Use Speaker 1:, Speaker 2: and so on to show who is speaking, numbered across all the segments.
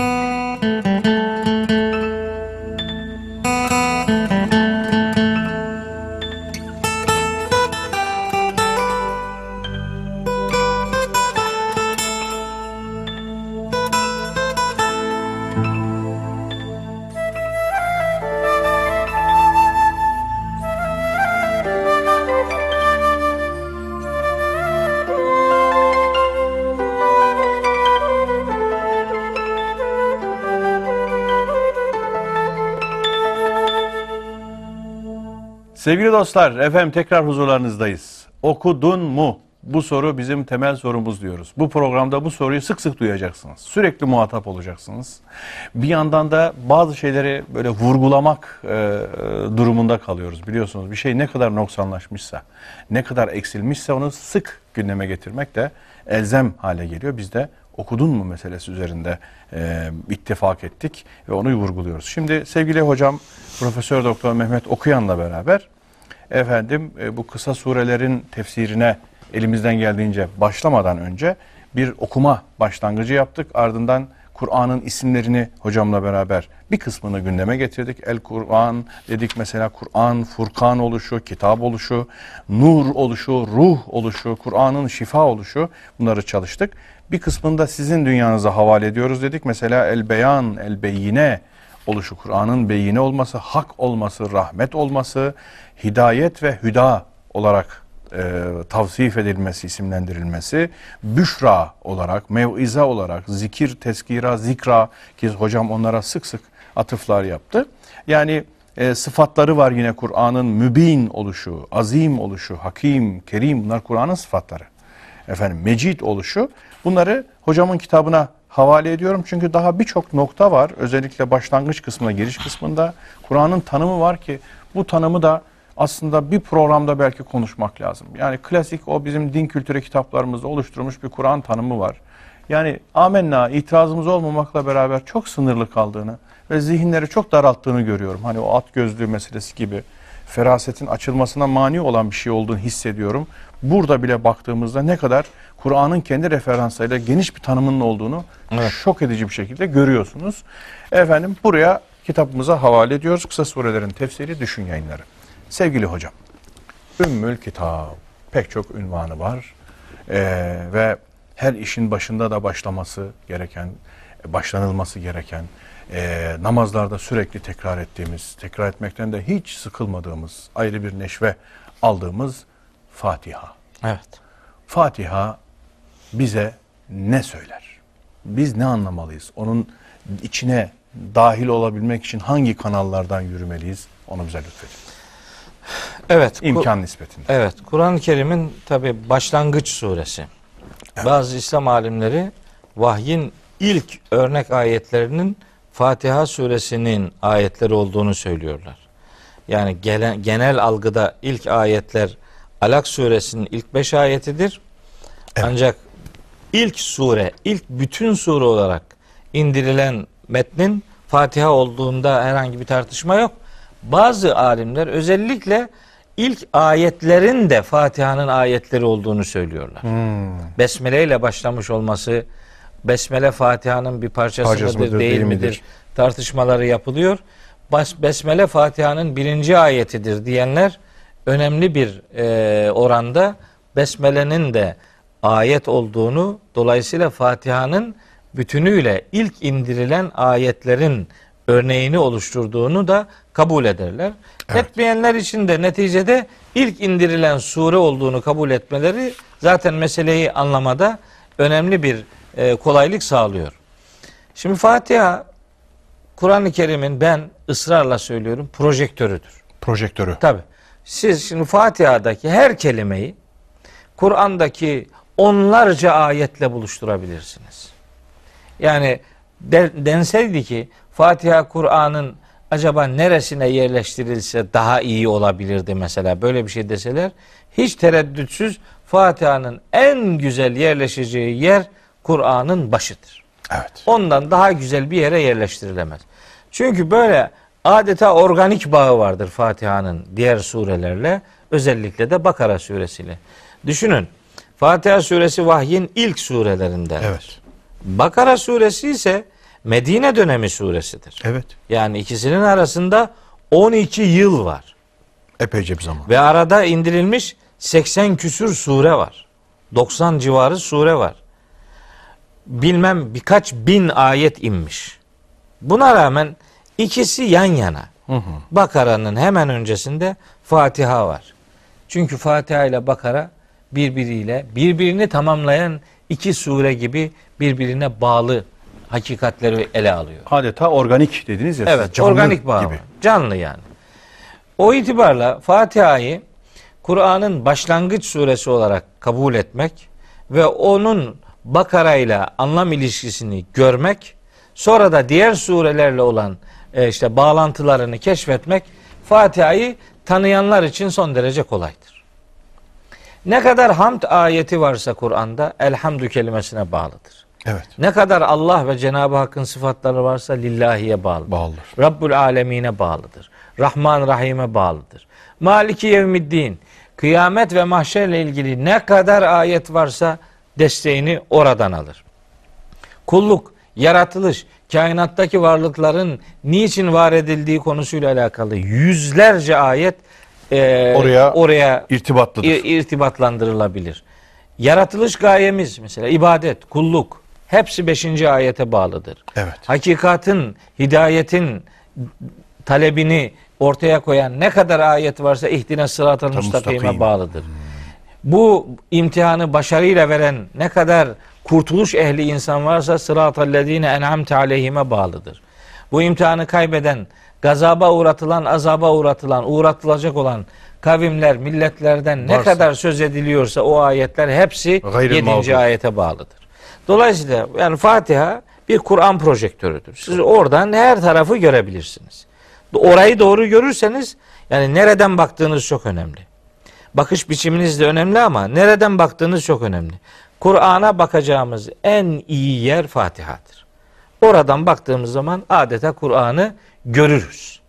Speaker 1: Música Sevgili dostlar, efendim tekrar huzurlarınızdayız. Okudun mu? Bu soru bizim temel sorumuz diyoruz. Bu programda bu soruyu sık sık duyacaksınız. Sürekli muhatap olacaksınız. Bir yandan da bazı şeyleri böyle vurgulamak e, durumunda kalıyoruz. Biliyorsunuz bir şey ne kadar noksanlaşmışsa, ne kadar eksilmişse onu sık gündeme getirmek de elzem hale geliyor. Biz de okudun mu meselesi üzerinde e, ittifak ettik ve onu vurguluyoruz. Şimdi sevgili hocam Profesör Doktor Mehmet Okuyan'la beraber efendim e, bu kısa surelerin tefsirine elimizden geldiğince başlamadan önce bir okuma başlangıcı yaptık. Ardından Kur'an'ın isimlerini hocamla beraber bir kısmını gündeme getirdik. El Kur'an dedik mesela Kur'an, Furkan oluşu, kitap oluşu, nur oluşu, ruh oluşu, Kur'an'ın şifa oluşu bunları çalıştık. Bir kısmında sizin dünyanıza havale ediyoruz dedik. Mesela el beyan, el beyine oluşu, Kur'an'ın beyine olması, hak olması, rahmet olması, hidayet ve hüda olarak e, tavsif edilmesi, isimlendirilmesi, büşra olarak, mev'iza olarak, zikir, teskira, zikra ki hocam onlara sık sık atıflar yaptı. Yani e, sıfatları var yine Kur'an'ın mübin oluşu, azim oluşu, hakim, kerim bunlar Kur'an'ın sıfatları. Efendim mecid oluşu bunları hocamın kitabına havale ediyorum. Çünkü daha birçok nokta var. Özellikle başlangıç kısmında, giriş kısmında Kur'an'ın tanımı var ki bu tanımı da aslında bir programda belki konuşmak lazım. Yani klasik o bizim din kültürü kitaplarımızda oluşturmuş bir Kur'an tanımı var. Yani amenna itirazımız olmamakla beraber çok sınırlı kaldığını ve zihinleri çok daralttığını görüyorum. Hani o at gözlüğü meselesi gibi ferasetin açılmasına mani olan bir şey olduğunu hissediyorum. Burada bile baktığımızda ne kadar Kur'an'ın kendi referanslarıyla geniş bir tanımının olduğunu evet. şok edici bir şekilde görüyorsunuz. Efendim buraya kitabımıza havale ediyoruz. Kısa surelerin tefsiri düşün yayınları. Sevgili hocam, Ümmül Kitap pek çok ünvanı var ee, ve her işin başında da başlaması gereken, başlanılması gereken, e, namazlarda sürekli tekrar ettiğimiz, tekrar etmekten de hiç sıkılmadığımız, ayrı bir neşve aldığımız Fatiha.
Speaker 2: Evet.
Speaker 1: Fatiha bize ne söyler? Biz ne anlamalıyız? Onun içine dahil olabilmek için hangi kanallardan yürümeliyiz? Onu bize lütfedin.
Speaker 2: Evet.
Speaker 1: İmkan nispetinde.
Speaker 2: Evet. Kur'an-ı Kerim'in tabi başlangıç suresi. Evet. Bazı İslam alimleri vahyin ilk örnek ayetlerinin Fatiha suresinin ayetleri olduğunu söylüyorlar. Yani gelen, genel algıda ilk ayetler Alak suresinin ilk beş ayetidir. Evet. Ancak ilk sure, ilk bütün sure olarak indirilen metnin Fatiha olduğunda herhangi bir tartışma yok. Bazı alimler özellikle ilk ayetlerin de Fatiha'nın ayetleri olduğunu söylüyorlar. Hmm. Besmele ile başlamış olması, Besmele Fatiha'nın bir parçası Parçası mıdır, değil, değil midir? midir? Tartışmaları yapılıyor. Besmele Fatiha'nın birinci ayetidir diyenler önemli bir e, oranda Besmele'nin de ayet olduğunu dolayısıyla Fatiha'nın bütünüyle ilk indirilen ayetlerin örneğini oluşturduğunu da kabul ederler. Evet. Etmeyenler için de neticede ilk indirilen sure olduğunu kabul etmeleri zaten meseleyi anlamada önemli bir e, kolaylık sağlıyor. Şimdi Fatiha Kur'an-ı Kerim'in ben ısrarla söylüyorum projektörüdür.
Speaker 1: Projektörü.
Speaker 2: Tabi. Siz şimdi Fatiha'daki her kelimeyi Kur'an'daki onlarca ayetle buluşturabilirsiniz. Yani de, denseydi ki Fatiha Kur'an'ın acaba neresine yerleştirilse daha iyi olabilirdi mesela böyle bir şey deseler hiç tereddütsüz Fatiha'nın en güzel yerleşeceği yer Kur'an'ın başıdır.
Speaker 1: Evet.
Speaker 2: Ondan daha güzel bir yere yerleştirilemez. Çünkü böyle adeta organik bağı vardır Fatiha'nın diğer surelerle özellikle de Bakara suresiyle. Düşünün Fatiha suresi vahyin ilk surelerinden.
Speaker 1: Evet.
Speaker 2: Bakara suresi ise Medine dönemi suresidir.
Speaker 1: Evet.
Speaker 2: Yani ikisinin arasında 12 yıl var.
Speaker 1: Epeyce bir zaman.
Speaker 2: Ve arada indirilmiş 80 küsür sure var. 90 civarı sure var. Bilmem birkaç bin ayet inmiş. Buna rağmen ikisi yan yana.
Speaker 1: Hı hı.
Speaker 2: Bakara'nın hemen öncesinde Fatiha var. Çünkü Fatiha ile Bakara birbiriyle birbirini tamamlayan iki sure gibi birbirine bağlı hakikatleri ele alıyor.
Speaker 1: Adeta organik dediniz ya. siz,
Speaker 2: Evet,
Speaker 1: canlı
Speaker 2: organik bağ.
Speaker 1: gibi.
Speaker 2: Canlı yani. O itibarla Fatiha'yı Kur'an'ın başlangıç suresi olarak kabul etmek ve onun Bakara ile anlam ilişkisini görmek, sonra da diğer surelerle olan e, işte bağlantılarını keşfetmek Fatiha'yı tanıyanlar için son derece kolaydır. Ne kadar hamd ayeti varsa Kur'an'da elhamdü kelimesine bağlıdır.
Speaker 1: Evet.
Speaker 2: Ne kadar Allah ve Cenab-ı Hakk'ın sıfatları varsa lillahiye bağlıdır.
Speaker 1: Bağlıdır.
Speaker 2: Rabbul alemine bağlıdır. Rahman Rahim'e bağlıdır. Maliki yevmiddin. Kıyamet ve mahşerle ilgili ne kadar ayet varsa desteğini oradan alır. Kulluk, yaratılış, kainattaki varlıkların niçin var edildiği konusuyla alakalı yüzlerce ayet e,
Speaker 1: Oraya
Speaker 2: oraya
Speaker 1: İrtibatlıdır.
Speaker 2: ir- irtibatlandırılabilir. Yaratılış gayemiz mesela ibadet, kulluk hepsi 5. ayete bağlıdır.
Speaker 1: Evet.
Speaker 2: Hakikatin, hidayetin talebini ortaya koyan ne kadar ayet varsa ihdine sıratal
Speaker 1: Tam
Speaker 2: müstakime
Speaker 1: müstakim.
Speaker 2: bağlıdır. Bu imtihanı başarıyla veren ne kadar kurtuluş ehli insan varsa sıratal lezine en'amte aleyhime bağlıdır. Bu imtihanı kaybeden, gazaba uğratılan, azaba uğratılan, uğratılacak olan kavimler, milletlerden ne
Speaker 1: Varsa.
Speaker 2: kadar söz ediliyorsa o ayetler hepsi
Speaker 1: Gayril
Speaker 2: 7.
Speaker 1: mağdur.
Speaker 2: ayete bağlıdır. Dolayısıyla yani Fatiha bir Kur'an projektörüdür. Siz oradan her tarafı görebilirsiniz. Orayı doğru görürseniz yani nereden baktığınız çok önemli. Bakış biçiminiz de önemli ama nereden baktığınız çok önemli. Kur'an'a bakacağımız en iyi yer Fatiha'dır. Oradan baktığımız zaman adeta Kur'an'ı görürüz.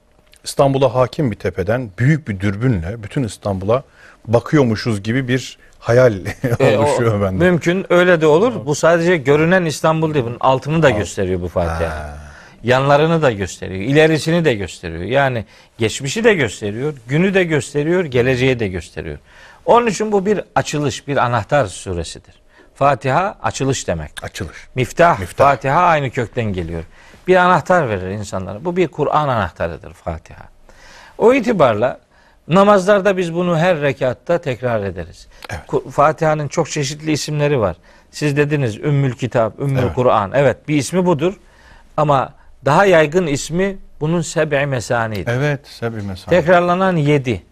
Speaker 1: İstanbul'a hakim bir tepeden büyük bir dürbünle bütün İstanbul'a bakıyormuşuz gibi bir hayal
Speaker 2: E, o
Speaker 1: oluşuyor bende.
Speaker 2: Mümkün öyle de olur. Bu sadece görünen İstanbul değil. Bunun altını da gösteriyor bu Fatiha. Yanlarını da gösteriyor. ilerisini de gösteriyor. Yani geçmişi de gösteriyor. Günü de gösteriyor. Geleceği de gösteriyor. Onun için bu bir açılış, bir anahtar suresidir. Fatiha açılış demek.
Speaker 1: Açılış.
Speaker 2: Miftah,
Speaker 1: Miftah.
Speaker 2: Fatiha aynı kökten geliyor. Bir anahtar verir insanlara. Bu bir Kur'an anahtarıdır Fatiha. O itibarla namazlarda biz bunu her rekatta tekrar ederiz.
Speaker 1: Evet.
Speaker 2: Fatiha'nın çok çeşitli isimleri var. Siz dediniz Ümmül Kitap, Ümmül
Speaker 1: Evet.
Speaker 2: Kur'an. Evet bir ismi budur. Ama daha yaygın ismi bunun seb'i mesanidir.
Speaker 1: Evet. Sebi mesela.
Speaker 2: Tekrarlanan 7.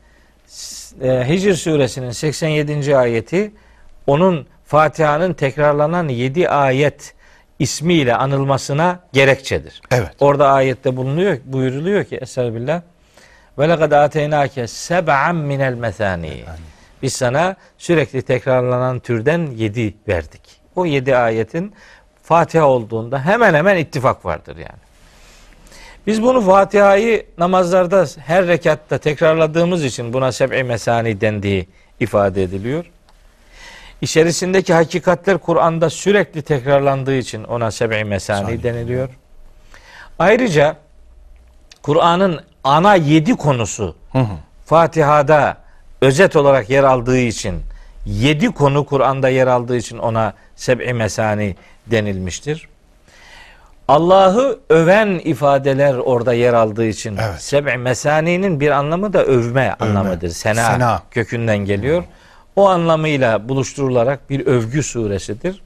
Speaker 2: Hicr suresinin 87. ayeti onun Fatiha'nın tekrarlanan 7 ayet ismiyle anılmasına gerekçedir.
Speaker 1: Evet.
Speaker 2: Orada ayette bulunuyor, buyuruluyor ki Estağfirullah. Ve lekad ateynake seb'an minel mesani. Biz sana sürekli tekrarlanan türden 7 verdik. O 7 ayetin Fatiha olduğunda hemen hemen ittifak vardır yani. Biz bunu Fatiha'yı namazlarda her rekatta tekrarladığımız için buna seb'i mesani dendiği ifade ediliyor. İçerisindeki hakikatler Kur'an'da sürekli tekrarlandığı için ona seb'i mesani
Speaker 1: Sani.
Speaker 2: deniliyor. Ayrıca Kur'an'ın ana yedi konusu
Speaker 1: Hı hı.
Speaker 2: Fatiha'da özet olarak yer aldığı için yedi konu Kur'an'da yer aldığı için ona seb'i mesani denilmiştir. Allah'ı öven ifadeler orada yer aldığı için
Speaker 1: Evet.
Speaker 2: seb'i mesaninin bir anlamı da övme, anlamıdır. Sena,
Speaker 1: Sena.
Speaker 2: kökünden geliyor. O anlamıyla buluşturularak bir övgü suresidir.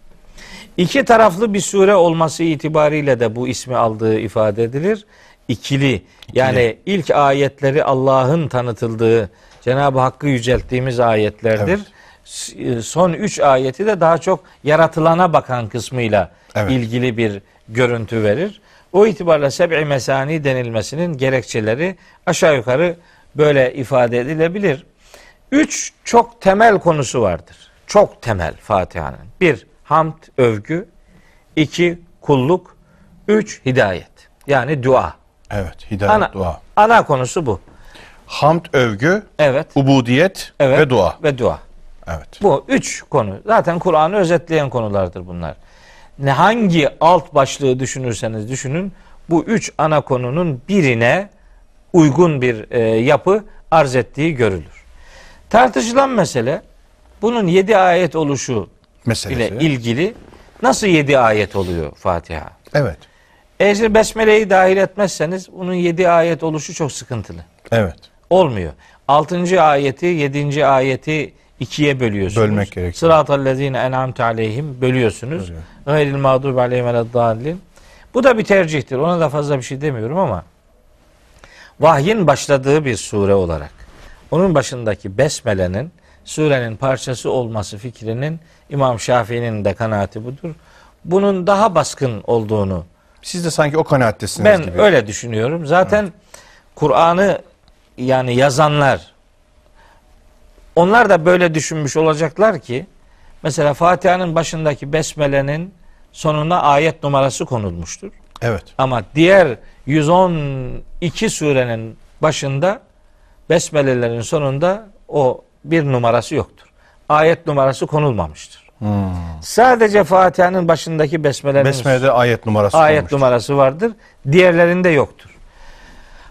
Speaker 2: İki taraflı bir sure olması itibariyle de bu ismi aldığı ifade edilir. İkili yani ilk ayetleri Allah'ın tanıtıldığı, Cenab-ı Hakk'ı yücelttiğimiz ayetlerdir. S- e, Son üç ayeti de daha çok yaratılana bakan kısmıyla
Speaker 1: Evet.
Speaker 2: ilgili bir görüntü verir. O itibarla seb'i mesani denilmesinin gerekçeleri aşağı yukarı böyle ifade edilebilir. Üç çok temel konusu vardır. Çok temel Fatiha'nın. Bir, hamd, övgü. iki kulluk. Üç, hidayet. Yani dua.
Speaker 1: Evet. Hidayet,
Speaker 2: Ana,
Speaker 1: dua.
Speaker 2: ana konusu bu.
Speaker 1: Hamd, övgü,
Speaker 2: Evet.
Speaker 1: ubudiyet
Speaker 2: Evet.
Speaker 1: ve dua.
Speaker 2: Ve dua.
Speaker 1: Evet.
Speaker 2: Bu üç konu. Zaten Kur'an'ı özetleyen konulardır bunlar. ne hangi alt başlığı düşünürseniz düşünün bu üç ana konunun birine uygun bir e, yapı arz ettiği görülür. Tartışılan mesele bunun yedi ayet oluşu
Speaker 1: Meselesi.
Speaker 2: ile ilgili nasıl yedi ayet oluyor Fatiha?
Speaker 1: Evet.
Speaker 2: Eğer Besmele'yi dahil etmezseniz bunun yedi ayet oluşu çok sıkıntılı.
Speaker 1: Evet.
Speaker 2: Olmuyor. Altıncı ayeti, yedinci ayeti ikiye bölüyorsunuz.
Speaker 1: Bölmek gerekiyor.
Speaker 2: Sıratallezine en'amte aleyhim bölüyorsunuz.
Speaker 1: Bölüyor.
Speaker 2: Gayril mağdubi aleyhim veleddallin. Bu da bir tercihtir. Ona da fazla bir şey demiyorum ama vahyin başladığı bir sure olarak onun başındaki besmelenin surenin parçası olması fikrinin İmam Şafii'nin de kanaati budur. Bunun daha baskın olduğunu
Speaker 1: Siz de sanki o kanaattesiniz
Speaker 2: ben
Speaker 1: gibi.
Speaker 2: öyle düşünüyorum. Zaten Kur'an'ı yani yazanlar onlar da böyle düşünmüş olacaklar ki mesela Fatiha'nın başındaki besmelenin sonuna ayet numarası konulmuştur.
Speaker 1: Evet.
Speaker 2: Ama diğer 112 surenin başında besmelelerin sonunda o bir numarası yoktur. Ayet numarası konulmamıştır.
Speaker 1: Hmm.
Speaker 2: Sadece Fatiha'nın başındaki besmelerin
Speaker 1: Besmele'de ayet numarası
Speaker 2: ayet
Speaker 1: konmuştur.
Speaker 2: numarası vardır. Diğerlerinde yoktur.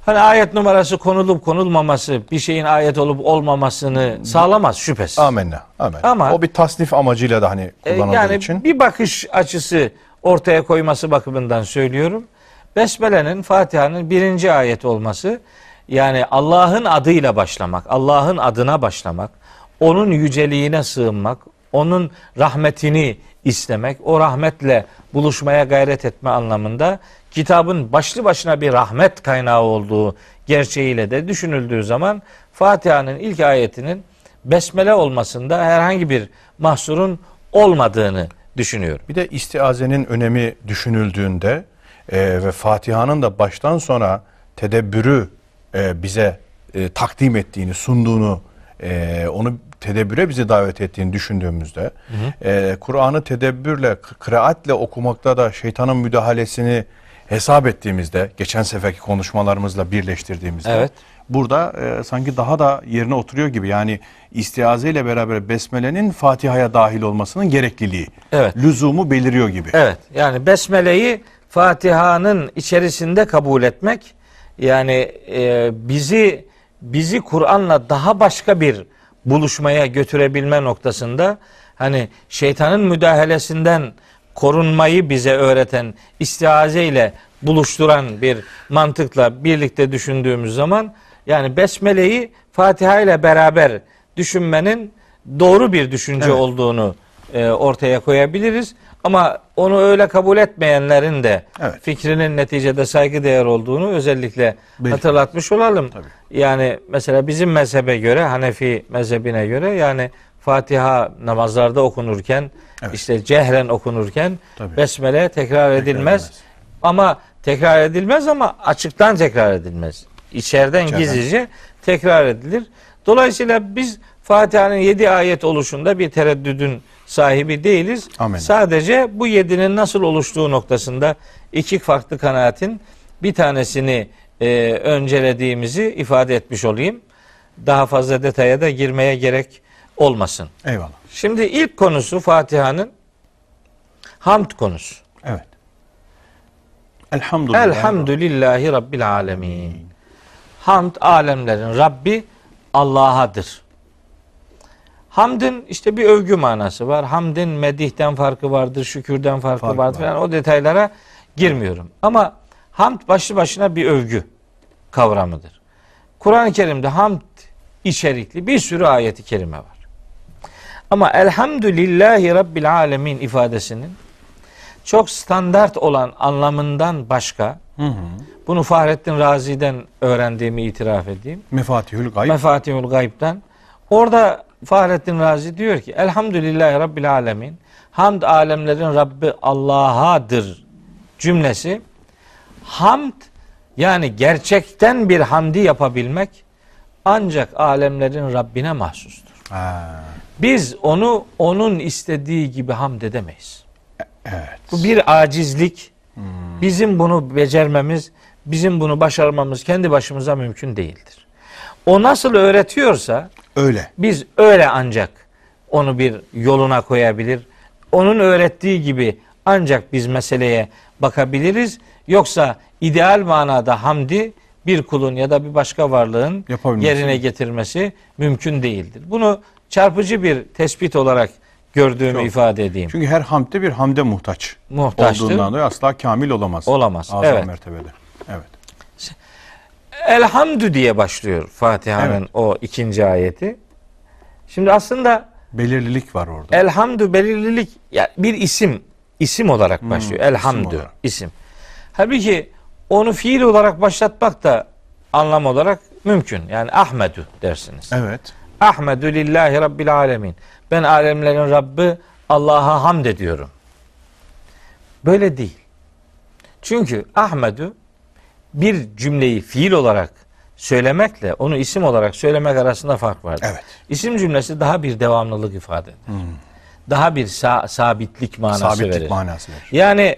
Speaker 2: Hani ayet numarası konulup konulmaması bir şeyin ayet olup olmamasını sağlamaz şüphesiz.
Speaker 1: Amenna. Amenna.
Speaker 2: Ama-
Speaker 1: o bir tasnif amacıyla da hani
Speaker 2: E,
Speaker 1: kullanıldığı
Speaker 2: yani
Speaker 1: için.
Speaker 2: bir bakış açısı ortaya koyması bakımından söylüyorum. Besmele'nin Fatiha'nın birinci ayet olması yani Allah'ın adıyla başlamak, Allah'ın adına başlamak, onun yüceliğine sığınmak, onun rahmetini istemek, o rahmetle buluşmaya gayret etme anlamında kitabın başlı başına bir rahmet kaynağı olduğu gerçeğiyle de düşünüldüğü zaman Fatiha'nın ilk ayetinin besmele olmasında herhangi bir mahsurun olmadığını düşünüyorum.
Speaker 1: Bir de istiazenin önemi düşünüldüğünde e, ve Fatiha'nın da baştan sona tedebbürü e, bize e, takdim ettiğini, sunduğunu, e, onu tedebbüre bizi davet ettiğini düşündüğümüzde, e, Kur'an'ı tedebbürle, kıraatle okumakta da şeytanın müdahalesini hesap ettiğimizde, geçen seferki konuşmalarımızla birleştirdiğimizde,
Speaker 2: Evet.
Speaker 1: burada e, sanki daha da yerine oturuyor gibi. Yani istiaze ile beraber Besmele'nin Fatiha'ya dahil olmasının gerekliliği,
Speaker 2: Evet.
Speaker 1: lüzumu beliriyor gibi.
Speaker 2: Evet yani besmeleyi Fatiha'nın içerisinde kabul etmek yani e, bizi bizi Kur'an'la daha başka bir buluşmaya götürebilme noktasında hani şeytanın müdahalesinden korunmayı bize öğreten istiaze ile buluşturan bir mantıkla birlikte düşündüğümüz zaman yani besmeleyi Fatiha ile beraber düşünmenin doğru bir düşünce
Speaker 1: Evet.
Speaker 2: olduğunu e, ortaya koyabiliriz. Ama onu öyle kabul etmeyenlerin de
Speaker 1: Evet.
Speaker 2: fikrinin neticede saygıdeğer olduğunu özellikle
Speaker 1: Belki.
Speaker 2: hatırlatmış olalım.
Speaker 1: Tabii.
Speaker 2: Yani mesela bizim mezhebe göre, Hanefi mezhebine göre yani Fatiha namazlarda okunurken,
Speaker 1: Evet.
Speaker 2: işte cehren okunurken
Speaker 1: Tabii.
Speaker 2: besmele tekrar edilmez.
Speaker 1: edilmez.
Speaker 2: Ama tekrar edilmez ama açıktan tekrar edilmez. İçeriden
Speaker 1: İçeriden.
Speaker 2: gizlice tekrar edilir. Dolayısıyla biz Fatiha'nın yedi ayet oluşunda bir tereddüdün sahibi değiliz.
Speaker 1: Amin.
Speaker 2: Sadece bu yedinin nasıl oluştuğu noktasında iki farklı kanaatin bir tanesini e, öncelediğimizi ifade etmiş olayım. Daha fazla detaya da girmeye gerek olmasın.
Speaker 1: Eyvallah.
Speaker 2: Şimdi ilk konusu Fatiha'nın hamd konusu.
Speaker 1: Evet. Elhamdülillah.
Speaker 2: Elhamdülillahi Rabbil alemin. Hamd alemlerin Rabbi Allah'adır. Hamdın işte bir övgü manası var. Hamdin medihten farkı vardır, şükürden farkı
Speaker 1: Fark
Speaker 2: vardır.
Speaker 1: var.
Speaker 2: Yani o detaylara girmiyorum. Ama hamd başlı başına bir övgü kavramıdır. Kur'an-ı Kerim'de hamd içerikli bir sürü ayeti kerime var. Ama elhamdülillahi rabbil alemin ifadesinin çok standart olan anlamından başka
Speaker 1: Hı hı.
Speaker 2: bunu Fahrettin Razi'den öğrendiğimi itiraf edeyim.
Speaker 1: Mefatihül gayb.
Speaker 2: Mefatihul Gayb'den. Orada Fahrettin Razi diyor ki Elhamdülillahi Rabbil Alemin Hamd alemlerin Rabbi Allah'adır cümlesi hamd yani gerçekten bir hamdi yapabilmek ancak alemlerin Rabbine mahsustur.
Speaker 1: Ha,
Speaker 2: Biz onu onun istediği gibi hamd edemeyiz.
Speaker 1: evet.
Speaker 2: Bu bir acizlik. Bizim bunu becermemiz, bizim bunu başarmamız kendi başımıza mümkün değildir. O nasıl öğretiyorsa
Speaker 1: Öyle.
Speaker 2: biz öyle ancak onu bir yoluna koyabilir. Onun öğrettiği gibi ancak biz meseleye bakabiliriz. Yoksa ideal manada hamdi bir kulun ya da bir başka varlığın yerine getirmesi mümkün değildir. Bunu çarpıcı bir tespit olarak gördüğümü
Speaker 1: Çok.
Speaker 2: ifade edeyim.
Speaker 1: Çünkü her hamde bir hamde muhtaç.
Speaker 2: Muhtaçtır.
Speaker 1: Olduğundan dolayı asla kamil olamaz.
Speaker 2: Olamaz,
Speaker 1: Azam
Speaker 2: evet.
Speaker 1: mertebede. Evet.
Speaker 2: Elhamdü diye başlıyor Fatiha'nın
Speaker 1: Evet.
Speaker 2: o ikinci ayeti. Şimdi aslında
Speaker 1: Belirlilik var orada.
Speaker 2: elhamdü belirlilik ya bir isim isim olarak başlıyor.
Speaker 1: Hmm, isim
Speaker 2: Elhamdü
Speaker 1: olarak.
Speaker 2: isim. Halbuki onu fiil olarak başlatmak da anlam olarak mümkün. Yani Ahmedü dersiniz.
Speaker 1: Evet.
Speaker 2: Ahmedü lillahi rabbil alemin. Ben alemlerin Rabbi Allah'a hamd ediyorum. Böyle değil. Çünkü Ahmedü bir cümleyi fiil olarak söylemekle onu isim olarak söylemek arasında fark vardır.
Speaker 1: Evet.
Speaker 2: İsim cümlesi daha bir devamlılık ifade eder. Daha bir sa- sabitlik manası
Speaker 1: Sabitlik
Speaker 2: verir.
Speaker 1: manası verir.
Speaker 2: Yani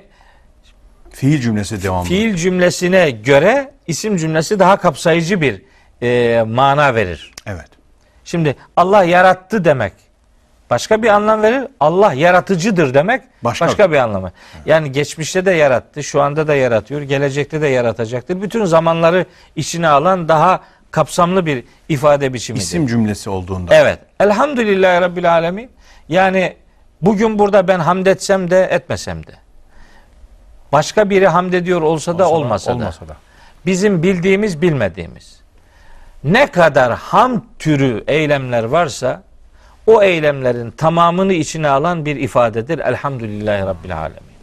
Speaker 1: Fiil cümlesi devamlı.
Speaker 2: fiil cümlesine göre isim cümlesi daha kapsayıcı bir e, mana verir.
Speaker 1: Evet.
Speaker 2: Şimdi Allah yarattı demek başka bir anlam verir. Allah yaratıcıdır demek
Speaker 1: Başka.
Speaker 2: başka, bir anlamı. Yani geçmişte de yarattı, şu anda da yaratıyor, gelecekte de yaratacaktır. Bütün zamanları içine alan daha kapsamlı bir ifade biçimidir.
Speaker 1: İsim cümlesi olduğunda.
Speaker 2: Evet. Elhamdülillahi Rabbil Alemin. Yani bugün burada ben hamd etsem de etmesem de. Başka biri hamd ediyor olsa da olmasa, da.
Speaker 1: olmasa da.
Speaker 2: Bizim bildiğimiz bilmediğimiz. Ne kadar hamd türü eylemler varsa o eylemlerin tamamını içine alan bir ifadedir. Elhamdülillahi Rabbil Alemin.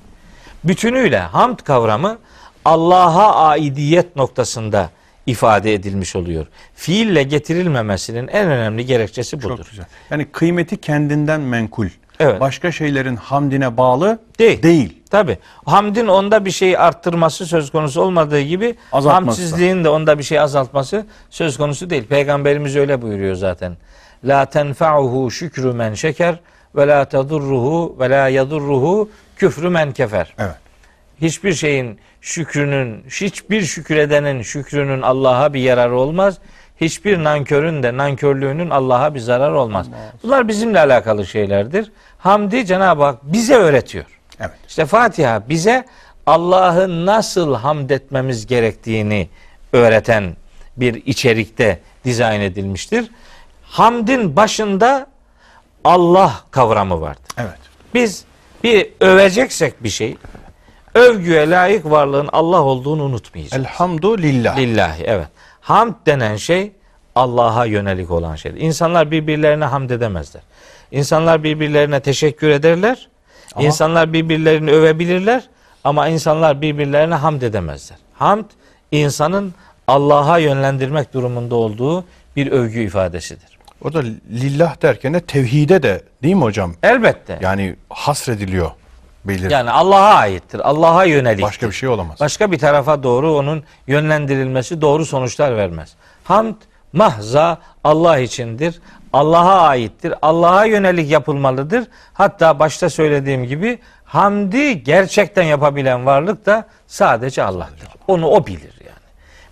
Speaker 2: Bütünüyle hamd kavramı Allah'a aidiyet noktasında ifade edilmiş oluyor. Fiille getirilmemesinin en önemli gerekçesi budur.
Speaker 1: Çok güzel. Yani kıymeti kendinden menkul.
Speaker 2: Evet.
Speaker 1: Başka şeylerin hamdine bağlı
Speaker 2: Değil.
Speaker 1: değil.
Speaker 2: Tabi. Hamdin onda bir şey arttırması söz konusu olmadığı gibi
Speaker 1: Azaltması da.
Speaker 2: hamdsizliğin de onda bir şey azaltması söz konusu değil. Peygamberimiz öyle buyuruyor zaten. La tenfa'uhu şükrü men şeker ve la tadurruhu ve la yadurruhu küfrü men kefer.
Speaker 1: Evet.
Speaker 2: Hiçbir şeyin şükrünün, hiçbir şükredenin şükrünün Allah'a bir yararı olmaz. Hiçbir nankörün de nankörlüğünün Allah'a bir zararı olmaz. Bunlar bizimle alakalı şeylerdir. Hamdi Cenab-ı Hak bize öğretiyor.
Speaker 1: Evet.
Speaker 2: İşte Fatiha bize Allah'ı nasıl hamd etmemiz gerektiğini öğreten bir içerikte dizayn edilmiştir. Hamdin başında Allah kavramı vardır.
Speaker 1: Evet.
Speaker 2: Biz bir öveceksek bir şey, övgüye layık varlığın Allah olduğunu unutmayacağız.
Speaker 1: Elhamdülillah.
Speaker 2: Lillahi evet. Hamd denen şey Allah'a yönelik olan şeydir. İnsanlar birbirlerine hamd edemezler. İnsanlar birbirlerine teşekkür ederler.
Speaker 1: Ama-
Speaker 2: İnsanlar birbirlerini övebilirler ama insanlar birbirlerine hamd edemezler. Hamd insanın Allah'a yönlendirmek durumunda olduğu bir övgü ifadesidir.
Speaker 1: O da lillah derken de tevhide de değil mi hocam?
Speaker 2: Elbette. Yani,
Speaker 1: Yani hasrediliyor. Belir.
Speaker 2: Allah'a aittir. Allah'a yönelik.
Speaker 1: Başka bir şey olamaz.
Speaker 2: Başka bir tarafa doğru onun yönlendirilmesi doğru sonuçlar vermez. Hamd mahza Allah içindir. Allah'a aittir. Allah'a yönelik yapılmalıdır. Hatta başta söylediğim gibi hamdi gerçekten yapabilen varlık da sadece Allah'tır. Onu o bilir yani.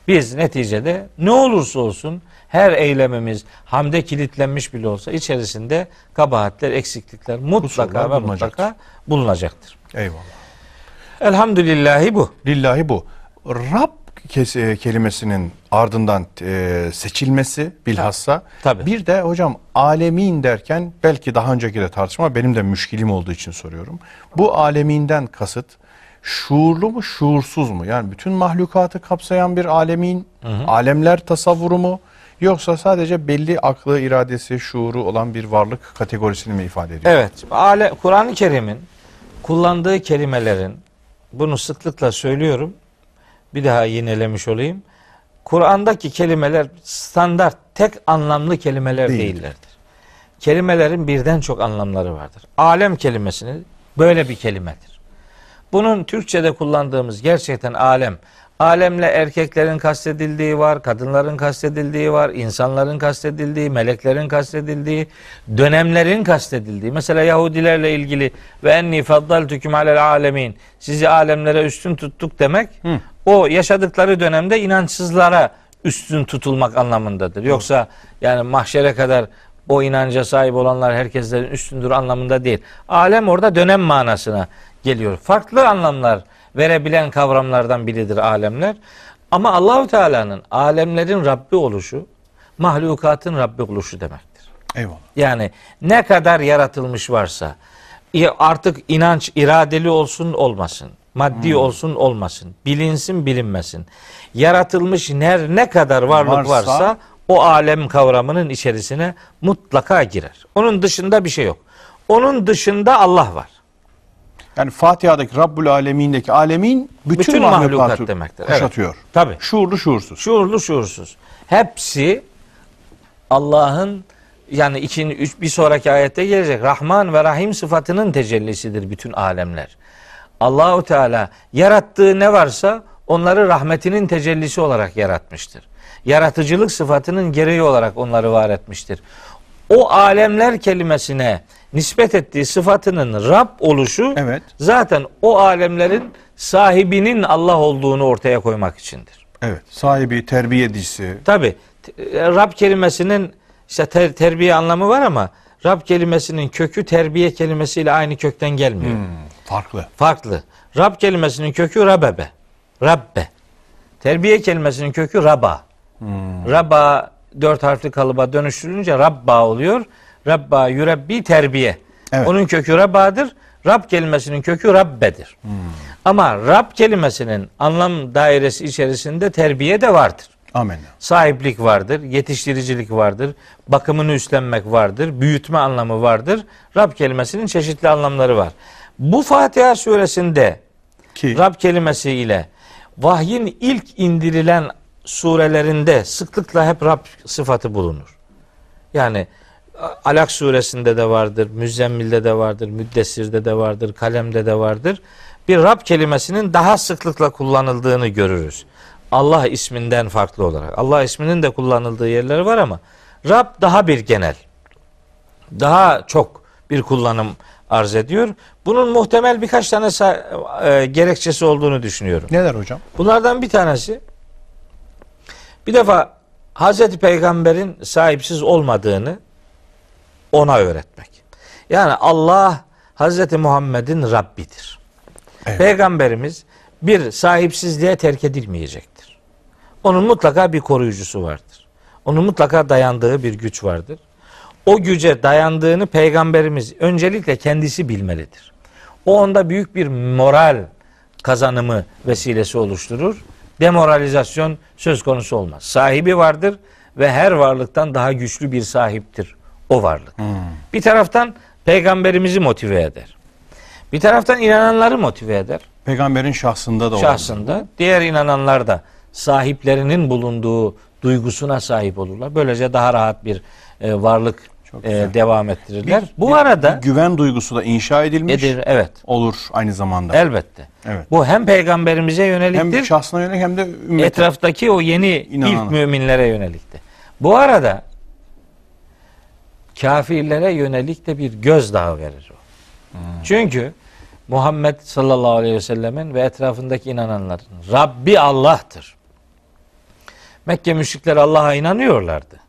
Speaker 2: Biz neticede ne olursa olsun her eylemimiz hamde kilitlenmiş bile olsa içerisinde kabahatler, eksiklikler mutlaka ve mutlaka bulunacaktır.
Speaker 1: Eyvallah.
Speaker 2: Elhamdülillahi bu.
Speaker 1: Lillahi bu. Rab e, kelimesinin ardından e, seçilmesi bilhassa.
Speaker 2: Tabii.
Speaker 1: Bir de hocam alemin derken belki daha önceki de tartışma benim de müşkilim olduğu için soruyorum. Bu aleminden kasıt şuurlu mu şuursuz mu? Yani bütün mahlukatı kapsayan bir alemin, alemler tasavvuru mu? Yoksa sadece belli aklı, iradesi, şuuru olan bir varlık kategorisini mi ifade ediyor?
Speaker 2: Evet. Kur'an-ı Kerim'in kullandığı kelimelerin bunu sıklıkla söylüyorum. Bir daha yinelemiş olayım. Kur'an'daki kelimeler standart tek anlamlı kelimeler
Speaker 1: Değil.
Speaker 2: değillerdir. Kelimelerin birden çok anlamları vardır. Alem kelimesini böyle bir kelimedir. Bunun Türkçe'de kullandığımız gerçekten alem. Alemle erkeklerin kastedildiği var, kadınların kastedildiği var, insanların kastedildiği, meleklerin kastedildiği, dönemlerin kastedildiği. Mesela Yahudilerle ilgili ve enni faddaltukum alel alemin. Sizi alemlere üstün tuttuk demek. O yaşadıkları dönemde inançsızlara üstün tutulmak anlamındadır. Yoksa yani mahşere kadar o inanca sahip olanlar herkeslerin üstündür anlamında değil. Alem orada dönem manasına geliyor. Farklı anlamlar verebilen kavramlardan biridir alemler. Ama Allahu Teala'nın alemlerin Rabbi oluşu mahlukatın Rabbi oluşu demektir.
Speaker 1: Eyvallah.
Speaker 2: Yani ne kadar yaratılmış varsa artık inanç iradeli olsun olmasın, maddi olsun olmasın, bilinsin bilinmesin. Yaratılmış ne, ne kadar varlık
Speaker 1: Varsa-
Speaker 2: varsa o alem kavramının içerisine mutlaka girer. Onun dışında bir şey yok. Onun dışında Allah var.
Speaker 1: Yani Fatiha'daki Rabbul Alemin'deki alemin bütün,
Speaker 2: Bütün
Speaker 1: mahlukatı
Speaker 2: mahlukat demektir. Evet.
Speaker 1: kuşatıyor.
Speaker 2: Tabii.
Speaker 1: Şuurlu şuursuz.
Speaker 2: Şuurlu şuursuz. Hepsi Allah'ın yani için üç, bir sonraki ayette gelecek Rahman ve Rahim sıfatının tecellisidir bütün alemler. Allahu Teala yarattığı ne varsa onları rahmetinin tecellisi olarak yaratmıştır. Yaratıcılık sıfatının gereği olarak onları var etmiştir. O alemler kelimesine nispet ettiği sıfatının Rab oluşu
Speaker 1: Evet.
Speaker 2: zaten o alemlerin sahibinin Allah olduğunu ortaya koymak içindir.
Speaker 1: Evet. Sahibi, terbiyecisi.
Speaker 2: Tabi Rab kelimesinin işte ter- terbiye anlamı var ama Rab kelimesinin kökü terbiye kelimesiyle aynı kökten gelmiyor.
Speaker 1: Hmm, farklı.
Speaker 2: Farklı. Rab kelimesinin kökü rabebe. Rabbe. Terbiye kelimesinin kökü raba. Raba dört harfli kalıba dönüştürülünce rabba oluyor. Rabba yürebbi terbiye.
Speaker 1: Evet.
Speaker 2: Onun kökü rabadır. Rab kelimesinin kökü rabbedir. Ama Rab kelimesinin anlam dairesi içerisinde terbiye de vardır
Speaker 1: Amin.
Speaker 2: sahiplik vardır, yetiştiricilik vardır, bakımını üstlenmek vardır, büyütme anlamı vardır. Rab kelimesinin çeşitli anlamları var. Bu Fatiha suresinde
Speaker 1: Ki
Speaker 2: Rab kelimesi ile vahyin ilk indirilen surelerinde sıklıkla hep Rab sıfatı bulunur. Yani Alak suresinde de vardır, Müzzemmil'de de vardır, Müddessir'de de vardır, Kalem'de de vardır. Bir Rab kelimesinin daha sıklıkla kullanıldığını görürüz. Allah isminden farklı olarak. Allah isminin de kullanıldığı yerleri var ama Rab daha bir genel. Daha çok bir kullanım arz ediyor. Bunun muhtemel birkaç tane e, gerekçesi olduğunu düşünüyorum.
Speaker 1: neler hocam?
Speaker 2: Bunlardan bir tanesi bir defa Hazreti Peygamber'in sahipsiz olmadığını ona öğretmek. Yani Allah Hazreti Muhammed'in Rabbidir.
Speaker 1: Evet.
Speaker 2: Peygamberimiz bir sahipsizliğe terk edilmeyecektir. Onun mutlaka bir koruyucusu vardır. Onun mutlaka dayandığı bir güç vardır. O güce dayandığını peygamberimiz öncelikle kendisi bilmelidir. O onda büyük bir moral kazanımı vesilesi oluşturur. Demoralizasyon söz konusu olmaz. Sahibi vardır ve her varlıktan daha güçlü bir sahiptir o varlık. Bir taraftan peygamberimizi motive eder. Bir taraftan inananları motive eder
Speaker 1: Peygamberin şahsında da
Speaker 2: şahsında. Diğer inananlar da sahiplerinin bulunduğu duygusuna sahip olurlar. Böylece daha rahat bir e, varlık e, devam ettirirler. Bu
Speaker 1: bir-
Speaker 2: arada
Speaker 1: bir güven duygusu da inşa edilmiş
Speaker 2: edir evet
Speaker 1: olur aynı zamanda.
Speaker 2: elbette.
Speaker 1: Evet.
Speaker 2: Bu hem peygamberimize yöneliktir.
Speaker 1: Hem şahsına yönelik hem de ümmete.
Speaker 2: etraftaki o yeni
Speaker 1: İnanana.
Speaker 2: ilk müminlere yönelikti. Bu arada kafirlere yönelik de bir gözdağı verir o. Çünkü Muhammed sallallahu aleyhi ve sellemin ve etrafındaki inananların Rabbi Allah'tır. Mekke müşrikleri Allah'a inanıyorlardı.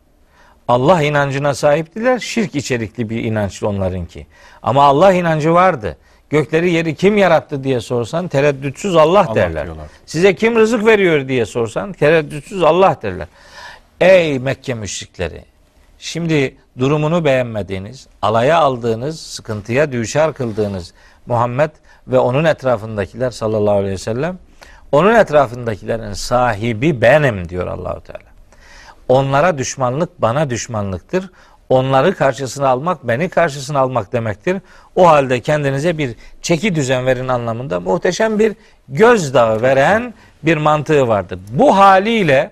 Speaker 2: Allah inancına sahiptiler. Şirk içerikli bir inançlı onlarınki. Ama Allah inancı vardı. Gökleri yeri kim yarattı diye sorsan tereddütsüz Allah,
Speaker 1: Allah
Speaker 2: derler.
Speaker 1: diyorlar.
Speaker 2: Size kim rızık veriyor diye sorsan tereddütsüz Allah derler. Ey Mekke müşrikleri! Şimdi durumunu beğenmediğiniz, alaya aldığınız, sıkıntıya düşar kıldığınız Muhammed ve onun etrafındakiler sallallahu aleyhi ve sellem onun etrafındakilerin sahibi benim diyor Allahu Teala. Onlara düşmanlık bana düşmanlıktır. Onları karşısına almak beni karşısına almak demektir. O halde kendinize bir çeki düzen verin anlamında muhteşem bir gözdağı veren bir mantığı vardır. Bu haliyle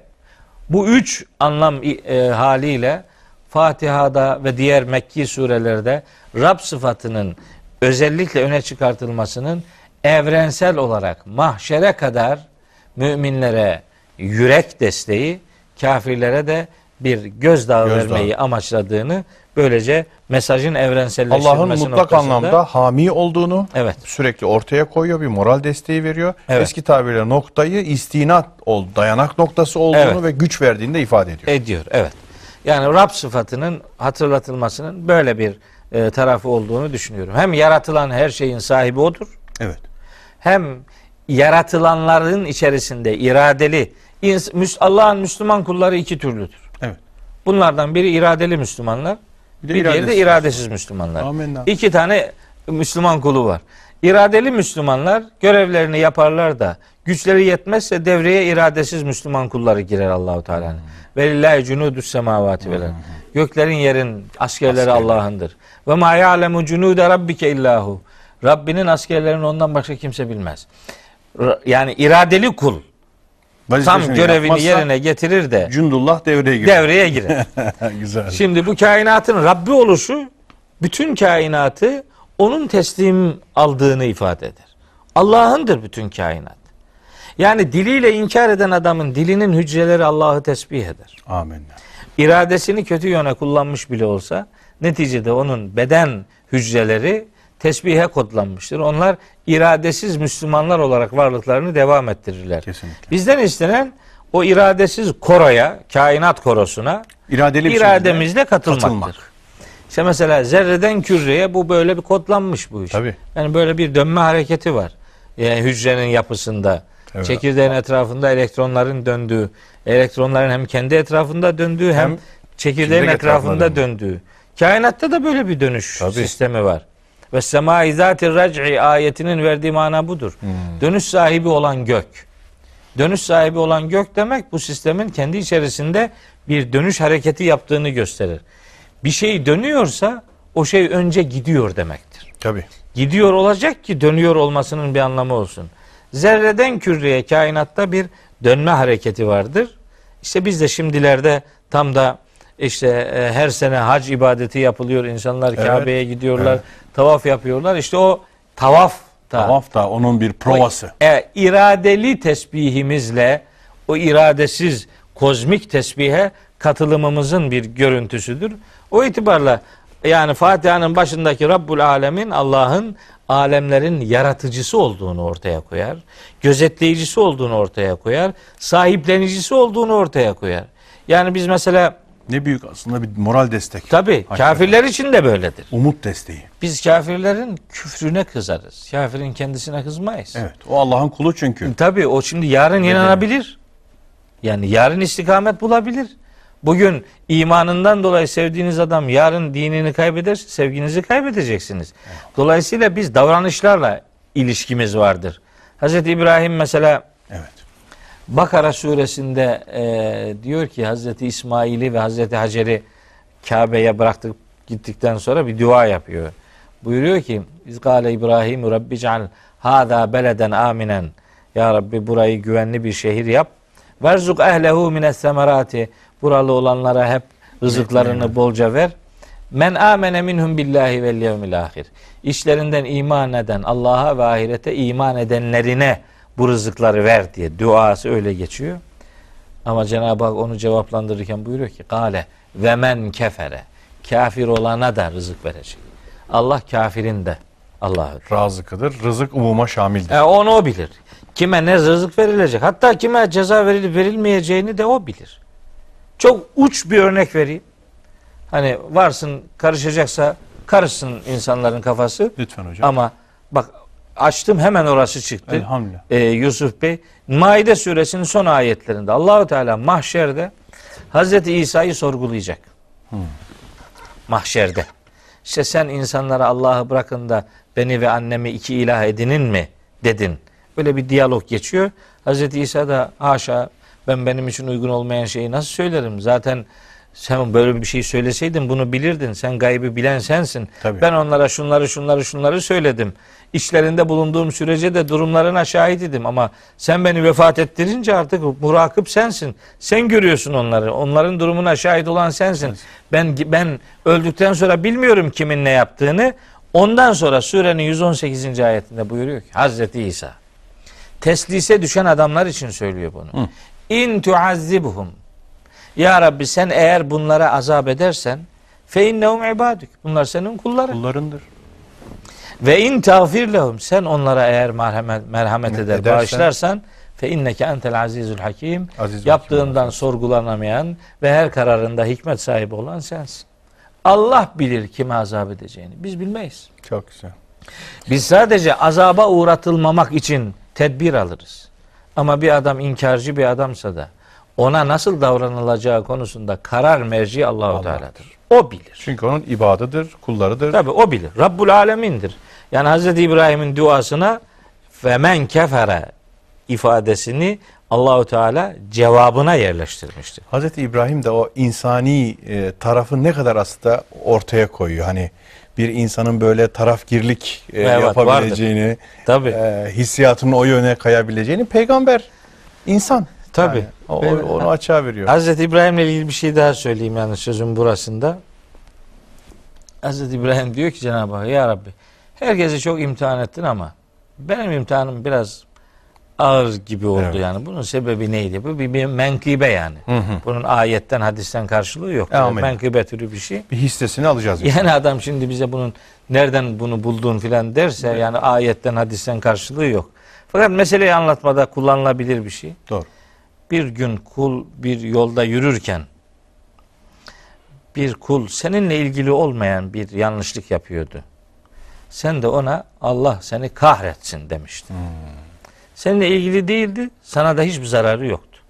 Speaker 2: bu üç anlam e, haliyle Fatiha'da ve diğer Mekki surelerde Rab sıfatının özellikle öne çıkartılmasının evrensel olarak mahşere kadar müminlere yürek desteği, kafirlere de bir gözdağı,
Speaker 1: Gözdağı.
Speaker 2: vermeyi amaçladığını böylece mesajın evrenselleştirilmesi
Speaker 1: Allah'ın mutlak
Speaker 2: noktasında-
Speaker 1: anlamda hami olduğunu
Speaker 2: Evet.
Speaker 1: sürekli ortaya koyuyor, bir moral desteği veriyor.
Speaker 2: Evet.
Speaker 1: Eski tabirle noktayı istinat ol, dayanak noktası olduğunu
Speaker 2: Evet.
Speaker 1: ve güç verdiğini de ifade ediyor.
Speaker 2: ediyor. Evet. Yani Rab sıfatının hatırlatılmasının böyle bir e, tarafı olduğunu düşünüyorum. Hem yaratılan her şeyin sahibi odur.
Speaker 1: Evet.
Speaker 2: Hem yaratılanların içerisinde iradeli Allah'ın Müslüman kulları iki türlüdür.
Speaker 1: Evet.
Speaker 2: Bunlardan biri iradeli Müslümanlar,
Speaker 1: Bir de
Speaker 2: bir diğeri de
Speaker 1: iradesiz.
Speaker 2: iradesiz Müslümanlar.
Speaker 1: Amenna.
Speaker 2: İki tane Müslüman kulu var. İradeli Müslümanlar görevlerini yaparlar da güçleri yetmezse devreye iradesiz Müslüman kulları girer Allahu Teala'nın. Ve lillahi cunudus semavati vel ard. Göklerin yerin askerleri Allah'ındır. Ve ma ya'lemu cunude rabbike illahu. Rabbinin askerlerini ondan başka kimse bilmez. Yani iradeli kul tam görevini yerine getirir de
Speaker 1: Cundullah devreye giriyor.
Speaker 2: devreye girer.
Speaker 1: Güzel.
Speaker 2: Şimdi bu kainatın Rabbi oluşu bütün kainatı onun teslim aldığını ifade eder. Allah'ındır bütün kainat. Yani diliyle inkar eden adamın dilinin hücreleri Allah'ı tesbih eder.
Speaker 1: Amenna.
Speaker 2: İradesini kötü yöne kullanmış bile olsa neticede onun beden hücreleri tesbihe kodlanmıştır. Onlar iradesiz Müslümanlar olarak varlıklarını devam ettirirler.
Speaker 1: Kesinlikle.
Speaker 2: Bizden istenen o iradesiz koroya, kainat korosuna
Speaker 1: İradeli
Speaker 2: irademizle katılmaktır.
Speaker 1: katılmak.
Speaker 2: İşte mesela zerreden küreye bu böyle bir kodlanmış bu iş.
Speaker 1: Tabii.
Speaker 2: Yani böyle bir dönme hareketi var. Yani hücrenin yapısında.
Speaker 1: Evet.
Speaker 2: Çekirdeğin etrafında elektronların döndüğü, elektronların hem kendi etrafında döndüğü hem,
Speaker 1: Hem
Speaker 2: çekirdeğin etrafında döndüğü. Kainatta da böyle bir dönüş
Speaker 1: Tabii.
Speaker 2: sistemi var. Ve semai zati rac'i ayetinin verdiği mana budur.
Speaker 1: Hmm.
Speaker 2: Dönüş sahibi olan gök. Dönüş sahibi olan gök demek bu sistemin kendi içerisinde bir dönüş hareketi yaptığını gösterir. Bir şey dönüyorsa o şey önce gidiyor demektir.
Speaker 1: Tabii.
Speaker 2: Gidiyor olacak ki dönüyor olmasının bir anlamı olsun. Zerreden küreye kainatta bir dönme hareketi vardır. İşte biz de şimdilerde tam da işte e, her sene hac ibadeti yapılıyor. İnsanlar
Speaker 1: Evet.
Speaker 2: Kabe'ye gidiyorlar. Tavaf yapıyorlar. İşte o tavaf da
Speaker 1: Tavaf da onun bir provası.
Speaker 2: e, iradeli tesbihimizle o iradesiz kozmik tesbihe katılımımızın bir görüntüsüdür. O itibarla yani Fatiha'nın başındaki Rabbul Alemin Allah'ın alemlerin yaratıcısı olduğunu ortaya koyar. Gözetleyicisi olduğunu ortaya koyar. Sahiplenicisi olduğunu ortaya koyar. Yani biz mesela
Speaker 1: Ne büyük aslında bir moral destek.
Speaker 2: tabi kafirler için de böyledir.
Speaker 1: Umut desteği.
Speaker 2: Biz kafirlerin küfrüne kızarız. Kafirin kendisine kızmayız.
Speaker 1: Evet. O Allah'ın kulu çünkü.
Speaker 2: Tabii o şimdi yarın inanabilir. Yani yarın istikamet bulabilir. Bugün imanından dolayı sevdiğiniz adam yarın dinini kaybederse sevginizi kaybedeceksiniz. Dolayısıyla biz davranışlarla ilişkimiz vardır. Hazreti İbrahim mesela
Speaker 1: Evet.
Speaker 2: Bakara suresinde e, diyor ki Hazreti İsmail'i ve Hazreti Hacer'i Kabe'ye bıraktık gittikten sonra bir dua yapıyor. Buyuruyor ki İzgale İbrahim Rabbi ceal hâzâ beleden aminen Ya Rabbi burayı güvenli bir şehir yap. Verzuk ehlehu mines semerati buralı olanlara hep rızıklarını bolca ver. Men amene minhum billahi vel yevmil ahir. İşlerinden iman eden Allah'a ve ahirete iman edenlerine bu rızıkları ver diye duası öyle geçiyor. Ama Cenab-ı Hak onu cevaplandırırken buyuruyor ki Kale ve men kefere kafir olana da rızık verecek. Allah kafirin de Allah'ı.
Speaker 1: Razıkıdır. Rızık umuma şamildir.
Speaker 2: E, onu o bilir. Kime ne rızık verilecek. Hatta kime ceza verilip verilmeyeceğini de o bilir. Çok uç bir örnek vereyim. Hani varsın karışacaksa karışsın insanların kafası.
Speaker 1: Lütfen hocam.
Speaker 2: Ama bak açtım hemen orası çıktı.
Speaker 1: Elhamdülillah.
Speaker 2: Ee, Yusuf Bey Maide suresinin son ayetlerinde Allahu Teala mahşerde Hazreti İsa'yı sorgulayacak. Mahşerde. İşte sen insanlara Allah'ı bırakın da beni ve annemi iki ilah edinin mi dedin. Böyle bir diyalog geçiyor. Hazreti İsa da haşa ben benim için uygun olmayan şeyi nasıl söylerim? Zaten sen böyle bir şey söyleseydin bunu bilirdin. Sen gaybı bilen sensin.
Speaker 1: Tabii.
Speaker 2: Ben onlara şunları şunları şunları söyledim. İçlerinde bulunduğum sürece de durumlarına şahit idim ama sen beni vefat ettirince artık murakip sensin. Sen görüyorsun onları. Onların durumuna şahit olan sensin. Ben ben öldükten sonra bilmiyorum kimin ne yaptığını. Ondan sonra surenin 118. ayetinde buyuruyor ki Hazreti İsa teslise düşen adamlar için söylüyor bunu. İn tuazzibhum ya Rabbi sen eğer bunlara azap edersen fe innehum ibaduk. Bunlar senin kulların.
Speaker 1: Kullarındır.
Speaker 2: Ve in tağfir lehum sen onlara eğer merhamet, merhamet eder,
Speaker 1: Edersen-
Speaker 2: bağışlarsan fe inneke entel azizül hakim.
Speaker 1: Aziz
Speaker 2: Yaptığından sorgulanamayan ve her kararında hikmet sahibi olan sensin. Allah bilir kime azap edeceğini. Biz bilmeyiz.
Speaker 1: Çok güzel.
Speaker 2: Biz sadece azaba uğratılmamak için tedbir alırız. Ama bir adam inkarcı bir adamsa da ona nasıl davranılacağı konusunda karar merci Allahu
Speaker 1: Allah'tır.
Speaker 2: Teala'dır. O bilir.
Speaker 1: Çünkü onun ibadıdır, kullarıdır.
Speaker 2: Tabi o bilir. Rabbul Alemin'dir. Yani Hazreti İbrahim'in duasına femen kefere ifadesini Allahu Teala cevabına yerleştirmiştir.
Speaker 1: Hazreti İbrahim de o insani e, tarafı ne kadar aslında ortaya koyuyor. Hani bir insanın böyle tarafgirlik e,
Speaker 2: Evet,
Speaker 1: yapabileceğini,
Speaker 2: Tabi.
Speaker 1: e, hissiyatının o yöne kayabileceğini peygamber insan.
Speaker 2: Tabii.
Speaker 1: Yani o-
Speaker 2: Ve-
Speaker 1: o- onu açığa veriyor.
Speaker 2: Hazreti İbrahim'le ilgili bir şey daha söyleyeyim yani sözün burasında. Hazreti İbrahim diyor ki Cenab-ı Hak ya Rabbi herkesi çok imtihan ettin ama benim imtihanım biraz ağır gibi oldu
Speaker 1: Evet.
Speaker 2: yani. Bunun sebebi neydi? Bu bir, bir menkıbe yani.
Speaker 1: Hı hı.
Speaker 2: Bunun ayetten hadisten karşılığı yok.
Speaker 1: Amin.
Speaker 2: Menkıbe türü bir şey.
Speaker 1: Bir hissesini alacağız. inşallah.
Speaker 2: Yani adam şimdi bize bunun nereden bunu buldun filan derse yani ayetten hadisten karşılığı yok. Fakat meseleyi anlatmada kullanılabilir bir şey.
Speaker 1: Doğru.
Speaker 2: Bir gün kul bir yolda yürürken bir kul seninle ilgili olmayan bir yanlışlık yapıyordu. Sen de ona Allah seni kahretsin demiştin. Seninle ilgili değildi, sana da hiçbir zararı yoktu.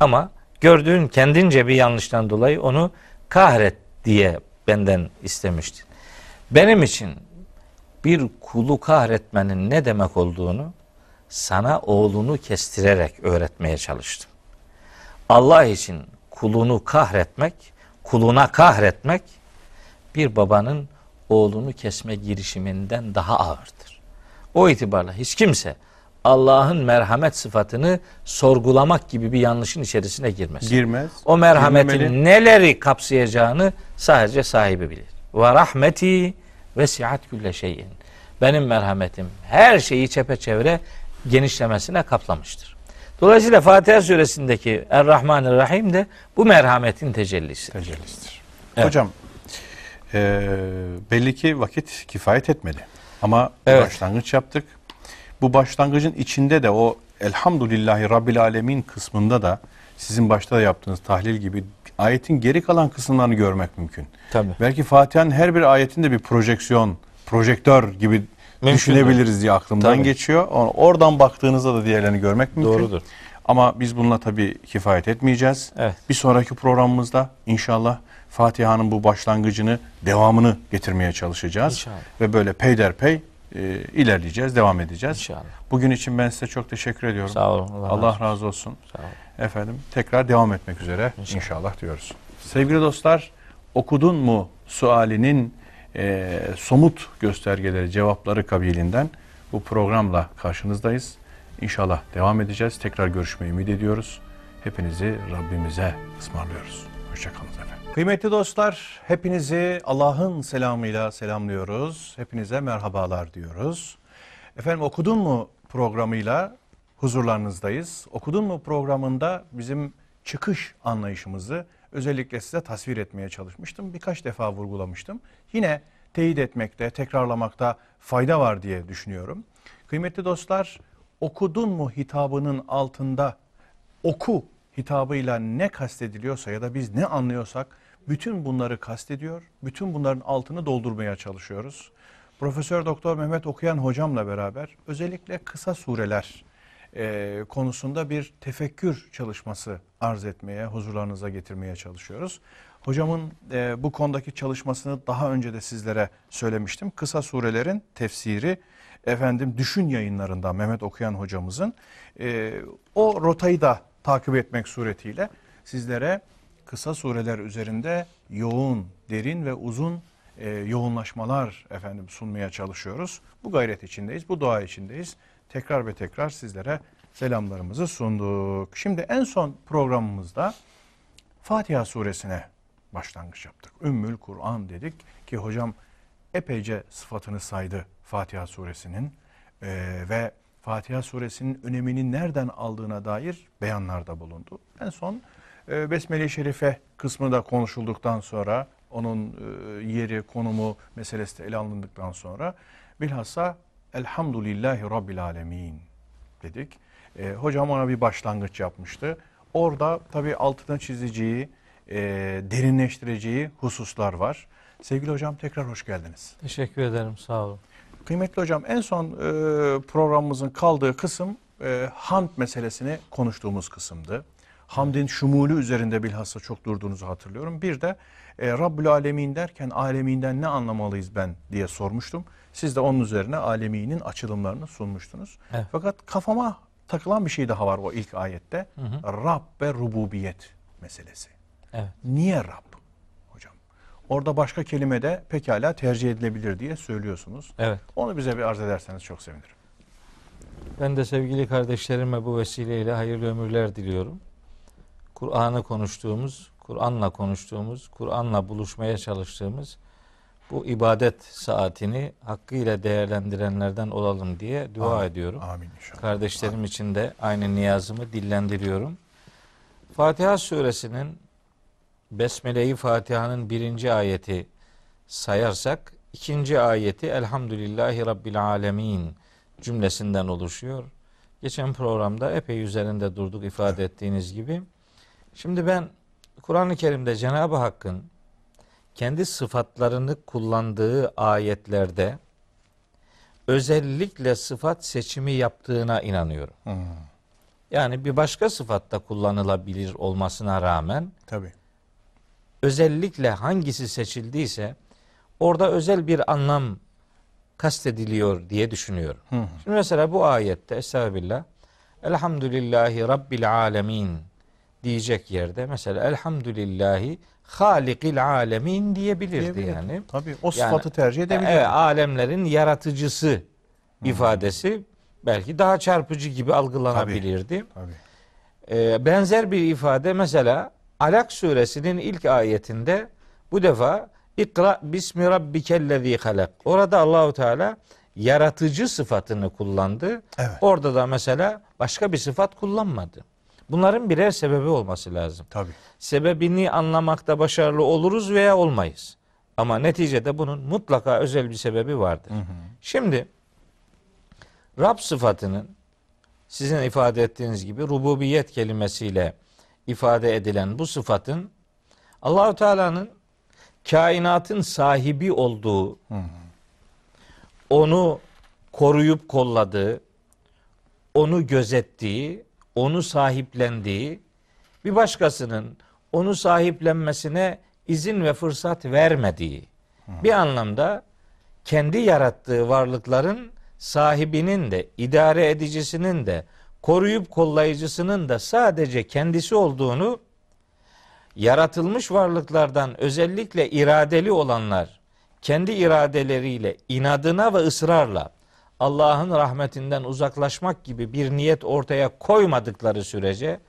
Speaker 2: Ama gördüğün kendince bir yanlıştan dolayı onu kahret diye benden istemişti. Benim için bir kulu kahretmenin ne demek olduğunu sana oğlunu kestirerek öğretmeye çalıştım. Allah için kulunu kahretmek, kuluna kahretmek bir babanın oğlunu kesme girişiminden daha ağırdır. O itibarla hiç kimse Allah'ın merhamet sıfatını sorgulamak gibi bir yanlışın içerisine girmesin.
Speaker 1: Girmez.
Speaker 2: O merhametin
Speaker 1: girmemeli.
Speaker 2: neleri kapsayacağını sadece sahibi bilir. Ve rahmeti vesiat külle şeyin. Benim merhametim her şeyi çepeçevre genişlemesine kaplamıştır. Dolayısıyla Fatiha suresindeki Er-Rahmanir-Rahim de bu merhametin tecellisi.
Speaker 1: Tecellisidir.
Speaker 2: Evet.
Speaker 1: Hocam e, belli ki vakit kifayet etmedi. Ama
Speaker 2: Evet.
Speaker 1: başlangıç yaptık. Bu başlangıcın içinde de o Elhamdülillahi Rabbil Alemin kısmında da sizin başta da yaptığınız tahlil gibi ayetin geri kalan kısımlarını görmek mümkün.
Speaker 2: Tabii.
Speaker 1: Belki Fatiha'nın her bir ayetinde bir projeksiyon, projektör gibi
Speaker 2: Mümkündür.
Speaker 1: düşünebiliriz diye aklımdan
Speaker 2: Tabii.
Speaker 1: geçiyor. Oradan baktığınızda da diğerlerini görmek mümkün.
Speaker 2: Doğrudur.
Speaker 1: Ama biz bununla tabii kifayet etmeyeceğiz.
Speaker 2: Evet.
Speaker 1: Bir sonraki programımızda inşallah Fatiha'nın bu başlangıcını, devamını getirmeye çalışacağız.
Speaker 2: İnşallah.
Speaker 1: Ve böyle peyderpey e, ilerleyeceğiz, devam edeceğiz.
Speaker 2: İnşallah.
Speaker 1: Bugün için ben size çok teşekkür ediyorum.
Speaker 2: Sağ olun. Allah,
Speaker 1: Allah
Speaker 2: razı olsun. Sağ olun.
Speaker 1: Efendim tekrar devam etmek üzere
Speaker 2: İnşallah.
Speaker 1: inşallah, diyoruz. Sevgili dostlar, okudun mu sualinin e, somut göstergeleri, cevapları kabilinden bu programla karşınızdayız. İnşallah devam edeceğiz. Tekrar görüşmeyi ümit ediyoruz. Hepinizi Rabbimize ısmarlıyoruz. Hoşçakalın. Kıymetli dostlar, hepinizi Allah'ın selamıyla selamlıyoruz. Hepinize merhabalar diyoruz. Efendim okudun mu programıyla huzurlarınızdayız. Okudun mu programında bizim çıkış anlayışımızı özellikle size tasvir etmeye çalışmıştım. Birkaç defa vurgulamıştım. Yine teyit etmekte, tekrarlamakta fayda var diye düşünüyorum. Kıymetli dostlar, okudun mu hitabının altında oku hitabıyla ne kastediliyorsa ya da biz ne anlıyorsak bütün bunları kastediyor. Bütün bunların altını doldurmaya çalışıyoruz. Profesör Doktor Mehmet Okuyan hocamla beraber özellikle kısa sureler e, konusunda bir tefekkür çalışması arz etmeye, huzurlarınıza getirmeye çalışıyoruz. Hocamın e, bu konudaki çalışmasını daha önce de sizlere söylemiştim. Kısa surelerin tefsiri efendim düşün yayınlarında Mehmet Okuyan hocamızın e, o rotayı da takip etmek suretiyle sizlere kısa sureler üzerinde yoğun, derin ve uzun e, yoğunlaşmalar efendim sunmaya çalışıyoruz. Bu gayret içindeyiz, bu dua içindeyiz. Tekrar ve tekrar sizlere selamlarımızı sunduk. Şimdi en son programımızda Fatiha suresine başlangıç yaptık. Ümmül Kur'an dedik ki hocam epeyce sıfatını saydı Fatiha suresinin Ee, ve Fatiha suresinin önemini nereden aldığına dair beyanlarda bulundu. En son e, Besmele-i Şerife kısmı da konuşulduktan sonra onun e, yeri, konumu meselesi de ele alındıktan sonra bilhassa Elhamdülillahi Rabbil Alemin dedik. E, hocam ona bir başlangıç yapmıştı. Orada tabii altına çizeceği, e, derinleştireceği hususlar var. Sevgili hocam tekrar hoş geldiniz.
Speaker 2: Teşekkür ederim. Sağ olun.
Speaker 1: Kıymetli hocam en son e, programımızın kaldığı kısım e, hamd meselesini konuştuğumuz kısımdı. Hamdin şumulü üzerinde bilhassa çok durduğunuzu hatırlıyorum. Bir de e, Rabbül Alemin derken aleminden ne anlamalıyız ben diye sormuştum. Siz de onun üzerine aleminin açılımlarını sunmuştunuz.
Speaker 2: Evet.
Speaker 1: Fakat kafama takılan bir şey daha var o ilk ayette. Rab ve rububiyet meselesi.
Speaker 2: Evet.
Speaker 1: Niye Rab hocam? Orada başka kelime de pekala tercih edilebilir diye söylüyorsunuz.
Speaker 2: Evet.
Speaker 1: Onu bize bir arz ederseniz çok sevinirim.
Speaker 2: Ben de sevgili kardeşlerime bu vesileyle hayırlı ömürler diliyorum. Kur'an'ı konuştuğumuz, Kur'an'la konuştuğumuz, Kur'an'la buluşmaya çalıştığımız bu ibadet saatini hakkıyla değerlendirenlerden olalım diye dua
Speaker 1: Amin.
Speaker 2: ediyorum.
Speaker 1: Amin inşallah.
Speaker 2: Kardeşlerim için de aynı niyazımı dillendiriyorum. Fatiha suresinin Besmele-i Fatiha'nın birinci ayeti sayarsak ikinci ayeti Elhamdülillahi Rabbil Alemin cümlesinden oluşuyor. Geçen programda epey üzerinde durduk ifade ettiğiniz gibi. Şimdi ben Kur'an-ı Kerim'de Cenab-ı Hakk'ın kendi sıfatlarını kullandığı ayetlerde özellikle sıfat seçimi yaptığına inanıyorum.
Speaker 1: Hmm,
Speaker 2: Yani bir başka sıfatta kullanılabilir olmasına rağmen
Speaker 1: tabii.
Speaker 2: özellikle hangisi seçildiyse orada özel bir anlam kastediliyor diye düşünüyorum.
Speaker 1: Hı hı.
Speaker 2: Şimdi mesela bu ayette Estağfirullah Elhamdülillahi Rabbil Alemin diyecek yerde mesela Elhamdülillahi Halikil Alemin diyebilirdi
Speaker 1: Diyebilir.
Speaker 2: yani.
Speaker 1: Tabii o sıfatı
Speaker 2: Yani,
Speaker 1: tercih edebilir.
Speaker 2: Evet, alemlerin yaratıcısı ifadesi belki daha çarpıcı gibi algılanabilirdi.
Speaker 1: Tabii.
Speaker 2: Ee, benzer bir ifade mesela Alak suresinin ilk ayetinde bu defa İkra bismi rabbikellezî halak. Orada Allahu Teala yaratıcı sıfatını kullandı.
Speaker 1: Evet.
Speaker 2: Orada da mesela başka bir sıfat kullanmadı. Bunların birer sebebi olması lazım.
Speaker 1: Tabii.
Speaker 2: Sebebini anlamakta başarılı oluruz veya olmayız. Ama neticede bunun mutlaka özel bir sebebi vardır. Şimdi Rab sıfatının sizin ifade ettiğiniz gibi rububiyet kelimesiyle ifade edilen bu sıfatın Allahu Teala'nın kainatın sahibi olduğu, onu koruyup kolladığı, onu gözettiği, onu sahiplendiği, bir başkasının onu sahiplenmesine izin ve fırsat vermediği bir anlamda kendi yarattığı varlıkların sahibinin de idare edicisinin de koruyup kollayıcısının da sadece kendisi olduğunu yaratılmış varlıklardan özellikle iradeli olanlar kendi iradeleriyle inadına ve ısrarla Allah'ın rahmetinden uzaklaşmak gibi bir niyet ortaya koymadıkları sürece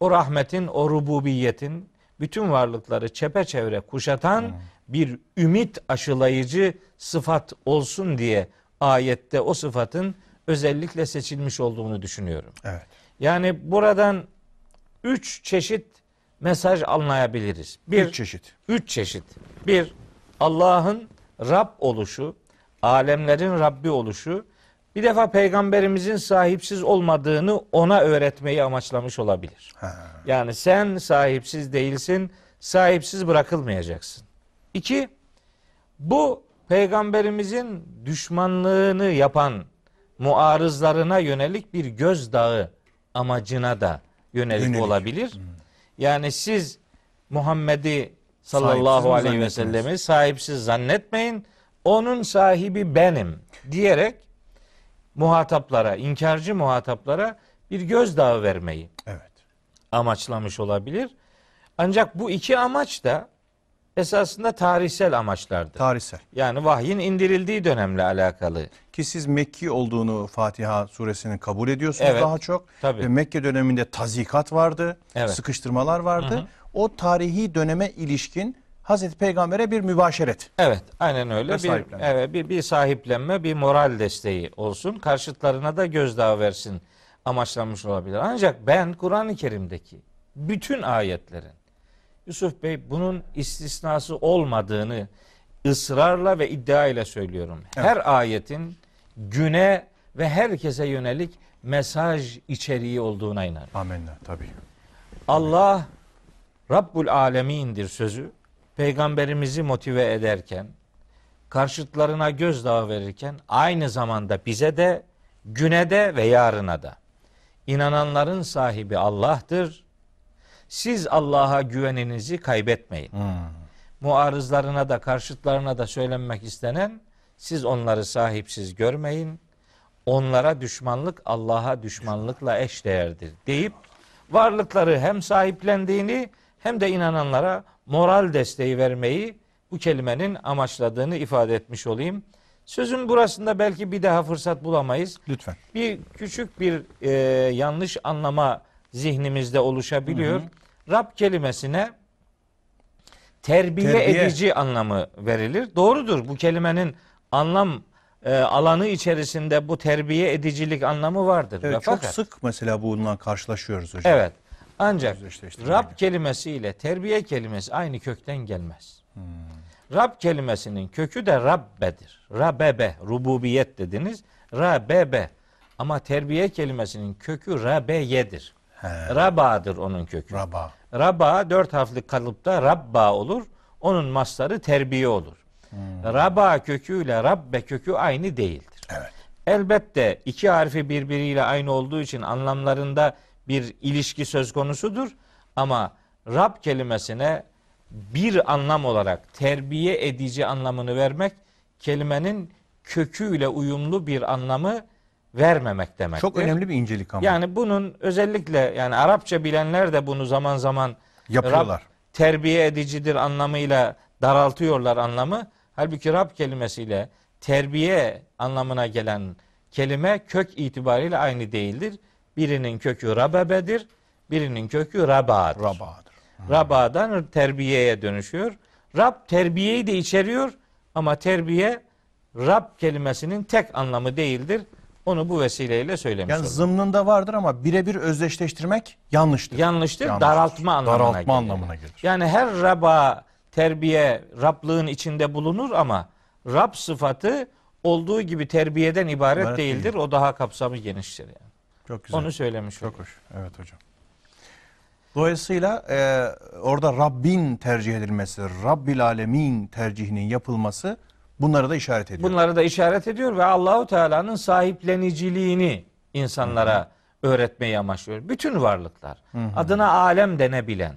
Speaker 2: o rahmetin, o rububiyetin bütün varlıkları çepeçevre kuşatan bir ümit aşılayıcı sıfat olsun diye ayette o sıfatın özellikle seçilmiş olduğunu düşünüyorum.
Speaker 1: Evet.
Speaker 2: Yani buradan üç çeşit mesaj anlayabiliriz. Bir,
Speaker 1: Bir çeşit.
Speaker 2: üç çeşit. Bir, Allah'ın Rab oluşu, alemlerin Rabbi oluşu, bir defa peygamberimizin sahipsiz olmadığını ona öğretmeyi amaçlamış olabilir.
Speaker 1: Ha.
Speaker 2: Yani sen sahipsiz değilsin, sahipsiz bırakılmayacaksın. İki, bu peygamberimizin düşmanlığını yapan muarızlarına yönelik bir gözdağı amacına da yönelik,
Speaker 1: Yönelik.
Speaker 2: olabilir. Yani siz Muhammed'i sallallahu
Speaker 1: Sahipsiz
Speaker 2: aleyhi ve sellemi sahipsiz zannetmeyin. Onun sahibi benim diyerek muhataplara, inkarcı muhataplara bir gözdağı vermeyi
Speaker 1: Evet.
Speaker 2: amaçlamış olabilir. Ancak bu iki amaç da esasında tarihsel amaçlardır.
Speaker 1: Tarihsel.
Speaker 2: Yani vahyin indirildiği dönemle alakalı.
Speaker 1: Ki siz Mekki olduğunu Fatiha suresinin kabul ediyorsunuz
Speaker 2: Evet.
Speaker 1: daha çok.
Speaker 2: Tabii.
Speaker 1: Ve Mekke döneminde tazikat vardı,
Speaker 2: Evet.
Speaker 1: sıkıştırmalar vardı. O tarihi döneme ilişkin Hazreti Peygamber'e bir mübaşeret.
Speaker 2: Evet, aynen öyle. Bir, evet, bir, bir sahiplenme, bir moral desteği olsun. Karşıtlarına da gözdağı versin amaçlanmış olabilir. Ancak ben Kur'an-ı Kerim'deki bütün ayetlerin Yusuf Bey bunun istisnası olmadığını ısrarla ve iddia ile söylüyorum. Her ayetin güne ve herkese yönelik mesaj içeriği olduğuna inanıyorum.
Speaker 1: Amenna tabii.
Speaker 2: Allah Rabbul Alemin'dir sözü peygamberimizi motive ederken karşıtlarına gözdağı verirken aynı zamanda bize de güne de ve yarına da inananların sahibi Allah'tır. Siz Allah'a güveninizi kaybetmeyin. Muarızlarına da karşıtlarına da söylenmek istenen siz onları sahipsiz görmeyin. Onlara düşmanlık Allah'a düşmanlıkla eşdeğerdir deyip varlıkları hem sahiplendiğini hem de inananlara moral desteği vermeyi bu kelimenin amaçladığını ifade etmiş olayım. Sözün burasında belki bir daha fırsat bulamayız.
Speaker 1: Lütfen.
Speaker 2: Bir küçük bir e, yanlış anlama zihnimizde oluşabiliyor. Rab kelimesine terbiye,
Speaker 1: Terbiye.
Speaker 2: edici anlamı verilir. Doğrudur. Bu kelimenin anlam e, alanı içerisinde bu terbiye edicilik anlamı vardır.
Speaker 1: Evet,
Speaker 2: Ve
Speaker 1: çok
Speaker 2: fakat-
Speaker 1: sık mesela bununla karşılaşıyoruz hocam.
Speaker 2: Evet. Ancak. Rab kelimesi ile terbiye kelimesi aynı kökten gelmez. Rab kelimesinin kökü de Rabbedir. Rabebe, rububiyet dediniz. Rabebe. Ama terbiye kelimesinin kökü Rabeyedir.
Speaker 1: He.
Speaker 2: Rabadır onun kökü.
Speaker 1: Raba.
Speaker 2: Raba dört harfli kalıpta Rabba olur. Onun mastarı terbiye olur. Raba köküyle Rabbe kökü aynı değildir.
Speaker 1: Evet.
Speaker 2: Elbette iki harfi birbiriyle aynı olduğu için anlamlarında bir ilişki söz konusudur. Ama Rab kelimesine bir anlam olarak terbiye edici anlamını vermek kelimenin köküyle uyumlu bir anlamı vermemek demektir.
Speaker 1: Çok önemli bir incelik ama.
Speaker 2: Yani bunun özellikle yani Arapça bilenler de bunu zaman zaman
Speaker 1: Yapıyorlar.
Speaker 2: Rab terbiye edicidir anlamıyla daraltıyorlar anlamı. Halbuki Rab kelimesiyle terbiye anlamına gelen kelime kök itibariyle aynı değildir. Birinin kökü rabebedir, birinin kökü rabadır.
Speaker 1: Rabadır.
Speaker 2: Rabadan terbiyeye dönüşüyor. Rab terbiyeyi de içeriyor ama terbiye Rab kelimesinin tek anlamı değildir. Onu bu vesileyle söylemiş
Speaker 1: Yani
Speaker 2: oldum.
Speaker 1: zımnında vardır ama birebir özdeşleştirmek yanlıştır.
Speaker 2: Yanlıştır,
Speaker 1: Yanlıştır.
Speaker 2: daraltma anlamına
Speaker 1: Daraltma
Speaker 2: gelir.
Speaker 1: anlamına gelir.
Speaker 2: Yani her raba terbiye Rablığın içinde bulunur ama Rab sıfatı olduğu gibi terbiyeden ibaret,
Speaker 1: İbaret
Speaker 2: değildir. O daha kapsamı geniştir yani.
Speaker 1: Çok güzel.
Speaker 2: Onu söylemiş
Speaker 1: Çok hoş. Evet hocam. Dolayısıyla e, orada Rabbin tercih edilmesi, Rabbil Alemin tercihinin yapılması bunları da işaret ediyor.
Speaker 2: Bunları da işaret ediyor ve Allahu Teala'nın sahipleniciliğini insanlara öğretmeyi amaçlıyor. Bütün varlıklar adına alem denebilen,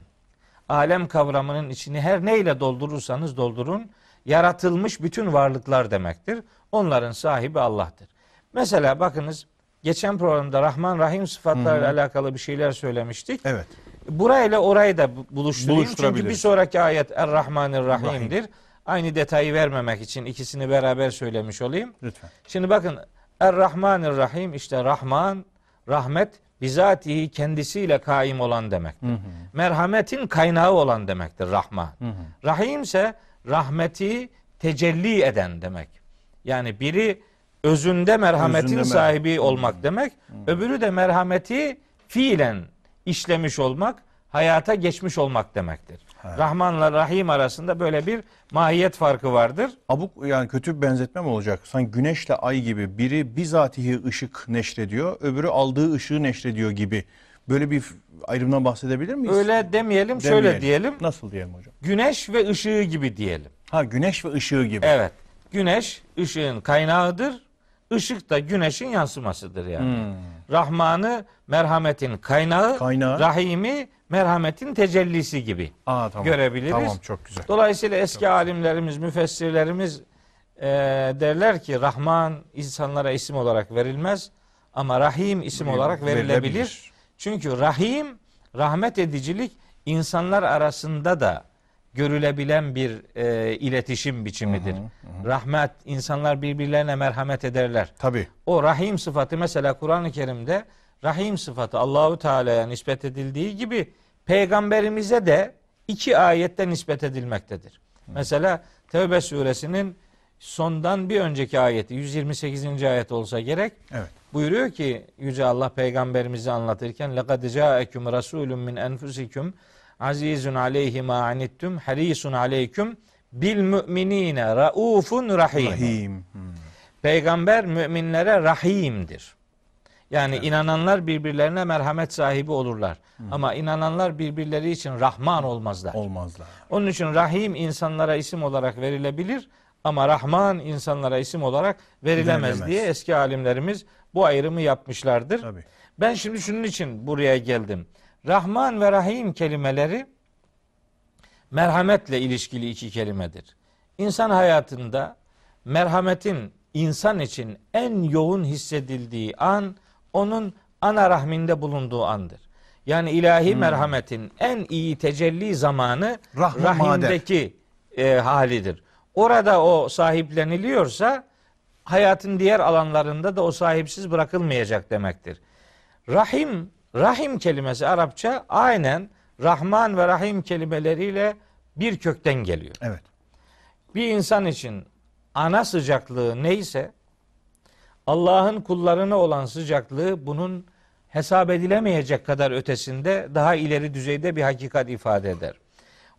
Speaker 2: alem kavramının içini her neyle doldurursanız doldurun, yaratılmış bütün varlıklar demektir. Onların sahibi Allah'tır. Mesela bakınız geçen programda Rahman Rahim sıfatlarıyla alakalı bir şeyler söylemiştik.
Speaker 1: Evet.
Speaker 2: Burayla orayı da bu- buluşturayım. Çünkü bir sonraki ayet Er-Rahmanir
Speaker 1: Rahim.
Speaker 2: Rahim'dir. Aynı detayı vermemek için ikisini beraber söylemiş olayım.
Speaker 1: Lütfen.
Speaker 2: Şimdi bakın Er-Rahmanir Rahim işte Rahman, rahmet bizatihi kendisiyle kaim olan demektir. Merhametin kaynağı olan demektir Rahman. Rahim ise rahmeti tecelli eden demek. Yani biri özünde merhametin
Speaker 1: Özünde
Speaker 2: sahibi olmak demek. Öbürü de merhameti fiilen işlemiş olmak, hayata geçmiş olmak demektir. Rahmanla Rahim arasında böyle bir mahiyet farkı vardır.
Speaker 1: Abuk yani kötü bir benzetme mi olacak? Sanki güneşle ay gibi biri bizatihi ışık neşrediyor, öbürü aldığı ışığı neşrediyor gibi. Böyle bir ayrımdan bahsedebilir miyiz?
Speaker 2: Öyle demeyelim, şöyle
Speaker 1: Demeyelim.
Speaker 2: diyelim.
Speaker 1: Nasıl diyelim hocam?
Speaker 2: Güneş ve ışığı gibi diyelim.
Speaker 1: Ha güneş ve ışığı gibi.
Speaker 2: Evet. Güneş ışığın kaynağıdır. Işık da güneşin yansımasıdır yani. Rahmanı merhametin kaynağı,
Speaker 1: Kaynağı.
Speaker 2: Rahimi merhametin tecellisi gibi.
Speaker 1: Aa, tamam.
Speaker 2: görebiliriz.
Speaker 1: Tamam çok güzel.
Speaker 2: Dolayısıyla eski alimlerimiz, müfessirlerimiz e, derler ki Rahman insanlara isim olarak verilmez ama Rahim isim olarak verilebilir.
Speaker 1: Verilebilir.
Speaker 2: Çünkü Rahim, rahmet edicilik insanlar arasında da görülebilen bir e, iletişim biçimidir. Hı hı, hı. Rahmet, insanlar birbirlerine merhamet ederler.
Speaker 1: Tabi.
Speaker 2: O rahim sıfatı mesela Kur'an-ı Kerim'de rahim sıfatı Allahu Teala'ya nispet edildiği gibi peygamberimize de iki ayette nispet edilmektedir. Hı. Mesela Tevbe suresinin sondan bir önceki ayeti 128. ayet olsa gerek.
Speaker 1: Evet.
Speaker 2: Buyuruyor ki yüce Allah peygamberimizi anlatırken lekad ca'ekum rasulun min enfusikum azizun aleyhi ma anittum harisun aleyküm bil müminine raufun rahim.
Speaker 1: Rahim. Hmm.
Speaker 2: Peygamber müminlere rahimdir. Yani inananlar birbirlerine merhamet sahibi olurlar. Ama inananlar birbirleri için rahman olmazlar.
Speaker 1: Olmazlar.
Speaker 2: Onun için rahim insanlara isim olarak verilebilir Ama Rahman insanlara isim olarak verilemez,
Speaker 1: Verilemez.
Speaker 2: diye eski alimlerimiz bu ayrımı yapmışlardır.
Speaker 1: Tabii.
Speaker 2: Ben şimdi şunun için buraya geldim. Rahman ve Rahim kelimeleri merhametle ilişkili iki kelimedir. İnsan hayatında merhametin insan için en yoğun hissedildiği an onun ana rahminde bulunduğu andır. Yani ilahi merhametin en iyi tecelli zamanı
Speaker 1: Rahmu
Speaker 2: rahimdeki e, halidir. Orada o sahipleniliyorsa hayatın diğer alanlarında da o sahipsiz bırakılmayacak demektir. Rahim, rahim kelimesi Arapça aynen Rahman ve Rahim kelimeleriyle bir kökten geliyor.
Speaker 1: Evet.
Speaker 2: Bir insan için ana sıcaklığı neyse Allah'ın kullarına olan sıcaklığı bunun hesap edilemeyecek kadar ötesinde daha ileri düzeyde bir hakikat ifade eder.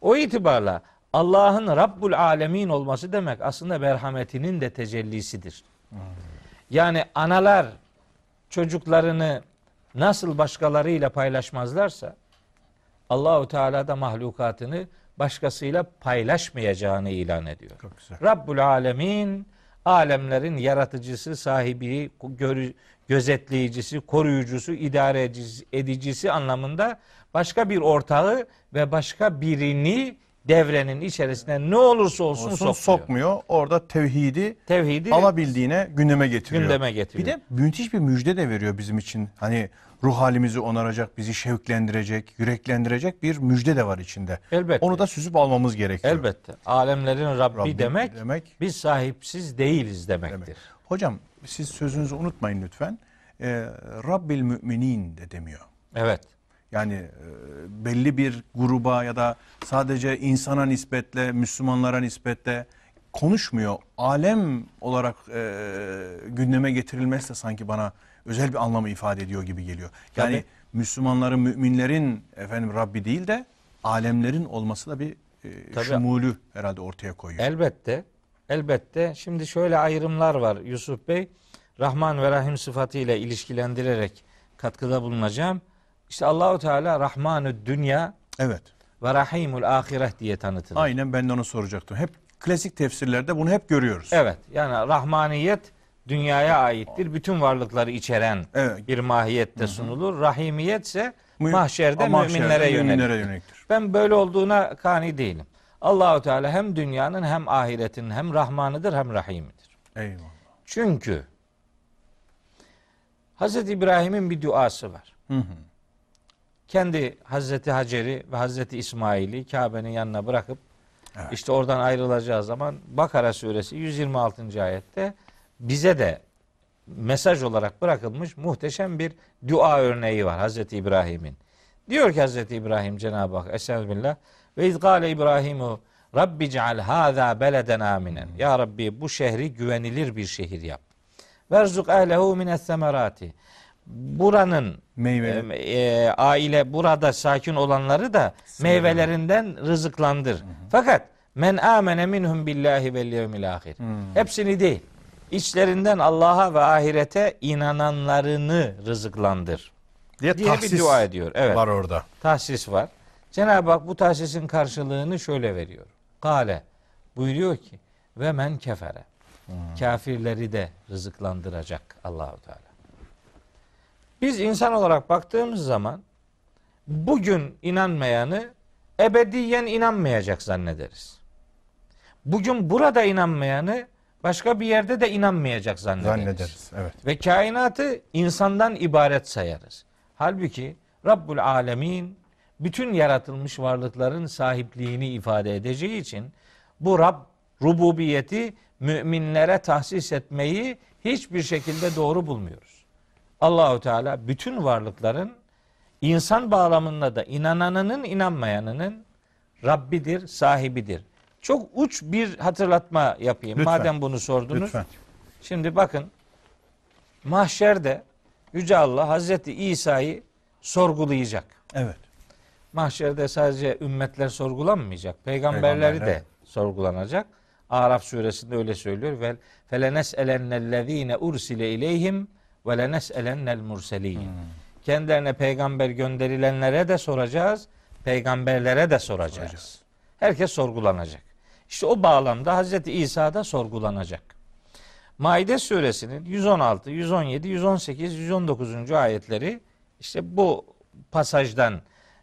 Speaker 2: O itibarla Allah'ın Rabbul Alemin olması demek aslında merhametinin de tecellisidir. Yani analar çocuklarını nasıl başkalarıyla paylaşmazlarsa Allahu Teala da mahlukatını başkasıyla paylaşmayacağını ilan ediyor.
Speaker 1: Çok güzel.
Speaker 2: Rabbul Alemin alemlerin yaratıcısı, sahibi, görü- gözetleyicisi, koruyucusu, idare edicisi, edicisi anlamında başka bir ortağı ve başka birini devrenin içerisine ne olursa olsun,
Speaker 1: Olsun
Speaker 2: sokmuyor.
Speaker 1: sokmuyor. Orada tevhidi
Speaker 2: Tevhidi
Speaker 1: alabildiğine gündeme getiriyor.
Speaker 2: Gündeme getiriyor.
Speaker 1: Bir de müthiş bir müjde de veriyor bizim için. Hani ruh halimizi onaracak, bizi şevklendirecek, yüreklendirecek bir müjde de var içinde.
Speaker 2: Elbette.
Speaker 1: Onu da süzüp almamız gerekiyor.
Speaker 2: elbette alemlerin Rabbi,
Speaker 1: Rabbi
Speaker 2: demek,
Speaker 1: demek.
Speaker 2: biz sahipsiz değiliz demektir.
Speaker 1: Demek. Hocam siz sözünüzü unutmayın lütfen. Ee, Rabbil müminin de demiyor.
Speaker 2: Evet.
Speaker 1: Yani e, belli bir gruba ya da sadece insana nispetle, Müslümanlara nispetle konuşmuyor. Alem olarak e, gündeme getirilmesi de sanki bana özel bir anlamı ifade ediyor gibi geliyor. Yani
Speaker 2: Tabii.
Speaker 1: Müslümanların, müminlerin efendim Rabbi değil de alemlerin olması da bir e,
Speaker 2: Tabii.
Speaker 1: şumulü herhalde ortaya koyuyor.
Speaker 2: Elbette. Elbette. Şimdi şöyle ayrımlar var Yusuf Bey. Rahman ve Rahim sıfatıyla ilişkilendirerek katkıda bulunacağım. İşte Allahu Teala Rahmanü Dünya
Speaker 1: Evet.
Speaker 2: ve Rahimul Ahireh diye tanıtılır.
Speaker 1: Aynen ben de onu soracaktım. Hep klasik tefsirlerde bunu hep görüyoruz.
Speaker 2: Evet. Yani rahmaniyet dünyaya aittir. Bütün varlıkları içeren
Speaker 1: Evet.
Speaker 2: bir mahiyette sunulur. Rahimiyet ise
Speaker 1: Mü-
Speaker 2: mahşerde
Speaker 1: mahşerde
Speaker 2: müminlere
Speaker 1: müminlere
Speaker 2: yönelik.
Speaker 1: yöneliktir.
Speaker 2: Ben böyle olduğuna kani değilim. Allahu Teala hem dünyanın hem ahiretin hem Rahmanıdır hem Rahimidir.
Speaker 1: Eyvallah.
Speaker 2: Çünkü Hazreti İbrahim'in bir duası var.
Speaker 1: Hı hı.
Speaker 2: Kendi Hazreti Hacer'i ve Hazreti İsmail'i Kabe'nin yanına bırakıp
Speaker 1: Evet.
Speaker 2: işte oradan ayrılacağı zaman Bakara suresi 126. ayette bize de mesaj olarak bırakılmış muhteşem bir dua örneği var Hazreti İbrahim'in. Diyor ki Hazreti İbrahim Cenab-ı Hak Estağfirullah ve izgale İbrahimu Rabbi ceal hâzâ beleden aminen. Ya Rabbi bu şehri güvenilir bir şehir yap. Verzuk ehlehu mines semerati. Buranın
Speaker 1: Meyve.
Speaker 2: e, e, aile burada sakin olanları da meyvelerinden rızıklandır. Fakat men amene minhum billahi vel yevmil ahir. Hepsini değil. İçlerinden Allah'a ve ahirete inananlarını rızıklandır.
Speaker 1: diye,
Speaker 2: diye bir dua ediyor. Evet.
Speaker 1: var orada.
Speaker 2: Tahsis var. Cenab-ı Hak bu tahsisin karşılığını şöyle veriyor. Kale buyuruyor ki ve men kefere. Kafirleri de rızıklandıracak Allahu Teala. Biz insan olarak baktığımız zaman bugün inanmayanı ebediyen inanmayacak zannederiz. Bugün burada inanmayanı başka bir yerde de inanmayacak zannederiz.
Speaker 1: Zannederiz. Evet.
Speaker 2: Ve kainatı insandan ibaret sayarız. Halbuki Rabbul Alemin bütün yaratılmış varlıkların sahipliğini ifade edeceği için bu Rab rububiyeti müminlere tahsis etmeyi hiçbir şekilde doğru bulmuyoruz. Allahu Teala bütün varlıkların insan bağlamında da inananının inanmayanının Rabbidir, sahibidir. Çok uç bir hatırlatma yapayım.
Speaker 1: Lütfen.
Speaker 2: Madem bunu sordunuz.
Speaker 1: Lütfen.
Speaker 2: Şimdi bakın mahşerde Yüce Allah Hazreti İsa'yı sorgulayacak.
Speaker 1: Evet.
Speaker 2: Mahşerde sadece ümmetler sorgulanmayacak. Peygamberleri
Speaker 1: Peygamberler,
Speaker 2: de
Speaker 1: evet.
Speaker 2: sorgulanacak. Araf suresinde öyle söylüyor. Ve felenes'elennellezine ursile ileyhim ve lenes'elennel murselin.
Speaker 1: Hmm.
Speaker 2: Kendilerine peygamber gönderilenlere de soracağız. Peygamberlere de soracağız.
Speaker 1: Soracağız.
Speaker 2: Herkes sorgulanacak. İşte o bağlamda Hazreti İsa da sorgulanacak. Maide suresinin 116, 117, 118, 119. ayetleri işte bu pasajdan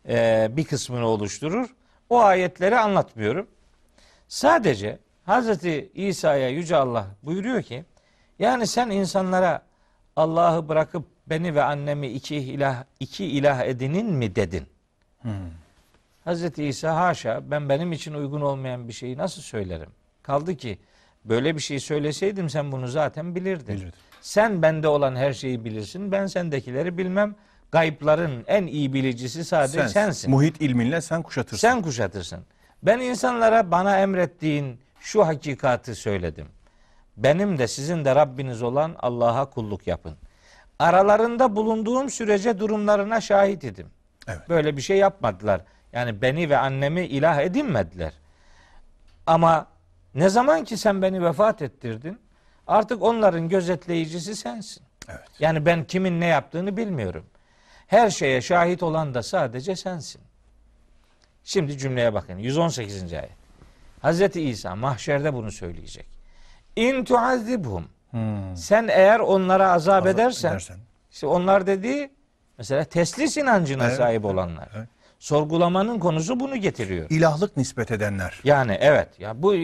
Speaker 2: e, bir kısmını oluşturur. O ayetleri anlatmıyorum. Sadece Hazreti İsa'ya Yüce Allah buyuruyor ki yani sen insanlara Allah'ı bırakıp beni ve annemi iki ilah iki ilah edinin mi dedin? Hazreti İsa haşa ben benim için uygun olmayan bir şeyi nasıl söylerim? Kaldı ki böyle bir şey söyleseydim sen bunu zaten bilirdin.
Speaker 1: Bilirdim.
Speaker 2: Sen bende olan her şeyi bilirsin. Ben sendekileri bilmem. Gaypların en iyi bilicisi sadece
Speaker 1: Sensin.
Speaker 2: sensin.
Speaker 1: Muhit ilminle sen kuşatırsın.
Speaker 2: Sen kuşatırsın. Ben insanlara bana emrettiğin şu hakikati söyledim. Benim de sizin de Rabbiniz olan Allah'a kulluk yapın. Aralarında bulunduğum sürece durumlarına şahit idim.
Speaker 1: Evet.
Speaker 2: Böyle bir şey yapmadılar. Yani beni ve annemi ilah edinmediler. Ama ne zaman ki sen beni vefat ettirdin, artık onların gözetleyicisi sensin.
Speaker 1: Evet.
Speaker 2: Yani ben kimin ne yaptığını bilmiyorum. Her şeye şahit olan da sadece sensin. Şimdi cümleye bakın. 118. ayet. Hazreti İsa mahşerde bunu söyleyecek. İn tuazibhum.
Speaker 1: Hmm.
Speaker 2: Sen eğer onlara azap,
Speaker 1: Azap
Speaker 2: edersen,
Speaker 1: edersen.
Speaker 2: işte onlar dediği mesela teslis inancına
Speaker 1: Evet,
Speaker 2: sahip olanlar.
Speaker 1: evet.
Speaker 2: Sorgulamanın konusu bunu getiriyor.
Speaker 1: İlahlık nispet edenler.
Speaker 2: Yani evet ya bu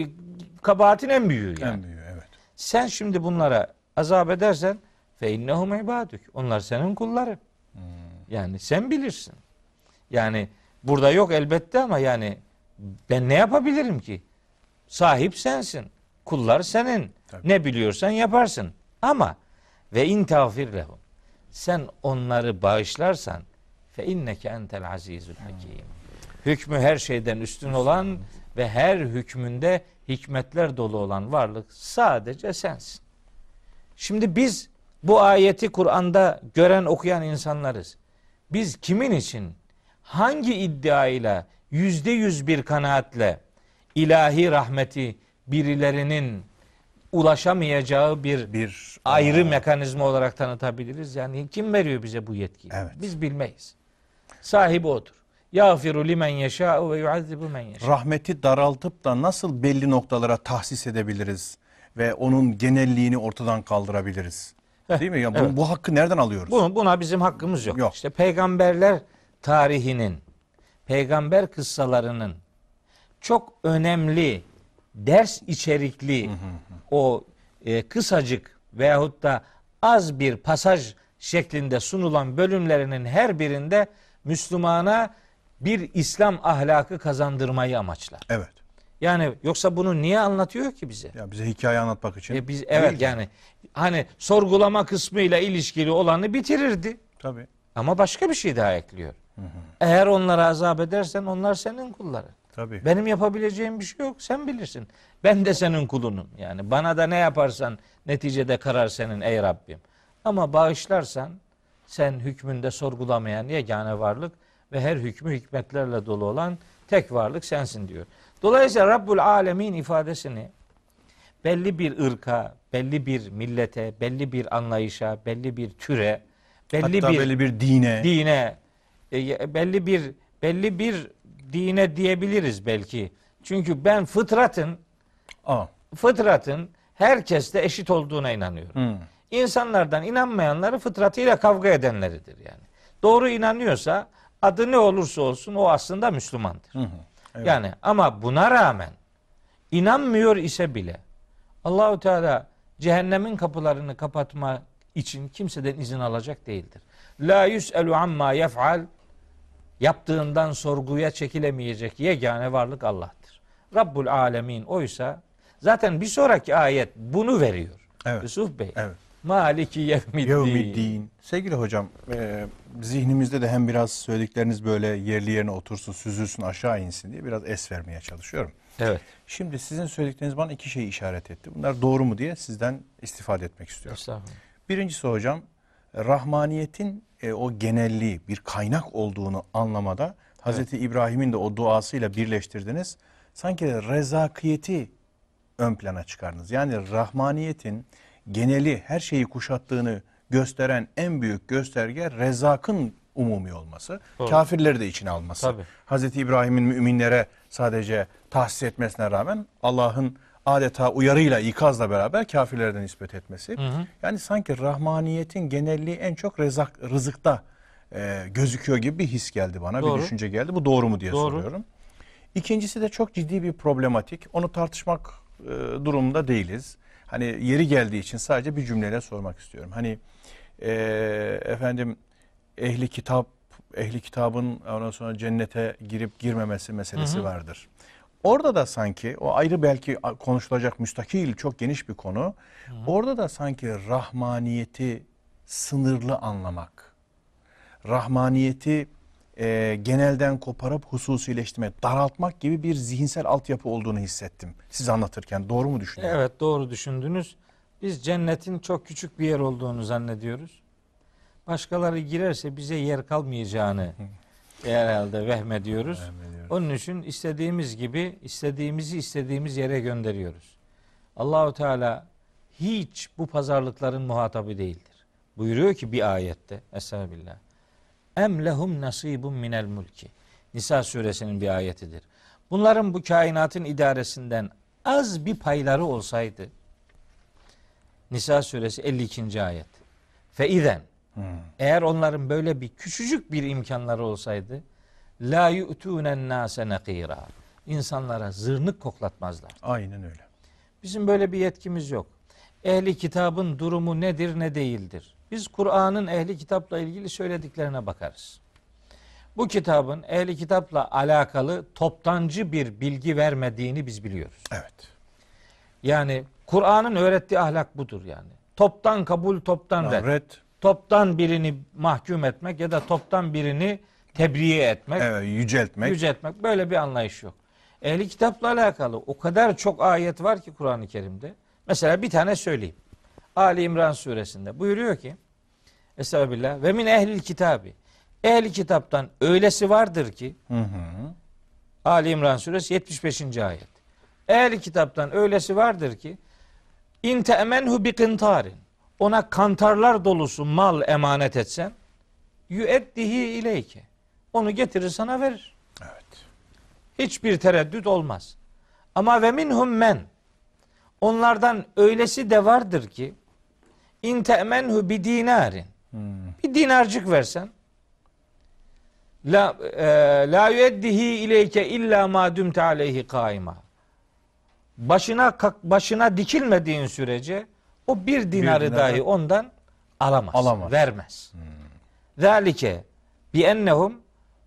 Speaker 2: kabahatin en büyüğü yani.
Speaker 1: En büyüğü evet.
Speaker 2: Sen şimdi bunlara azap edersen fe innehum ibaduk. Onlar senin kulların.
Speaker 1: Hmm.
Speaker 2: Yani sen bilirsin. Yani burada yok elbette ama yani ben ne yapabilirim ki? Sahip sensin. Kullar senin.
Speaker 1: Tabii.
Speaker 2: Ne biliyorsan yaparsın. Ama ve in tağfir lehum. Sen onları bağışlarsan fe inneke entel azizül hakim. Hükmü her şeyden üstün olan ve her hükmünde hikmetler dolu olan varlık sadece sensin. Şimdi biz bu ayeti Kur'an'da gören okuyan insanlarız. Biz kimin için hangi iddiayla yüzde yüz bir kanaatle ilahi rahmeti birilerinin ulaşamayacağı bir
Speaker 1: Bir
Speaker 2: ayrı mekanizma olarak tanıtabiliriz. Yani kim veriyor bize bu yetkiyi?
Speaker 1: Evet.
Speaker 2: Biz bilmeyiz. Sahibi odur. Yağfiru limen yeşâ'u ve yuazzibu men yeşâ.
Speaker 1: rahmeti daraltıp da nasıl belli noktalara tahsis edebiliriz ve onun genelliğini ortadan kaldırabiliriz? Değil mi? Ya bu,
Speaker 2: evet.
Speaker 1: bu hakkı nereden alıyoruz?
Speaker 2: Bu, buna bizim hakkımız yok.
Speaker 1: Yok.
Speaker 2: İşte peygamberler tarihinin, peygamber kıssalarının çok önemli ders içerikli o e, kısacık veyahut da az bir pasaj şeklinde sunulan bölümlerinin her birinde Müslümana bir İslam ahlakı kazandırmayı amaçlar.
Speaker 1: Evet.
Speaker 2: Yani yoksa bunu niye anlatıyor ki bize?
Speaker 1: Ya bize hikaye anlatmak için.
Speaker 2: E biz evet
Speaker 1: değil.
Speaker 2: yani hani sorgulama kısmıyla ilişkili olanı bitirirdi.
Speaker 1: Tabii.
Speaker 2: Ama başka bir şey daha ekliyor. Eğer onlara azap edersen onlar senin kulların.
Speaker 1: Tabii.
Speaker 2: Benim yapabileceğim bir şey yok. Sen bilirsin. Ben de senin kulunum. Yani bana da ne yaparsan neticede karar senin ey Rabbim. Ama bağışlarsan sen hükmünde sorgulamayan yegane varlık ve her hükmü hikmetlerle dolu olan tek varlık sensin diyor. Dolayısıyla Rabbul Alemin ifadesini belli bir ırka, belli bir millete, belli bir anlayışa, belli bir türe, belli
Speaker 1: Hatta
Speaker 2: bir
Speaker 1: belli bir dine.
Speaker 2: dine e, belli bir belli bir dine diyebiliriz belki. Çünkü ben fıtratın
Speaker 1: Aa.
Speaker 2: fıtratın herkeste eşit olduğuna inanıyorum.
Speaker 1: Hı.
Speaker 2: İnsanlardan inanmayanları fıtratıyla kavga edenleridir yani. Doğru inanıyorsa adı ne olursa olsun o aslında Müslümandır.
Speaker 1: Hı hı. Evet.
Speaker 2: Yani ama buna rağmen inanmıyor ise bile Allahu Teala cehennemin kapılarını kapatma için kimseden izin alacak değildir. La yus'elu amma yef'al yaptığından sorguya çekilemeyecek yegane varlık Allah'tır. Rabbul Alemin oysa zaten bir sonraki ayet bunu veriyor.
Speaker 1: Evet.
Speaker 2: Yusuf Bey.
Speaker 1: Evet.
Speaker 2: Maliki yevmiddin.
Speaker 1: Yevmiddin. Sevgili hocam, e, zihnimizde de hem biraz söyledikleriniz böyle yerli yerine otursun, süzülsün, aşağı insin diye biraz es vermeye çalışıyorum.
Speaker 2: Evet.
Speaker 1: Şimdi sizin söyledikleriniz bana iki şey işaret etti. Bunlar doğru mu diye sizden istifade etmek istiyorum.
Speaker 2: Estağfurullah.
Speaker 1: Birincisi hocam, rahmaniyetin e, o genelliği, bir kaynak olduğunu anlamada Hazreti İbrahim'in de o duasıyla birleştirdiniz. Sanki rezakiyeti ön plana çıkardınız. Yani rahmaniyetin geneli her şeyi kuşattığını gösteren en büyük gösterge rezakın umumi olması.
Speaker 2: Doğru.
Speaker 1: Kafirleri de içine alması.
Speaker 2: Tabii.
Speaker 1: Hazreti İbrahim'in müminlere sadece tahsis etmesine rağmen Allah'ın adeta uyarıyla, ikazla beraber kafirlere de nispet etmesi. Yani sanki rahmaniyetin genelliği en çok rezak, rızıkta e, gözüküyor gibi bir his geldi bana,
Speaker 2: Doğru.
Speaker 1: bir düşünce geldi. Bu doğru mu diye
Speaker 2: Doğru.
Speaker 1: soruyorum. İkincisi de çok ciddi bir problematik. Onu tartışmak e, durumunda değiliz. Hani yeri geldiği için sadece bir cümleyle sormak istiyorum. Hani e, efendim ehli kitap, ehli kitabın ondan sonra cennete girip girmemesi meselesi vardır. Orada da sanki o ayrı belki konuşulacak müstakil çok geniş bir konu. Orada da sanki rahmaniyeti sınırlı anlamak rahmaniyeti e, genelden koparıp hususileştirmek, daraltmak gibi bir zihinsel altyapı olduğunu hissettim. Siz anlatırken doğru mu düşünüyorum?
Speaker 2: Evet doğru düşündünüz. Biz cennetin çok küçük bir yer olduğunu zannediyoruz. Başkaları girerse bize yer kalmayacağını herhalde vehmediyoruz.
Speaker 1: Vehmediyoruz.
Speaker 2: Onun için istediğimiz gibi istediğimizi istediğimiz yere gönderiyoruz. Allahu Teala hiç bu pazarlıkların muhatabı değildir. Buyuruyor ki bir ayette Estağfirullah. Em lehum nasibun minel mulki. Nisa suresinin bir ayetidir. Bunların bu kainatın idaresinden az bir payları olsaydı Nisa suresi 52. ayet. Fe izen eğer onların böyle bir küçücük bir imkanları olsaydı la yu'tunen nase nakira. İnsanlara zırnık koklatmazlar.
Speaker 1: Aynen öyle.
Speaker 2: Bizim böyle bir yetkimiz yok. Ehli kitabın durumu nedir ne değildir. Biz Kur'an'ın ehli kitapla ilgili söylediklerine bakarız. Bu kitabın ehli kitapla alakalı toptancı bir bilgi vermediğini biz biliyoruz.
Speaker 1: Evet.
Speaker 2: Yani Kur'an'ın öğrettiği ahlak budur yani. Toptan kabul, toptan red.
Speaker 1: Red,
Speaker 2: Toptan birini mahkum etmek ya da toptan birini tebriğe etmek,
Speaker 1: evet, yüceltmek.
Speaker 2: yüceltmek böyle bir anlayış yok. Ehli kitapla alakalı o kadar çok ayet var ki Kur'an-ı Kerim'de. Mesela bir tane söyleyeyim. Ali İmran suresinde buyuruyor ki Estağfirullah ve min ehlil kitabi. Ehli kitaptan öylesi vardır ki
Speaker 1: Hı hı.
Speaker 2: Ali İmran suresi 75. ayet. Ehli kitaptan öylesi vardır ki in te'menhu bi kıntarin. Ona kantarlar dolusu mal emanet etsen yüeddihi ileyke. Onu getirir sana verir.
Speaker 1: Evet.
Speaker 2: Hiçbir tereddüt olmaz. Ama ve minhum men onlardan öylesi de vardır ki in te'menhu bi dinarin. Bir dinarcık versen la e, la yueddihi ileyke illa ma dumte aleyhi kaima. Başına başına dikilmediğin sürece o bir dinarı
Speaker 1: dinar-
Speaker 2: dahi ondan alamaz,
Speaker 1: Alamaz.
Speaker 2: vermez. Zalike bi ennehum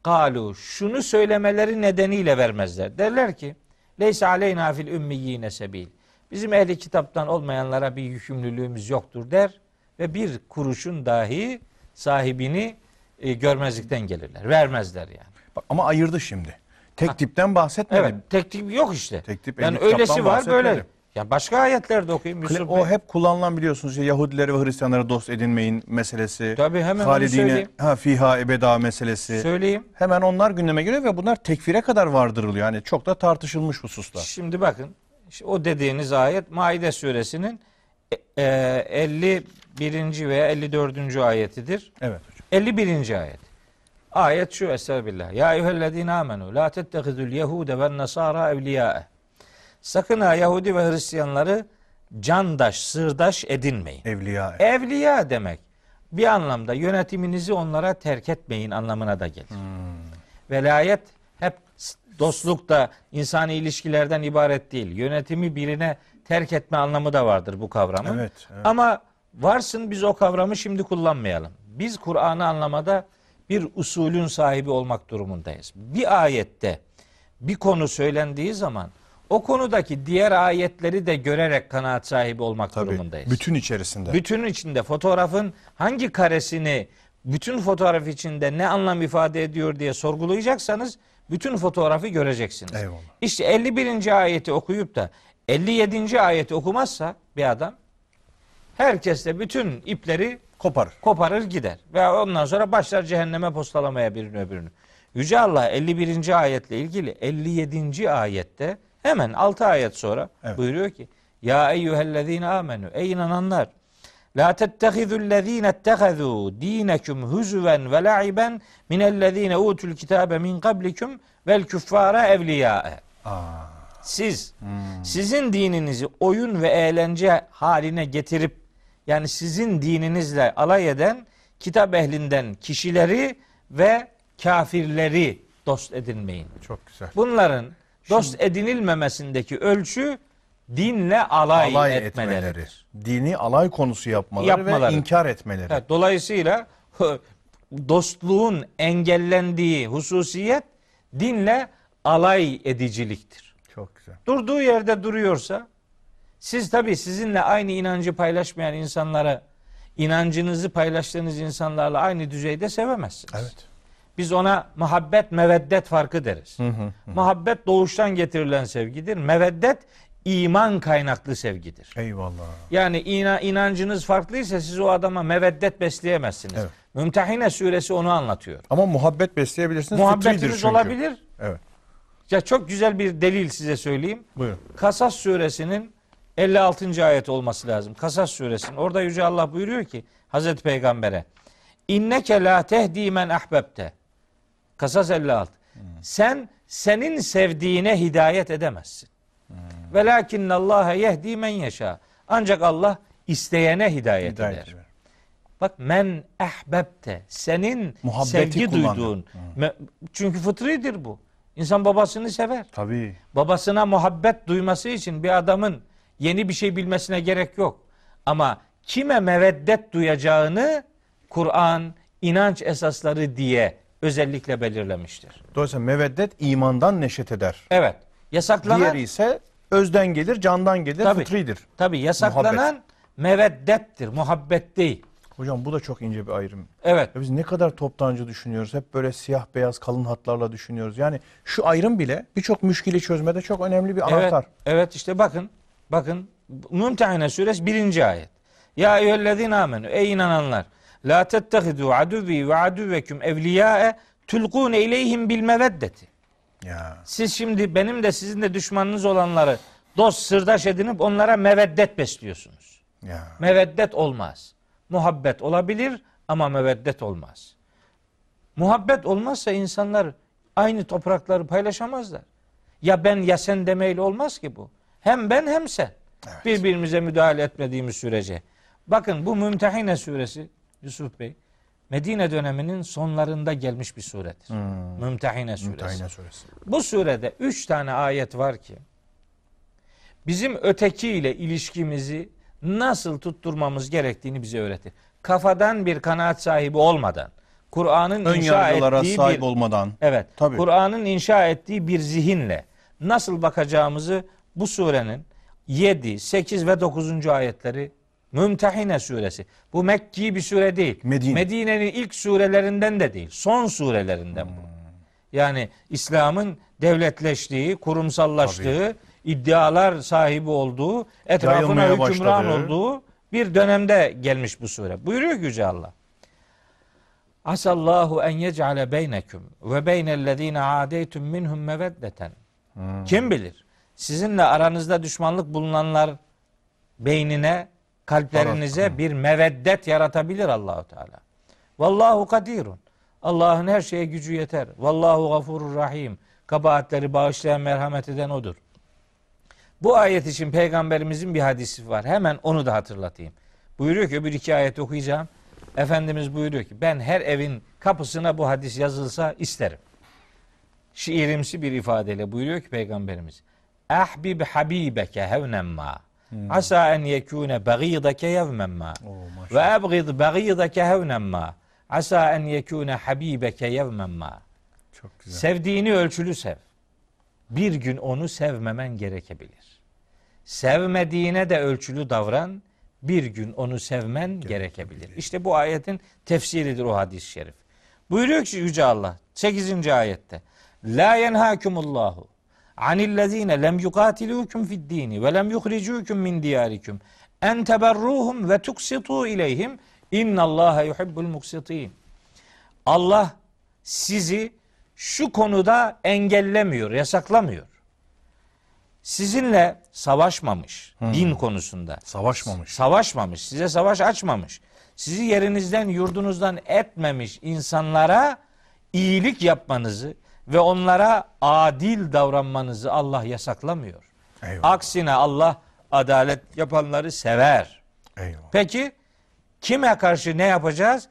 Speaker 2: kalu şunu söylemeleri nedeniyle vermezler. Derler ki leysa aleyna fil ümmiyine sebil. Bizim ehli kitaptan olmayanlara bir yükümlülüğümüz yoktur der ve bir kuruşun dahi sahibini e, görmezlikten gelirler. Vermezler yani.
Speaker 1: Bak, ama ayırdı şimdi. Tek tipten bahsetmedi.
Speaker 2: Evet, tek tip yok işte.
Speaker 1: Tek tip
Speaker 2: yani öylesi var böyle. Ya başka ayetlerde okuyayım Yusuf
Speaker 1: O
Speaker 2: Bey.
Speaker 1: hep kullanılan biliyorsunuz işte Yahudileri ve Hristiyanları dost edinmeyin meselesi.
Speaker 2: Tabii, hemen onu
Speaker 1: Halidine
Speaker 2: söyleyeyim.
Speaker 1: ha fiha ebeda meselesi.
Speaker 2: Söyleyeyim.
Speaker 1: Hemen onlar gündeme geliyor ve bunlar tekfire kadar vardırılıyor. Yani çok da tartışılmış hususlar.
Speaker 2: Şimdi bakın işte o dediğiniz ayet Maide suresinin e, e, 51. veya 54. ayetidir.
Speaker 1: Evet hocam.
Speaker 2: 51. ayet. Ayet şu Estağfirullah. Ya eyyühellezine amenu la tettehidul yehude ve nasara evliyâe. Sakın ha Yahudi ve Hristiyanları candaş, sırdaş edinmeyin.
Speaker 1: Evliya.
Speaker 2: Evliya demek bir anlamda yönetiminizi onlara terk etmeyin anlamına da gelir. Velayet hep s- dostlukta insani ilişkilerden ibaret değil. Yönetimi birine terk etme anlamı da vardır bu kavramın.
Speaker 1: Evet, evet.
Speaker 2: Ama varsın biz o kavramı şimdi kullanmayalım. Biz Kur'an'ı anlamada bir usulün sahibi olmak durumundayız. Bir ayette bir konu söylendiği zaman o konudaki diğer ayetleri de görerek kanaat sahibi olmak
Speaker 1: Tabii.
Speaker 2: durumundayız.
Speaker 1: Bütün içerisinde.
Speaker 2: Bütünün içinde fotoğrafın hangi karesini bütün fotoğraf içinde ne anlam ifade ediyor diye sorgulayacaksanız bütün fotoğrafı göreceksiniz.
Speaker 1: Eyvallah.
Speaker 2: İşte 51. ayeti okuyup da 57. ayeti okumazsa bir adam herkes de bütün ipleri
Speaker 1: Koparır.
Speaker 2: koparır gider. Ve ondan sonra başlar cehenneme postalamaya birini öbürünü. Yüce Allah 51. ayetle ilgili 57. ayette hemen 6 ayet sonra
Speaker 1: Evet.
Speaker 2: buyuruyor ki Ya eyyühellezine amenu ey inananlar La tettehizu'llezine ettehezu dinekum huzuven ve la'iben minellezine utul kitabe min qablikum vel küffara evliya'e. Siz sizin dininizi oyun ve eğlence haline getirip yani sizin dininizle alay eden kitap ehlinden kişileri ve kafirleri dost edinmeyin.
Speaker 1: Çok güzel.
Speaker 2: Bunların dost edinilmemesindeki ölçü dinle alay,
Speaker 1: alay
Speaker 2: etmeleri.
Speaker 1: etmeleri. Dini alay konusu yapmaları,
Speaker 2: Yapmaları.
Speaker 1: ve inkar etmeleri.
Speaker 2: Evet, dolayısıyla dostluğun engellendiği hususiyet dinle alay ediciliktir.
Speaker 1: Çok güzel.
Speaker 2: Durduğu yerde duruyorsa siz tabii sizinle aynı inancı paylaşmayan insanlara inancınızı paylaştığınız insanlarla aynı düzeyde sevemezsiniz.
Speaker 1: Evet.
Speaker 2: Biz ona muhabbet meveddet farkı deriz. Muhabbet doğuştan getirilen sevgidir. Meveddet iman kaynaklı sevgidir.
Speaker 1: Eyvallah.
Speaker 2: Yani ina, inancınız farklıysa siz o adama meveddet besleyemezsiniz.
Speaker 1: Evet.
Speaker 2: Mümtehine suresi onu anlatıyor.
Speaker 1: Ama muhabbet besleyebilirsiniz.
Speaker 2: Muhabbetiniz olabilir.
Speaker 1: Evet.
Speaker 2: Ya çok güzel bir delil size söyleyeyim.
Speaker 1: Buyurun.
Speaker 2: Kasas suresinin 56. ayet olması lazım. Kasas suresinin. Orada Yüce Allah buyuruyor ki Hazreti Peygamber'e İnneke la tehdi men ahbebte. Kasas 56. Sen senin sevdiğine hidayet edemezsin. Velakin Allah yehdi men yeşa. Ancak Allah isteyene hidayet,
Speaker 1: Hidayet
Speaker 2: eder.
Speaker 1: eder.
Speaker 2: Bak men ahbebte. Senin
Speaker 1: Muhabbeti
Speaker 2: sevgi
Speaker 1: kullandı.
Speaker 2: duyduğun. Çünkü fıtridir bu. İnsan babasını sever
Speaker 1: Tabii.
Speaker 2: babasına muhabbet duyması için bir adamın yeni bir şey bilmesine gerek yok. Ama kime meveddet duyacağını Kur'an inanç esasları diye özellikle belirlemiştir.
Speaker 1: Dolayısıyla meveddet imandan neşet eder.
Speaker 2: Evet. Yasaklanan
Speaker 1: Diğeri ise özden gelir, candan gelir,
Speaker 2: Tabii.
Speaker 1: fıtridir.
Speaker 2: tabi yasaklanan meveddettir, muhabbet değil.
Speaker 1: Hocam bu da çok ince bir ayrım.
Speaker 2: Evet.
Speaker 1: Ya biz ne kadar toptancı düşünüyoruz. Hep böyle siyah beyaz kalın hatlarla düşünüyoruz. Yani şu ayrım bile birçok müşkili çözmede çok önemli bir
Speaker 2: Evet,
Speaker 1: anahtar.
Speaker 2: evet işte bakın. Bakın Mümtehine suresi birinci ayet. Ya eyyühellezine amenü. Ey inananlar. La tettehidu aduvi ve aduvveküm evliyâe tulkûne ileyhim bil meveddeti.
Speaker 1: Ya.
Speaker 2: Siz şimdi benim de sizin de düşmanınız olanları dost sırdaş edinip onlara meveddet besliyorsunuz.
Speaker 1: Ya.
Speaker 2: Meveddet olmaz. Muhabbet olabilir ama meveddet olmaz. Muhabbet olmazsa insanlar aynı toprakları paylaşamazlar. Ya ben ya sen demeyle olmaz ki bu. Hem ben hem sen. Birbirimize müdahale etmediğimiz sürece. Bakın bu Mümtehine suresi Yusuf Bey Medine döneminin sonlarında gelmiş bir suredir. Mümtehine suresi.
Speaker 1: Mümtehine suresi.
Speaker 2: Bu surede üç tane ayet var ki bizim ötekiyle ilişkimizi nasıl tutturmamız gerektiğini bize öğretir. Kafadan bir kanaat sahibi olmadan, Kur'an'ın inşa ettiği
Speaker 1: sahip
Speaker 2: bir,
Speaker 1: olmadan.
Speaker 2: evet. Kur'an'ın inşa ettiği bir zihinle nasıl bakacağımızı bu surenin 7, 8 ve 9. ayetleri Mümtehine suresi. Bu Mekki bir sure değil.
Speaker 1: Medine.
Speaker 2: Medine'nin ilk surelerinden de değil. Son surelerinden bu. Yani İslam'ın devletleştiği, kurumsallaştığı, iddialar sahibi olduğu, etrafına
Speaker 1: Yayılmaya
Speaker 2: hükümran
Speaker 1: başladı.
Speaker 2: olduğu bir dönemde gelmiş bu sure. Buyuruyor Yüce Allah. Asallahu en yec'ale beynekum ve beynellezine adeytum minhum meveddeten. Kim bilir? Sizinle aranızda düşmanlık bulunanlar beynine, kalplerinize bir meveddet yaratabilir Allahu Teala. Vallahu kadirun. Allah'ın her şeye gücü yeter. Vallahu gafurur rahim. Kabahatleri bağışlayan, merhamet eden odur. Bu ayet için peygamberimizin bir hadisi var. Hemen onu da hatırlatayım. Buyuruyor ki öbür iki ayet okuyacağım. Efendimiz buyuruyor ki ben her evin kapısına bu hadis yazılsa isterim. Şiirimsi bir ifadeyle buyuruyor ki peygamberimiz. Ahbib habibeke hevnen ma. Asa en yekune bagidake yevmen ma. Ve ebgid bagidake hevnen ma. Asa en yekune habibeke yevmen ma.
Speaker 1: Çok güzel.
Speaker 2: Sevdiğini ölçülü sev. Bir gün onu sevmemen gerekebilir. Sevmediğine de ölçülü davran. Bir gün onu sevmen gerekebilir. İşte bu ayetin tefsiridir o hadis-i şerif. Buyuruyor ki Yüce Allah 8. ayette. La yenhakumullahu anillezine lem yukatilukum fid dini ve lem yuhricukum min diyarikum en teberruhum ve tuksitu ileyhim innallaha yuhibbul muksitin. Allah sizi şu konuda engellemiyor, yasaklamıyor. sizinle savaşmamış din konusunda.
Speaker 1: Savaşmamış.
Speaker 2: Savaşmamış, size savaş açmamış. Sizi yerinizden, yurdunuzdan etmemiş insanlara iyilik yapmanızı ve onlara adil davranmanızı Allah yasaklamıyor.
Speaker 1: Eyvallah.
Speaker 2: Aksine Allah adalet yapanları sever.
Speaker 1: Eyvallah.
Speaker 2: Peki kime karşı ne yapacağız?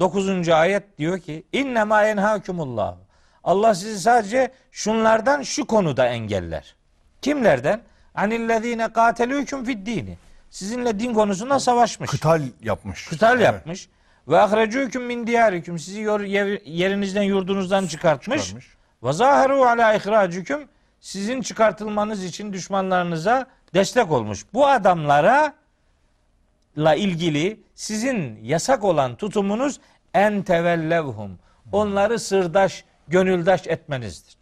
Speaker 2: 9. ayet diyor ki innema yenhakumullah. Allah sizi sadece şunlardan şu konuda engeller. Kimlerden? Anillezine katelüküm fid dini. Sizinle din konusunda savaşmış.
Speaker 1: Kıtal yapmış.
Speaker 2: Kıtal
Speaker 1: Evet,
Speaker 2: yapmış. Ve ahrecüküm min diyarikum. Sizi yerinizden yurdunuzdan çıkartmış.
Speaker 1: çıkarmış.
Speaker 2: Ve zaheru ala ihracüküm. Sizin çıkartılmanız için düşmanlarınıza destek olmuş. Bu adamlara la ilgili sizin yasak olan tutumunuz en tevellevhum. Onları sırdaş, gönüldaş etmenizdir.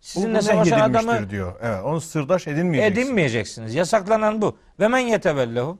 Speaker 2: Sizinle savaşan adamı
Speaker 1: diyor. Evet, onu sırdaş edinmeyeceksin.
Speaker 2: edinmeyeceksiniz. Yasaklanan bu. Ve men yetevellehum.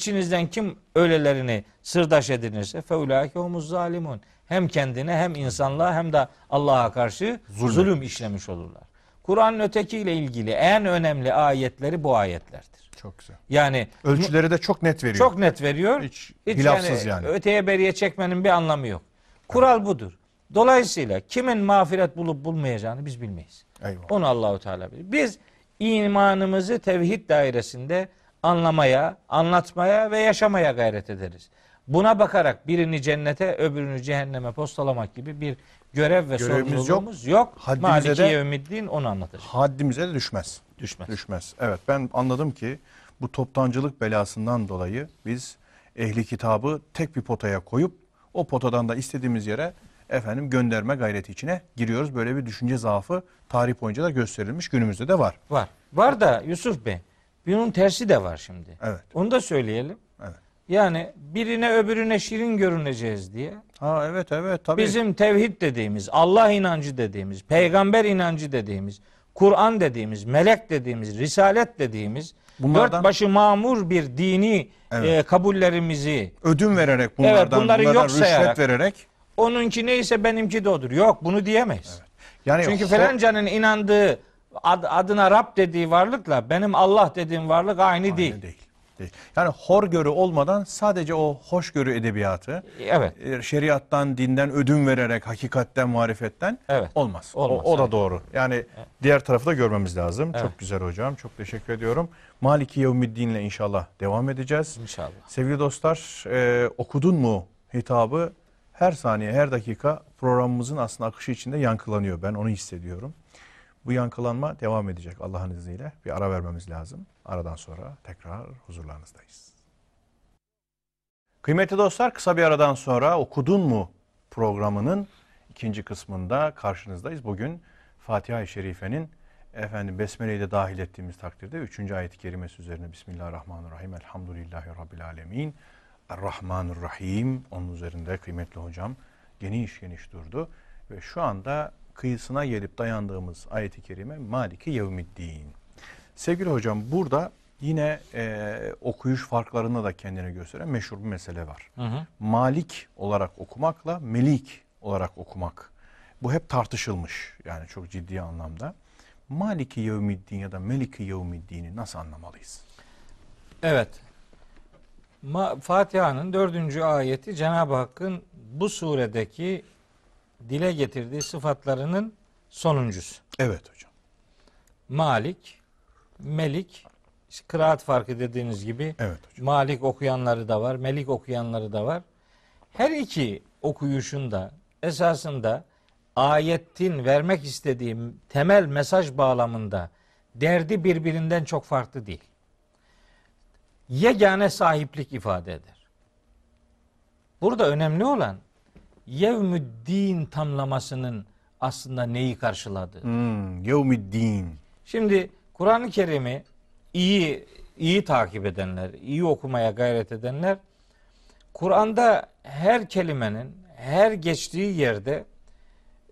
Speaker 2: İçinizden kim öylelerini sırdaş edinirse feulâke humuz zalimun. Hem kendine hem insanlığa hem de Allah'a karşı
Speaker 1: Zulüm.
Speaker 2: zulüm. işlemiş olurlar. Kur'an'ın ötekiyle ilgili en önemli ayetleri bu ayetlerdir.
Speaker 1: Çok güzel.
Speaker 2: Yani
Speaker 1: Ölçüleri de çok net veriyor.
Speaker 2: çok net veriyor.
Speaker 1: Hiç hilafsız yani.
Speaker 2: Öteye beriye çekmenin bir anlamı yok. Kural budur. Dolayısıyla kimin mağfiret bulup bulmayacağını biz bilmeyiz.
Speaker 1: Eyvallah.
Speaker 2: Onu Allahu Teala bilir. Biz imanımızı tevhid dairesinde anlamaya, anlatmaya ve yaşamaya gayret ederiz. Buna bakarak birini cennete, öbürünü cehenneme postalamak gibi bir görev ve
Speaker 1: Görevimiz
Speaker 2: sorumluluğumuz yok.
Speaker 1: Haddimize
Speaker 2: Maliki
Speaker 1: de-
Speaker 2: yevmiddin onu anlatacak.
Speaker 1: Haddimize de düşmez.
Speaker 2: Düşmez.
Speaker 1: Düşmez. Evet ben anladım ki bu toptancılık belasından dolayı biz ehli kitabı tek bir potaya koyup o potadan da istediğimiz yere efendim gönderme gayreti içine giriyoruz. Böyle bir düşünce zaafı tarih boyunca da gösterilmiş günümüzde de var.
Speaker 2: Var. Var da Yusuf Bey, bunun tersi de var şimdi.
Speaker 1: Evet.
Speaker 2: Onu da söyleyelim.
Speaker 1: Evet.
Speaker 2: Yani birine öbürüne şirin görüneceğiz diye
Speaker 1: Ha evet evet tabii.
Speaker 2: Bizim tevhid dediğimiz, Allah inancı dediğimiz, peygamber inancı dediğimiz, Kur'an dediğimiz, melek dediğimiz, risalet dediğimiz,
Speaker 1: Bunlardan-
Speaker 2: dört başı mamur bir dini
Speaker 1: Evet.
Speaker 2: e, kabullerimizi,
Speaker 1: ödüm vererek bunlardan
Speaker 2: bunları
Speaker 1: bunlara
Speaker 2: yok sayarak-
Speaker 1: vererek
Speaker 2: onunki neyse benimki de odur. Yok bunu diyemeyiz.
Speaker 1: yani
Speaker 2: Çünkü
Speaker 1: ho-
Speaker 2: falancanın inandığı, ad- adına Rab dediği varlıkla benim Allah dediğim varlık aynı, değil.
Speaker 1: Aynı değil. değil. Yani horgörü olmadan sadece o hoşgörü edebiyatı
Speaker 2: Evet.
Speaker 1: e, şeriattan, dinden ödün vererek, hakikatten, marifetten
Speaker 2: Evet.
Speaker 1: olmaz.
Speaker 2: Olmaz,
Speaker 1: o, o da
Speaker 2: evet.
Speaker 1: doğru. Yani diğer tarafı da görmemiz lazım.
Speaker 2: Evet.
Speaker 1: Çok güzel hocam. Çok teşekkür ediyorum. Maliki Yevmiddin'le inşallah devam edeceğiz.
Speaker 2: İnşallah.
Speaker 1: Sevgili dostlar, e, okudun mu hitabı her saniye, her dakika programımızın aslında akışı içinde yankılanıyor. Ben onu hissediyorum. Bu yankılanma devam edecek Allah'ın izniyle. Bir ara vermemiz lazım. Aradan sonra tekrar huzurlarınızdayız. Kıymetli dostlar, kısa bir aradan sonra okudun mu programının ikinci kısmında karşınızdayız. Bugün Fatiha-i Şerife'nin efendim Besmele'yi de dahil ettiğimiz takdirde 3. ayet-i kerimesi üzerine Bismillahirrahmanirrahim. Elhamdülillahi Rabbil Alemin. Errahmanirrahim. Onun üzerinde kıymetli hocam geniş geniş durdu. Ve şu anda kıyısına gelip dayandığımız ayet-i kerime Maliki Yevmiddin. Sevgili hocam burada yine e, okuyuş farklarında da kendini gösteren meşhur bir mesele var.
Speaker 2: Hı hı.
Speaker 1: Malik olarak okumakla Melik olarak okumak. Bu hep tartışılmış yani çok ciddi anlamda. Maliki Yevmiddin ya da Meliki Yevmiddin'i nasıl anlamalıyız?
Speaker 2: Evet. Ma- Fatiha'nın dördüncü ayeti Cenab-ı Hakk'ın bu suredeki dile getirdiği sıfatlarının sonuncusu.
Speaker 1: Evet hocam.
Speaker 2: Malik, Melik, işte kıraat farkı dediğiniz gibi
Speaker 1: Evet hocam.
Speaker 2: Malik okuyanları da var, Melik okuyanları da var. Her iki okuyuşunda esasında ayetin vermek istediğim temel mesaj bağlamında derdi birbirinden çok farklı değil. Yegane sahiplik ifade eder. Burada önemli olan yevmüddin tamlamasının aslında neyi karşıladığı.
Speaker 1: Hmm, Yevmiddin.
Speaker 2: Şimdi Kur'an-ı Kerim'i iyi iyi takip edenler, iyi okumaya gayret edenler Kur'an'da her kelimenin her geçtiği yerde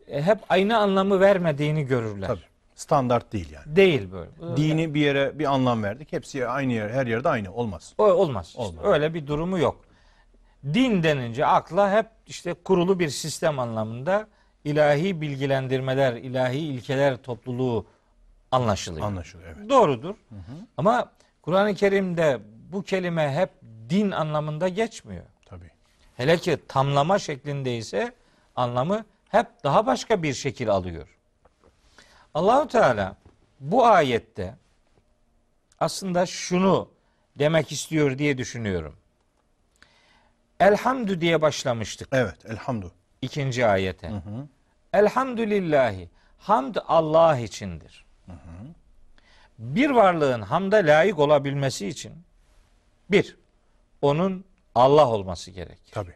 Speaker 2: e, hep aynı anlamı vermediğini görürler.
Speaker 1: Tabii. Standart değil yani.
Speaker 2: Değil böyle.
Speaker 1: Dini bir yere bir anlam verdik. Hepsi aynı yer, her yerde aynı. Olmaz.
Speaker 2: O olmaz. İşte
Speaker 1: Olmaz.
Speaker 2: öyle bir durumu yok. Din denince akla hep işte kurulu bir sistem anlamında ilahi bilgilendirmeler, ilahi ilkeler topluluğu anlaşılıyor.
Speaker 1: Anlaşılıyor evet.
Speaker 2: Doğrudur. Ama Kur'an-ı Kerim'de bu kelime hep din anlamında geçmiyor.
Speaker 1: Tabii.
Speaker 2: Hele ki tamlama şeklinde ise anlamı hep daha başka bir şekil alıyor. Allahu Teala bu ayette aslında şunu demek istiyor diye düşünüyorum. Elhamdü diye başlamıştık
Speaker 1: Evet elhamdü.
Speaker 2: ikinci ayete. Elhamdülillahi. Hamd Allah içindir. Bir varlığın hamda layık olabilmesi için bir, onun Allah olması gerekir.
Speaker 1: Tabii.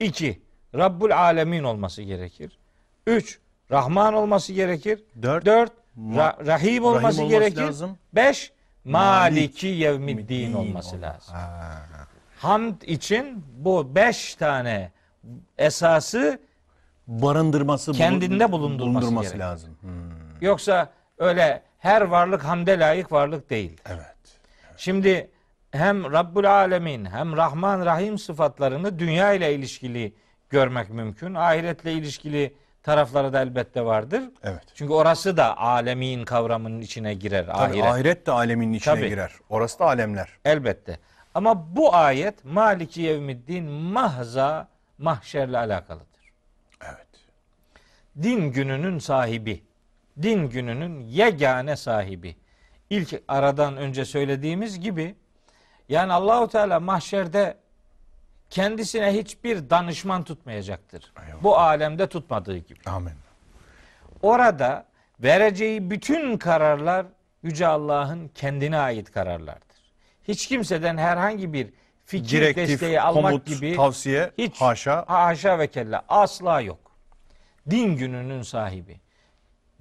Speaker 2: İki, Rabbul Alemin olması gerekir. Üç, Rahman olması gerekir.
Speaker 1: Dört,
Speaker 2: Dört, Ra- Rahim olması,
Speaker 1: olması
Speaker 2: gerekir.
Speaker 1: lazım.
Speaker 2: Beş, Maliki
Speaker 1: Malik
Speaker 2: Yevmiddin
Speaker 1: Din
Speaker 2: olması
Speaker 1: olma-
Speaker 2: lazım.
Speaker 1: Ha.
Speaker 2: Hamd için bu beş tane esası
Speaker 1: Barındırması,
Speaker 2: Kendinde bulundurması gerek.
Speaker 1: lazım. Hmm,
Speaker 2: Yoksa öyle her varlık hamde layık varlık değil.
Speaker 1: Evet.
Speaker 2: Şimdi hem Rabbul Alemin hem Rahman Rahim sıfatlarını dünya ile ilişkili görmek mümkün. Ahiretle ilişkili tarafları da elbette vardır.
Speaker 1: Evet.
Speaker 2: Çünkü orası da alemin kavramının içine girer.
Speaker 1: Tabii,
Speaker 2: ahiret.
Speaker 1: ahiret de alemin içine
Speaker 2: Tabii.
Speaker 1: girer. Orası da alemler.
Speaker 2: Elbette. Ama bu ayet Maliki Yevmiddin mahza mahşerle alakalıdır.
Speaker 1: Evet.
Speaker 2: din gününün sahibi, din gününün yegane sahibi. İlk aradan önce söylediğimiz gibi yani Allahu Teala mahşerde kendisine hiçbir danışman tutmayacaktır.
Speaker 1: Eyvallah.
Speaker 2: Bu alemde tutmadığı gibi.
Speaker 1: Amin.
Speaker 2: Orada vereceği bütün kararlar Yüce Allah'ın kendine ait kararlardır. Hiç kimseden herhangi bir fikir
Speaker 1: Direktif,
Speaker 2: desteği almak
Speaker 1: komut,
Speaker 2: gibi
Speaker 1: tavsiye,
Speaker 2: hiç
Speaker 1: haşa.
Speaker 2: haşa ve kella asla yok. Din gününün sahibi.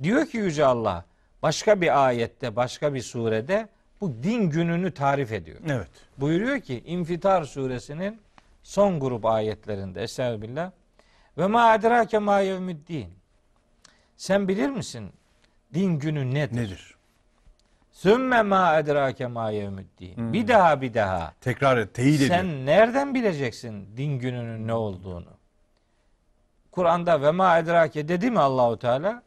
Speaker 2: Diyor ki Yüce Allah başka bir ayette, başka bir surede bu din gününü tarif ediyor.
Speaker 1: Evet.
Speaker 2: Buyuruyor ki İnfitar suresinin son grup ayetlerinde Estağfirullah ve ma adrake ma yevmiddin. Sen bilir misin din günü nedir?
Speaker 1: Nedir?
Speaker 2: Sümme ma adrake ma yevmiddin.
Speaker 1: Hmm.
Speaker 2: Bir daha bir daha.
Speaker 1: Tekrar et, teyit ediyor.
Speaker 2: Sen nereden bileceksin din gününün ne olduğunu? Kur'an'da ve ma edrake dedi mi Allahu Teala?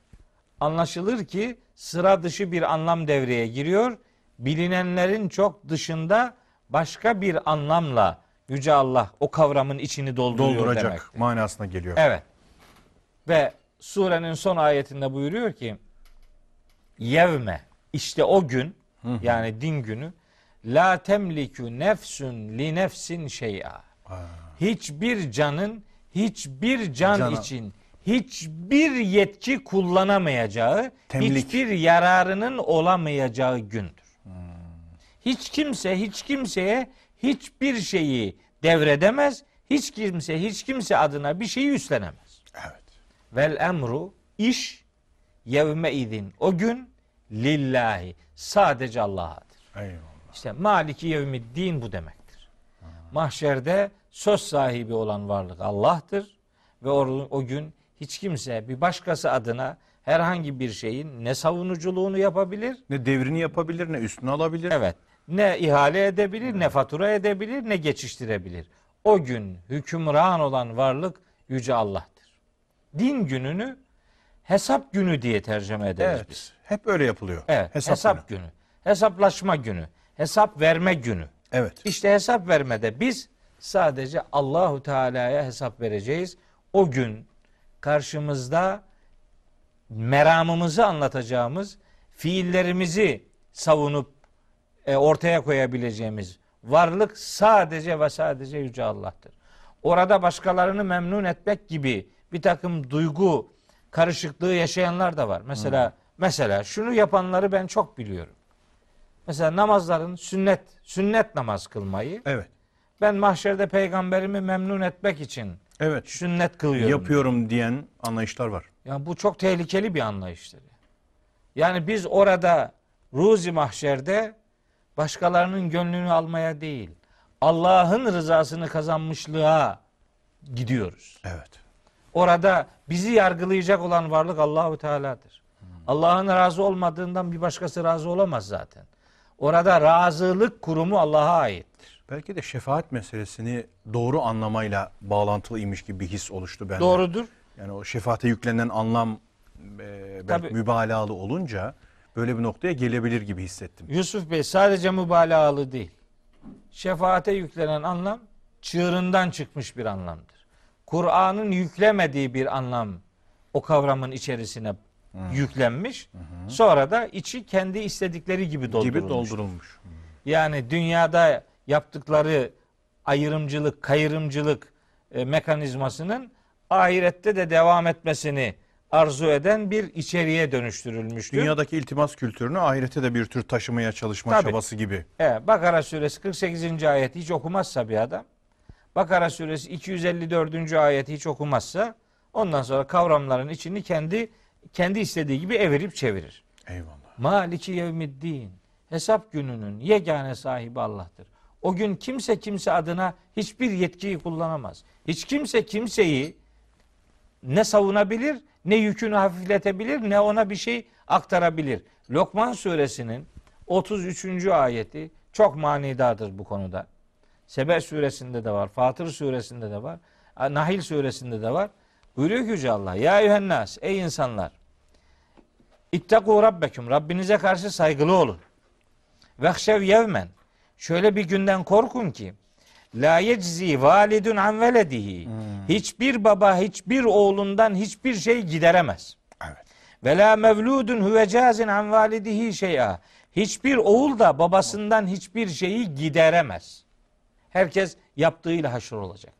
Speaker 2: Anlaşılır ki sıra dışı bir anlam devreye giriyor. Bilinenlerin çok dışında başka bir anlamla Yüce Allah o kavramın içini dolduruyor
Speaker 1: Dolduracak
Speaker 2: demektir.
Speaker 1: manasına geliyor.
Speaker 2: Evet. Ve surenin son ayetinde buyuruyor ki yevme işte o gün yani din günü la temliku nefsün li nefsin şey'a. Hiçbir canın hiçbir can
Speaker 1: Cana-
Speaker 2: için hiçbir yetki kullanamayacağı,
Speaker 1: Temlik.
Speaker 2: hiçbir yararının olamayacağı gündür. Hiç kimse hiç kimseye hiçbir şeyi devredemez. Hiç kimse hiç kimse adına bir şeyi üstlenemez.
Speaker 1: Evet.
Speaker 2: Vel emru iş yevme idin o gün lillahi sadece Allah'adır.
Speaker 1: Eyvallah.
Speaker 2: İşte maliki yevmiddin bu demektir. Mahşerde söz sahibi olan varlık Allah'tır ve o, o gün hiç kimse bir başkası adına herhangi bir şeyin ne savunuculuğunu yapabilir
Speaker 1: Ne devrini yapabilir, ne üstüne alabilir.
Speaker 2: Evet. Ne ihale edebilir, ne fatura edebilir, ne geçiştirebilir. O gün hükümran olan varlık yüce Allah'tır. Din gününü hesap günü diye tercüme ederiz
Speaker 1: Evet.
Speaker 2: biz.
Speaker 1: Hep öyle yapılıyor.
Speaker 2: Evet,
Speaker 1: Hesap
Speaker 2: hesap,
Speaker 1: günü.
Speaker 2: günü. Hesaplaşma günü, hesap verme günü.
Speaker 1: Evet.
Speaker 2: İşte hesap vermede biz sadece Allahu Teala'ya hesap vereceğiz. O gün karşımızda meramımızı anlatacağımız, fiillerimizi savunup e, ortaya koyabileceğimiz varlık sadece ve sadece Yüce Allah'tır. Orada başkalarını memnun etmek gibi bir takım duygu karışıklığı yaşayanlar da var. Mesela mesela şunu yapanları ben çok biliyorum. Mesela namazların sünnet sünnet namaz kılmayı
Speaker 1: Evet.
Speaker 2: ben mahşerde peygamberimi memnun etmek için
Speaker 1: Evet.
Speaker 2: sünnet kılıyorum.
Speaker 1: Yapıyorum diyen anlayışlar var.
Speaker 2: Yani bu çok tehlikeli bir anlayıştır. Yani biz orada ruzi mahşerde başkalarının gönlünü almaya değil, Allah'ın rızasını kazanmışlığa gidiyoruz.
Speaker 1: Evet.
Speaker 2: Orada bizi yargılayacak olan varlık Allahu Teala'dır. Allah'ın razı olmadığından bir başkası razı olamaz zaten. Orada razılık kurumu Allah'a aittir.
Speaker 1: Belki de şefaat meselesini doğru anlamayla bağlantılıymış gibi bir his oluştu bende.
Speaker 2: Doğrudur.
Speaker 1: Yani o şefaate yüklenen anlam e,
Speaker 2: Tabii.
Speaker 1: mübalağalı olunca böyle bir noktaya gelebilir gibi hissettim.
Speaker 2: Yusuf Bey sadece mübalağalı değil. Şefaate yüklenen anlam çığırından çıkmış bir anlamdır. Kur'an'ın yüklemediği bir anlam o kavramın içerisine yüklenmiş. Sonra da içi kendi istedikleri gibi doldurulmuş.
Speaker 1: Gibi doldurulmuş.
Speaker 2: Yani dünyada yaptıkları ayrımcılık, kayırımcılık e, mekanizmasının ahirette de devam etmesini arzu eden bir içeriğe dönüştürülmüştür.
Speaker 1: Dünyadaki iltimas kültürünü ahirete de bir tür taşımaya çalışma
Speaker 2: Tabii.
Speaker 1: çabası gibi.
Speaker 2: Evet, Bakara suresi 48. ayet hiç okumazsa bir adam, Bakara suresi 254. ayeti hiç okumazsa ondan sonra kavramların içini kendi kendi istediği gibi evirip çevirir.
Speaker 1: Eyvallah.
Speaker 2: Maliki yevmiddin. Hesap gününün yegane sahibi Allah'tır. O gün kimse kimse adına hiçbir yetkiyi kullanamaz. Hiç kimse kimseyi ne savunabilir, ne yükünü hafifletebilir, ne ona bir şey aktarabilir. Lokman suresinin 33. ayeti çok manidardır bu konuda. Sebe suresinde de var, Fatır suresinde de var, Nahil suresinde de var. Buyuruyor ki Yüce Allah, Ya yuhennas, ey insanlar, İttakû rabbeküm, Rabbinize karşı saygılı olun. Vehşev yevmen, şöyle bir günden korkun ki, La yeczi validun an veledihi. Hiçbir baba hiçbir oğlundan hiçbir şey gideremez.
Speaker 1: Evet.
Speaker 2: Ve la mevludun huve cazin an validihi şey'a. Hiçbir oğul da babasından hiçbir şeyi gideremez. Herkes yaptığıyla haşr olacaktır.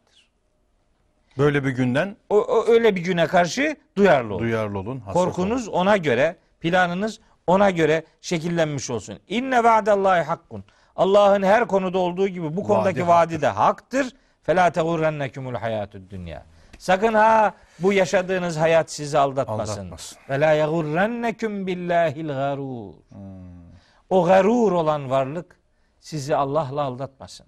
Speaker 1: Böyle bir günden
Speaker 2: O, o öyle bir güne karşı duyarlı olun.
Speaker 1: duyarlı olun. hassas
Speaker 2: Korkunuz ona göre, planınız ona göre şekillenmiş olsun. İnne vaadallahi hakkun. Allah'ın her konuda olduğu gibi bu konudaki
Speaker 1: Vaadi
Speaker 2: vaadi de haktır. Fela tegurrennekumul hayatud dünya. Sakın ha bu yaşadığınız hayat sizi aldatmasın.
Speaker 1: Aldatmasın.
Speaker 2: Ve la yagurrennekum billahil garur. O garur olan varlık sizi Allah'la aldatmasın.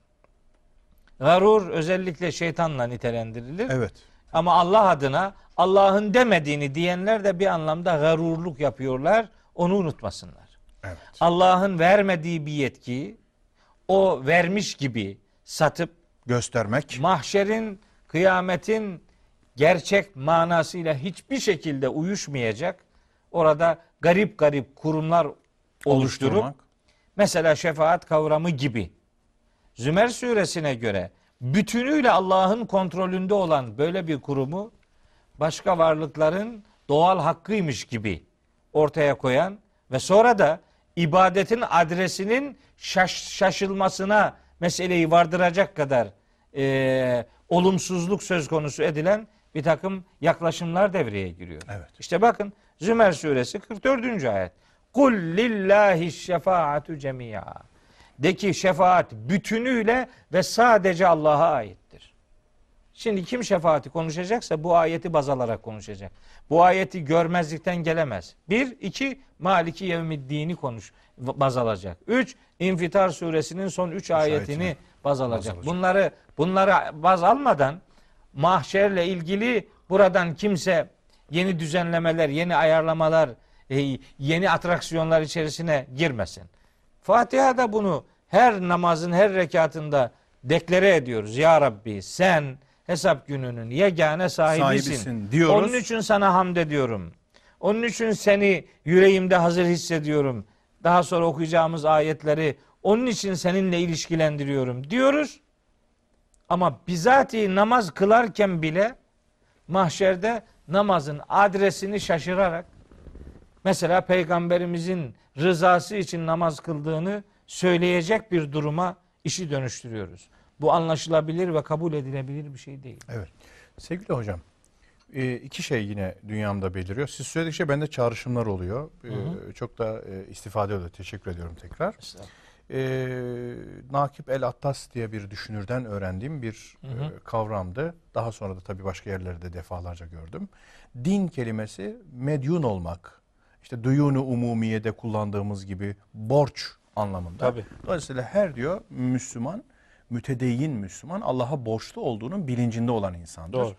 Speaker 2: Garur özellikle şeytanla nitelendirilir.
Speaker 1: Evet.
Speaker 2: Ama Allah adına Allah'ın demediğini diyenler de bir anlamda garurluk yapıyorlar. Onu unutmasınlar.
Speaker 1: Evet.
Speaker 2: Allah'ın vermediği bir yetkiyi o vermiş gibi satıp
Speaker 1: Göstermek.
Speaker 2: mahşerin, kıyametin gerçek manasıyla hiçbir şekilde uyuşmayacak. Orada garip garip kurumlar oluşturup
Speaker 1: oluşturmak.
Speaker 2: mesela şefaat kavramı gibi Zümer suresine göre bütünüyle Allah'ın kontrolünde olan böyle bir kurumu başka varlıkların doğal hakkıymış gibi ortaya koyan ve sonra da ibadetin adresinin şaş, şaşılmasına meseleyi vardıracak kadar e, olumsuzluk söz konusu edilen bir takım yaklaşımlar devreye giriyor.
Speaker 1: Evet.
Speaker 2: İşte bakın Zümer suresi 44. ayet. Kul lillahi şefaatu cemia. De ki şefaat bütünüyle ve sadece Allah'a aittir. Şimdi kim şefaati konuşacaksa bu ayeti baz alarak konuşacak. Bu ayeti görmezlikten gelemez. Bir, iki, Maliki Yevmiddin'i konuş, baz alacak. Üç, İnfitar suresinin son üç ayetini
Speaker 1: ayetini
Speaker 2: baz alacak.
Speaker 1: alacak.
Speaker 2: Bunları bunları baz almadan mahşerle ilgili buradan kimse yeni düzenlemeler, yeni ayarlamalar, e, yeni atraksiyonlar içerisine girmesin. Fatiha da bunu her namazın her rekatında deklare ediyoruz. Ya Rabbi sen hesap gününün yegane sahibisin.
Speaker 1: Sahibisin diyoruz.
Speaker 2: Onun için sana hamd ediyorum. Onun için seni yüreğimde hazır hissediyorum. Daha sonra okuyacağımız ayetleri onun için seninle ilişkilendiriyorum diyoruz. Ama bizatihi namaz kılarken bile mahşerde namazın adresini şaşırarak mesela peygamberimizin rızası için namaz kıldığını söyleyecek bir duruma işi dönüştürüyoruz. Bu anlaşılabilir ve kabul edilebilir bir şey değil.
Speaker 1: Evet. Sevgili hocam, e, iki şey yine dünyamda beliriyor. Siz söyledikçe bende çağrışımlar oluyor. E, Çok da e, istifade oluyor. Teşekkür ediyorum tekrar. Nakip El Attas diye bir düşünürden öğrendiğim bir e, kavramdı. Daha sonra da tabii başka yerlerde defalarca gördüm. Din kelimesi medyun olmak. İşte duyunu umumiyede kullandığımız gibi borç anlamında.
Speaker 2: Tabii.
Speaker 1: Dolayısıyla her diyor Müslüman, mütedeyyin Müslüman Allah'a borçlu olduğunun bilincinde olan insandır.
Speaker 2: Doğru.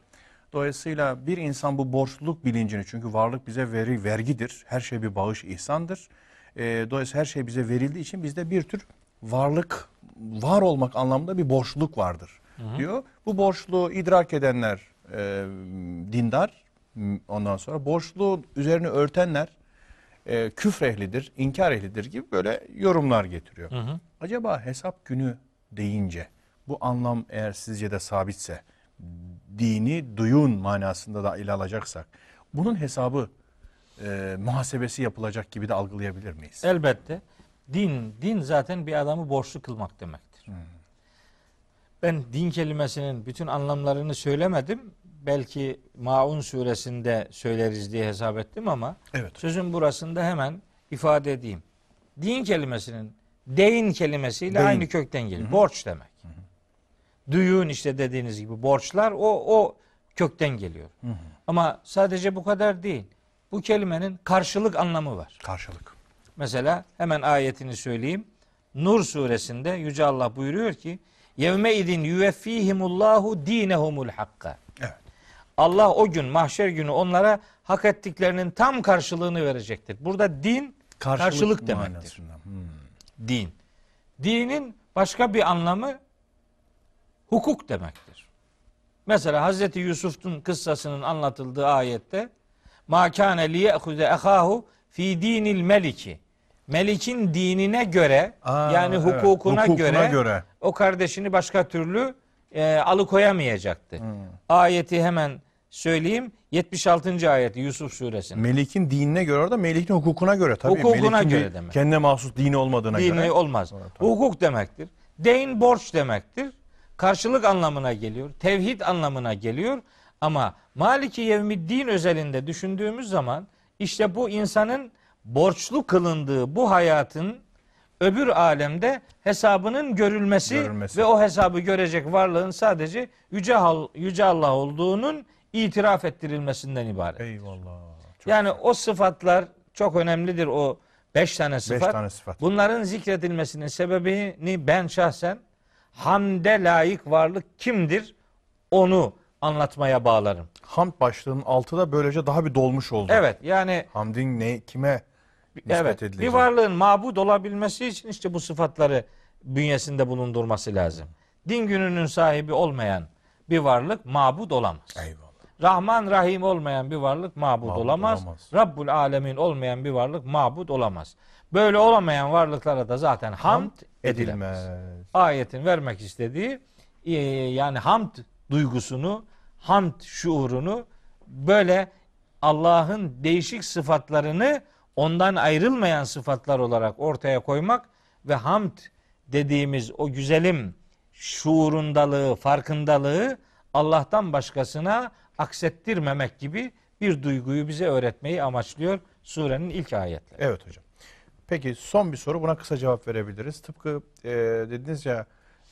Speaker 1: Dolayısıyla bir insan bu borçluluk bilincini çünkü varlık bize veri vergidir. Her şey bir bağış ihsandır. Ee, dolayısıyla her şey bize verildiği için bizde bir tür varlık, var olmak anlamında bir borçluluk vardır diyor. Bu borçluğu idrak edenler e, dindar. Ondan sonra borçluğun üzerine örtenler e, küfür ehlidir, inkar ehlidir gibi böyle yorumlar getiriyor.
Speaker 2: Hı hı.
Speaker 1: Acaba hesap günü deyince bu anlam eğer sizce de sabitse dini duyun manasında da ele alacaksak bunun hesabı e, muhasebesi yapılacak gibi de algılayabilir miyiz?
Speaker 2: Elbette. Din, din zaten bir adamı borçlu kılmak demektir. Ben din kelimesinin bütün anlamlarını söylemedim. Belki Maun suresinde söyleriz diye hesap ettim ama
Speaker 1: Evet.
Speaker 2: sözün burasında hemen ifade edeyim. Din kelimesinin deyin kelimesiyle
Speaker 1: Deyin.
Speaker 2: aynı kökten gelir. Borç demek. Duyun işte dediğiniz gibi borçlar o o kökten geliyor. Ama sadece bu kadar değil. Bu kelimenin karşılık anlamı var.
Speaker 1: Karşılık.
Speaker 2: Mesela hemen ayetini söyleyeyim. Nur suresinde Yüce Allah buyuruyor ki Yevme idin yüveffihimullahu dinehumul hakka.
Speaker 1: Evet.
Speaker 2: Allah o gün mahşer günü onlara hak ettiklerinin tam karşılığını verecektir. Burada din karşılık, demektir.
Speaker 1: manasında. Hmm.
Speaker 2: Din. Dinin başka bir anlamı hukuk demektir. Mesela Hazreti Yusuf'un kıssasının anlatıldığı ayette ma kâne liye'huze ehahu fi dinil meliki. Melikin dinine göre
Speaker 1: Aa,
Speaker 2: yani
Speaker 1: evet.
Speaker 2: hukukuna,
Speaker 1: Hukukuna
Speaker 2: göre,
Speaker 1: göre.
Speaker 2: o kardeşini başka türlü e, alıkoyamayacaktı.
Speaker 1: Hmm.
Speaker 2: Ayeti hemen söyleyeyim. 76. ayeti Yusuf suresinin.
Speaker 1: Melik'in dinine göre orada Melik'in hukukuna göre tabii.
Speaker 2: Hukukuna
Speaker 1: Melik'in
Speaker 2: göre demek.
Speaker 1: Kendine mahsus dini olmadığına
Speaker 2: Dini
Speaker 1: göre.
Speaker 2: olmaz.
Speaker 1: Evet, tabii.
Speaker 2: Hukuk demektir. Deyin borç demektir. Karşılık anlamına geliyor. Tevhid anlamına geliyor. Ama Maliki Yevmiddin özelinde düşündüğümüz zaman işte bu insanın borçlu kılındığı bu hayatın öbür alemde hesabının görülmesi,
Speaker 1: Görülmesi.
Speaker 2: ve o hesabı görecek varlığın sadece yüce, yüce Allah olduğunun itiraf ettirilmesinden ibaret.
Speaker 1: Eyvallah. Çok
Speaker 2: Yani o sıfatlar çok önemlidir o beş tane sıfat.
Speaker 1: tane sıfat.
Speaker 2: Bunların zikredilmesinin sebebini ben şahsen hamde layık varlık kimdir onu anlatmaya bağlarım.
Speaker 1: Hamd başlığının altı da böylece daha bir dolmuş oldu.
Speaker 2: Evet yani
Speaker 1: Hamdin ne kime
Speaker 2: evet,
Speaker 1: edilecek?
Speaker 2: bir varlığın mabud olabilmesi için işte bu sıfatları bünyesinde bulundurması lazım. Din gününün sahibi olmayan bir varlık mabud olamaz.
Speaker 1: Eyvallah.
Speaker 2: Rahman Rahim olmayan bir varlık mabud,
Speaker 1: Mabud
Speaker 2: olamaz.
Speaker 1: olamaz.
Speaker 2: Rabbul Alemin olmayan bir varlık mabud olamaz. Böyle olamayan varlıklara da zaten hamd edilemez.
Speaker 1: Edilmez.
Speaker 2: Ayetin vermek istediği e, yani hamd duygusunu, hamd şuurunu böyle Allah'ın değişik sıfatlarını ondan ayrılmayan sıfatlar olarak ortaya koymak ve hamd dediğimiz o güzelim şuurundalığı, farkındalığı Allah'tan başkasına aksettirmemek gibi bir duyguyu bize öğretmeyi amaçlıyor surenin ilk ayetleri.
Speaker 1: Evet hocam. Peki son bir soru buna kısa cevap verebiliriz. Tıpkı e, dediniz ya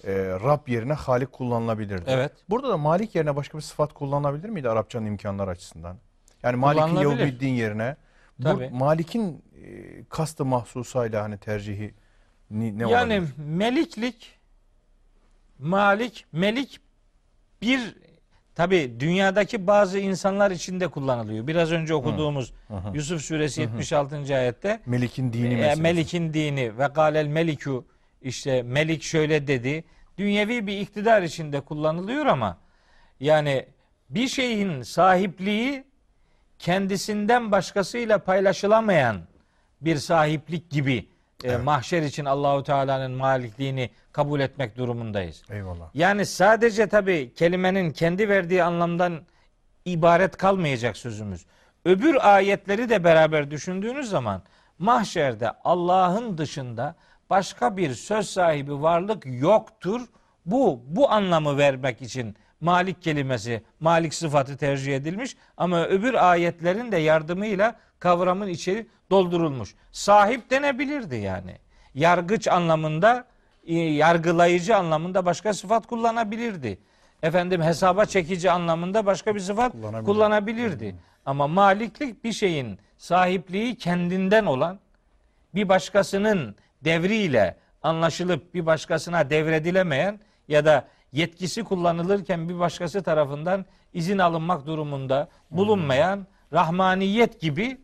Speaker 1: e, Rab yerine Halik kullanılabilirdi.
Speaker 2: Evet.
Speaker 1: Burada da Malik yerine başka bir sıfat kullanılabilir miydi Arapçanın imkanları açısından? Yani Malik'in. Yevmiddin yerine bu
Speaker 2: Tabii.
Speaker 1: Malik'in e, kastı mahsusayla hani tercihi ni- ne
Speaker 2: yani
Speaker 1: olabilir?
Speaker 2: meliklik malik melik bir tabi dünyadaki bazı insanlar için de kullanılıyor. Biraz önce okuduğumuz Yusuf suresi 76. ayette
Speaker 1: Melik'in dini
Speaker 2: e,
Speaker 1: meselesi.
Speaker 2: Melik'in dini ve galel meliku işte Melik şöyle dedi. Dünyevi bir iktidar içinde kullanılıyor ama yani bir şeyin sahipliği kendisinden başkasıyla paylaşılamayan bir sahiplik gibi e, mahşer için Allahu Teala'nın malikliğini kabul etmek durumundayız.
Speaker 1: Eyvallah.
Speaker 2: Yani sadece tabi kelimenin kendi verdiği anlamdan ibaret kalmayacak sözümüz. Öbür ayetleri de beraber düşündüğünüz zaman mahşerde Allah'ın dışında başka bir söz sahibi varlık yoktur. Bu bu anlamı vermek için Malik kelimesi, Malik sıfatı tercih edilmiş ama öbür ayetlerin de yardımıyla kavramın içeri doldurulmuş. Sahip denebilirdi yani. Yargıç anlamında, e, yargılayıcı anlamında başka sıfat kullanabilirdi. Efendim hesaba çekici anlamında başka bir sıfat
Speaker 1: Kullanabilir.
Speaker 2: kullanabilirdi. Ama maliklik bir şeyin sahipliği kendinden olan bir başkasının devriyle anlaşılıp bir başkasına devredilemeyen ya da yetkisi kullanılırken bir başkası tarafından izin alınmak durumunda bulunmayan rahmaniyet gibi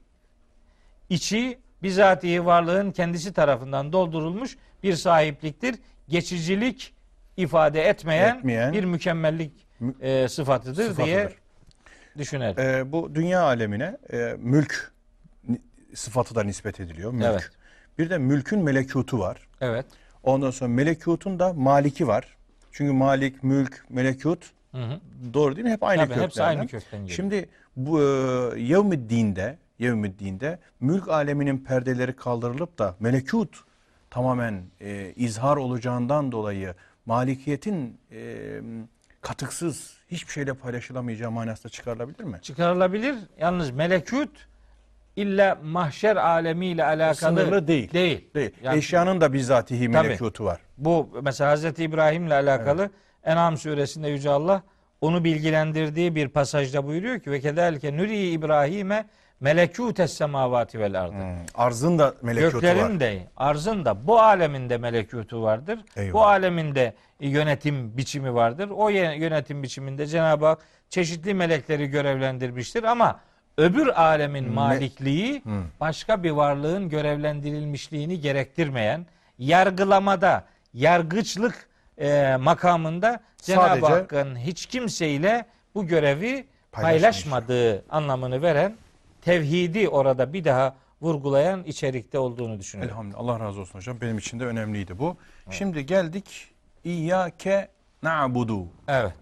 Speaker 2: içi bizatihi varlığın kendisi tarafından doldurulmuş bir sahipliktir. Geçicilik ifade etmeyen,
Speaker 1: Etmeyen,
Speaker 2: bir mükemmellik
Speaker 1: mü-
Speaker 2: e, sıfatıdır, diye
Speaker 1: sıfatıdır.
Speaker 2: düşünelim.
Speaker 1: Ee, bu dünya alemine e, mülk sıfatı da nispet ediliyor. Mülk.
Speaker 2: Evet.
Speaker 1: Bir de mülkün melekutu var.
Speaker 2: Evet.
Speaker 1: Ondan sonra melekutun da maliki var. Çünkü malik, mülk, melekut
Speaker 2: Hı hı.
Speaker 1: doğru değil mi? Hep aynı
Speaker 2: Tabii,
Speaker 1: köklerden.
Speaker 2: hepsi aynı kökten geliyor.
Speaker 1: Şimdi bu e, yevmiddinde, yevmiddinde mülk aleminin perdeleri kaldırılıp da melekut tamamen e, izhar olacağından dolayı malikiyetin e, katıksız hiçbir şeyle paylaşılamayacağı manasında çıkarılabilir mi?
Speaker 2: Çıkarılabilir. Yalnız melekut illa mahşer alemiyle alakalı
Speaker 1: Sınırlı değil.
Speaker 2: Değil.
Speaker 1: Değil.
Speaker 2: Yani
Speaker 1: Eşyanın da bizzatihi
Speaker 2: Tabii.
Speaker 1: melekutu var.
Speaker 2: Bu mesela Hazreti İbrahim'le alakalı En'am suresinde Yüce Allah onu bilgilendirdiği bir pasajda buyuruyor ki ve kederlike nuri İbrahim'e melekutes semavati vel ardı.
Speaker 1: Hmm. Arzın da
Speaker 2: Göklerin
Speaker 1: var.
Speaker 2: de, arzın da bu aleminde melekutu vardır.
Speaker 1: Eyvallah.
Speaker 2: Bu aleminde yönetim biçimi vardır. O yönetim biçiminde Cenab-ı Hak çeşitli melekleri görevlendirmiştir ama öbür alemin malikliği başka bir varlığın görevlendirilmişliğini gerektirmeyen yargılamada, yargıçlık e, makamında Cenab-ı Hakk'ın hiç kimseyle bu görevi paylaşmadığı anlamını veren tevhidi orada bir daha vurgulayan içerikte olduğunu düşünüyorum.
Speaker 1: Elhamdülillah. Allah razı olsun hocam. Benim için de önemliydi bu. Şimdi geldik İyyâke na'budu.
Speaker 2: Evet.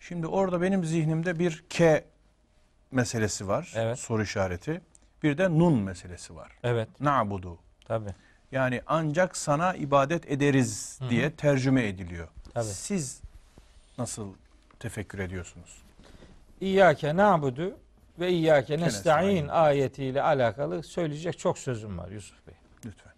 Speaker 1: Şimdi orada benim zihnimde bir ke meselesi var.
Speaker 2: Evet.
Speaker 1: Soru işareti. Bir de nun meselesi var.
Speaker 2: Evet.
Speaker 1: Na'budu.
Speaker 2: Tabi.
Speaker 1: Yani ancak sana ibadet ederiz diye tercüme ediliyor.
Speaker 2: Tabii.
Speaker 1: Siz nasıl tefekkür ediyorsunuz?
Speaker 2: İyyâke na'budu ve iyyâke nesta'in ayetiyle alakalı söyleyecek çok sözüm var Yusuf Bey.
Speaker 1: Lütfen.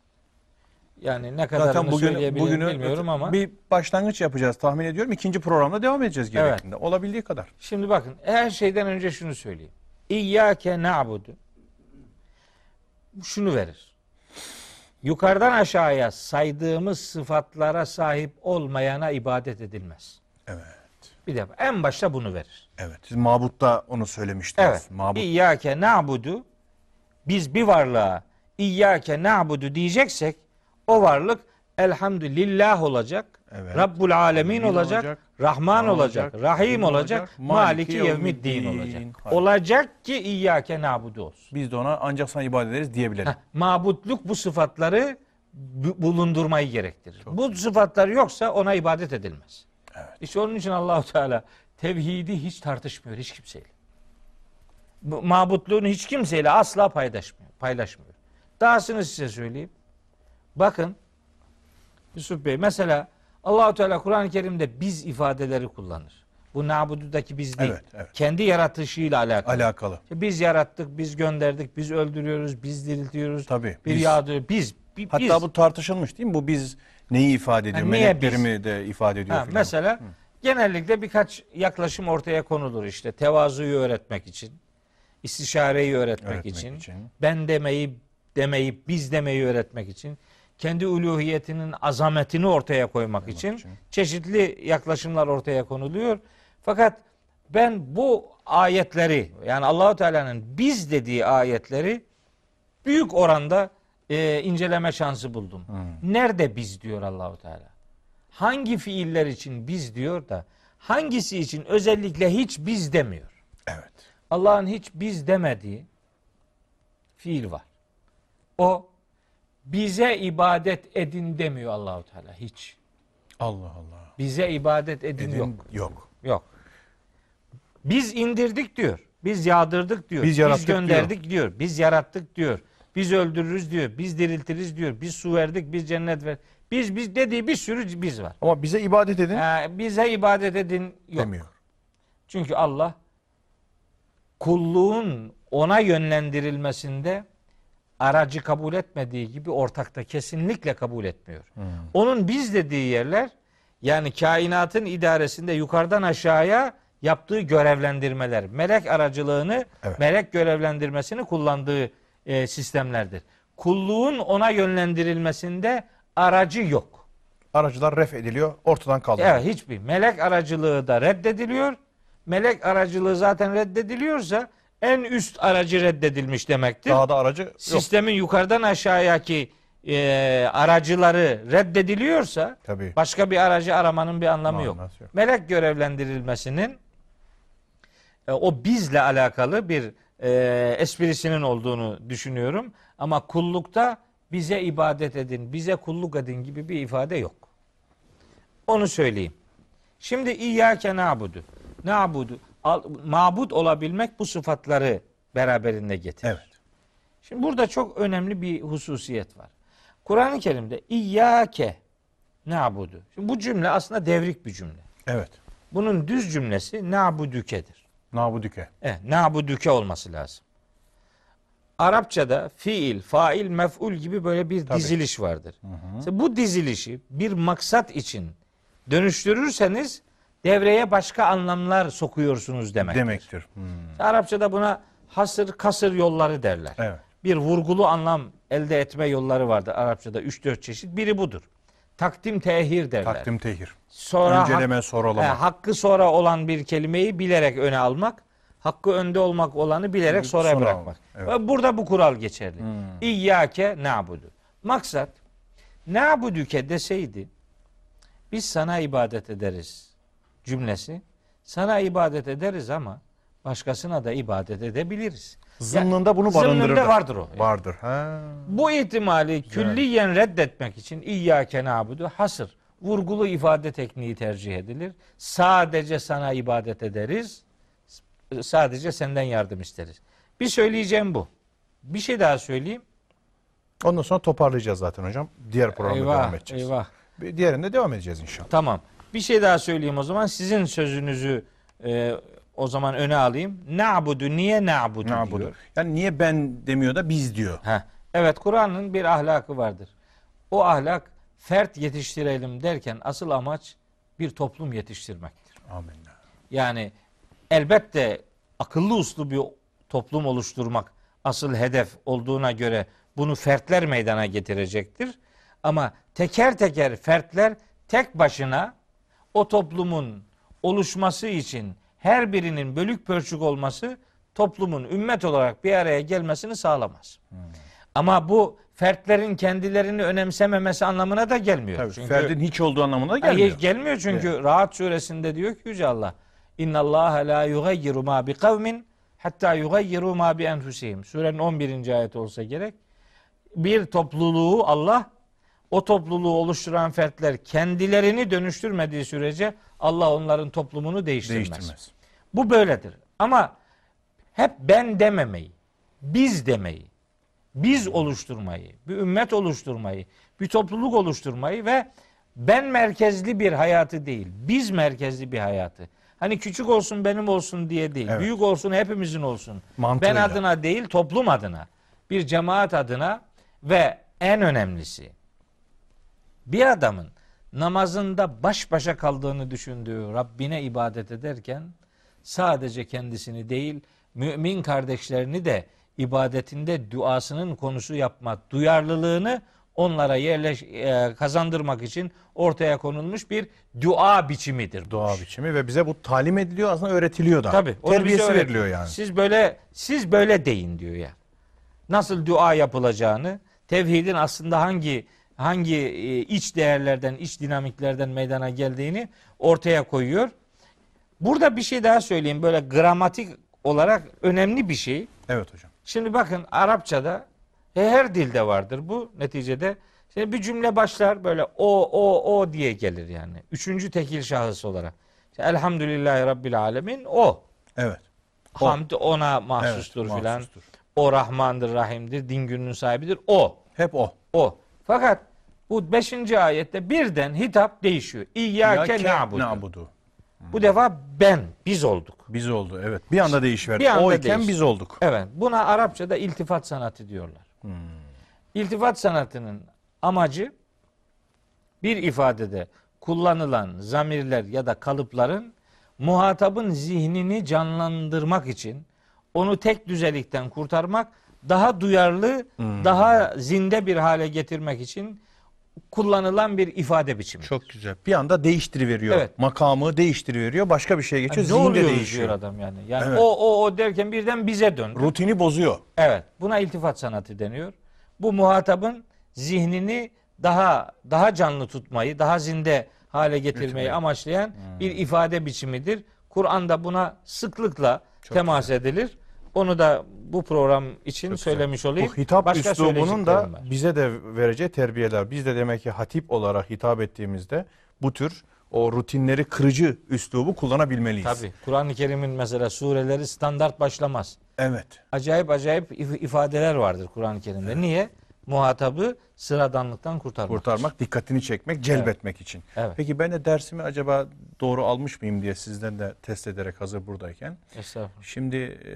Speaker 2: Yani ne kadarını söyleyebilirim bilmiyorum ama
Speaker 1: bir başlangıç yapacağız tahmin ediyorum. İkinci programda devam edeceğiz
Speaker 2: Evet.
Speaker 1: gerektiğinde. Olabildiği kadar.
Speaker 2: şimdi bakın her şeyden önce şunu söyleyeyim. İyyâke na'budu şunu verir. Yukarıdan aşağıya saydığımız sıfatlara sahip olmayana ibadet edilmez.
Speaker 1: Evet.
Speaker 2: Bir defa en başta bunu verir.
Speaker 1: Evet. Siz Mabut'ta onu söylemiştiniz.
Speaker 2: Evet.
Speaker 1: Mabut.
Speaker 2: İyyâke na'budu biz bir varlığa İyyâke na'budu diyeceksek o varlık elhamdülillah olacak.
Speaker 1: Evet.
Speaker 2: Rabbul alemin olacak,
Speaker 1: olacak,
Speaker 2: Rahman olacak,
Speaker 1: olacak,
Speaker 2: Rahim olacak,
Speaker 1: olacak,
Speaker 2: Maliki yevmiddin olacak.
Speaker 1: Hayır.
Speaker 2: Olacak ki İyyâke na'budu olsun.
Speaker 1: Biz de ona ancak sana ibadet ederiz diyebilelim.
Speaker 2: Mabutluk bu sıfatları bu- bulundurmayı gerektirir. bu sıfatlar yoksa ona ibadet edilmez.
Speaker 1: Evet.
Speaker 2: İşte onun için Allahu Teala tevhidi hiç tartışmıyor hiç kimseyle. Bu mabutluğunu hiç kimseyle asla paylaşmıyor. Paylaşmıyor. Dahasını size söyleyeyim. Bakın Yusuf Bey mesela Allahu Teala Kur'an-ı Kerim'de biz ifadeleri kullanır. Bu nabududaki biz değil.
Speaker 1: Evet, evet.
Speaker 2: Kendi yaratışıyla alakalı.
Speaker 1: Alakalı.
Speaker 2: Biz yarattık, biz gönderdik, biz öldürüyoruz, biz diriltiyoruz.
Speaker 1: Tabii,
Speaker 2: Bir
Speaker 1: biz.
Speaker 2: yağdırıyor. Biz. bi-
Speaker 1: Hatta
Speaker 2: biz.
Speaker 1: bu tartışılmış değil mi? Bu biz neyi ifade ediyor?
Speaker 2: Ha, niye
Speaker 1: Melekleri
Speaker 2: biz?
Speaker 1: mi de ifade ediyor
Speaker 2: Ha,
Speaker 1: filan.
Speaker 2: mesela genellikle birkaç yaklaşım ortaya konulur işte. Tevazuyu öğretmek için, istişareyi öğretmek,
Speaker 1: Öğretmek
Speaker 2: için,
Speaker 1: için.
Speaker 2: ben demeyi demeyi biz demeyi öğretmek için, kendi uluhiyetinin azametini ortaya koymak için,
Speaker 1: için.
Speaker 2: çeşitli yaklaşımlar ortaya konuluyor. Fakat ben bu ayetleri yani Allahu Teala'nın biz dediği ayetleri büyük oranda e, inceleme şansı buldum. Nerede biz diyor Allahu Teala? Hangi fiiller için biz diyor da hangisi için özellikle hiç biz demiyor?
Speaker 1: Evet.
Speaker 2: Allah'ın hiç biz demediği fiil var. O bize ibadet edin demiyor Allahu Teala hiç.
Speaker 1: Allah Allah.
Speaker 2: Bize ibadet edin,
Speaker 1: Edin,
Speaker 2: yok.
Speaker 1: yok.
Speaker 2: Yok. Biz indirdik diyor. Biz yağdırdık diyor.
Speaker 1: Biz
Speaker 2: Biz, gönderdik diyor. Biz yarattık diyor. Biz öldürürüz diyor. Biz diriltiriz diyor. Biz su verdik, biz cennet ver. Biz biz dediği bir sürü biz var.
Speaker 1: Ama bize ibadet edin
Speaker 2: Ee, bize ibadet edin yok.
Speaker 1: demiyor.
Speaker 2: Çünkü Allah kulluğun ona yönlendirilmesinde aracı kabul etmediği gibi ortakta kesinlikle kabul etmiyor.
Speaker 1: Hmm.
Speaker 2: Onun biz dediği yerler yani kainatın idaresinde yukarıdan aşağıya yaptığı görevlendirmeler, melek aracılığını,
Speaker 1: Evet.
Speaker 2: melek görevlendirmesini kullandığı e, sistemlerdir. Kulluğun ona yönlendirilmesinde aracı yok.
Speaker 1: Aracılar ref ediliyor, ortadan kaldırılıyor.
Speaker 2: Evet hiçbir. Melek aracılığı da reddediliyor. Melek aracılığı zaten reddediliyorsa en üst aracı reddedilmiş demektir.
Speaker 1: Daha da aracı yok.
Speaker 2: Sistemin yukarıdan aşağıyaki e, aracıları reddediliyorsa
Speaker 1: Tabii.
Speaker 2: başka bir aracı aramanın bir anlamı yok.
Speaker 1: Yok.
Speaker 2: Melek görevlendirilmesinin e, o bizle alakalı bir e, esprisinin olduğunu düşünüyorum. Ama kullukta bize ibadet edin, bize kulluk edin gibi bir ifade yok. Onu söyleyeyim. Şimdi İyyâke na'budu. Na'budu. Mabud olabilmek bu sıfatları beraberinde getirir.
Speaker 1: Evet.
Speaker 2: Şimdi burada çok önemli bir hususiyet var. Kur'an-ı Kerim'de İyyâke na'budu. Şimdi bu cümle aslında devrik bir cümle.
Speaker 1: Evet.
Speaker 2: Bunun düz cümlesi na'budüke'dir.
Speaker 1: Nabudüke.
Speaker 2: Evet, na'budüke olması lazım. Arapçada fiil, fail, mef'ul gibi böyle bir
Speaker 1: Tabii.
Speaker 2: diziliş vardır. Mesela bu dizilişi bir maksat için dönüştürürseniz devreye başka anlamlar sokuyorsunuz demek.
Speaker 1: Demektir. Hmm.
Speaker 2: Arapçada buna hasır kasır yolları derler.
Speaker 1: Evet.
Speaker 2: Bir vurgulu anlam elde etme yolları vardır Arapçada 3-4 çeşit. Biri budur. Takdim tehir derler.
Speaker 1: Takdim tehir.
Speaker 2: Sonra
Speaker 1: Önceleme,
Speaker 2: hak-
Speaker 1: soralama.
Speaker 2: He, hakkı sonra olan bir kelimeyi bilerek öne almak, hakkı önde olmak olanı bilerek sonra,
Speaker 1: Sonra
Speaker 2: bırakmak.
Speaker 1: evet.
Speaker 2: Ve burada bu kural geçerli.
Speaker 1: Hmm.
Speaker 2: İyyake na'budu. Maksat na'buduke deseydi biz sana ibadet ederiz cümlesi. Sana ibadet ederiz ama başkasına da ibadet edebiliriz.
Speaker 1: Zımnında bunu
Speaker 2: Zımnında
Speaker 1: barındırır.
Speaker 2: vardır o.
Speaker 1: Vardır. Ha.
Speaker 2: Bu ihtimali külliyen reddetmek için İyyâke na'budu hasır. Vurgulu ifade tekniği tercih edilir. Sadece sana ibadet ederiz. Sadece senden yardım isteriz. Bir söyleyeceğim bu. Bir şey daha söyleyeyim.
Speaker 1: Ondan sonra toparlayacağız zaten hocam. Diğer programda devam edeceğiz.
Speaker 2: eyvah.
Speaker 1: Bir Diğerinde devam edeceğiz inşallah.
Speaker 2: Tamam. Bir şey daha söyleyeyim o zaman. Sizin sözünüzü e, o zaman öne alayım. Na'budu niye na'budu
Speaker 1: Nabudu.
Speaker 2: diyor.
Speaker 1: Yani niye ben demiyor da biz diyor.
Speaker 2: Heh. Evet Kur'an'ın bir ahlakı vardır. O ahlak fert yetiştirelim derken asıl amaç bir toplum yetiştirmektir.
Speaker 1: Amin.
Speaker 2: Yani elbette akıllı uslu bir toplum oluşturmak asıl hedef olduğuna göre bunu fertler meydana getirecektir. Ama teker teker fertler tek başına o toplumun oluşması için her birinin bölük pörçük olması toplumun ümmet olarak bir araya gelmesini sağlamaz. Ama bu fertlerin kendilerini önemsememesi anlamına da gelmiyor.
Speaker 1: Tabii,
Speaker 2: Çünkü-
Speaker 1: ferdin hiç olduğu anlamına da
Speaker 2: Hayır,
Speaker 1: gelmiyor.
Speaker 2: gelmiyor çünkü Rahat suresinde diyor ki Yüce Allah İnna Allah la yugayyiru ma bi kavmin hatta yugayyiru ma bi enfusihim. Surenin 11. ayeti olsa gerek. Bir topluluğu Allah o topluluğu oluşturan fertler kendilerini dönüştürmediği sürece Allah onların toplumunu değiştirmez.
Speaker 1: Değiştirmez.
Speaker 2: Bu böyledir. Ama hep ben dememeyi, biz demeyi, biz oluşturmayı, bir ümmet oluşturmayı, bir topluluk oluşturmayı ve ben merkezli bir hayatı değil, biz merkezli bir hayatı. Hani küçük olsun benim olsun diye değil,
Speaker 1: Evet.
Speaker 2: büyük olsun hepimizin olsun. Ben
Speaker 1: Mantığıyla.
Speaker 2: adına değil, toplum adına, bir cemaat adına ve en önemlisi bir adamın namazında baş başa kaldığını düşündüğü Rabbine ibadet ederken sadece kendisini değil mümin kardeşlerini de ibadetinde duasının konusu yapma duyarlılığını onlara yerleş e, kazandırmak için ortaya konulmuş bir dua biçimidir.
Speaker 1: Dua biçimi ve bize bu talim ediliyor aslında öğretiliyor da.
Speaker 2: Tabii.
Speaker 1: Terbiyesi veriliyor yani.
Speaker 2: Siz böyle siz böyle deyin diyor ya. Nasıl dua yapılacağını, tevhidin aslında hangi hangi e, iç değerlerden, iç dinamiklerden meydana geldiğini ortaya koyuyor. Burada bir şey daha söyleyeyim. Böyle gramatik olarak önemli bir şey.
Speaker 1: Evet hocam.
Speaker 2: Şimdi bakın Arapçada her dilde vardır bu neticede. Şimdi bir cümle başlar böyle o o o diye gelir yani. Üçüncü tekil şahıs olarak. İşte, Elhamdülillahi Rabbil Alemin o.
Speaker 1: Evet. O.
Speaker 2: Hamd ona mahsustur
Speaker 1: Evet,
Speaker 2: filan. O Rahmandır, Rahim'dir, din gününün sahibidir. O.
Speaker 1: Hep o.
Speaker 2: O. Fakat bu beşinci ayette birden hitap değişiyor. İyyâke na'budu. Bu defa ben, biz olduk.
Speaker 1: Biz oldu evet. Bir anda değişiverdi.
Speaker 2: Bir anda
Speaker 1: o iken
Speaker 2: değişti.
Speaker 1: biz olduk.
Speaker 2: Evet. Buna Arapçada iltifat sanatı diyorlar. İltifat sanatının amacı bir ifadede kullanılan zamirler ya da kalıpların muhatabın zihnini canlandırmak için onu tek düzelikten kurtarmak, daha duyarlı, daha zinde bir hale getirmek için kullanılan bir ifade biçimi.
Speaker 1: Çok güzel. Bir anda değiştiriveriyor.
Speaker 2: Evet.
Speaker 1: Makamı değiştiriveriyor. Başka bir şeye geçiyor.
Speaker 2: Yani ne
Speaker 1: değişiyor.
Speaker 2: diyor adam yani. Yani
Speaker 1: Evet.
Speaker 2: o o o derken birden bize dön.
Speaker 1: Rutini bozuyor.
Speaker 2: Evet, buna iltifat sanatı deniyor. Bu muhatabın zihnini daha daha canlı tutmayı, daha zinde hale getirmeyi
Speaker 1: Getirmeyi.
Speaker 2: amaçlayan bir ifade biçimidir. Kur'an'da buna sıklıkla
Speaker 1: Çok
Speaker 2: temas edilir. Onu da bu program için
Speaker 1: Çok güzel.
Speaker 2: söylemiş olayım.
Speaker 1: Bu hitap
Speaker 2: Başka
Speaker 1: üslubunun da
Speaker 2: var.
Speaker 1: bize de vereceği terbiyeler. Biz de demek ki hatip olarak hitap ettiğimizde bu tür o rutinleri kırıcı üslubu kullanabilmeliyiz.
Speaker 2: Tabii. Kur'an-ı Kerim'in mesela sureleri standart başlamaz.
Speaker 1: Evet.
Speaker 2: Acayip acayip if- ifadeler vardır Kur'an-ı Kerim'de. Niye? Muhatabı sıradanlıktan kurtarmak.
Speaker 1: Kurtarmak, dikkatini çekmek, celbetmek için.
Speaker 2: Evet.
Speaker 1: Peki ben de dersimi acaba doğru almış mıyım diye sizden de test ederek hazır buradayken.
Speaker 2: Estağfurullah.
Speaker 1: Şimdi e,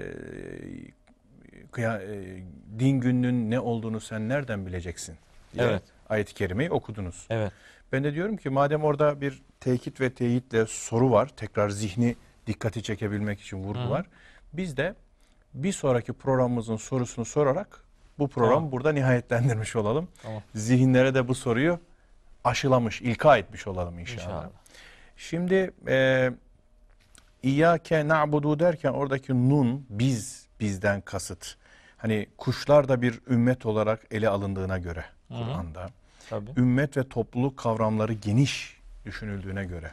Speaker 1: kıya- e, din gününün ne olduğunu sen nereden bileceksin? diye
Speaker 2: Evet.
Speaker 1: Ayet-i kerimeyi okudunuz.
Speaker 2: Evet.
Speaker 1: Ben de diyorum ki madem orada bir tekit ve teyitle soru var, tekrar zihni dikkati çekebilmek için vurgu
Speaker 2: Hı.
Speaker 1: var. Biz de bir sonraki programımızın sorusunu sorarak bu programı
Speaker 2: Tamam.
Speaker 1: burada nihayetlendirmiş olalım.
Speaker 2: Tamam.
Speaker 1: Zihinlere de bu soruyu aşılamış, ilka etmiş olalım inşallah.
Speaker 2: İnşallah.
Speaker 1: Şimdi e, İyyâke na'budu derken oradaki nun biz bizden kasıt. Hani kuşlar da bir ümmet olarak ele alındığına göre. Kur'an'da
Speaker 2: Tabii.
Speaker 1: ümmet ve topluluk kavramları geniş düşünüldüğüne göre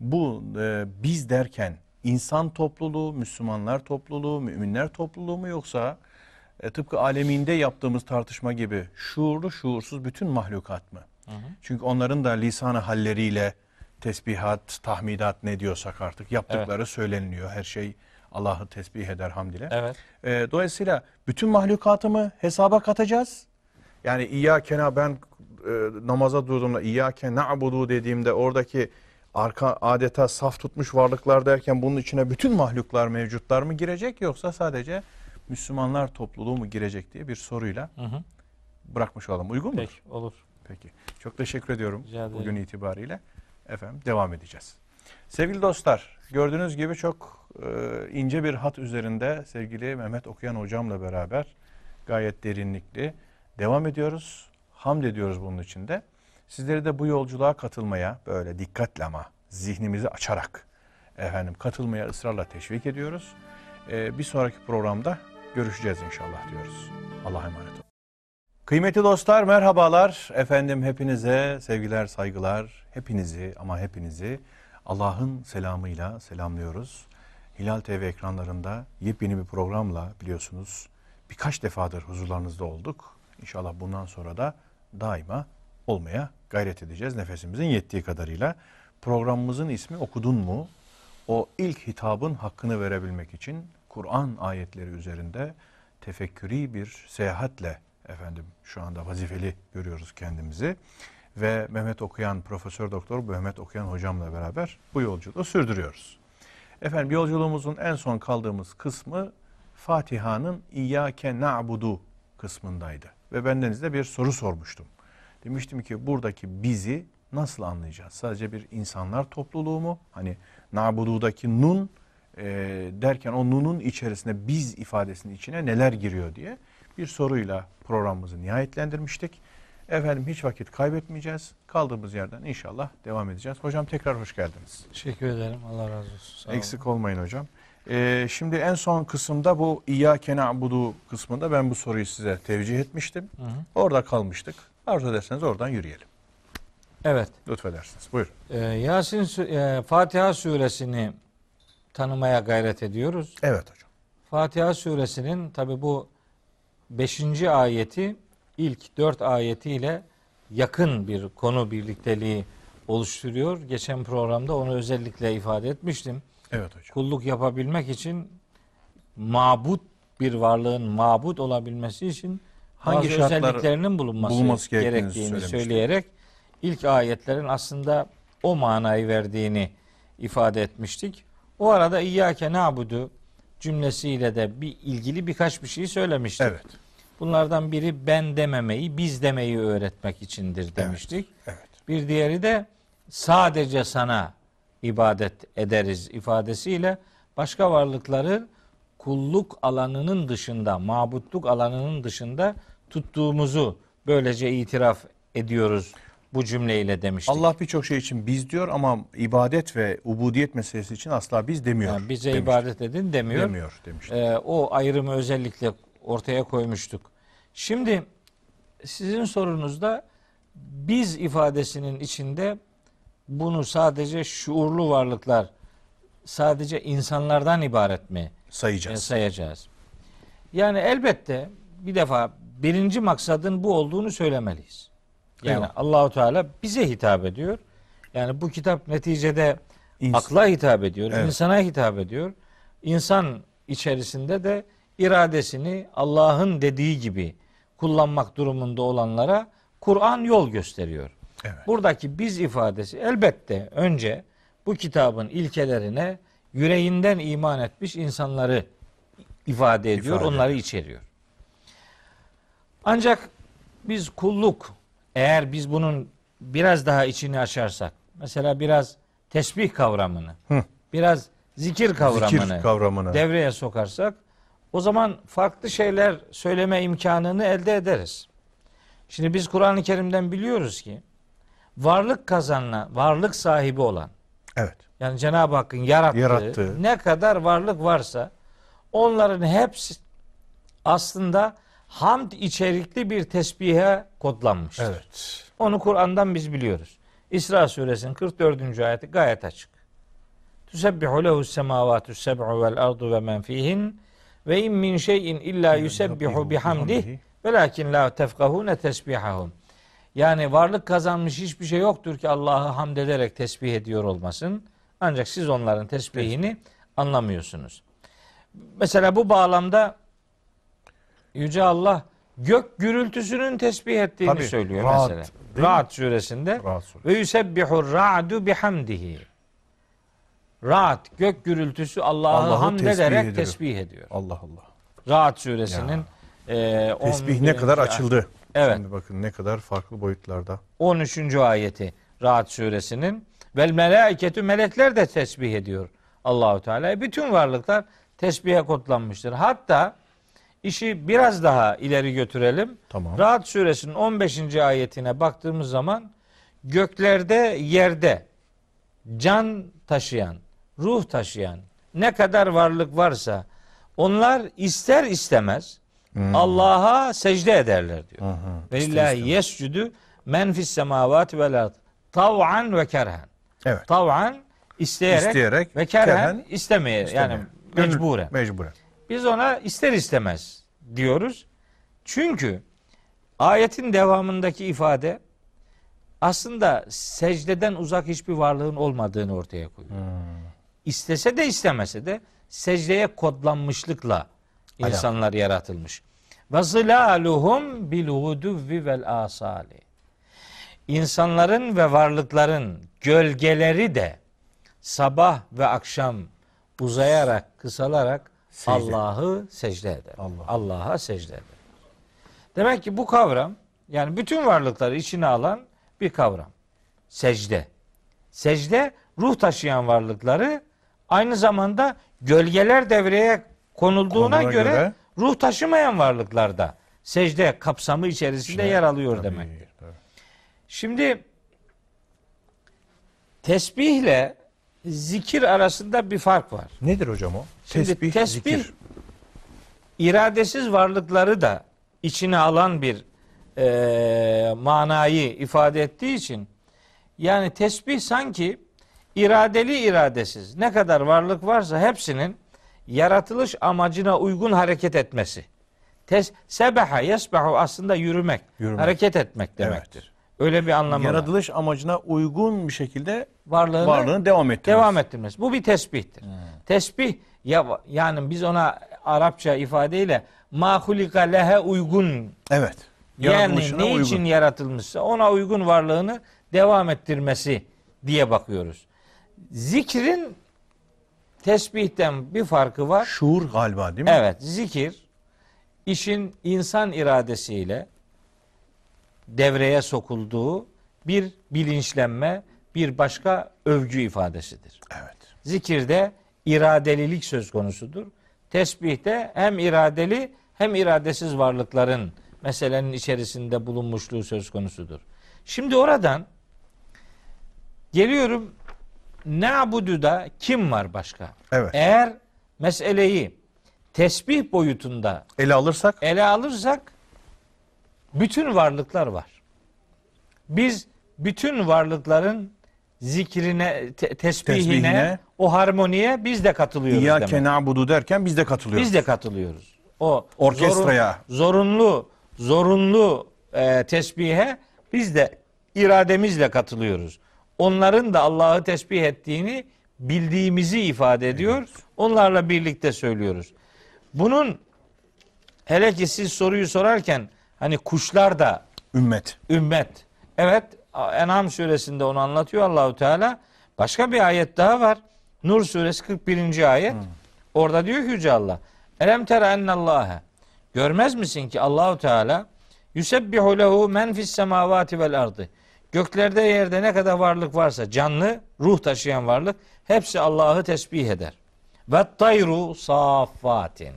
Speaker 1: bu e, biz derken insan topluluğu, Müslümanlar topluluğu, müminler topluluğu mu yoksa e, tıpkı aleminde yaptığımız tartışma gibi şuurlu şuursuz bütün mahlukat mı?
Speaker 2: Hı hı.
Speaker 1: Çünkü onların da lisanı halleriyle tesbihat, tahmidat ne diyorsak artık yaptıkları söyleniliyor. Her şey Allah'ı tesbih eder hamd ile.
Speaker 2: Evet.
Speaker 1: E, dolayısıyla bütün mahlukatı mı hesaba katacağız? Yani İyyâkena ben e, namaza durduğumda İyyâke na'budu dediğimde oradaki arka adeta saf tutmuş varlıklar derken bunun içine bütün mahluklar mevcutlar mı girecek yoksa sadece Müslümanlar topluluğu mu girecek diye bir soruyla
Speaker 2: Hı hı.
Speaker 1: bırakmış olalım. Uygun mudur?
Speaker 2: Peki olur.
Speaker 1: Peki. Çok teşekkür ediyorum bugün itibariyle. Efendim devam edeceğiz. Sevgili dostlar, gördüğünüz gibi çok e, ince bir hat üzerinde sevgili Mehmet Okuyan hocamla beraber gayet derinlikli devam ediyoruz. Hamd ediyoruz bunun için de. Sizleri de bu yolculuğa katılmaya böyle dikkatle ama zihnimizi açarak efendim katılmaya ısrarla teşvik ediyoruz. E, bir sonraki programda görüşeceğiz inşallah diyoruz. Allah'a emanet olun. Kıymetli dostlar merhabalar. Efendim hepinize sevgiler, saygılar. Hepinizi ama hepinizi Allah'ın selamıyla selamlıyoruz. Hilal TV ekranlarında yepyeni bir programla biliyorsunuz birkaç defadır huzurlarınızda olduk. İnşallah bundan sonra da daima olmaya gayret edeceğiz nefesimizin yettiği kadarıyla. Programımızın ismi Okudun mu? O ilk hitabın hakkını verebilmek için Kur'an ayetleri üzerinde tefekkürü bir seyahatle efendim şu anda vazifeli görüyoruz kendimizi ve Mehmet Okuyan Profesör Doktor Mehmet Okuyan hocamla beraber bu yolculuğu sürdürüyoruz. Efendim yolculuğumuzun en son kaldığımız kısmı Fatiha'nın İyyâke na'budu kısmındaydı. Ve bendeniz de bir soru sormuştum. Demiştim ki buradaki bizi nasıl anlayacağız? Sadece bir insanlar topluluğu mu? Hani na'budu'daki nun e, derken o nunun içerisine biz ifadesinin içine neler giriyor diye bir soruyla programımızı nihayetlendirmiştik. Efendim hiç vakit kaybetmeyeceğiz. Kaldığımız yerden inşallah devam edeceğiz. Hocam tekrar hoş geldiniz.
Speaker 2: Teşekkür ederim. Allah razı olsun. Sağ olun.
Speaker 1: Eksik olmayın hocam. Ee, şimdi en son kısımda bu İyyâke na'budu kısmında ben bu soruyu size tevcih etmiştim.
Speaker 2: Hı hı.
Speaker 1: Orada kalmıştık. Arzu ederseniz oradan yürüyelim.
Speaker 2: Evet.
Speaker 1: Lütfedersiniz. Buyurun.
Speaker 2: Ee, Yasin e, Fatiha suresini tanımaya gayret ediyoruz.
Speaker 1: Evet hocam.
Speaker 2: Fatiha suresinin tabi bu 5. ayeti ilk 4 ayetiyle yakın bir konu birlikteliği oluşturuyor. Geçen programda onu özellikle ifade etmiştim.
Speaker 1: Evet hocam.
Speaker 2: Kulluk yapabilmek için mabut bir varlığın mabut olabilmesi için
Speaker 1: Hangi
Speaker 2: bazı özelliklerinin bulunması,
Speaker 1: bulunması gerektiğini
Speaker 2: söyleyerek ilk ayetlerin aslında o manayı verdiğini ifade etmiştik. O arada İyyâke na'budu cümlesiyle de bir ilgili birkaç bir şey söylemiştik.
Speaker 1: Evet.
Speaker 2: Bunlardan biri ben dememeyi, biz demeyi öğretmek içindir demiştik.
Speaker 1: Evet.
Speaker 2: Bir diğeri de sadece sana ibadet ederiz ifadesiyle başka varlıkları kulluk alanının dışında, mabutluk alanının dışında tuttuğumuzu böylece itiraf ediyoruz bu cümleyle demiştik.
Speaker 1: Allah birçok şey için biz diyor ama ibadet ve ubudiyet meselesi için asla biz demiyor.
Speaker 2: Yani bize
Speaker 1: demiştik.
Speaker 2: ibadet edin demiyor.
Speaker 1: demiyor demiştik.
Speaker 2: Ee, o ayrımı özellikle ortaya koymuştuk. Şimdi sizin sorunuzda biz ifadesinin içinde bunu sadece şuurlu varlıklar, sadece insanlardan ibaret mi e,
Speaker 1: Sayacağız.
Speaker 2: sayacağız? Yani elbette bir defa birinci maksadın bu olduğunu söylemeliyiz. Yani
Speaker 1: Eyvallah.
Speaker 2: Allahu Teala bize hitap ediyor. Yani bu kitap neticede
Speaker 1: İns-
Speaker 2: akla hitap ediyor,
Speaker 1: Evet.
Speaker 2: insana hitap ediyor. İnsan içerisinde de iradesini Allah'ın dediği gibi kullanmak durumunda olanlara Kur'an yol gösteriyor.
Speaker 1: Evet.
Speaker 2: Buradaki biz ifadesi elbette önce bu kitabın ilkelerine yüreğinden iman etmiş insanları ifade ediyor,
Speaker 1: İfade
Speaker 2: onları içeriyor. Ancak biz kulluk eğer biz bunun biraz daha içini açarsak, mesela biraz tesbih kavramını,
Speaker 1: Hı.
Speaker 2: biraz zikir kavramını,
Speaker 1: Zikir kavramını.
Speaker 2: devreye sokarsak o zaman farklı şeyler söyleme imkanını elde ederiz. Şimdi biz Kur'an-ı Kerim'den biliyoruz ki varlık kazanına, varlık sahibi olan
Speaker 1: Evet.
Speaker 2: yani Cenab-ı Hakk'ın yarattığı,
Speaker 1: Yarattığı.
Speaker 2: ne kadar varlık varsa onların hepsi aslında hamd içerikli bir tesbihe kodlanmıştır.
Speaker 1: Evet.
Speaker 2: Onu Kur'an'dan biz biliyoruz. İsra suresinin 44. ayeti gayet açık. Tusebbihu lehu semavatu seb'u vel ardu ve men fihin ve in min şeyin illa yusebbihu bihamdih velakin la tefkahune tesbihahum. Yani varlık kazanmış hiçbir şey yoktur ki Allah'ı hamd ederek tesbih ediyor olmasın. Ancak siz onların tesbihini anlamıyorsunuz. Mesela bu bağlamda Yüce Allah gök gürültüsünün tesbih ettiğini
Speaker 1: Tabii,
Speaker 2: söylüyor
Speaker 1: Ra'd,
Speaker 2: mesela. Ra'd suresinde
Speaker 1: Rahat sor.
Speaker 2: ve yusebbihur ra'du bihamdihi. Ra'd gök gürültüsü Allah'ı
Speaker 1: Allah'ı
Speaker 2: hamd
Speaker 1: tesbih
Speaker 2: ederek
Speaker 1: ediyor.
Speaker 2: tesbih ediyor.
Speaker 1: Allah Allah.
Speaker 2: Ra'd suresinin e,
Speaker 1: Tesbih ne
Speaker 2: 11.
Speaker 1: kadar açıldı.
Speaker 2: Evet.
Speaker 1: Şimdi bakın ne kadar farklı boyutlarda.
Speaker 2: 13. ayeti Ra'd suresinin vel melaiketu melekler de tesbih ediyor Allahu Teala. Bütün varlıklar tesbihe kodlanmıştır. Hatta işi biraz daha ileri götürelim.
Speaker 1: Tamam.
Speaker 2: Ra'd suresinin 15. ayetine baktığımız zaman göklerde yerde can taşıyan, ruh taşıyan ne kadar varlık varsa onlar ister istemez Allah'a secde ederler diyor. Ve lillahi yescudu men fis semavati vel ard tav'an ve kerhen.
Speaker 1: Evet.
Speaker 2: Tav'an isteyerek,
Speaker 1: İsteyerek,
Speaker 2: ve kerhen,
Speaker 1: kerhen
Speaker 2: istemeye yani
Speaker 1: İstemiyor. Gönül-
Speaker 2: mecburen.
Speaker 1: Mecburen.
Speaker 2: Biz ona ister istemez diyoruz. Çünkü ayetin devamındaki ifade aslında secdeden uzak hiçbir varlığın olmadığını ortaya koyuyor. İstese de istemese de secdeye kodlanmışlıkla insanlar yaratılmış. Ve zilaluhum bil guduvvi vel asali. İnsanların ve varlıkların gölgeleri de sabah ve akşam uzayarak, kısalarak. Allah'ı secde eder.
Speaker 1: Allah.
Speaker 2: Allah'a secde eder. Demek ki bu kavram yani bütün varlıkları içine alan bir kavram. Secde. Secde ruh taşıyan varlıkları aynı zamanda gölgeler devreye konulduğuna göre,
Speaker 1: göre-
Speaker 2: ruh taşımayan varlıklarda secde kapsamı içerisinde yer alıyor
Speaker 1: Tabii,
Speaker 2: demektir.
Speaker 1: tabii.
Speaker 2: Şimdi tesbihle zikir arasında bir fark var.
Speaker 1: Nedir hocam o?
Speaker 2: Şimdi
Speaker 1: tesbih,
Speaker 2: tesbih,
Speaker 1: zikir.
Speaker 2: iradesiz varlıkları da içine alan bir e, manayı ifade ettiği için yani tesbih sanki iradeli iradesiz ne kadar varlık varsa hepsinin yaratılış amacına uygun hareket etmesi. Tes, sebeha yesbehu aslında yürümek,
Speaker 1: Yürümek.
Speaker 2: hareket etmek demektir. Öyle bir anlamı var.
Speaker 1: Yaratılış amacına uygun bir şekilde
Speaker 2: Varlığını,
Speaker 1: varlığını devam ettirmesi.
Speaker 2: devam ettirmesi. Bu bir tesbihtir. Tesbih ya yani biz ona Arapça ifadeyle mahulika lehe uygun
Speaker 1: Evet.
Speaker 2: yani ne
Speaker 1: uygun.
Speaker 2: için yaratılmışsa ona uygun varlığını devam ettirmesi diye bakıyoruz. Zikrin tesbihten bir farkı var.
Speaker 1: Şuur galiba değil mi?
Speaker 2: Evet, zikir işin insan iradesiyle devreye sokulduğu bir bilinçlenme, bir başka övgü ifadesidir.
Speaker 1: Evet.
Speaker 2: Zikirde iradelilik söz konusudur. Tesbihte hem iradeli hem iradesiz varlıkların meselenin içerisinde bulunmuşluğu söz konusudur. Şimdi oradan geliyorum Na'budu'da kim var başka?
Speaker 1: Evet.
Speaker 2: Eğer meseleyi tesbih boyutunda
Speaker 1: Ele alırsak
Speaker 2: ele alırsak bütün varlıklar var. Biz bütün varlıkların zikrine, te- tesbihine,
Speaker 1: Tesbihine,
Speaker 2: o harmoniye biz de katılıyoruz
Speaker 1: İyyâke
Speaker 2: demek.
Speaker 1: na'budu derken biz de katılıyoruz.
Speaker 2: Biz de katılıyoruz. o
Speaker 1: Orkestraya.
Speaker 2: zorun- zorunlu zorunlu e, tesbihe biz de irademizle katılıyoruz. Onların da Allah'ı tesbih ettiğini bildiğimizi ifade ediyor. Onlarla birlikte söylüyoruz. Bunun hele ki siz soruyu sorarken hani kuşlar da
Speaker 1: Ümmet.
Speaker 2: ümmet. Evet En'am suresinde onu anlatıyor Allahu Teala. Başka bir ayet daha var. Nur suresi 41. ayet. Orada diyor ki Yüce Allah. Elem tere ennallâhe. Görmez misin ki Allahu Teala yusebbihu lehu men fis semavati vel ardı. Göklerde yerde ne kadar varlık varsa canlı, ruh taşıyan varlık hepsi Allah'ı tesbih eder. Ve tayru saffatin.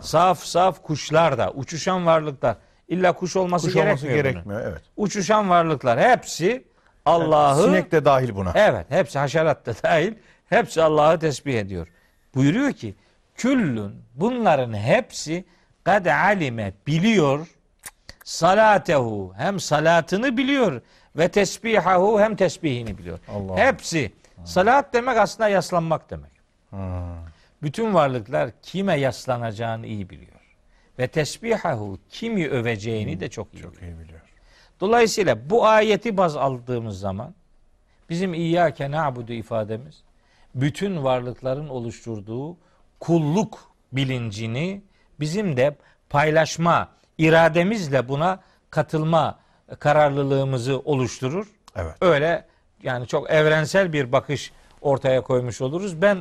Speaker 2: Saf saf kuşlar da, uçuşan varlıklar. İlla kuş olması
Speaker 1: Kuş olması
Speaker 2: gerekmiyor. bunun
Speaker 1: gerekmiyor. Evet.
Speaker 2: uçuşan varlıklar hepsi Allah'ı
Speaker 1: Sinek de dahil buna.
Speaker 2: evet hepsi haşerat da dahil hepsi Allah'ı tesbih ediyor. Buyuruyor ki küllün bunların hepsi kad alime biliyor salatehu hem salatını biliyor ve tesbihahu hem tesbihini biliyor.
Speaker 1: Allah.
Speaker 2: Hepsi salat demek aslında yaslanmak demek. Bütün varlıklar kime yaslanacağını iyi biliyor. Ve tesbihahu kimi öveceğini de çok iyi biliyor.
Speaker 1: Çok iyi biliyor.
Speaker 2: Dolayısıyla bu ayeti baz aldığımız zaman bizim İyyâke na'budu ifademiz bütün varlıkların oluşturduğu kulluk bilincini bizim de paylaşma, irademizle buna katılma kararlılığımızı oluşturur.
Speaker 1: Evet.
Speaker 2: Öyle yani çok evrensel bir bakış ortaya koymuş oluruz. Ben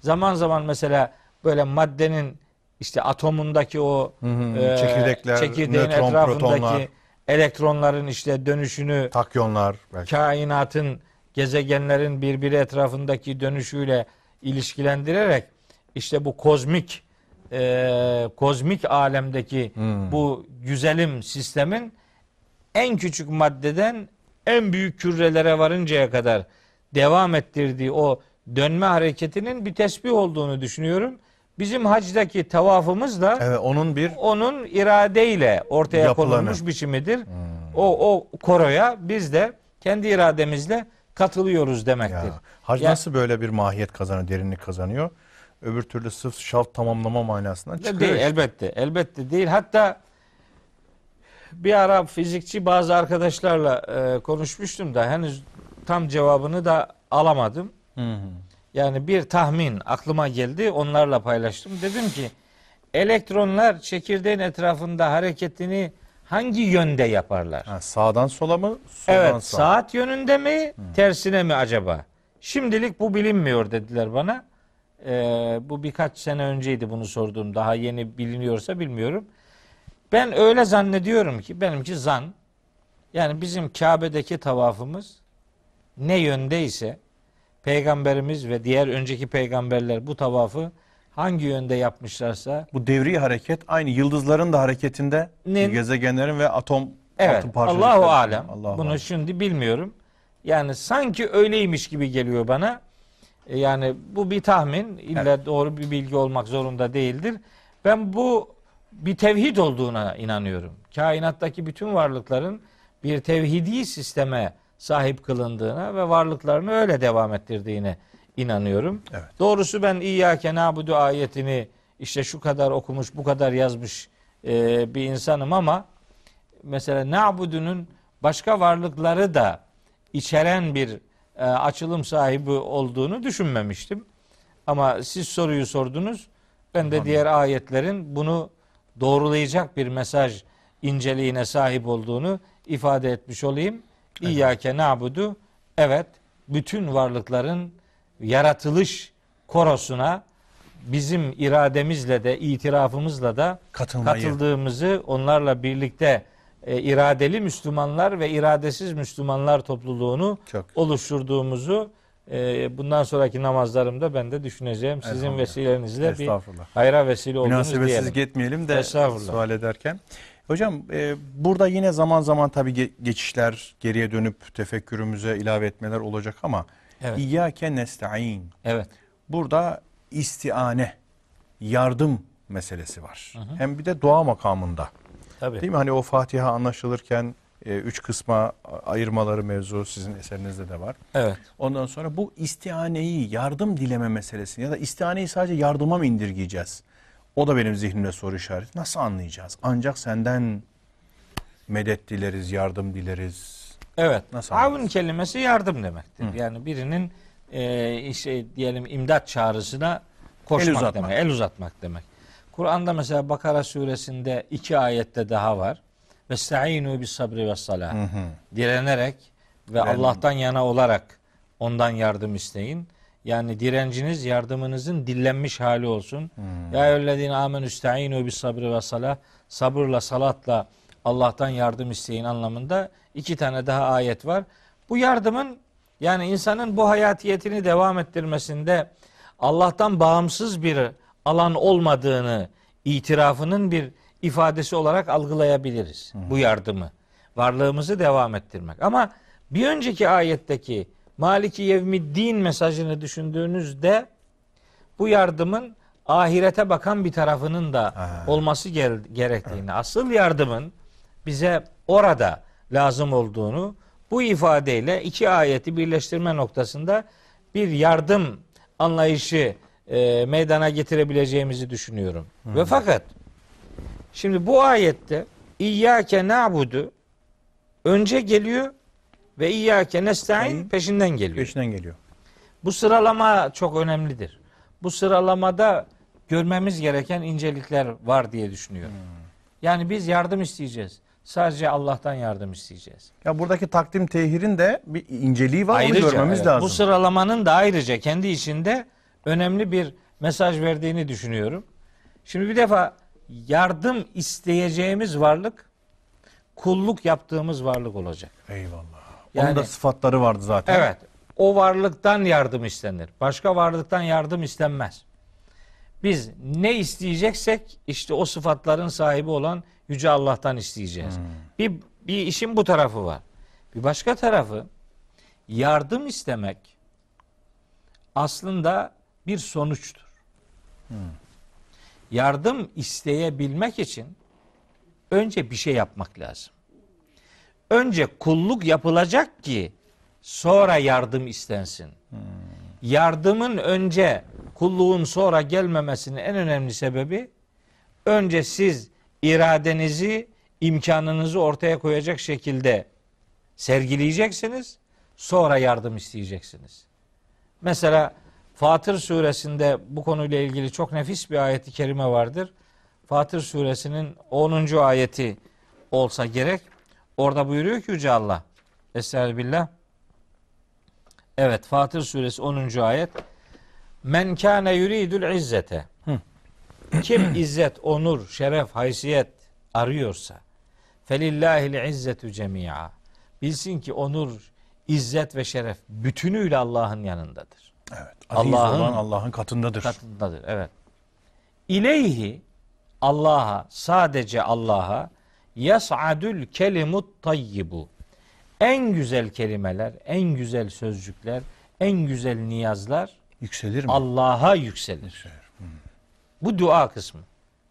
Speaker 2: zaman zaman mesela böyle maddenin işte atomundaki o
Speaker 1: hı.
Speaker 2: e,
Speaker 1: Çekirdekler,
Speaker 2: çekirdeğin
Speaker 1: nötron,
Speaker 2: etrafındaki
Speaker 1: protonlar.
Speaker 2: elektronların işte dönüşünü
Speaker 1: Takyonlar belki.
Speaker 2: kainatın gezegenlerin birbiri etrafındaki dönüşüyle ilişkilendirerek işte bu kozmik e, kozmik alemdeki
Speaker 1: Hmm.
Speaker 2: bu güzelim sistemin en küçük maddeden en büyük kürelere varıncaya kadar devam ettirdiği o dönme hareketinin bir tesbih olduğunu düşünüyorum. Bizim hacdaki tavafımız da
Speaker 1: Evet onun bir
Speaker 2: onun iradeyle ortaya
Speaker 1: Yapılanı.
Speaker 2: konulmuş biçimidir. O o koroya biz de kendi irademizle katılıyoruz demektir.
Speaker 1: ya, hac
Speaker 2: Ya-
Speaker 1: nasıl böyle bir mahiyet kazanıyor, derinlik kazanıyor? Öbür türlü sırf şalt tamamlama manasından çıkıyor.
Speaker 2: Değil,
Speaker 1: işte.
Speaker 2: elbette. Elbette değil. Hatta bir ara fizikçi bazı arkadaşlarla e, konuşmuştum da henüz tam cevabını da alamadım.
Speaker 1: Hı hı.
Speaker 2: Yani bir tahmin aklıma geldi. Onlarla paylaştım. Dedim ki elektronlar çekirdeğin etrafında hareketini hangi yönde yaparlar?
Speaker 1: Ha, sağdan sola mı? Soldan
Speaker 2: Evet,
Speaker 1: sağa.
Speaker 2: saat yönünde mi, tersine mi acaba? Şimdilik bu bilinmiyor dediler bana. Ee, bu birkaç sene önceydi bunu sorduğum. Daha yeni biliniyorsa bilmiyorum. Ben öyle zannediyorum ki benimki zan. Yani bizim Kabe'deki tavafımız ne yöndeyse peygamberimiz ve diğer önceki peygamberler bu tavafı hangi yönde yapmışlarsa
Speaker 1: Bu devri hareket aynı yıldızların da hareketinde
Speaker 2: Ne?
Speaker 1: gezegenlerin ve atom
Speaker 2: Evet.
Speaker 1: altın parçacıkları.
Speaker 2: Allahu alem.
Speaker 1: Allahu
Speaker 2: Bunu
Speaker 1: alem.
Speaker 2: şimdi bilmiyorum. Yani sanki öyleymiş gibi geliyor bana. E, Yani bu bir tahmin. İlla doğru bir bilgi olmak zorunda değildir. Ben bu bir tevhid olduğuna inanıyorum. Kainattaki bütün varlıkların bir tevhidi sisteme sahip kılındığına ve varlıklarını öyle devam ettirdiğine inanıyorum.
Speaker 1: Evet.
Speaker 2: Doğrusu ben İyyâke nâbudu ayetini işte şu kadar okumuş, bu kadar yazmış e, bir insanım ama mesela na'budunun başka varlıkları da içeren bir e, açılım sahibi olduğunu düşünmemiştim. Ama siz soruyu sordunuz. Ben de diğer ayetlerin bunu doğrulayacak bir mesaj inceliğine sahip olduğunu ifade etmiş olayım. İyyâke na'budu evet bütün varlıkların yaratılış korosuna bizim irademizle de itirafımızla da
Speaker 1: Katılmayı.
Speaker 2: katıldığımızı onlarla birlikte e, iradeli Müslümanlar ve iradesiz Müslümanlar topluluğunu
Speaker 1: Çok.
Speaker 2: oluşturduğumuzu e, bundan sonraki namazlarımda ben de düşüneceğim. Sizin vesilenizle bir hayra vesile oldunuz
Speaker 1: Münasebetsizlik
Speaker 2: diyelim.
Speaker 1: etmeyelim de
Speaker 2: Estağfurullah.
Speaker 1: sual ederken. Hocam e, burada yine zaman zaman tabii ge- geçişler, geriye dönüp tefekkürümüze ilave etmeler olacak ama
Speaker 2: Evet.
Speaker 1: İyyâke nesta'in.
Speaker 2: Evet.
Speaker 1: Burada istiane, yardım meselesi var. Hem bir de dua makamında.
Speaker 2: Tabii.
Speaker 1: Değil mi? Hani o Fatiha anlaşılırken e, üç kısma ayırmaları mevzu sizin eserinizde de var.
Speaker 2: Evet.
Speaker 1: Ondan sonra bu istianeyi, yardım dileme meselesini ya da istianeyi sadece yardıma mı indirgeyeceğiz? O da benim zihnimde soru işareti. Nasıl anlayacağız? Ancak senden medet dileriz, yardım dileriz.
Speaker 2: Evet.
Speaker 1: Nasıl
Speaker 2: Avun kelimesi yardım demektir. Yani birinin e, işte diyelim imdat çağrısına koşmak
Speaker 1: El uzatmak.
Speaker 2: demek, el uzatmak demek. Kur'an'da mesela Bakara suresinde iki ayette daha var. Vestaînû bis sabri ve salah. Direnerek ve Allah'tan yana olarak ondan yardım isteyin. Yani direnciniz yardımınızın dillenmiş hali olsun. Ya eyyühellezine amenü ista'inu bis sabri ve salah. Sabırla salatla Allah'tan yardım isteyin anlamında iki tane daha ayet var. Bu yardımın yani insanın bu hayatiyetini devam ettirmesinde Allah'tan bağımsız bir alan olmadığını itirafının bir ifadesi olarak algılayabiliriz bu yardımı. Varlığımızı devam ettirmek. Ama bir önceki ayetteki Maliki Yevmiddin mesajını düşündüğünüzde bu yardımın ahirete bakan bir tarafının da olması gel- gerektiğini, asıl yardımın bize orada lazım olduğunu bu ifadeyle iki ayeti birleştirme noktasında bir yardım anlayışı e, meydana getirebileceğimizi düşünüyorum. Ve fakat şimdi bu ayette İyyâke na'budu önce geliyor ve İyyâke nesta'in peşinden geliyor.
Speaker 1: Peşinden geliyor.
Speaker 2: Bu sıralama çok önemlidir. Bu sıralamada görmemiz gereken incelikler var diye düşünüyorum. Yani biz yardım isteyeceğiz. Sadece Allah'tan yardım isteyeceğiz.
Speaker 1: Ya buradaki takdim tehirin de bir inceliği var. onu görmemiz
Speaker 2: evet,
Speaker 1: lazım.
Speaker 2: bu sıralamanın da ayrıca kendi içinde önemli bir mesaj verdiğini düşünüyorum. Şimdi bir defa yardım isteyeceğimiz varlık kulluk yaptığımız varlık olacak.
Speaker 1: Eyvallah.
Speaker 2: Yani-
Speaker 1: Onun da sıfatları vardı zaten.
Speaker 2: Evet. O varlıktan yardım istenir. Başka varlıktan yardım istenmez. Biz ne isteyeceksek işte o sıfatların sahibi olan Yüce Allah'tan isteyeceğiz. Bir, bir işin bu tarafı var. Bir başka tarafı yardım istemek aslında bir sonuçtur. Yardım isteyebilmek için önce bir şey yapmak lazım. Önce kulluk yapılacak ki sonra yardım istensin. Yardımın önce kulluğun sonra gelmemesinin en önemli sebebi önce siz iradenizi, imkanınızı ortaya koyacak şekilde sergileyeceksiniz. Sonra yardım isteyeceksiniz. Mesela Fatır suresinde bu konuyla ilgili çok nefis bir ayeti kerime vardır. Fatır suresinin 10. ayeti olsa gerek. Orada buyuruyor ki Yüce Allah. Estağfirullah. Evet Fatır suresi 10. ayet. Men kâne yuridul izzete. Kim izzet, onur, şeref, haysiyet arıyorsa felillahil izzetu cemia. Bilsin ki onur, izzet ve şeref bütünüyle Allah'ın yanındadır.
Speaker 1: Evet.
Speaker 2: Allah'ın-
Speaker 1: olan Allah'ın katındadır.
Speaker 2: Katındadır. Evet. İleyhi Allah'a sadece Allah'a yas'adül kelimut tayyibu. En güzel kelimeler, en güzel sözcükler, en güzel niyazlar
Speaker 1: Yükselir mi?
Speaker 2: Allah'a yükselir. Bu dua kısmı.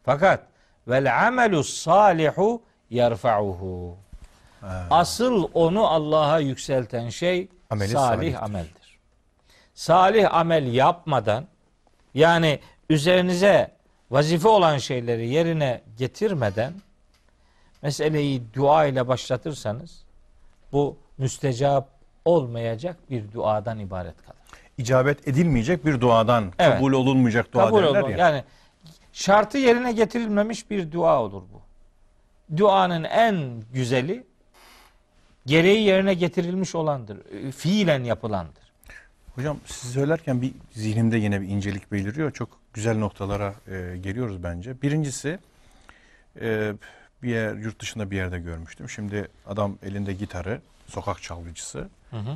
Speaker 2: Fakat vel amelu salihu yerfa'uhu. Asıl onu Allah'a yükselten şey
Speaker 1: Ameli
Speaker 2: salih
Speaker 1: salihtir.
Speaker 2: ameldir. Salih amel yapmadan yani üzerinize vazife olan şeyleri yerine getirmeden meseleyi dua ile başlatırsanız bu müstecap olmayacak bir duadan ibaret kalır.
Speaker 1: İcabet edilmeyecek bir duadan,
Speaker 2: Evet.
Speaker 1: kabul olunmayacak dua
Speaker 2: Kabul
Speaker 1: derler
Speaker 2: olur.
Speaker 1: ya.
Speaker 2: Yani şartı yerine getirilmemiş bir dua olur bu. Duanın en güzeli gereği yerine getirilmiş olandır. Fiilen yapılandır.
Speaker 1: Hocam siz söylerken bir zihnimde yine bir incelik beliriyor. Çok güzel noktalara e, geliyoruz bence. Birincisi e, bir yer yurt dışında bir yerde görmüştüm. Şimdi adam elinde gitarı, sokak çalgıcısı.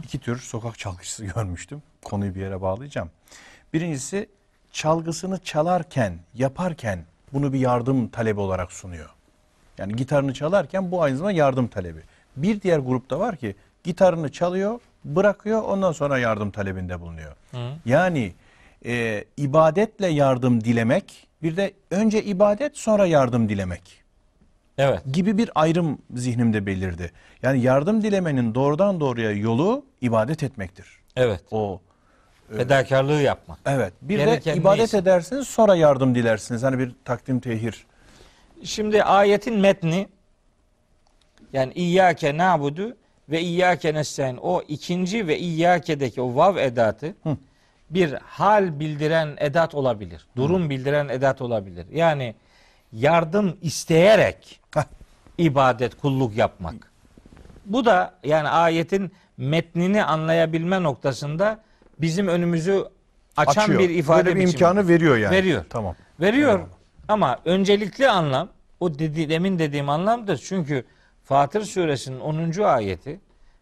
Speaker 1: İki tür sokak çalgıcısı görmüştüm. Konuyu bir yere bağlayacağım. Birincisi çalgısını çalarken, yaparken bunu bir yardım talebi olarak sunuyor. Yani gitarını çalarken bu aynı zamanda yardım talebi. Bir diğer grupta var ki gitarını çalıyor, bırakıyor ondan sonra yardım talebinde bulunuyor. Yani e, ibadetle yardım dilemek bir de önce ibadet sonra yardım dilemek
Speaker 2: Evet.
Speaker 1: gibi bir ayrım zihnimde belirdi. Yani yardım dilemenin doğrudan doğruya yolu ibadet etmektir.
Speaker 2: Evet.
Speaker 1: O
Speaker 2: Fedakarlığı yapmak.
Speaker 1: Evet. Bir
Speaker 2: Gereken
Speaker 1: de ibadet
Speaker 2: neyse.
Speaker 1: edersiniz sonra yardım dilersiniz. Hani bir takdim tehir.
Speaker 2: Şimdi ayetin metni yani İyyâke na'budu ve İyyâke nestaîn o ikinci ve İyyâke'deki o vav edatı
Speaker 1: Hı.
Speaker 2: bir hal bildiren edat olabilir. Durum bildiren edat olabilir. Yani yardım isteyerek
Speaker 1: Heh.
Speaker 2: ibadet, kulluk yapmak. Bu da yani ayetin metnini anlayabilme noktasında bizim önümüzü açan
Speaker 1: Açıyor.
Speaker 2: bir ifade
Speaker 1: Böyle bir
Speaker 2: biçimi.
Speaker 1: imkanı veriyor yani.
Speaker 2: Veriyor.
Speaker 1: Tamam.
Speaker 2: Veriyor.
Speaker 1: Eyvallah.
Speaker 2: Ama öncelikli anlam o dedi, demin dediğim anlamdır. Çünkü Fatır suresinin 10. ayeti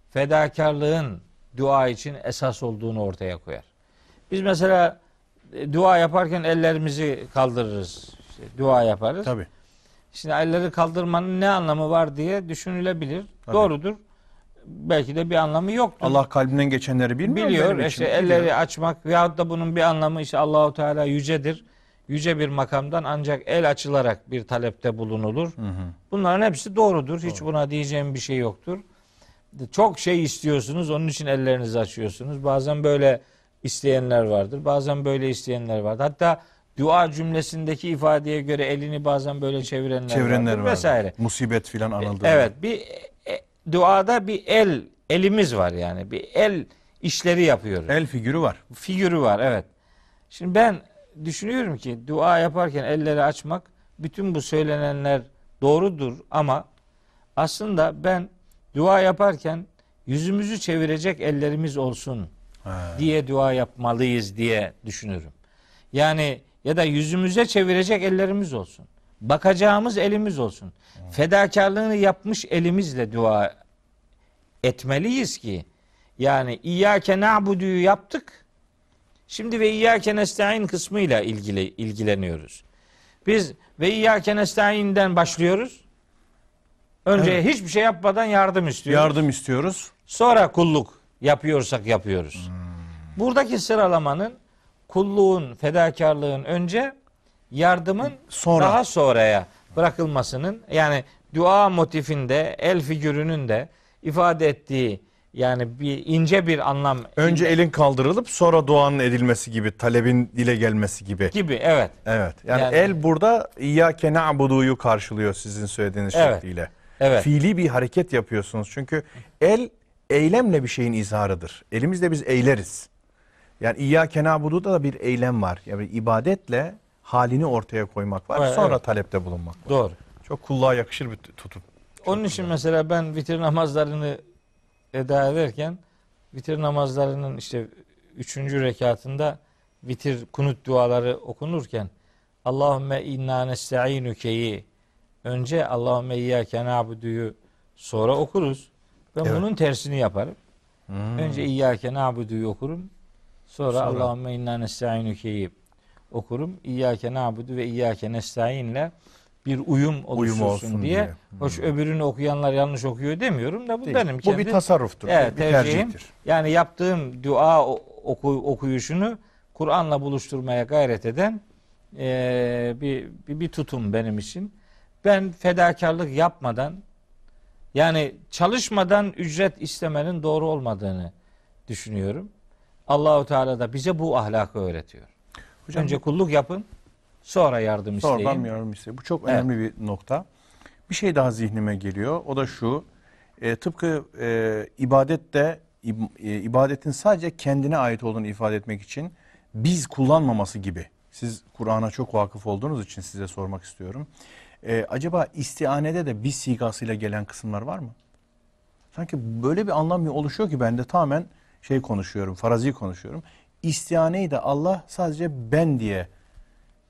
Speaker 2: fedakarlığın dua için esas olduğunu ortaya koyar. Biz mesela e, dua yaparken ellerimizi kaldırırız. İşte dua yaparız.
Speaker 1: Tabii.
Speaker 2: Şimdi elleri kaldırmanın ne anlamı var diye düşünülebilir.
Speaker 1: Tabii.
Speaker 2: Doğrudur. Belki de bir anlamı yoktur.
Speaker 1: Allah kalbinden geçenleri bilmiyor
Speaker 2: biliyor. işte elleri
Speaker 1: Biliyor.
Speaker 2: açmak veyahut da bunun bir anlamı işte Allahu Teala yücedir. Yüce bir makamdan ancak el açılarak bir talepte bulunulur.
Speaker 1: Hı hı.
Speaker 2: Bunların hepsi doğrudur. Hiç buna diyeceğim bir şey yoktur. Çok şey istiyorsunuz, onun için ellerinizi açıyorsunuz. Bazen böyle isteyenler vardır, bazen böyle isteyenler vardır. Hatta dua cümlesindeki ifadeye göre elini bazen böyle çevirenler,
Speaker 1: Çevrenler
Speaker 2: vardır
Speaker 1: var.
Speaker 2: vesaire.
Speaker 1: Musibet filan anıldı.
Speaker 2: Evet, bir e, duada bir el elimiz var yani. Bir el işleri yapıyoruz
Speaker 1: El figürü var.
Speaker 2: figürü var evet. Şimdi ben düşünüyorum ki dua yaparken elleri açmak bütün bu söylenenler doğrudur ama aslında ben dua yaparken yüzümüzü çevirecek ellerimiz olsun
Speaker 1: Ha.
Speaker 2: diye dua yapmalıyız diye düşünürüm. Yani ya da yüzümüze çevirecek ellerimiz olsun. Bakacağımız elimiz olsun. Fedakarlığını yapmış elimizle dua etmeliyiz ki yani İyyâke na'budu'yu yaptık. Şimdi ve İyyâke nestaîn kısmıyla ilgili ilgileniyoruz. Biz ve İyyâke nestaîn'den başlıyoruz. Önce hiçbir şey yapmadan yardım istiyoruz.
Speaker 1: Yardım istiyoruz.
Speaker 2: Sonra kulluk yapıyorsak yapıyoruz. Buradaki sıralamanın kulluğun, fedakarlığın önce yardımın
Speaker 1: Sonra.
Speaker 2: daha sonraya bırakılmasının yani dua motifinde el figürünün de ifade ettiği yani bir ince bir anlam
Speaker 1: Önce elin kaldırılıp sonra duanın edilmesi gibi, talebin dile gelmesi gibi.
Speaker 2: gibi evet.
Speaker 1: Evet. Yani,
Speaker 2: Yani-
Speaker 1: el burada İyyâke na'budu'yu karşılıyor sizin söylediğiniz
Speaker 2: Evet.
Speaker 1: şekliyle.
Speaker 2: Evet.
Speaker 1: Fiili bir hareket yapıyorsunuz. Çünkü el eylemle bir şeyin izharıdır. Elimizle biz eyleriz. Yani İyyâke na'budu'da da bir eylem var. Yani ibadetle halini ortaya koymak var.
Speaker 2: Evet,
Speaker 1: sonra
Speaker 2: evet.
Speaker 1: talepte bulunmak var.
Speaker 2: Doğru.
Speaker 1: Çok kulluğa yakışır bir tutum.
Speaker 2: Onun için mesela ben vitir namazlarını eda ederken vitir namazlarının işte üçüncü rekatında vitir kunut duaları okunurken Allahümme inna nesta'inuke'yi önce Allahümme iyyâke na'budu'yu sonra okuruz. Ben
Speaker 1: Evet.
Speaker 2: bunun tersini yaparım. Önce iyyâke na'budu'yu okurum. Sonra,
Speaker 1: Sonra-
Speaker 2: Allahümme inna nesta'inuke'yi okurum. İyyâke na'budu ve iyyâke nesta'inle bir uyum oluştursun
Speaker 1: olsun
Speaker 2: diye.
Speaker 1: diye.
Speaker 2: Hoş öbürünü okuyanlar yanlış okuyor demiyorum da bu
Speaker 1: Değil.
Speaker 2: benim
Speaker 1: Bu
Speaker 2: kendi
Speaker 1: bir tasarruftur.
Speaker 2: Evet,
Speaker 1: bir
Speaker 2: tercihim.
Speaker 1: tercihtir.
Speaker 2: yani yaptığım dua oku, okuyuşunu Kur'an'la buluşturmaya gayret eden eee, bir, bir bir tutum benim için. Ben fedakarlık yapmadan yani çalışmadan ücret istemenin doğru olmadığını düşünüyorum. Allahu Teala da bize bu ahlakı öğretiyor.
Speaker 1: Hocam,
Speaker 2: Önce kulluk yapın, sonra yardım isteyin.
Speaker 1: Sonradan yardım isteği. Bu çok
Speaker 2: Evet.
Speaker 1: önemli bir nokta. Bir şey daha zihnime geliyor. O da şu. E, tıpkı e, ibadette ib- e, ibadetin sadece kendine ait olduğunu ifade etmek için biz kullanmaması gibi. Siz Kur'an'a çok vakıf olduğunuz için size sormak istiyorum. E, acaba istianede de biz sigasıyla gelen kısımlar var mı? Sanki böyle bir anlam oluşuyor ki bende tamamen şey konuşuyorum, farazi konuşuyorum. İstihaneyi de Allah sadece ben diye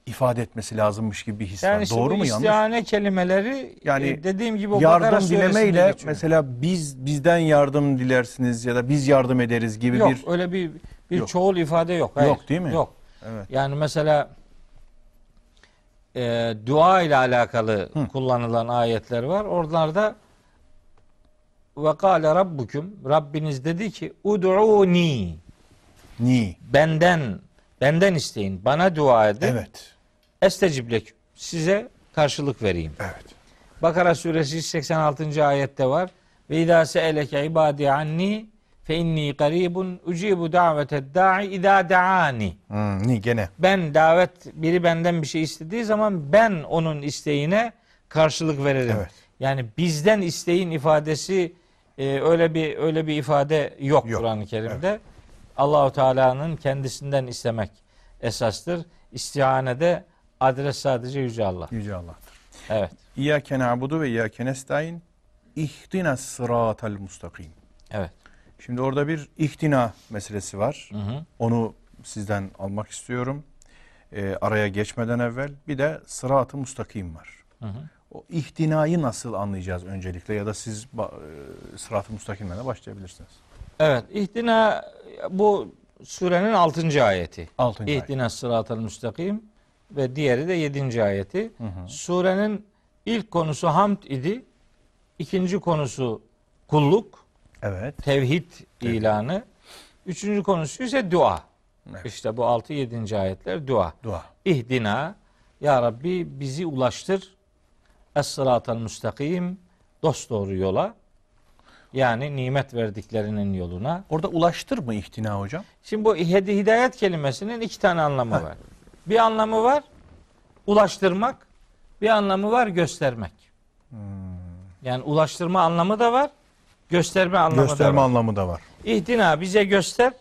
Speaker 1: ifade etmesi lazımmış gibi bir his
Speaker 2: Yani
Speaker 1: var.
Speaker 2: işte
Speaker 1: Doğru mu yanlış?
Speaker 2: istihane kelimeleri
Speaker 1: Yani
Speaker 2: e, dediğim gibi o
Speaker 1: Yardım dilemeyle mesela biz bizden yardım dilersiniz ya da biz yardım ederiz gibi
Speaker 2: yok
Speaker 1: bir
Speaker 2: öyle bir bir
Speaker 1: Yok.
Speaker 2: çoğul ifade yok. Hayır,
Speaker 1: Yok değil mi?
Speaker 2: Yok.
Speaker 1: evet.
Speaker 2: Yani mesela e, dua ile alakalı
Speaker 1: Hı.
Speaker 2: kullanılan ayetler var. Oralarda ve kâle rabbukum Rabbiniz dedi ki ud'uni
Speaker 1: Ni.
Speaker 2: benden benden isteyin. Bana dua edin.
Speaker 1: Evet.
Speaker 2: Esteciblek size karşılık vereyim.
Speaker 1: Evet.
Speaker 2: Bakara suresi 186. ayette var. Ve idâ se'eleke ibâdi anni Fe inni garibun ucibu daveted da'i idâ da'ani.
Speaker 1: Hmm, ni gene.
Speaker 2: Ben davet biri benden bir şey istediği zaman ben onun isteğine karşılık veririm.
Speaker 1: Evet.
Speaker 2: Yani bizden isteğin ifadesi e, öyle bir öyle bir ifade yok,
Speaker 1: Yok.
Speaker 2: Kur'an-ı Kerim'de. Allahu Teala'nın kendisinden istemek esastır. İstihanede adres sadece yüce Allah.
Speaker 1: Yüce Allah'tır.
Speaker 2: Evet.
Speaker 1: İyyâke na'budu ve iyyâke nestaîn. İhdina sıratal mustakim.
Speaker 2: Evet.
Speaker 1: Şimdi orada bir ihtina meselesi var.
Speaker 2: Hı hı.
Speaker 1: Onu sizden almak istiyorum. Ee, araya geçmeden evvel bir de sırat-ı mustakim var.
Speaker 2: Hı hı.
Speaker 1: O ihtinayı nasıl anlayacağız öncelikle ya da siz e, sırat-ı mustakimle de başlayabilirsiniz.
Speaker 2: Evet. İhtina bu surenin 6. ayeti.
Speaker 1: 6. ayet.
Speaker 2: İhdina sıratal müstakim ve diğeri de 7. ayeti.
Speaker 1: Hı hı.
Speaker 2: Surenin ilk konusu hamd idi. İkinci konusu kulluk,
Speaker 1: Evet.
Speaker 2: tevhid ilanı. Üçüncü konusu ise dua.
Speaker 1: Evet.
Speaker 2: İşte bu 6 7. ayetler dua.
Speaker 1: Dua.
Speaker 2: İhdina ya Rabbi bizi ulaştır es-sıratal müstakim dost doğru yola. Yani nimet verdiklerinin yoluna.
Speaker 1: Orada ulaştır mı ihtina hocam?
Speaker 2: Şimdi bu hidayet kelimesinin iki tane anlamı var. Bir anlamı var ulaştırmak, bir anlamı var göstermek. Yani ulaştırma anlamı da var, gösterme anlamı
Speaker 1: Gösterme
Speaker 2: da var.
Speaker 1: anlamı da var.
Speaker 2: İhtina bize göster,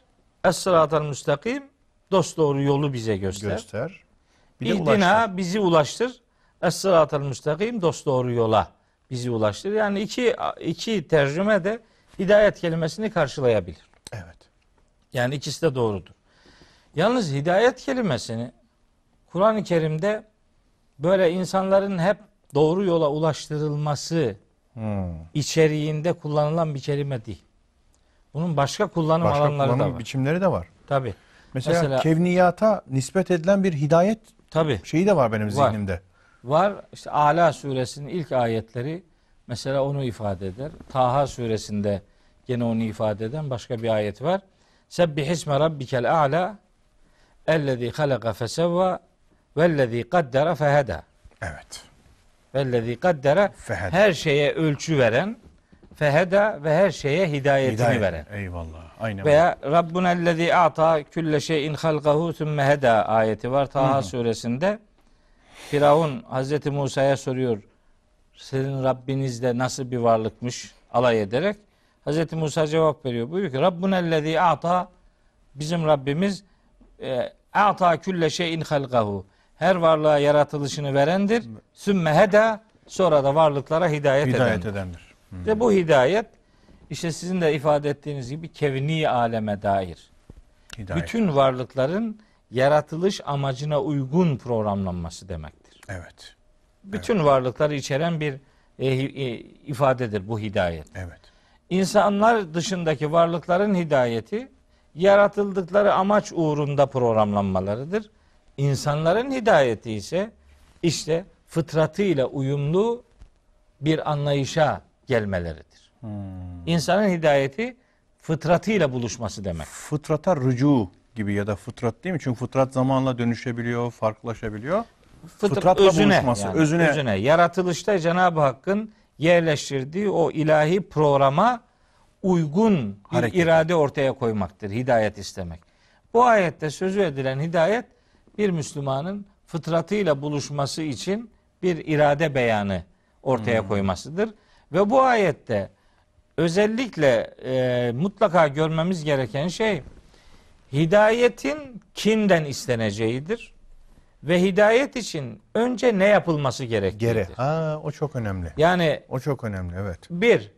Speaker 2: es-sıratal müstakim dost doğru yolu bize göster.
Speaker 1: Göster. Bir de ulaştır.
Speaker 2: Bizi ulaştır. Es-sıratal müstakim dost doğru yola bizi ulaştır. Yani iki iki tercüme de hidayet kelimesini karşılayabilir.
Speaker 1: Evet.
Speaker 2: Yani ikisi de doğrudur. Yalnız hidayet kelimesini Kur'an-ı Kerim'de böyle insanların hep doğru yola ulaştırılması
Speaker 1: Hmm.
Speaker 2: içeriğinde kullanılan bir kelime değil. Bunun başka kullanım
Speaker 1: Başka
Speaker 2: alanları da
Speaker 1: kullanım
Speaker 2: var.
Speaker 1: biçimleri de var.
Speaker 2: Tabi.
Speaker 1: Mesela,
Speaker 2: Mesela-
Speaker 1: kevniyata nispet edilen bir hidayet
Speaker 2: Tabi.
Speaker 1: şeyi de var benim
Speaker 2: Var.
Speaker 1: zihnimde.
Speaker 2: Var. İşte Ala suresinin ilk ayetleri mesela onu ifade eder. Taha suresinde gene onu ifade eden başka bir ayet var. Sebbihisme rabbikel a'la ellezî halaka fesevva vellezî kaddera feheda.
Speaker 1: Evet.
Speaker 2: Vellezî kaddera
Speaker 1: Feheda.
Speaker 2: her şeye ölçü veren feheda ve her şeye hidayetini
Speaker 1: Hidayet.
Speaker 2: veren.
Speaker 1: Eyvallah. Aynen.
Speaker 2: Veya Rabbunellezî a'ta külle şeyin halgahu sümme heda ayeti var Taha suresinde. Firavun Hazreti Musa'ya soruyor. Senin Rabbiniz de nasıl bir varlıkmış alay ederek. Hazreti Musa cevap veriyor. Buyuruyor ki Rabbunellezî a'ta bizim Rabbimiz e, a'ta külle şeyin halgahu. Her varlığa yaratılışını verendir. Sümme heda sonra da varlıklara hidayet,
Speaker 1: hidayet
Speaker 2: edendir.
Speaker 1: edendir.
Speaker 2: Ve bu hidayet işte sizin de ifade ettiğiniz gibi kevni aleme dair.
Speaker 1: Hidayet.
Speaker 2: Bütün varlıkların yaratılış amacına uygun programlanması demektir.
Speaker 1: Evet.
Speaker 2: Bütün varlıkları içeren bir e, e, ifadedir bu hidayet.
Speaker 1: Evet.
Speaker 2: İnsanlar dışındaki varlıkların hidayeti yaratıldıkları amaç uğrunda programlanmalarıdır. İnsanların hidayeti ise işte fıtratıyla uyumlu bir anlayışa gelmeleridir.
Speaker 1: Hmm.
Speaker 2: İnsanın hidayeti fıtratıyla buluşması demek.
Speaker 1: Fıtrata rücu gibi ya da fıtrat değil mi? Çünkü fıtrat zamanla dönüşebiliyor, farklılaşabiliyor.
Speaker 2: Fıtrat,
Speaker 1: Fıtratla
Speaker 2: özüne,
Speaker 1: buluşması,
Speaker 2: yani,
Speaker 1: özüne.
Speaker 2: özüne. Yaratılışta Cenab-ı Hakk'ın yerleştirdiği o ilahi programa uygun bir
Speaker 1: Hareket.
Speaker 2: irade ortaya koymaktır. Hidayet istemek. Bu ayette sözü edilen hidayet bir Müslümanın fıtratıyla buluşması için bir irade beyanı ortaya
Speaker 1: Hmm.
Speaker 2: koymasıdır. Ve bu ayette özellikle e, mutlaka görmemiz gereken şey hidayetin kimden isteneceğidir ve hidayet için önce ne yapılması gerektiğidir.
Speaker 1: Geri. Ha, o çok önemli.
Speaker 2: Yani
Speaker 1: O çok önemli. Evet.
Speaker 2: bir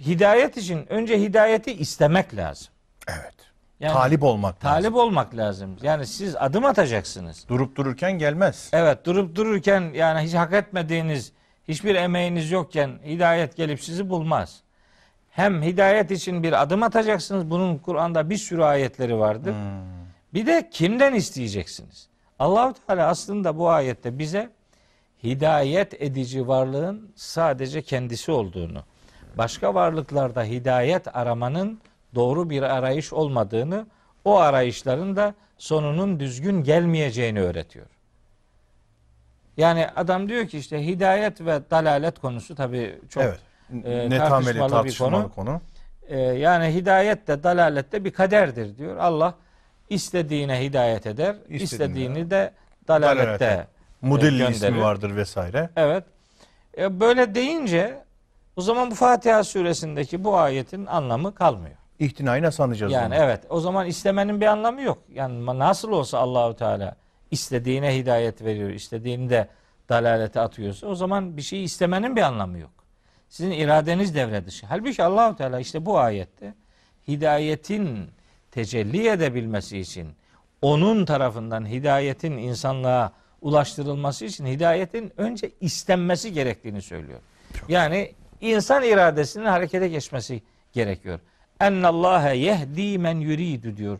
Speaker 2: hidayet için önce hidayeti istemek lazım.
Speaker 1: Evet.
Speaker 2: Yani
Speaker 1: talip olmak
Speaker 2: talip
Speaker 1: lazım.
Speaker 2: olmak lazım. Yani siz adım atacaksınız.
Speaker 1: Durup dururken gelmez.
Speaker 2: Evet durup dururken yani hiç hak etmediğiniz hiçbir emeğiniz yokken hidayet gelip sizi bulmaz. Hem hidayet için bir adım atacaksınız. Bunun Kur'an'da bir sürü ayetleri vardır. Bir de kimden isteyeceksiniz? Allahu Teala aslında bu ayette bize hidayet edici varlığın sadece kendisi olduğunu, başka varlıklarda hidayet aramanın doğru bir arayış olmadığını, o arayışların da sonunun düzgün gelmeyeceğini öğretiyor. Yani adam diyor ki işte hidayet ve dalalet konusu tabii çok
Speaker 1: evet.
Speaker 2: e,
Speaker 1: Netameli
Speaker 2: tartışmalı bir
Speaker 1: tartışmalı
Speaker 2: konu.
Speaker 1: konu.
Speaker 2: e, yani hidayet de dalalet de bir kaderdir diyor. Allah istediğine hidayet eder,
Speaker 1: İstediğine
Speaker 2: istediğini de dalalette
Speaker 1: Dalalete. Mudilli
Speaker 2: gönderir.
Speaker 1: ismi vardır vesaire.
Speaker 2: Evet. E, böyle deyince o zaman bu Fatiha suresindeki bu ayetin anlamı kalmıyor.
Speaker 1: İhtinayı nasıl anlayacağız
Speaker 2: Yani
Speaker 1: bunu?
Speaker 2: evet o zaman istemenin bir anlamı yok. Yani nasıl olsa Allahu Teala istediğine hidayet veriyor, istediğini de dalalete atıyorsa o zaman bir şey istemenin bir anlamı yok. Sizin iradeniz devre dışı. Halbuki Allahu Teala işte bu ayette hidayetin tecelli edebilmesi için onun tarafından hidayetin insanlığa ulaştırılması için hidayetin önce istenmesi gerektiğini söylüyor. Yani insan iradesinin harekete geçmesi gerekiyor. Ennallâhe yehdi men yuridu diyor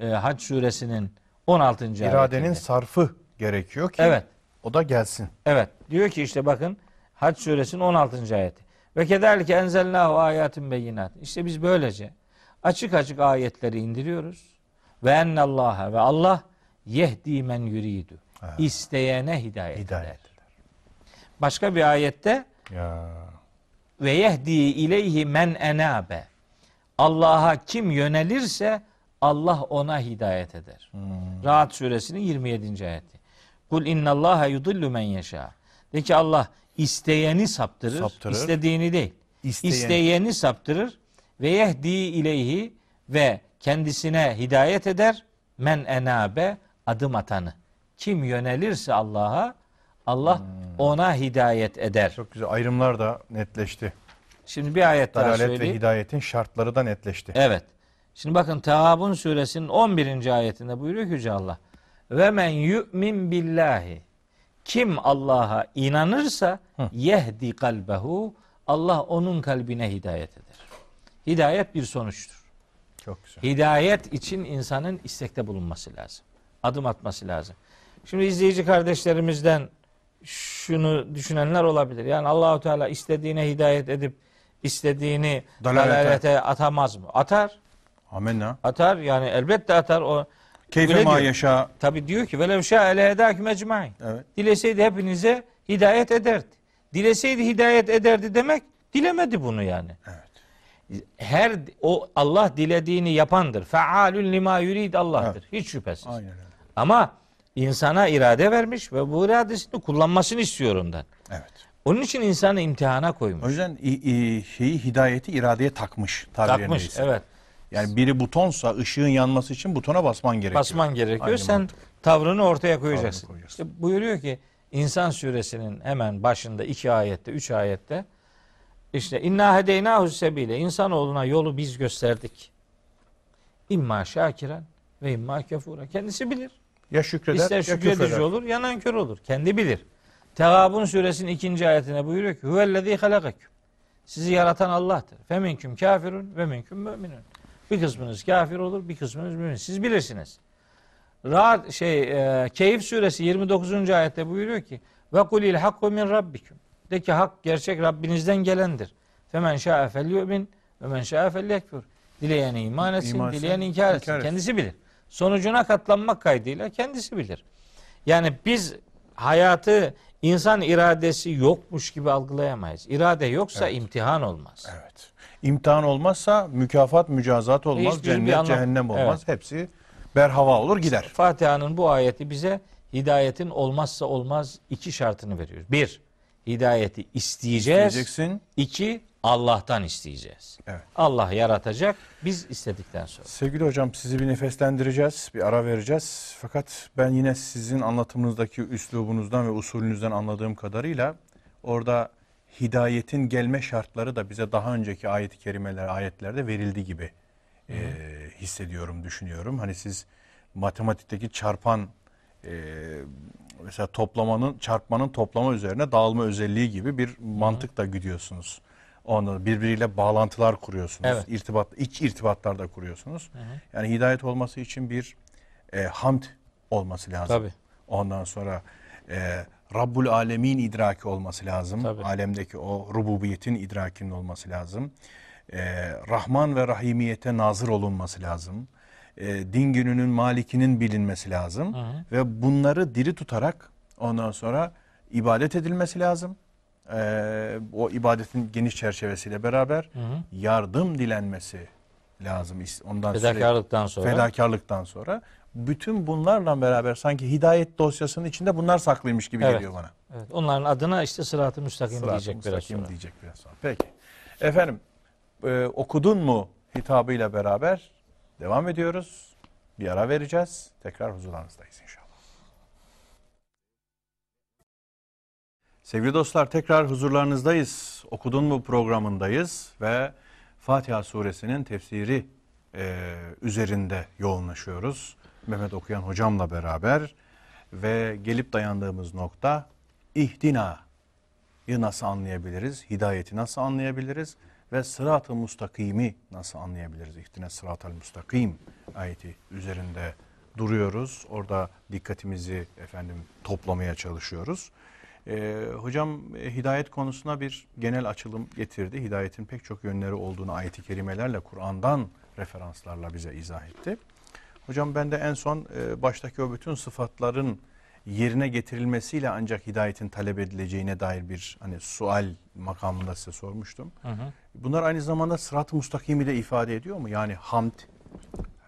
Speaker 2: e, Hac suresinin 16.
Speaker 1: İradenin
Speaker 2: ayetinde.
Speaker 1: sarfı gerekiyor ki
Speaker 2: Evet.
Speaker 1: o da gelsin.
Speaker 2: Evet. Diyor ki işte bakın Hac suresinin 16. ayeti. Ve kederlike enzelnahu ayatin beyinat. İşte biz böylece açık açık ayetleri indiriyoruz. Ve ennallâhe ve Allah yehdi men yuridu.
Speaker 1: Ha.
Speaker 2: İsteyene hidayet,
Speaker 1: Hidayet
Speaker 2: eder. Başka bir ayette
Speaker 1: Ya
Speaker 2: ve yehdi ileyhi men enabe. Allah'a kim yönelirse Allah ona hidayet eder.
Speaker 1: Hmm.
Speaker 2: Rahat suresinin 27. ayeti. Kul innallaha yudillu men yeşâ. De ki Allah isteyeni saptırır,
Speaker 1: Saptırır.
Speaker 2: istediğini değil.
Speaker 1: İsteyen-
Speaker 2: İsteyeni saptırır ve yehdi ileyhi ve kendisine hidayet eder. Men enabe adım atanı. Kim yönelirse Allah'a Allah
Speaker 1: Hmm.
Speaker 2: ona hidayet eder.
Speaker 1: çok güzel ayrımlar da netleşti.
Speaker 2: Şimdi bir ayet daha
Speaker 1: Dalalet ve
Speaker 2: söyleyeyim.
Speaker 1: hidayetin şartları da netleşti.
Speaker 2: Evet. Şimdi bakın Tehabun suresinin 11. ayetinde buyuruyor ki Yüce Allah. Ve men yu'min billahi. Kim Allah'a inanırsa yehdi kalbehu. Allah onun kalbine hidayet eder. Hidayet bir sonuçtur.
Speaker 1: Çok güzel.
Speaker 2: Hidayet için insanın istekte bulunması lazım. Adım atması lazım. Şimdi izleyici kardeşlerimizden şunu düşünenler olabilir. Yani Allahu Teala istediğine hidayet edip istediğini
Speaker 1: Dalalete.
Speaker 2: dalalete atamaz mı? Atar.
Speaker 1: Amenna.
Speaker 2: Atar yani elbette atar o.
Speaker 1: Keyfe ma yaşa.
Speaker 2: Tabi diyor ki velev şâ ele edâküm ecmaîn.
Speaker 1: Evet.
Speaker 2: Dileseydi hepinize hidayet ederdi. Dileseydi hidayet ederdi demek dilemedi bunu yani.
Speaker 1: Evet.
Speaker 2: Her o Allah dilediğini yapandır. Fealün lima yurid Allah'tır. Hiç şüphesiz.
Speaker 1: Aynen öyle.
Speaker 2: Ama insana irade vermiş ve bu iradesini kullanmasını istiyor ondan.
Speaker 1: Evet.
Speaker 2: Onun için insanı imtihana koymuş.
Speaker 1: O yüzden şeyi hidayeti iradeye takmış. tabiri
Speaker 2: Takmış.
Speaker 1: neyse.
Speaker 2: Evet.
Speaker 1: Yani biri butonsa ışığın yanması için butona basman gerekiyor.
Speaker 2: Basman gerekiyor.
Speaker 1: Aynı
Speaker 2: Sen
Speaker 1: mantık.
Speaker 2: tavrını ortaya koyacaksın.
Speaker 1: koyacaksın.
Speaker 2: İşte buyuruyor ki İnsan suresinin hemen başında iki ayette, üç ayette işte inna hedeynahu sebile insanoğluna yolu biz gösterdik. İmma şakiren ve imma kefura. Kendisi bilir.
Speaker 1: Ya şükreder
Speaker 2: İster
Speaker 1: ya
Speaker 2: şükredici
Speaker 1: küfreder.
Speaker 2: olur ya nankör olur. Kendi bilir. Tegabun suresinin ikinci ayetine buyuruyor ki huvellezî halakaküm. Sizi yaratan Allah'tır. Feminküm kafirun ve minküm müminun. Bir kısmınız kafir olur, bir kısmınız mümin. Siz bilirsiniz. Rahat şey e, Keyif suresi 29. ayette buyuruyor ki ve kulil hakku min rabbikum. De ki hak gerçek Rabbinizden gelendir. Femen şa'e felyu'min ve men şa'e felyekfur. Dileyen iman etsin,
Speaker 1: İman
Speaker 2: dileyen inkar etsin.
Speaker 1: etsin.
Speaker 2: Kendisi bilir. Sonucuna katlanmak kaydıyla kendisi bilir. Yani biz hayatı insan iradesi yokmuş gibi algılayamayız. İrade yoksa imtihan olmaz.
Speaker 1: Evet. İmtihan olmazsa mükafat, mücazat olmaz,
Speaker 2: Hiçbir bir
Speaker 1: cennet,
Speaker 2: anlam-
Speaker 1: cehennem olmaz. Hepsi berhava olur gider.
Speaker 2: Fatiha'nın bu ayeti bize hidayetin olmazsa olmaz iki şartını veriyor. Bir, hidayeti isteyeceğiz.
Speaker 1: Diyeceksin.
Speaker 2: İki, Allah'tan isteyeceğiz.
Speaker 1: Evet.
Speaker 2: Allah yaratacak, biz istedikten sonra.
Speaker 1: Sevgili hocam sizi bir nefeslendireceğiz, bir ara vereceğiz. Fakat ben yine sizin anlatımınızdaki üslubunuzdan ve usulünüzden anladığım kadarıyla orada hidayetin gelme şartları da bize daha önceki ayet-i kerimeler, ayetlerde verildi gibi e, hissediyorum, düşünüyorum. Hani siz matematikteki çarpan e, mesela toplamanın, çarpmanın toplama üzerine dağılma özelliği gibi bir mantıkla gidiyorsunuz. Ondan birbiriyle bağlantılar kuruyorsunuz.
Speaker 2: Evet.
Speaker 1: İrtibat, iç irtibatlar da kuruyorsunuz. Yani hidayet olması için bir e, hamd olması lazım.
Speaker 2: Tabii.
Speaker 1: Ondan sonra e, Rabbul Alemin idraki olması lazım.
Speaker 2: Tabii.
Speaker 1: Alemdeki o rububiyetin idrakinin olması lazım. E, Rahman ve Rahimiyete nazır olunması lazım. E, din gününün malikinin bilinmesi lazım. Ve bunları diri tutarak ondan sonra ibadet edilmesi lazım. E, o ibadetin geniş çerçevesiyle beraber
Speaker 2: Hı hı.
Speaker 1: yardım dilenmesi lazım. Ondan sürekli-
Speaker 2: Fedakarlıktan sonra.
Speaker 1: fedakarlıktan sonra. Bütün bunlarla beraber sanki hidayet dosyasının içinde bunlar saklıymış gibi
Speaker 2: Evet.
Speaker 1: geliyor bana.
Speaker 2: Evet, onların adına işte sırat-ı müstakim
Speaker 1: Sırat-ı
Speaker 2: diyecek biraz
Speaker 1: müstakim
Speaker 2: sonra.
Speaker 1: diyecek biraz sonra. Peki. Efendim e, okudun mu hitabıyla beraber devam ediyoruz. Bir ara vereceğiz. Tekrar huzurlarınızdayız inşallah. Sevgili dostlar tekrar huzurlarınızdayız. Okudun mu programındayız ve Fatiha suresinin tefsiri e, üzerinde yoğunlaşıyoruz. Mehmet Okuyan hocamla beraber ve gelip dayandığımız nokta ihdina'yı nasıl anlayabiliriz? Hidayeti nasıl anlayabiliriz? Ve sırat-ı mustakimi nasıl anlayabiliriz? İhdine sırat-ı mustakim ayeti üzerinde duruyoruz. Orada dikkatimizi efendim toplamaya çalışıyoruz. Ee, hocam e, hidayet konusuna bir genel açılım getirdi. Hidayetin pek çok yönleri olduğunu ayeti kerimelerle, Kur'an'dan referanslarla bize izah etti. Hocam ben de en son e, baştaki o bütün sıfatların yerine getirilmesiyle ancak hidayetin talep edileceğine dair bir hani sual makamında size sormuştum.
Speaker 2: Hı hı.
Speaker 1: Bunlar aynı zamanda sırat-ı mustakimi de ifade ediyor mu? Yani hamd,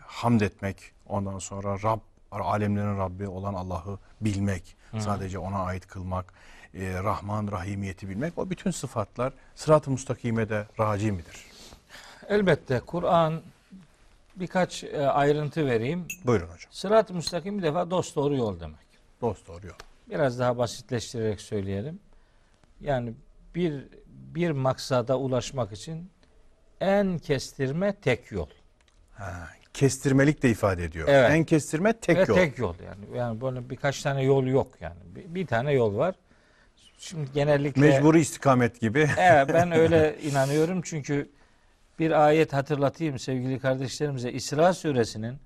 Speaker 1: hamd etmek, ondan sonra Rab, alemlerin Rabbi olan Allah'ı bilmek, sadece ona ait kılmak, e, Rahman, Rahimiyeti bilmek. O bütün sıfatlar sırat-ı mustakime de raci midir?
Speaker 2: Elbette Kur'an birkaç e, ayrıntı vereyim.
Speaker 1: Buyurun hocam.
Speaker 2: Sırat-ı müstakim bir defa dost doğru yol demek.
Speaker 1: Dost doğru yol.
Speaker 2: Biraz daha basitleştirerek söyleyelim. Yani bir bir maksada ulaşmak için en kestirme tek yol.
Speaker 1: Ha, kestirmelik de ifade ediyor.
Speaker 2: Evet.
Speaker 1: En kestirme tek
Speaker 2: Ve
Speaker 1: yol.
Speaker 2: tek yol yani. Yani böyle birkaç tane yol yok yani. Bir, bir tane yol var. Şimdi genellikle
Speaker 1: Mecburi istikamet gibi.
Speaker 2: Evet ben öyle inanıyorum çünkü bir ayet hatırlatayım sevgili kardeşlerimize. İsra suresinin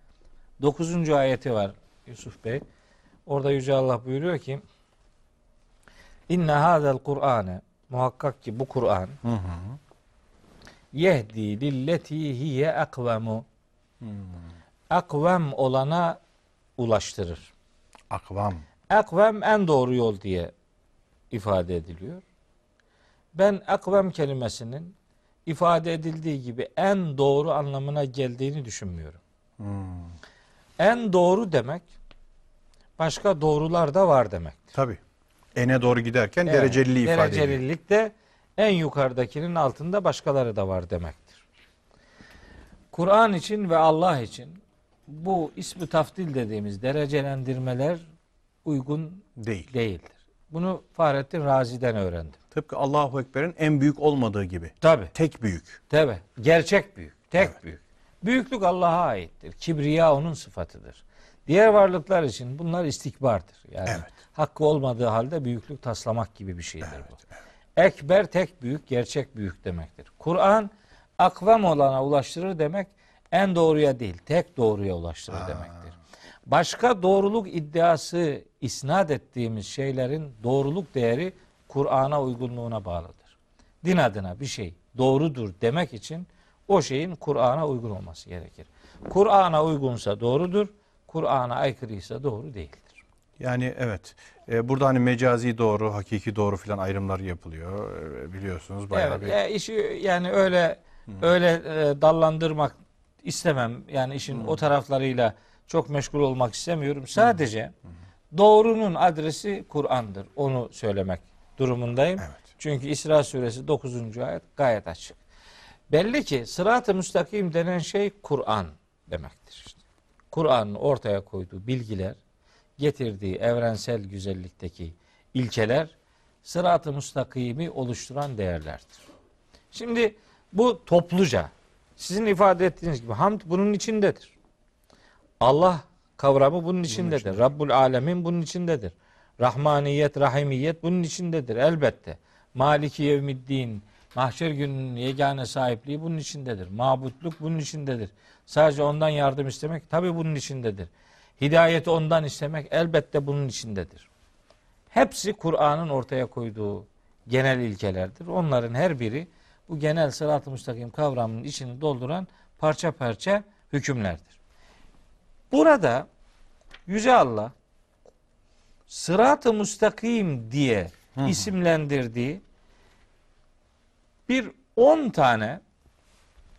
Speaker 2: 9. ayeti var Yusuf Bey. Orada Yüce Allah buyuruyor ki İnne hadel Kur'ane muhakkak ki bu Kur'an
Speaker 1: Hı hı.
Speaker 2: yehdi lilleti hiye akvemu
Speaker 1: Hmm.
Speaker 2: akvem olana ulaştırır.
Speaker 1: Akvam.
Speaker 2: Akvem en doğru yol diye ifade ediliyor. Ben akvem kelimesinin ifade edildiği gibi en doğru anlamına geldiğini düşünmüyorum.
Speaker 1: Hmm.
Speaker 2: En doğru demek başka doğrular da var demek.
Speaker 1: Tabii. Ene doğru giderken
Speaker 2: Evet,
Speaker 1: dereceliliği ifade ediyor.
Speaker 2: Derecelilik de en yukarıdakinin altında başkaları da var demektir. Kur'an için ve Allah için bu ismi tafdil dediğimiz derecelendirmeler uygun
Speaker 1: Değil.
Speaker 2: değildir. Bunu Fahrettin Razi'den öğrendim.
Speaker 1: Tıpkı Allahu Ekber'in en büyük olmadığı gibi.
Speaker 2: Tabi.
Speaker 1: Tek büyük.
Speaker 2: Tabi. Gerçek büyük. Tek
Speaker 1: Evet.
Speaker 2: büyük. Büyüklük Allah'a aittir. Kibriya onun sıfatıdır. Diğer varlıklar için bunlar istikbardır. Yani
Speaker 1: Evet.
Speaker 2: hakkı olmadığı halde büyüklük taslamak gibi bir şeydir bu. Ekber tek büyük, gerçek büyük demektir. Kur'an akvam olana ulaştırır demek en doğruya değil, tek doğruya ulaştırır demektir. Başka doğruluk iddiası isnat ettiğimiz şeylerin doğruluk değeri Kur'an'a uygunluğuna bağlıdır. Din adına bir şey doğrudur demek için o şeyin Kur'an'a uygun olması gerekir. Kur'an'a uygunsa doğrudur, Kur'an'a aykırıysa doğru değildir.
Speaker 1: Yani evet. e, burada hani mecazi doğru, hakiki doğru filan ayrımlar yapılıyor. E, biliyorsunuz bayağı
Speaker 2: Evet,
Speaker 1: bir.
Speaker 2: e, işi yani öyle öyle e, dallandırmak istemem. Yani işin o taraflarıyla çok meşgul olmak istemiyorum. Sadece doğrunun adresi Kur'an'dır. Onu söylemek durumundayım.
Speaker 1: Evet.
Speaker 2: Çünkü İsra suresi 9. ayet gayet açık. Belli ki sırat-ı müstakim denen şey Kur'an demektir. işte. Kur'an'ın ortaya koyduğu bilgiler, getirdiği evrensel güzellikteki ilkeler sırat-ı müstakimi oluşturan değerlerdir. Şimdi bu topluca sizin ifade ettiğiniz gibi hamd bunun içindedir. Allah kavramı bunun içindedir. Rabbul Alemin bunun içindedir. Rahmaniyet, rahimiyet bunun içindedir elbette. Maliki yevmiddin, mahşer gününün yegane sahipliği bunun içindedir. Mabutluk bunun içindedir. Sadece ondan yardım istemek tabi bunun içindedir. Hidayeti ondan istemek elbette bunun içindedir. Hepsi Kur'an'ın ortaya koyduğu genel ilkelerdir. Onların her biri bu genel sırat-ı müstakim kavramının içini dolduran parça parça hükümlerdir. Burada Yüce Allah sırat-ı müstakim diye isimlendirdiği bir 10 tane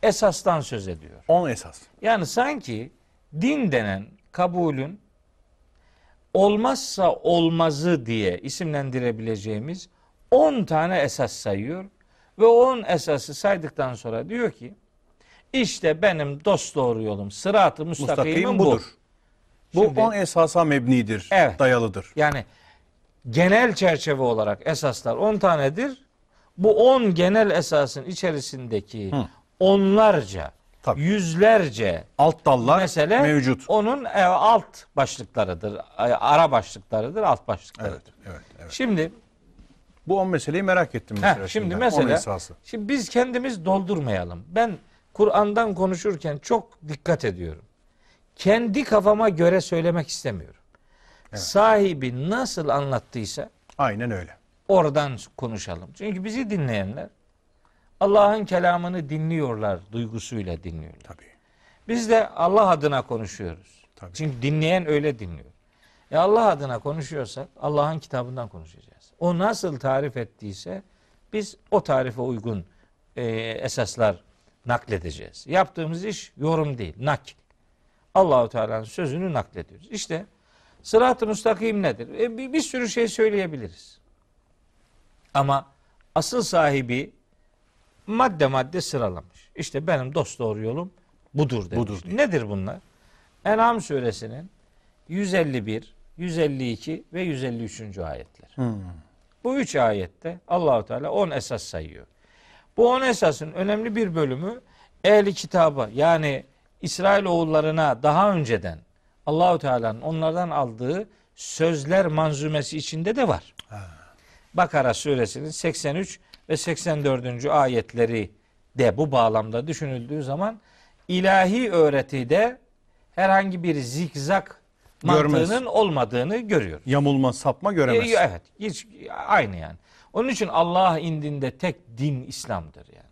Speaker 2: esastan söz ediyor.
Speaker 1: 10 esas.
Speaker 2: Yani sanki din denen kabulün olmazsa olmazı diye isimlendirebileceğimiz 10 tane esas sayıyor ve o 10 esası saydıktan sonra diyor ki işte benim dost doğru yolum sırat-ı
Speaker 1: Müstakim
Speaker 2: bu.
Speaker 1: budur. Bu
Speaker 2: Şimdi-
Speaker 1: 10 esasa mebnidir,
Speaker 2: Evet.
Speaker 1: dayalıdır.
Speaker 2: Yani genel çerçeve olarak esaslar 10 tanedir. Bu 10 genel esasın içerisindeki
Speaker 1: Hı.
Speaker 2: onlarca,
Speaker 1: Tabii.
Speaker 2: yüzlerce
Speaker 1: Alt dallar
Speaker 2: mesele
Speaker 1: mevcut.
Speaker 2: onun e, alt başlıklarıdır. e, Ara başlıklarıdır, alt başlıklarıdır.
Speaker 1: Evet, evet, evet.
Speaker 2: Şimdi
Speaker 1: Bu 10 meseleyi merak ettim
Speaker 2: heh,
Speaker 1: mesela.
Speaker 2: şimdi
Speaker 1: On
Speaker 2: mesela şimdi biz kendimiz doldurmayalım. Ben Kur'an'dan konuşurken çok dikkat ediyorum. Kendi kafama göre söylemek istemiyorum. Sahibi nasıl anlattıysa
Speaker 1: Aynen öyle.
Speaker 2: oradan konuşalım. Çünkü bizi dinleyenler Allah'ın kelamını dinliyorlar, duygusuyla dinliyorlar.
Speaker 1: Tabii.
Speaker 2: Biz de Allah adına konuşuyoruz.
Speaker 1: Tabii.
Speaker 2: Çünkü dinleyen öyle dinliyor. E Allah adına konuşuyorsak Allah'ın kitabından konuşacağız. O nasıl tarif ettiyse biz o tarife uygun e, esaslar nakledeceğiz. Yaptığımız iş yorum değil, nakil. Allahu Teala'nın sözünü naklediyoruz. İşte sırat-ı müstakim nedir? E, bir, bir sürü şey söyleyebiliriz. Ama asıl sahibi madde madde sıralamış. İşte benim dost doğru yolum budur demiş.
Speaker 1: Budur diyor.
Speaker 2: Nedir bunlar? En'am suresinin 151, 152 ve 153. ayetler.
Speaker 1: Hmm.
Speaker 2: Bu üç ayette Allahu Teala 10 esas sayıyor. Bu 10 esasın önemli bir bölümü ehli kitaba yani İsrail oğullarına daha önceden Allahu Teala'nın onlardan aldığı sözler manzumesi içinde de var. Bakara suresinin 83 ve 84. ayetleri de bu bağlamda düşünüldüğü zaman ilahi öğretide herhangi bir zikzak
Speaker 1: Görmez.
Speaker 2: mantığının olmadığını görüyoruz.
Speaker 1: Yamulma, sapma göremez.
Speaker 2: E, Evet. Hiç aynı yani. Onun için Allah indinde tek din İslam'dır yani.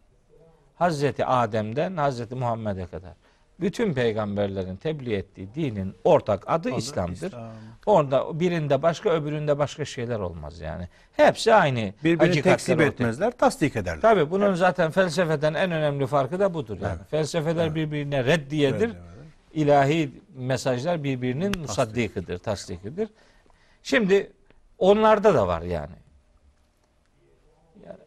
Speaker 2: Hazreti Adem'den Hazreti Muhammed'e kadar bütün peygamberlerin tebliğ ettiği dinin ortak adı, İslam'dır.
Speaker 1: İslam.
Speaker 2: Orada birinde başka öbüründe başka şeyler olmaz yani. Hepsi aynı.
Speaker 1: Birbirini tekzip etmezler, tasdik ederler.
Speaker 2: Tabii bunun zaten felsefeden en önemli farkı da budur yani.
Speaker 1: Evet.
Speaker 2: Felsefeler birbirine reddiyedir.
Speaker 1: Evet,
Speaker 2: İlahi mesajlar birbirinin musaddikidir, tasdikidir. Şimdi onlarda da var yani. Yani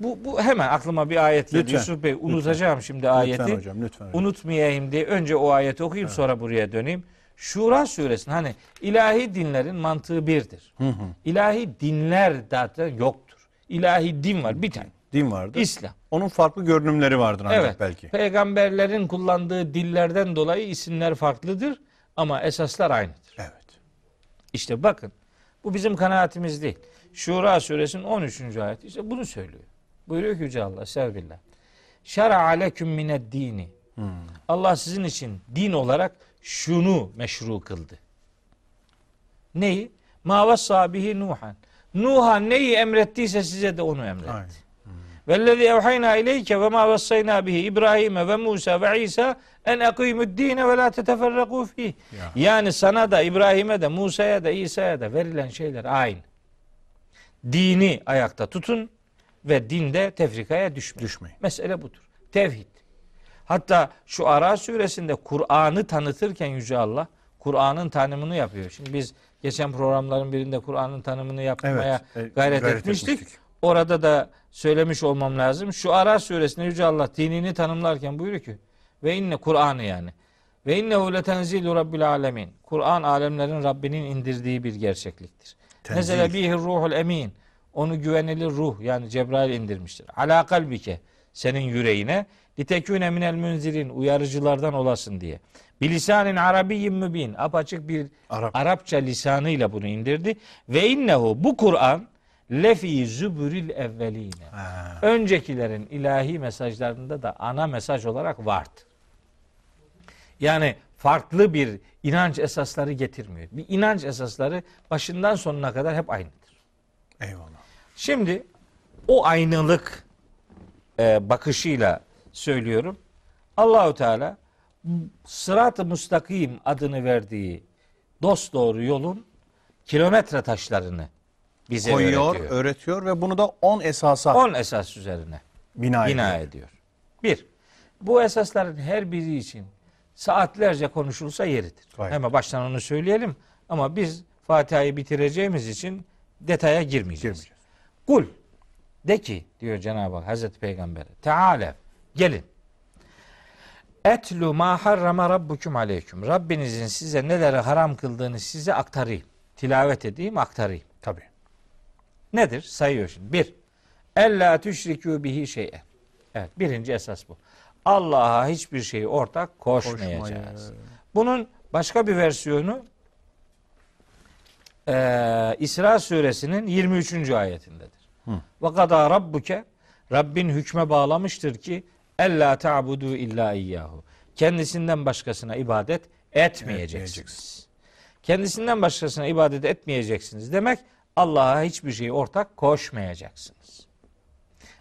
Speaker 2: bu, bu hemen aklıma bir ayet geldi.
Speaker 1: Lütfen,
Speaker 2: Yusuf Bey unutacağım şimdi ayeti.
Speaker 1: Lütfen hocam, lütfen. hocam.
Speaker 2: Unutmayayım diye önce o ayeti okuyayım sonra buraya döneyim. Şura suresinin hani ilahi dinlerin mantığı birdir.
Speaker 1: Hı hı.
Speaker 2: İlahi dinler zaten yoktur. İlahi din var bir tane.
Speaker 1: Din vardır.
Speaker 2: İslam.
Speaker 1: Onun farklı görünümleri vardır ancak
Speaker 2: Evet.
Speaker 1: belki.
Speaker 2: Peygamberlerin kullandığı dillerden dolayı isimler farklıdır ama esaslar aynıdır.
Speaker 1: Evet.
Speaker 2: İşte bakın bu bizim kanaatimiz değil. Şura suresinin 13. ayeti işte bunu söylüyor. Buyuruyor ki Yüce Allah Sevbillah. Şer'a aleküm mined dini. Allah sizin için din olarak şunu meşru kıldı. Neyi? Ma vassa bihi Nuhan. Nuh'a neyi emrettiyse size de onu emretti.
Speaker 1: Aynen.
Speaker 2: Vellezî evhayna ileyke ve ma vassayna bihi İbrahim'e ve Musa ve İsa en ekîmüd dîne ve la teteferrakû fîh.
Speaker 1: Ya.
Speaker 2: Yani sana da İbrahim'e de Musa'ya da İsa'ya da verilen şeyler aynı. Dini ayakta tutun ve dinde tefrikaya düşmeyin.
Speaker 1: Düşmeyin.
Speaker 2: Mesele budur. Tevhid. Hatta şu Ara suresinde Kur'an'ı tanıtırken Yüce Allah Kur'an'ın tanımını yapıyor. Şimdi biz geçen programların birinde Kur'an'ın tanımını yapmaya
Speaker 1: Evet, e,
Speaker 2: gayret,
Speaker 1: gayret
Speaker 2: etmiştik.
Speaker 1: etmiştik.
Speaker 2: Orada da söylemiş olmam lazım. Şu Ara suresinde Yüce Allah dinini tanımlarken buyuruyor ki ve inne Kur'an'ı yani. Ve innehu letenzilu rabbil alemin. Kur'an alemlerin Rabbinin indirdiği bir gerçekliktir. Nezele bihi ruhul emin. Onu güvenilir ruh yani Cebrail indirmiştir. Ala kalbike senin yüreğine litekûne minel münzirin uyarıcılardan olasın diye. Bilisanin arabiyyin mübin apaçık bir
Speaker 1: Arap.
Speaker 2: Arapça lisanıyla bunu indirdi. Ve innehu bu Kur'an lefi zübüril evveline.
Speaker 1: Ha.
Speaker 2: Öncekilerin ilahi mesajlarında da ana mesaj olarak vardı. Yani farklı bir inanç esasları getirmiyor. Bir inanç esasları başından sonuna kadar hep aynıdır.
Speaker 1: Eyvallah.
Speaker 2: Şimdi o aynılık e, bakışıyla söylüyorum. Allahu Teala sırat-ı müstakim adını verdiği dost doğru yolun kilometre taşlarını bize
Speaker 1: Koyuyor,
Speaker 2: öğretiyor.
Speaker 1: öğretiyor ve bunu da 10 esasa
Speaker 2: 10 esas üzerine.
Speaker 1: Bina,
Speaker 2: bina
Speaker 1: ediyor.
Speaker 2: ediyor. Bir, bu esasların her biri için saatlerce konuşulsa yeridir.
Speaker 1: Gayet.
Speaker 2: Hemen baştan onu söyleyelim ama biz Fatiha'yı bitireceğimiz için detaya girmeyeceğiz.
Speaker 1: Girmeyeceğiz.
Speaker 2: Kul de ki diyor Cenab-ı Hak Hazreti Peygamber'e Teala gelin. Etlu ma harrama rabbukum aleyküm. Rabbinizin size neleri haram kıldığını size aktarayım. Tilavet edeyim, aktarayım. Nedir? Sayıyor şimdi. Bir, ella tüşrikû bihi şey'e. Evet, birinci esas bu. Allah'a hiçbir şeyi ortak koşmayacağız. Bunun başka bir versiyonu eee İsra suresinin 23. ayetindedir. Ve kadâ rabbuke Rabbin hükme bağlamıştır ki ella ta'budu illa iyyahu. Kendisinden başkasına ibadet. Etmeyeceksiniz. Kendisinden başkasına ibadet etmeyeceksiniz demek Allah'a hiçbir şeyi ortak koşmayacaksınız.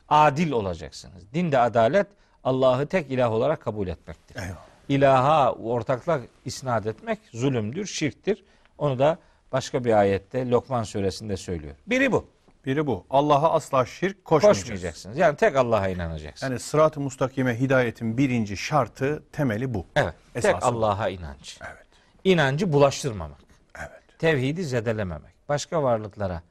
Speaker 2: Adil olacaksınız. Dinde adalet Allah'ı tek ilah olarak kabul etmektir.
Speaker 1: Eyvallah.
Speaker 2: İlaha ortaklık isnat etmek zulümdür, şirktir. Onu da başka bir ayette Lokman suresinde söylüyor. Biri bu.
Speaker 1: Biri bu. Allah'a asla şirk koşmayacağız.
Speaker 2: Koşmayacaksınız. Yani tek Allah'a inanacaksınız.
Speaker 1: Yani sırat-ı mustakime hidayetin birinci şartı, temeli bu.
Speaker 2: evet.
Speaker 1: Esası
Speaker 2: tek. Allah'a inanç.
Speaker 1: Evet.
Speaker 2: İnancı bulaştırmamak.
Speaker 1: Evet.
Speaker 2: Tevhidi zedelememek. Başka varlıklara,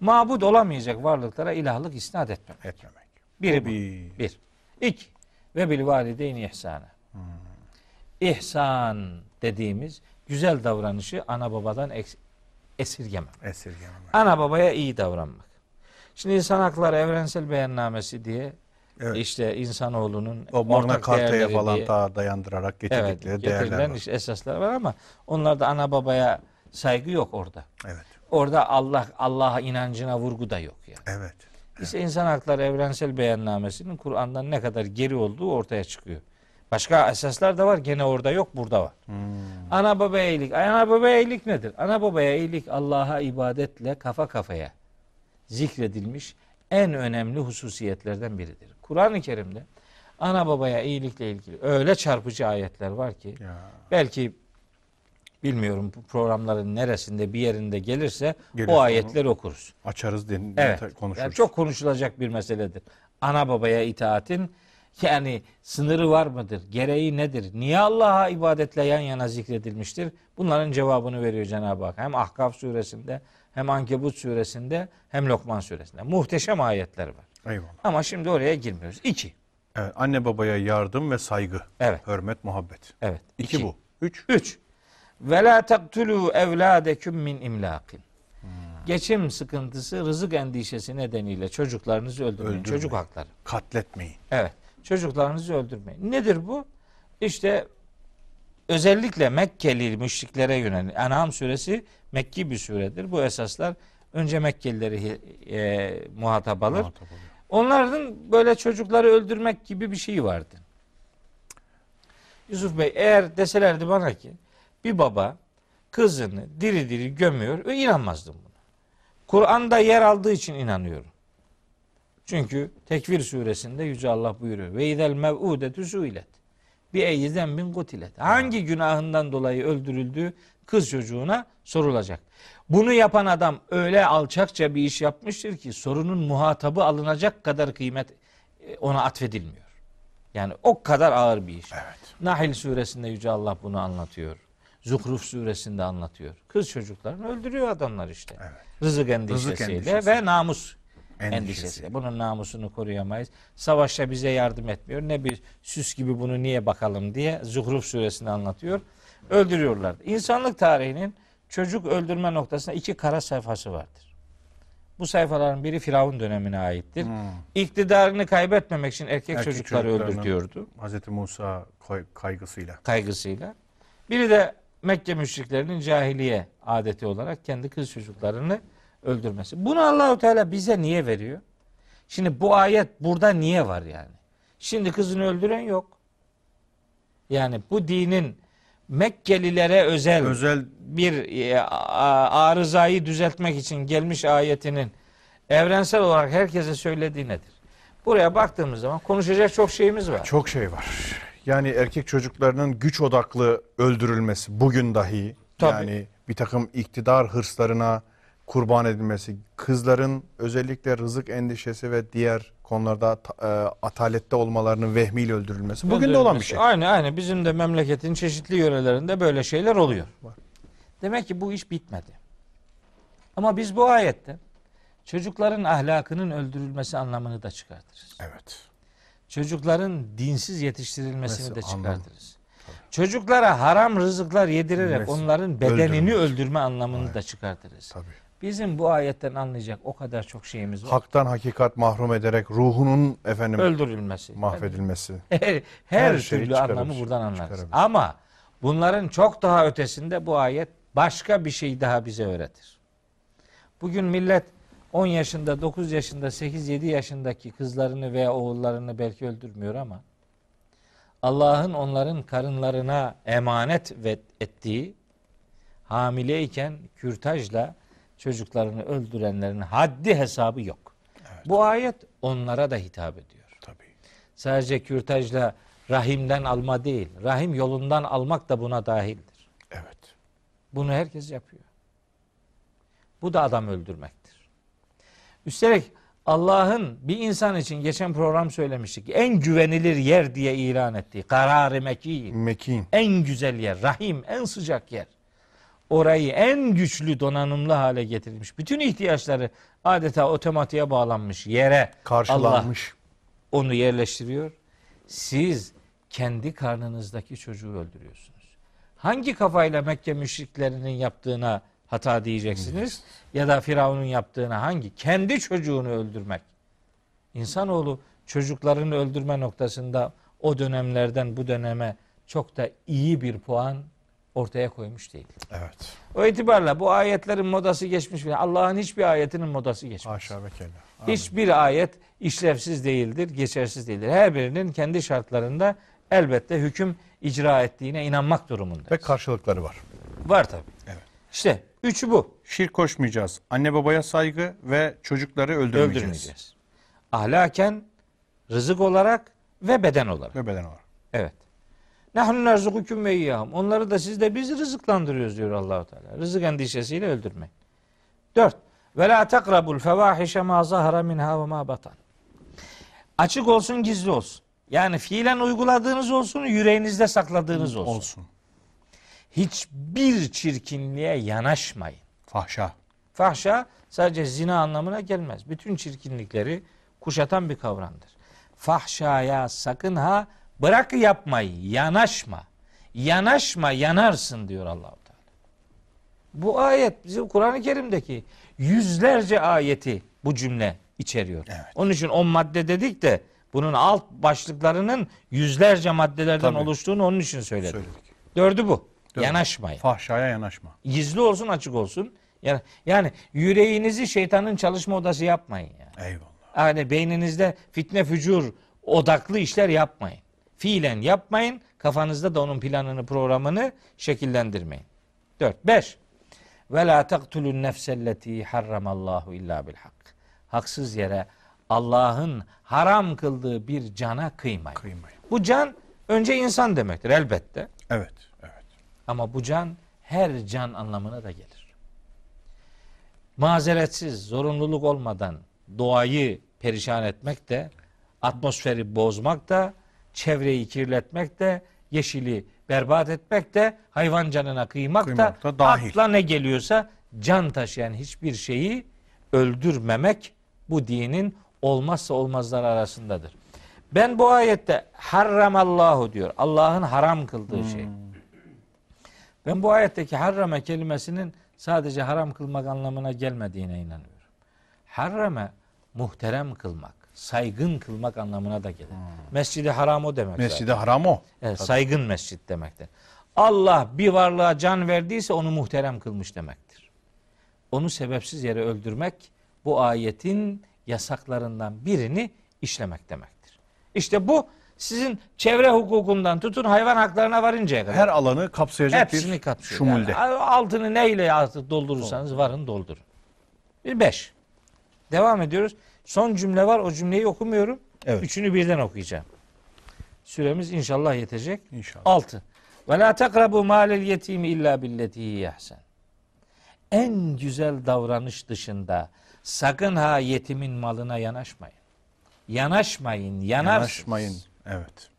Speaker 2: mabud olamayacak varlıklara ilahlık isnat etmemek.
Speaker 1: Etmemek.
Speaker 2: Biri
Speaker 1: Bu
Speaker 2: bu.
Speaker 1: bir.
Speaker 2: İki. Ve bil valideyni ihsana. İhsan dediğimiz güzel davranışı ana babadan esirgememek.
Speaker 1: Esirgememek.
Speaker 2: Ana babaya iyi davranmak. Şimdi insan hakları evrensel beyannamesi diye
Speaker 1: Evet.
Speaker 2: işte insanoğlunun
Speaker 1: O Magna Carta'ya falan
Speaker 2: diye-
Speaker 1: daha dayandırarak
Speaker 2: evet,
Speaker 1: getirdikleri değerler
Speaker 2: getirilen
Speaker 1: var.
Speaker 2: işte esaslar var ama onlarda ana babaya saygı yok orada.
Speaker 1: Evet.
Speaker 2: Orada Allah Allah'a inancına vurgu da yok yani.
Speaker 1: Evet.
Speaker 2: İşte insan hakları evrensel beyannamesinin Kur'an'dan ne kadar geri olduğu ortaya çıkıyor. Başka esaslar da var gene orada yok burada var.
Speaker 1: Hmm.
Speaker 2: Ana babaya iyilik. Ana babaya iyilik nedir? Ana babaya iyilik Allah'a ibadetle kafa kafaya zikredilmiş en önemli hususiyetlerden biridir. Kur'an-ı Kerim'de ana babaya iyilikle ilgili öyle çarpıcı ayetler var ki
Speaker 1: Ya.
Speaker 2: belki bilmiyorum bu programların neresinde bir yerinde gelirse
Speaker 1: Gelirse
Speaker 2: o ayetleri okuruz.
Speaker 1: Açarız din,
Speaker 2: Evet.
Speaker 1: konuşuruz.
Speaker 2: Yani çok konuşulacak bir meseledir. Ana babaya itaatin yani sınırı var mıdır? Gereği nedir? Niye Allah'a ibadetle yan yana zikredilmiştir? Bunların cevabını veriyor Cenab-ı Hak. Hem Ahkaf suresinde hem Ankebut suresinde hem Lokman suresinde. Muhteşem ayetler var.
Speaker 1: Eyvallah.
Speaker 2: Ama şimdi oraya girmiyoruz. İki.
Speaker 1: Evet, anne babaya yardım ve saygı.
Speaker 2: Evet.
Speaker 1: Hürmet, muhabbet.
Speaker 2: Evet.
Speaker 1: İki, bu. Üç.
Speaker 2: Üç. Ve la taktulu evladeküm min imlakin. Geçim sıkıntısı, rızık endişesi nedeniyle çocuklarınızı öldürmeyin.
Speaker 1: Öldürmeyin.
Speaker 2: Çocuk hakları.
Speaker 1: Katletmeyin.
Speaker 2: Evet. Çocuklarınızı öldürmeyin. Nedir bu? İşte özellikle Mekkeli müşriklere yönelik. En'am suresi Mekki bir suredir. Bu esaslar önce Mekkelileri e, muhatap alır.
Speaker 1: Muhatap oluyor.
Speaker 2: Onların böyle çocukları öldürmek gibi bir şeyi vardı. Yusuf Bey eğer deselerdi bana ki bir baba kızını diri diri gömüyor, e, inanmazdım buna. Kur'an'da yer aldığı için inanıyorum. Çünkü Tekvir suresinde Yüce Allah buyuruyor. Ve idel mev'udetü suilet. Bi eyyizen bin kutilet. Hangi günahından dolayı öldürüldüğü kız çocuğuna sorulacak. Bunu yapan adam öyle alçakça bir iş yapmıştır ki sorunun muhatabı alınacak kadar kıymet e, ona atfedilmiyor. Yani o kadar ağır bir iş.
Speaker 1: Evet.
Speaker 2: Nahil suresinde Yüce Allah bunu anlatıyor. Zuhruf suresinde anlatıyor. Kız çocuklarını öldürüyor adamlar işte.
Speaker 1: Evet.
Speaker 2: Rızık endişesiyle
Speaker 1: endişesi.
Speaker 2: ve namus
Speaker 1: Endişesi.
Speaker 2: endişesiyle. Bunun namusunu koruyamayız. Savaşta bize yardım etmiyor. Ne bir süs gibi bunu niye bakalım diye Zuhruf suresinde anlatıyor. Öldürüyorlar. İnsanlık tarihinin çocuk öldürme noktasında iki kara sayfası vardır. Bu sayfaların biri Firavun dönemine aittir.
Speaker 1: Hmm.
Speaker 2: İktidarını kaybetmemek için erkek,
Speaker 1: Erkek
Speaker 2: çocukları öldürtüyordu
Speaker 1: Hazreti Musa kaygısıyla.
Speaker 2: kaygısıyla. Biri de Mekke müşriklerinin cahiliye adeti olarak kendi kız çocuklarını öldürmesi. Bunu Allahu Teala bize niye veriyor? Şimdi bu ayet burada niye var yani? Şimdi kızını öldüren yok. Yani bu dinin Mekkelilere özel,
Speaker 1: Özel
Speaker 2: bir e, arızayı düzeltmek için gelmiş ayetinin evrensel olarak herkese söylediği nedir? Buraya baktığımız zaman konuşacak çok şeyimiz var.
Speaker 1: çok şey var. Yani erkek çocuklarının güç odaklı öldürülmesi bugün dahi
Speaker 2: Tabii.
Speaker 1: yani bir takım iktidar hırslarına kurban edilmesi, kızların özellikle rızık endişesi ve diğer konularda e, atalette olmalarının vehmiyle öldürülmesi bugün de olan bir şey.
Speaker 2: Aynı aynı bizim de memleketin çeşitli yörelerinde böyle şeyler oluyor.
Speaker 1: Var.
Speaker 2: Demek ki bu iş bitmedi. Ama biz bu ayette çocukların ahlakının öldürülmesi anlamını da çıkartırız.
Speaker 1: Evet.
Speaker 2: Çocukların dinsiz yetiştirilmesini
Speaker 1: Nasıl?
Speaker 2: de çıkartırız. Çocuklara haram rızıklar yedirerek
Speaker 1: Mes-
Speaker 2: onların bedenini
Speaker 1: öldürmek.
Speaker 2: öldürme anlamını da çıkartırız.
Speaker 1: Tabii.
Speaker 2: Bizim bu ayetten anlayacak o kadar çok şeyimiz var.
Speaker 1: Haktan hakikat mahrum ederek ruhunun efendim
Speaker 2: Öldürülmesi.
Speaker 1: mahvedilmesi.
Speaker 2: Her, her, türlü anlamı buradan anlarız.
Speaker 1: çıkarabilir.
Speaker 2: Ama bunların çok daha ötesinde bu ayet başka bir şey daha bize öğretir. Bugün millet 10 yaşında, 9 yaşında, 8-7 yaşındaki kızlarını veya oğullarını belki öldürmüyor ama Allah'ın onların karınlarına emanet ettiği hamileyken kürtajla çocuklarını öldürenlerin haddi hesabı yok. Bu ayet onlara da hitap ediyor.
Speaker 1: Tabii.
Speaker 2: Sadece kürtajla rahimden alma değil, rahim yolundan almak da buna dahildir.
Speaker 1: Evet.
Speaker 2: Bunu herkes yapıyor. Bu da adam öldürmektir. Üstelik Allah'ın bir insan için geçen program söylemiştik. En güvenilir yer diye ilan ettiği karar-ı mekin.
Speaker 1: Mekin.
Speaker 2: En güzel yer, rahim, en sıcak yer. Orayı en güçlü donanımlı hale getirilmiş. Bütün ihtiyaçları adeta otomatiğe bağlanmış yere Allah
Speaker 1: Karşılanmış.
Speaker 2: onu yerleştiriyor. Siz kendi karnınızdaki çocuğu öldürüyorsunuz. Hangi kafayla Mekke müşriklerinin yaptığına hata diyeceksiniz? Ya da Firavun'un yaptığına hangi? Kendi çocuğunu öldürmek. İnsanoğlu çocuklarını öldürme noktasında o dönemlerden bu döneme çok da iyi bir puan ortaya koymuş değil.
Speaker 1: Evet.
Speaker 2: O itibarla bu ayetlerin modası geçmiş. Allah'ın hiçbir ayetinin modası geçmiş.
Speaker 1: Haşa ve kella.
Speaker 2: Hiçbir ayet işlevsiz değildir, geçersiz değildir. Her birinin kendi şartlarında elbette hüküm icra ettiğine inanmak durumunda.
Speaker 1: Ve karşılıkları var.
Speaker 2: Var tabi.
Speaker 1: Evet.
Speaker 2: İşte üçü bu.
Speaker 1: Şirk koşmayacağız. Anne babaya saygı ve çocukları öldürmeyeceğiz.
Speaker 2: Öldürmeyeceğiz. Ahlaken, rızık olarak ve beden olarak.
Speaker 1: Ve beden olarak.
Speaker 2: Evet. Nahnu nerzukukum ve iyyahum. Onları da siz de biz rızıklandırıyoruz diyor Allahu Teala. Rızık endişesiyle öldürmek. Dört. Ve la takrabul fevahişe ma zahara minha ve ma batan. Açık olsun, gizli olsun. Yani fiilen uyguladığınız olsun, yüreğinizde sakladığınız olsun.
Speaker 1: Olsun.
Speaker 2: Hiçbir çirkinliğe yanaşmayın.
Speaker 1: Fahşa.
Speaker 2: Fahşa sadece zina anlamına gelmez. Bütün çirkinlikleri kuşatan bir kavramdır. Fahşaya sakın ha bırak yapmayı, yanaşma. Yanaşma, yanarsın diyor Allahu Teala. Bu ayet bizim Kur'an-ı Kerim'deki yüzlerce ayeti bu cümle içeriyor.
Speaker 1: Evet.
Speaker 2: Onun için on madde dedik de bunun alt başlıklarının yüzlerce maddelerden
Speaker 1: Tabii.
Speaker 2: oluştuğunu onun için söyledim.
Speaker 1: Söyledik.
Speaker 2: Dördü bu.
Speaker 1: Dördü.
Speaker 2: Yanaşmayın.
Speaker 1: Fahşaya yanaşma.
Speaker 2: Gizli olsun açık olsun. Yani, yani yüreğinizi şeytanın çalışma odası yapmayın. Yani.
Speaker 1: Eyvallah.
Speaker 2: yani beyninizde fitne fücur odaklı işler yapmayın. Fiilen yapmayın. Kafanızda da onun planını programını şekillendirmeyin. 4. 5. Ve la taktulun nefselleti harramallahu illa bil hak. Haksız yere Allah'ın haram kıldığı bir cana kıymayın.
Speaker 1: Kıymayın.
Speaker 2: Bu can önce insan demektir elbette.
Speaker 1: Evet.
Speaker 2: Ama bu can her can anlamına da gelir. Mazeretsiz, zorunluluk olmadan doğayı perişan etmek de, atmosferi bozmak da, çevreyi kirletmek de, yeşili berbat etmek de, hayvan canına kıymak,
Speaker 1: Kıymak
Speaker 2: da,
Speaker 1: da dahil.
Speaker 2: akla ne geliyorsa can taşıyan hiçbir şeyi öldürmemek bu dinin olmazsa olmazlar arasındadır. Ben bu ayette harramallahu diyor. Allah'ın haram kıldığı şey. Ben bu ayetteki harrame kelimesinin sadece haram kılmak anlamına gelmediğine inanıyorum. Harrame muhterem kılmak, saygın kılmak anlamına da gelir. Mescidi haram o demek zaten.
Speaker 1: Mescidi haram o.
Speaker 2: Evet, saygın mescit demektir. Allah bir varlığa can verdiyse onu muhterem kılmış demektir. Onu sebepsiz yere öldürmek bu ayetin yasaklarından birini işlemek demektir. İşte bu sizin çevre hukukundan tutun hayvan haklarına varıncaya kadar.
Speaker 1: Her alanı kapsayacak
Speaker 2: Hepsini
Speaker 1: bir
Speaker 2: kapsıyor.
Speaker 1: şumulde.
Speaker 2: Yani altını neyle artık doldurursanız varın doldurun. Bir beş. Devam ediyoruz. Son cümle var. O cümleyi okumuyorum.
Speaker 1: Evet.
Speaker 2: Üçünü birden okuyacağım. Süremiz inşallah yetecek.
Speaker 1: İnşallah.
Speaker 2: Altı. Ve la takrabu malel yetimi illa billeti yahsen. En güzel davranış dışında sakın ha yetimin malına yanaşmayın. Yanaşmayın, yanarsınız.
Speaker 1: Yanaşmayın. Evet.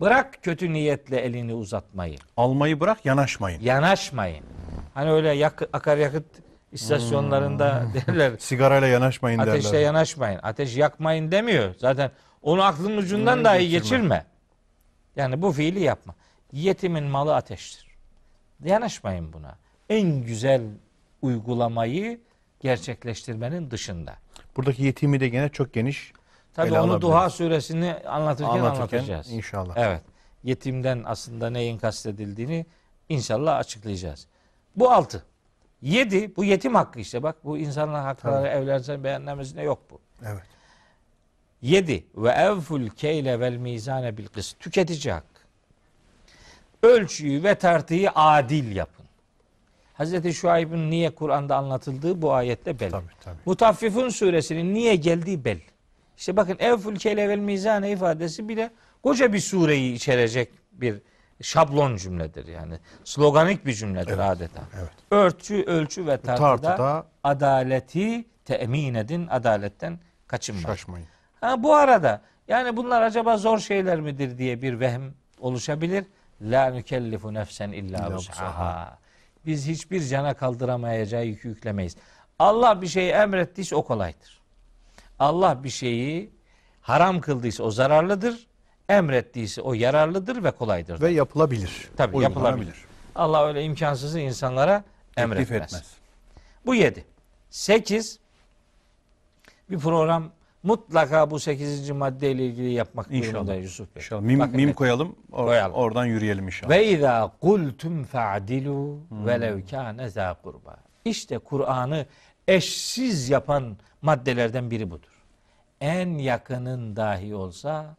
Speaker 2: Bırak kötü niyetle elini uzatmayı.
Speaker 1: Almayı bırak yanaşmayın.
Speaker 2: Yanaşmayın. Hani öyle yak, akaryakıt istasyonlarında derler.
Speaker 1: Sigarayla yanaşmayın
Speaker 2: Ateşle
Speaker 1: derler.
Speaker 2: yanaşmayın. Ateş yakmayın demiyor. Zaten onu aklın ucundan
Speaker 1: Bunu
Speaker 2: dahi
Speaker 1: geçirme.
Speaker 2: geçirme. Yani bu fiili yapma. Yetimin malı ateştir. Yanaşmayın buna. En güzel uygulamayı gerçekleştirmenin dışında.
Speaker 1: Buradaki yetimi de gene çok geniş
Speaker 2: Tabii
Speaker 1: ele
Speaker 2: onu
Speaker 1: alabiliriz.
Speaker 2: Duha suresini anlatırken,
Speaker 1: anlatırken
Speaker 2: anlatacağız.
Speaker 1: inşallah.
Speaker 2: Evet. Yetimden aslında neyin kastedildiğini inşallah açıklayacağız. Bu altı. Yedi, bu yetim hakkı işte bak bu insanlar hakları evlensen beğenmemesine yok bu.
Speaker 1: Evet.
Speaker 2: Yedi ve evful keyle vel mizane bil kıs. Tüketici hakkı. Ölçüyü ve tartıyı adil yapın. Hazreti Şuayb'ın niye Kur'an'da anlatıldığı bu ayette belli.
Speaker 1: Tabii tabii.
Speaker 2: Mutaffifun suresinin niye geldiği belli. İşte bakın evful keyle vel mizane ifadesi bile koca bir sureyi içerecek bir şablon cümledir yani. Sloganik bir cümledir
Speaker 1: Evet,
Speaker 2: adeta.
Speaker 1: evet.
Speaker 2: Örtü, ölçü ve tartıda,
Speaker 1: tartıda-
Speaker 2: adaleti temin edin, adaletten kaçınmayın.
Speaker 1: Şaşmayın.
Speaker 2: Ha, bu arada yani bunlar acaba zor şeyler midir diye bir vehm oluşabilir. La nükellifu nefsen illa vus'aha. Biz hiçbir cana kaldıramayacağı yükü yüklemeyiz. Allah bir şeyi emrettiyse o kolaydır. Allah bir şeyi haram kıldıysa o zararlıdır. Emrettiyse o yararlıdır ve kolaydır.
Speaker 1: Ve yapılabilir.
Speaker 2: Tabii yapılabilir. Allah öyle imkansızı insanlara
Speaker 1: Teklif
Speaker 2: emretmez.
Speaker 1: etmez.
Speaker 2: Bu yedi. Sekiz. Bir program mutlaka bu sekizinci maddeyle ilgili yapmak
Speaker 1: İnşallah.
Speaker 2: durumunda Yusuf Bey.
Speaker 1: İnşallah. Mim,
Speaker 2: Bakın
Speaker 1: mim koyalım. or-
Speaker 2: Koyalım.
Speaker 1: Oradan yürüyelim inşallah.
Speaker 2: Ve izâ kultum fe'dilu
Speaker 1: Hmm.
Speaker 2: velev kâne zâ kurba. İşte Kur'an'ı eşsiz yapan maddelerden biri budur. En yakının dahi olsa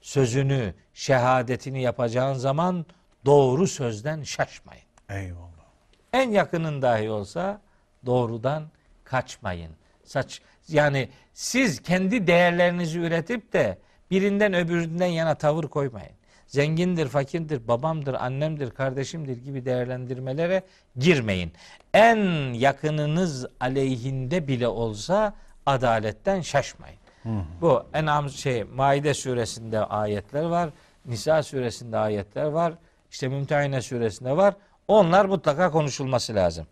Speaker 2: sözünü, şehadetini yapacağın zaman doğru sözden şaşmayın.
Speaker 1: Eyvallah.
Speaker 2: En yakının dahi olsa doğrudan kaçmayın. Saç yani siz kendi değerlerinizi üretip de birinden öbüründen yana tavır koymayın. Zengindir, fakirdir, babamdır, annemdir, kardeşimdir gibi değerlendirmelere girmeyin. En yakınınız aleyhinde bile olsa adaletten şaşmayın. Bu En'am şey Maide suresinde ayetler var. Nisa suresinde ayetler var. İşte Mümtehine suresinde var. Onlar mutlaka konuşulması lazım.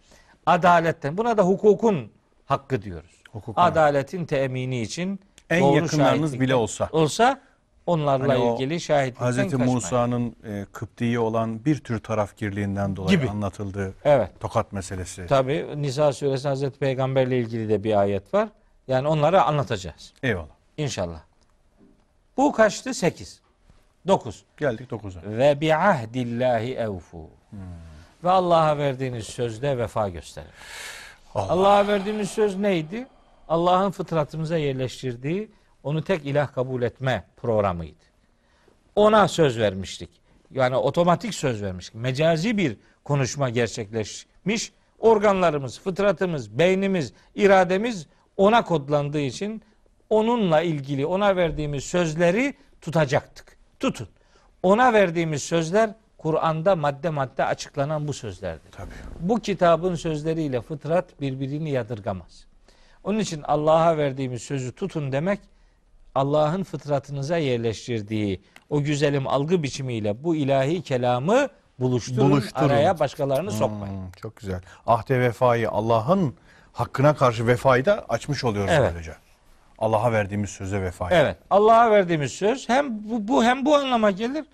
Speaker 2: Adaletten buna da hukukun hakkı diyoruz.
Speaker 1: Hukukun
Speaker 2: Adaletin temini için
Speaker 1: En
Speaker 2: doğru
Speaker 1: yakınlarınız bile olsa.
Speaker 2: olsa onlarla
Speaker 1: Hani
Speaker 2: ilgili şahitlikten
Speaker 1: Hazreti. Musa'nın e, Kıpti'ye olan bir tür tarafgirliğinden dolayı
Speaker 2: Gibi.
Speaker 1: anlatıldığı
Speaker 2: Evet.
Speaker 1: tokat meselesi.
Speaker 2: Tabi Nisa suresi Hazreti Peygamberle ilgili de bir ayet var. Yani onları anlatacağız.
Speaker 1: Eyvallah.
Speaker 2: İnşallah. Bu kaçtı? Sekiz. Dokuz.
Speaker 1: Geldik 9'a.
Speaker 2: Ve bi ahdillahi evfu. Ve Allah'a verdiğiniz sözde vefa gösterin.
Speaker 1: Allah.
Speaker 2: Allah'a verdiğimiz söz neydi? Allah'ın fıtratımıza yerleştirdiği onu tek ilah kabul etme programıydı. Ona söz vermiştik. Yani otomatik söz vermiştik. Mecazi bir konuşma gerçekleşmiş. Organlarımız, fıtratımız, beynimiz, irademiz ona kodlandığı için onunla ilgili ona verdiğimiz sözleri tutacaktık. Tutun. Ona verdiğimiz sözler Kur'an'da madde madde açıklanan bu sözlerdir.
Speaker 1: Tabii.
Speaker 2: Bu kitabın sözleriyle fıtrat birbirini yadırgamaz. Onun için Allah'a verdiğimiz sözü tutun demek Allah'ın fıtratınıza yerleştirdiği o güzelim algı biçimiyle bu ilahi kelamı buluşturun,
Speaker 1: Buluşturun.
Speaker 2: araya başkalarını sokmayın.
Speaker 1: Hmm, çok güzel. Ahde vefayı Allah'ın hakkına karşı vefayı da açmış oluyoruz
Speaker 2: Evet.
Speaker 1: böylece. Allah'a verdiğimiz söze vefayı.
Speaker 2: Evet. Allah'a verdiğimiz söz hem bu, bu hem bu anlama gelir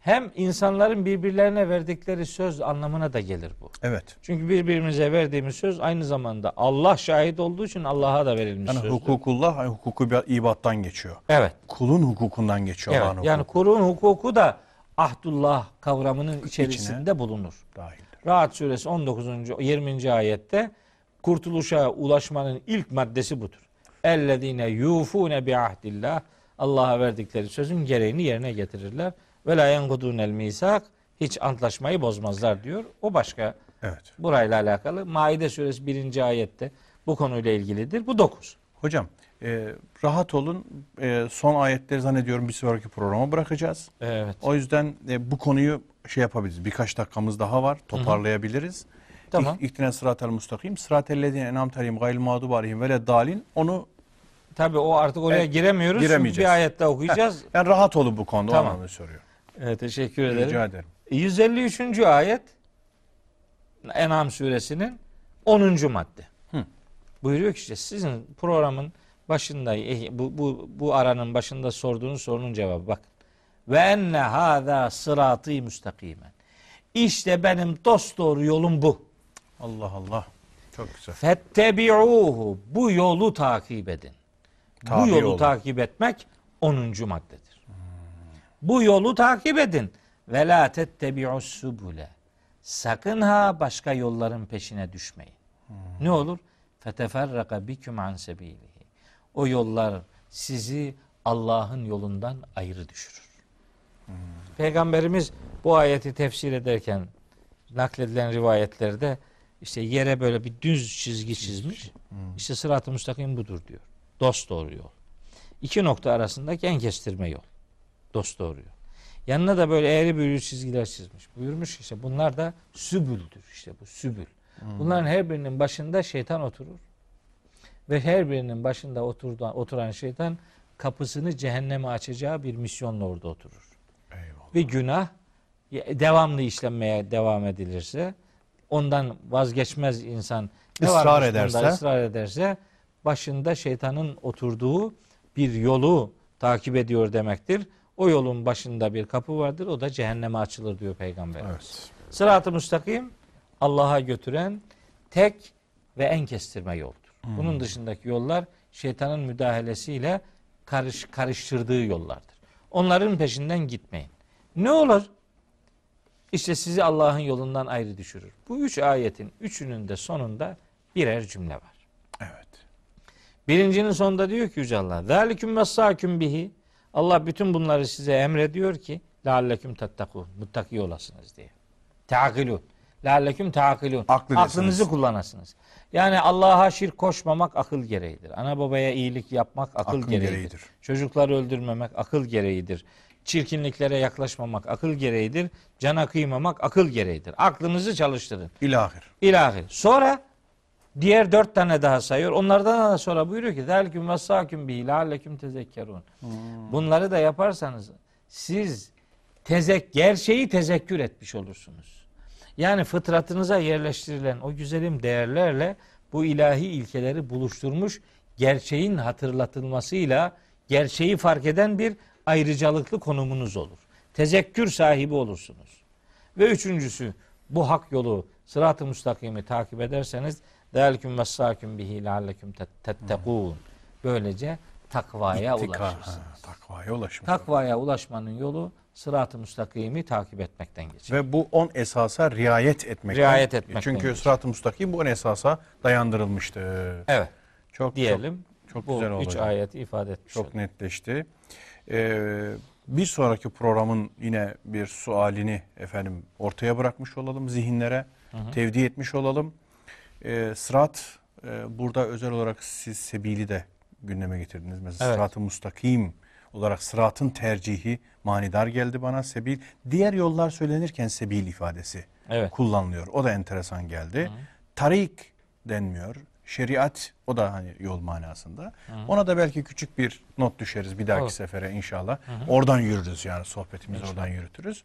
Speaker 2: hem insanların birbirlerine verdikleri söz anlamına da gelir bu.
Speaker 1: Evet.
Speaker 2: Çünkü birbirimize verdiğimiz söz aynı zamanda Allah şahit olduğu için Allah'a da verilmiş
Speaker 1: Yani
Speaker 2: sözdür.
Speaker 1: hukukullah yani hukuku ibattan geçiyor.
Speaker 2: Evet.
Speaker 1: Kulun hukukundan geçiyor
Speaker 2: Evet.
Speaker 1: Allah'ın
Speaker 2: Yani
Speaker 1: hukuku.
Speaker 2: kurun hukuku da ahdullah kavramının içerisinde bulunur.
Speaker 1: dahildir.
Speaker 2: Rahat suresi 19. 20. ayette kurtuluşa ulaşmanın ilk maddesi budur. Ellezine yufune bi ahdillah Allah'a verdikleri sözün gereğini yerine getirirler. Ve la yenkudunel misak hiç antlaşmayı bozmazlar diyor. O başka
Speaker 1: Evet.
Speaker 2: burayla alakalı. Maide suresi 1. ayette bu konuyla ilgilidir. Bu 9.
Speaker 1: Hocam e, rahat olun. E, son ayetleri zannediyorum bir sonraki programa bırakacağız.
Speaker 2: Evet.
Speaker 1: O yüzden e, bu konuyu şey yapabiliriz. Birkaç dakikamız daha var. Toparlayabiliriz.
Speaker 2: Tamam.
Speaker 1: İh- İhtine sıratel mustakim. Sıratel lezine enam terim gayril mağdub aleyhim ve dalin. Onu
Speaker 2: Tabii o artık oraya
Speaker 1: Evet,
Speaker 2: giremiyoruz. Çünkü
Speaker 1: giremeyeceğiz.
Speaker 2: bir ayette okuyacağız.
Speaker 1: Yani rahat olun bu konuda.
Speaker 2: Tamam.
Speaker 1: Onu soruyor.
Speaker 2: Evet, teşekkür ederim.
Speaker 1: Rica ederim.
Speaker 2: 153. ayet En'am suresinin 10. madde.
Speaker 1: Hı.
Speaker 2: Buyuruyor ki işte sizin programın başında eh, bu, bu, bu aranın başında sorduğunuz sorunun cevabı bak. Ve enne hâzâ sıratı müstakimen. İşte benim dost doğru yolum bu.
Speaker 1: Allah Allah. Çok güzel.
Speaker 2: Fettebi'uhu. Bu yolu takip edin. bu
Speaker 1: Tabi
Speaker 2: yolu
Speaker 1: olun.
Speaker 2: takip etmek 10. maddedir. Bu yolu takip edin. Ve la tettebi'us subule. Sakın ha başka yolların peşine düşmeyin. Ne olur? Feteferraka biküm an sebilihi. O yollar sizi Allah'ın yolundan ayrı düşürür. Peygamberimiz bu ayeti tefsir ederken nakledilen rivayetlerde işte yere böyle bir düz çizgi çizmiş. İşte sırat-ı müstakim budur diyor. Dost doğru yol. İki nokta arasındaki en kestirme yol. Dost doğru yol. Yanına da böyle eğri büğrü çizgiler çizmiş. Buyurmuş işte bunlar da sübüldür. işte bu sübül. Bunların her birinin başında şeytan oturur. Ve her birinin başında oturdan, oturan şeytan kapısını cehenneme açacağı bir misyonla orada oturur
Speaker 1: Eyvallah.
Speaker 2: bir günah devamlı işlenmeye devam edilirse ondan vazgeçmez insan ne varmış
Speaker 1: ederse?
Speaker 2: ısrar ederse başında şeytanın oturduğu bir yolu takip ediyor demektir. O yolun başında bir kapı vardır. O da cehenneme açılır diyor peygamberimiz.
Speaker 1: Evet.
Speaker 2: Sırat-ı müstakim Allah'a götüren tek ve en kestirme yoldur. Bunun dışındaki yollar şeytanın müdahalesiyle karış, karıştırdığı yollardır. Onların peşinden gitmeyin. Ne olur? İşte sizi Allah'ın yolundan ayrı düşürür. Bu üç ayetin üçünün de sonunda birer cümle var.
Speaker 1: Evet.
Speaker 2: Birincinin sonunda diyor ki Yüce Allah. Zâliküm vessâküm bihi. Allah bütün bunları size emrediyor ki lealleküm tettekûn. Muttaki olasınız diye. Teakilûn. Lealleküm teakilûn.
Speaker 1: Aklı
Speaker 2: Aklınızı kullanasınız. Yani Allah'a şirk koşmamak akıl gereğidir. Ana babaya iyilik yapmak akıl
Speaker 1: Akıl
Speaker 2: gereğidir.
Speaker 1: gereğidir.
Speaker 2: Çocukları öldürmemek akıl gereğidir. Çirkinliklere yaklaşmamak akıl gereğidir. Cana kıymamak akıl gereğidir. Aklınızı çalıştırın.
Speaker 1: İlahir.
Speaker 2: İlahir. Sonra diğer dört tane daha sayıyor. Onlardan da sonra buyuruyor ki Zalikum vessaküm bi lalleküm tezekkerun. Hmm. Bunları da yaparsanız siz tezek gerçeği tezekkür etmiş olursunuz. Yani fıtratınıza yerleştirilen o güzelim değerlerle bu ilahi ilkeleri buluşturmuş gerçeğin hatırlatılmasıyla gerçeği fark eden bir ayrıcalıklı konumunuz olur. Tezekkür sahibi olursunuz. Ve üçüncüsü bu hak yolu sırat-ı müstakimi takip ederseniz ذَلْكُمْ وَسَّاكُمْ بِهِ لَعَلَّكُمْ تَتَّقُونَ Böylece takvaya
Speaker 1: İttika.
Speaker 2: ulaşırsınız.
Speaker 1: Ha, takvaya ulaşmış.
Speaker 2: Takvaya ulaşmanın yolu sırat-ı müstakimi takip etmekten geçer.
Speaker 1: Ve bu 10 esasa riayet etmek.
Speaker 2: Riayet etmekten
Speaker 1: Çünkü
Speaker 2: geçer.
Speaker 1: sırat-ı müstakim bu 10 esasa dayandırılmıştı.
Speaker 2: Evet
Speaker 1: Çok
Speaker 2: diyelim.
Speaker 1: Çok, çok
Speaker 2: bu
Speaker 1: güzel oldu.
Speaker 2: üç
Speaker 1: hocam.
Speaker 2: ayeti ifade etmiş
Speaker 1: Çok
Speaker 2: olduk.
Speaker 1: netleşti. Ee, bir sonraki programın yine bir sualini efendim ortaya bırakmış olalım zihinlere. Tevdi etmiş olalım. Ee, sırat e, burada özel olarak siz sebili de gündeme getirdiniz. Mesela
Speaker 2: Evet.
Speaker 1: sırat-ı mustakim olarak sıratın tercihi manidar geldi bana sebil. Diğer yollar söylenirken sebil ifadesi
Speaker 2: Evet.
Speaker 1: kullanılıyor. O da enteresan geldi. Tarik denmiyor. Şeriat o da hani yol manasında. Ona da belki küçük bir not düşeriz bir dahaki
Speaker 2: Olur.
Speaker 1: sefere inşallah. Oradan yürürüz yani sohbetimizi oradan yürütürüz.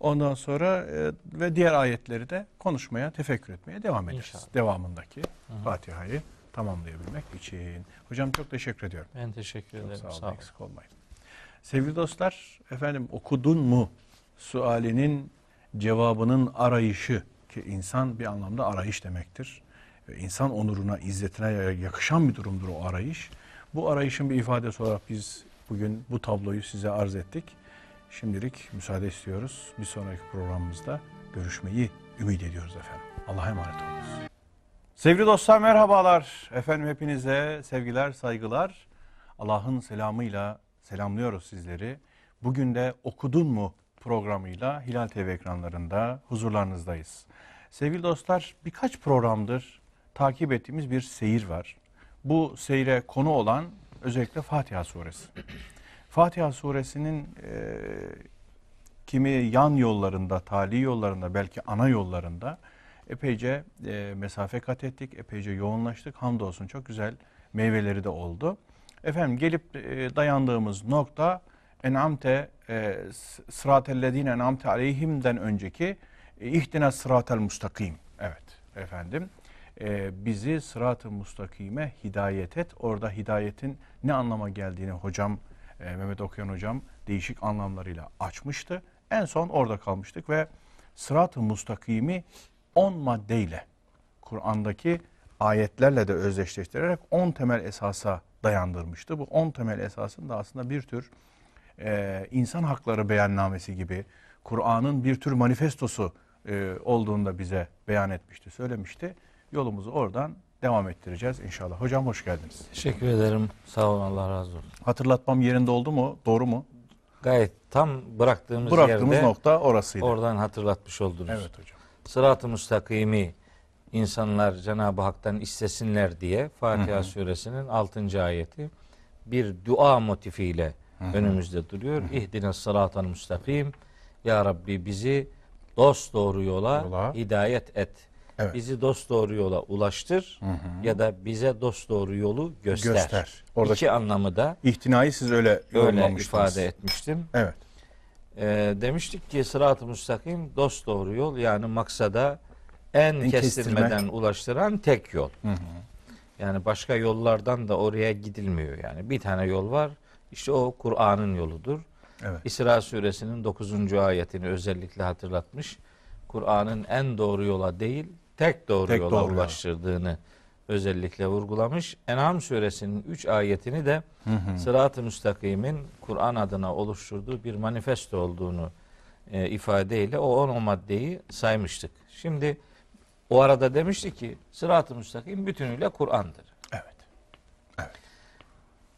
Speaker 1: Ondan sonra e, ve diğer ayetleri de konuşmaya, tefekkür etmeye devam ederiz.
Speaker 2: İnşallah.
Speaker 1: Devamındaki Fatiha'yı tamamlayabilmek için. Hocam çok teşekkür ediyorum.
Speaker 2: Ben teşekkür
Speaker 1: Çok
Speaker 2: ederim.
Speaker 1: sağ olun,
Speaker 2: Sağ olun.
Speaker 1: eksik olmayın. Sevgili dostlar, efendim okudun mu sualinin cevabının arayışı ki insan bir anlamda arayış demektir. İnsan onuruna, izzetine yakışan bir durumdur o arayış. Bu arayışın bir ifadesi olarak biz bugün bu tabloyu size arz ettik. Şimdilik müsaade istiyoruz. Bir sonraki programımızda görüşmeyi ümit ediyoruz efendim. Allah'a emanet olunuz. Sevgili dostlar merhabalar. Efendim hepinize sevgiler, saygılar. Allah'ın selamıyla selamlıyoruz sizleri. Bugün de Okudun mu programıyla Hilal TV ekranlarında huzurlarınızdayız. Sevgili dostlar birkaç programdır takip ettiğimiz bir seyir var. Bu seyre konu olan özellikle Fatiha suresi. Fatiha suresinin e, kimi yan yollarında, tali yollarında, belki ana yollarında epeyce e, mesafe kat ettik, epeyce yoğunlaştık. Hamdolsun çok güzel meyveleri de oldu. Efendim gelip e, dayandığımız nokta en'amte e, sıratellezine en'amte aleyhimden önceki e, ihdina sıratel mustakim. Evet efendim. E, bizi sırat-ı mustakime hidayet et. Orada hidayetin ne anlama geldiğini hocam e, Mehmet Okuyan hocam değişik anlamlarıyla açmıştı. En son orada kalmıştık ve sırat-ı mustakimi 10 maddeyle Kur'an'daki ayetlerle de özdeşleştirerek 10 temel esasa dayandırmıştı. Bu 10 temel esasın da aslında bir tür e, insan hakları beyannamesi gibi Kur'an'ın bir tür manifestosu e, olduğunu da bize beyan etmişti, söylemişti. Yolumuzu oradan devam ettireceğiz inşallah. Hocam hoş geldiniz.
Speaker 2: Teşekkür ederim. Sağ olun Allah razı olsun.
Speaker 1: Hatırlatmam yerinde oldu mu? Doğru mu?
Speaker 2: Gayet tam bıraktığımız,
Speaker 1: Bıraktığımız
Speaker 2: yerde
Speaker 1: nokta orasıydı.
Speaker 2: oradan hatırlatmış oldunuz.
Speaker 1: Evet hocam.
Speaker 2: Sırat-ı müstakimi insanlar Cenab-ı Hak'tan istesinler diye Fatiha suresinin 6. ayeti bir dua motifiyle önümüzde duruyor. İhdine sıratal müstakim. Ya Rabbi bizi dost doğru yola,
Speaker 1: Yola.
Speaker 2: hidayet et.
Speaker 1: Evet.
Speaker 2: Bizi dost doğru yola ulaştır ya da bize dost doğru yolu göster.
Speaker 1: Göster. Oradaki-
Speaker 2: İki anlamı da
Speaker 1: İhtinayı siz öyle
Speaker 2: öyle ifade etmiştim.
Speaker 1: Evet.
Speaker 2: Ee, demiştik ki sırat-ı müstakim dost doğru yol yani maksada en,
Speaker 1: En
Speaker 2: kestirmeden
Speaker 1: kestirmek.
Speaker 2: ulaştıran tek yol. Yani başka yollardan da oraya gidilmiyor yani. Bir tane yol var. İşte o Kur'an'ın yoludur.
Speaker 1: Evet.
Speaker 2: İsra suresinin 9. ayetini özellikle hatırlatmış. Kur'an'ın en doğru yola değil, tek doğru
Speaker 1: Tek
Speaker 2: yola
Speaker 1: doğru
Speaker 2: ulaştırdığını özellikle vurgulamış. En'am suresinin 3 ayetini de sırat-ı müstakimin Kur'an adına oluşturduğu bir manifesto olduğunu e, ifadeyle o 10 maddeyi saymıştık. Şimdi o arada demişti ki sırat-ı müstakim bütünüyle Kur'an'dır.
Speaker 1: Evet.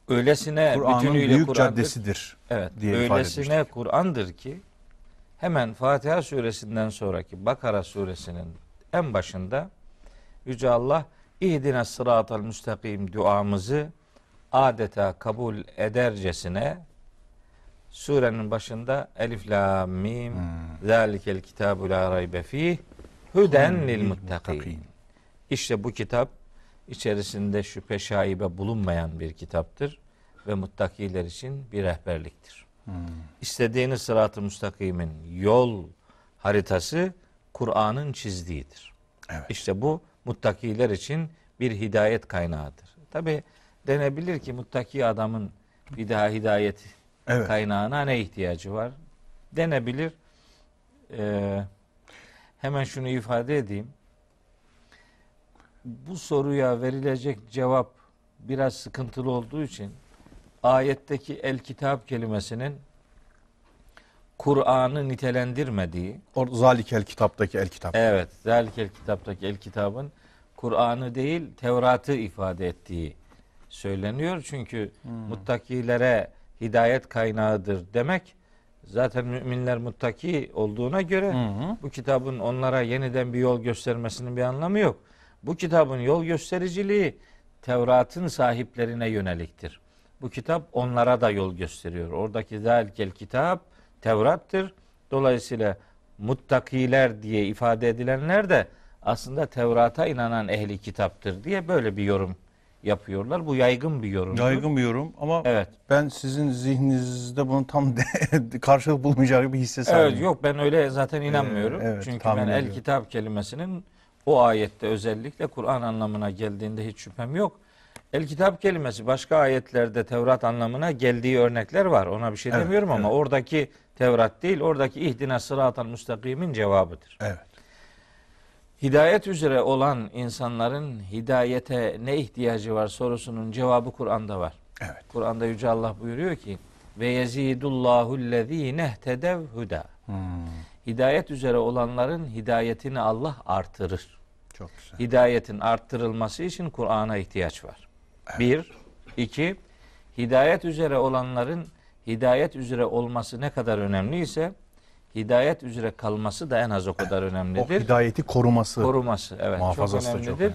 Speaker 2: Öylesine
Speaker 1: Kur'an'ın
Speaker 2: bütünüyle
Speaker 1: büyük
Speaker 2: Kur'an'dır.
Speaker 1: caddesidir.
Speaker 2: Evet.
Speaker 1: diye
Speaker 2: öylesine. Kur'an'dır ki hemen Fatiha suresinden sonraki Bakara suresinin en başında Yüce Allah İhdine sıratal müstakim duamızı adeta kabul edercesine surenin başında Elif la mim zalikel kitabu la raybe fih huden lil muttakin. İşte bu kitap içerisinde şüphe şaibe bulunmayan bir kitaptır ve muttakiler için bir rehberliktir. İstediğiniz sırat-ı müstakimin yol haritası Kur'an'ın çizdiğidir.
Speaker 1: Evet.
Speaker 2: İşte bu muttakiler için bir hidayet kaynağıdır. Tabi denebilir ki muttaki adamın bir daha hidayet
Speaker 1: Evet.
Speaker 2: kaynağına ne ihtiyacı var? Denebilir. Ee, hemen şunu ifade edeyim. Bu soruya verilecek cevap biraz sıkıntılı olduğu için ayetteki el kitap kelimesinin Kur'an'ı nitelendirmediği,
Speaker 1: O zalikel kitaptaki el kitap.
Speaker 2: evet, zalikel kitaptaki el kitabın Kur'an'ı değil Tevrat'ı ifade ettiği söyleniyor. Çünkü muttakilere hidayet kaynağıdır demek zaten müminler muttaki olduğuna göre bu kitabın onlara yeniden bir yol göstermesinin bir anlamı yok. Bu kitabın yol göstericiliği Tevrat'ın sahiplerine yöneliktir. Bu kitap onlara da yol gösteriyor. Oradaki zalikel kitap Tevrat'tır. Dolayısıyla muttakiler diye ifade edilenler de aslında Tevrat'a inanan ehli kitaptır diye böyle bir yorum yapıyorlar. Bu yaygın bir yorum.
Speaker 1: Yaygın bir yorum ama
Speaker 2: Evet.
Speaker 1: ben sizin zihninizde bunun tam karşılık bulmayacağı gibi hisse sahibim.
Speaker 2: Evet yok ben öyle zaten inanmıyorum.
Speaker 1: Ee, evet,
Speaker 2: Çünkü ben el
Speaker 1: ediyorum.
Speaker 2: kitap kelimesinin o ayette özellikle Kur'an anlamına geldiğinde hiç şüphem yok. El kitap kelimesi başka ayetlerde Tevrat anlamına geldiği örnekler var. Ona bir şey
Speaker 1: Evet,
Speaker 2: demiyorum ama
Speaker 1: evet.
Speaker 2: oradaki Tevrat değil, oradaki ihdina sıratal müstakimin cevabıdır.
Speaker 1: Evet.
Speaker 2: Hidayet üzere olan insanların hidayete ne ihtiyacı var sorusunun cevabı Kur'an'da var.
Speaker 1: Evet.
Speaker 2: Kur'an'da Yüce Allah buyuruyor ki ve yezidullahu lezine tedev huda.
Speaker 1: Hmm,
Speaker 2: Hidayet üzere olanların hidayetini Allah artırır.
Speaker 1: çok güzel.
Speaker 2: Hidayetin arttırılması için Kur'an'a ihtiyaç var. Bir, iki, hidayet üzere olanların hidayet üzere olması ne kadar önemliyse hidayet üzere kalması da en az o kadar
Speaker 1: O
Speaker 2: önemlidir.
Speaker 1: hidayeti koruması,
Speaker 2: Koruması evet çok
Speaker 1: muhafazası da
Speaker 2: önemlidir.
Speaker 1: çok önemli.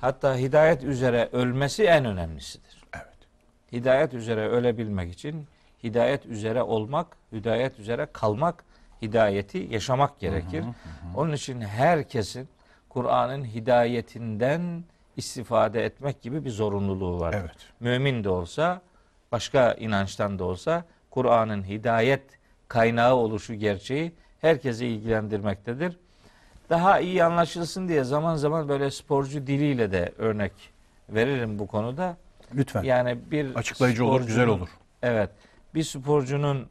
Speaker 2: Hatta hidayet üzere ölmesi en önemlisidir.
Speaker 1: Evet.
Speaker 2: Hidayet üzere ölebilmek için hidayet üzere olmak, hidayet üzere kalmak, hidayeti yaşamak gerekir. Onun için herkesin Kur'an'ın hidayetinden istifade etmek gibi bir zorunluluğu var.
Speaker 1: Evet.
Speaker 2: Mümin de olsa, başka inançtan da olsa Kur'an'ın hidayet kaynağı oluşu gerçeği herkesi ilgilendirmektedir. Daha iyi anlaşılsın diye zaman zaman böyle sporcu diliyle de örnek veririm bu konuda.
Speaker 1: Lütfen.
Speaker 2: Yani bir
Speaker 1: Açıklayıcı olur, güzel olur.
Speaker 2: Evet. Bir sporcunun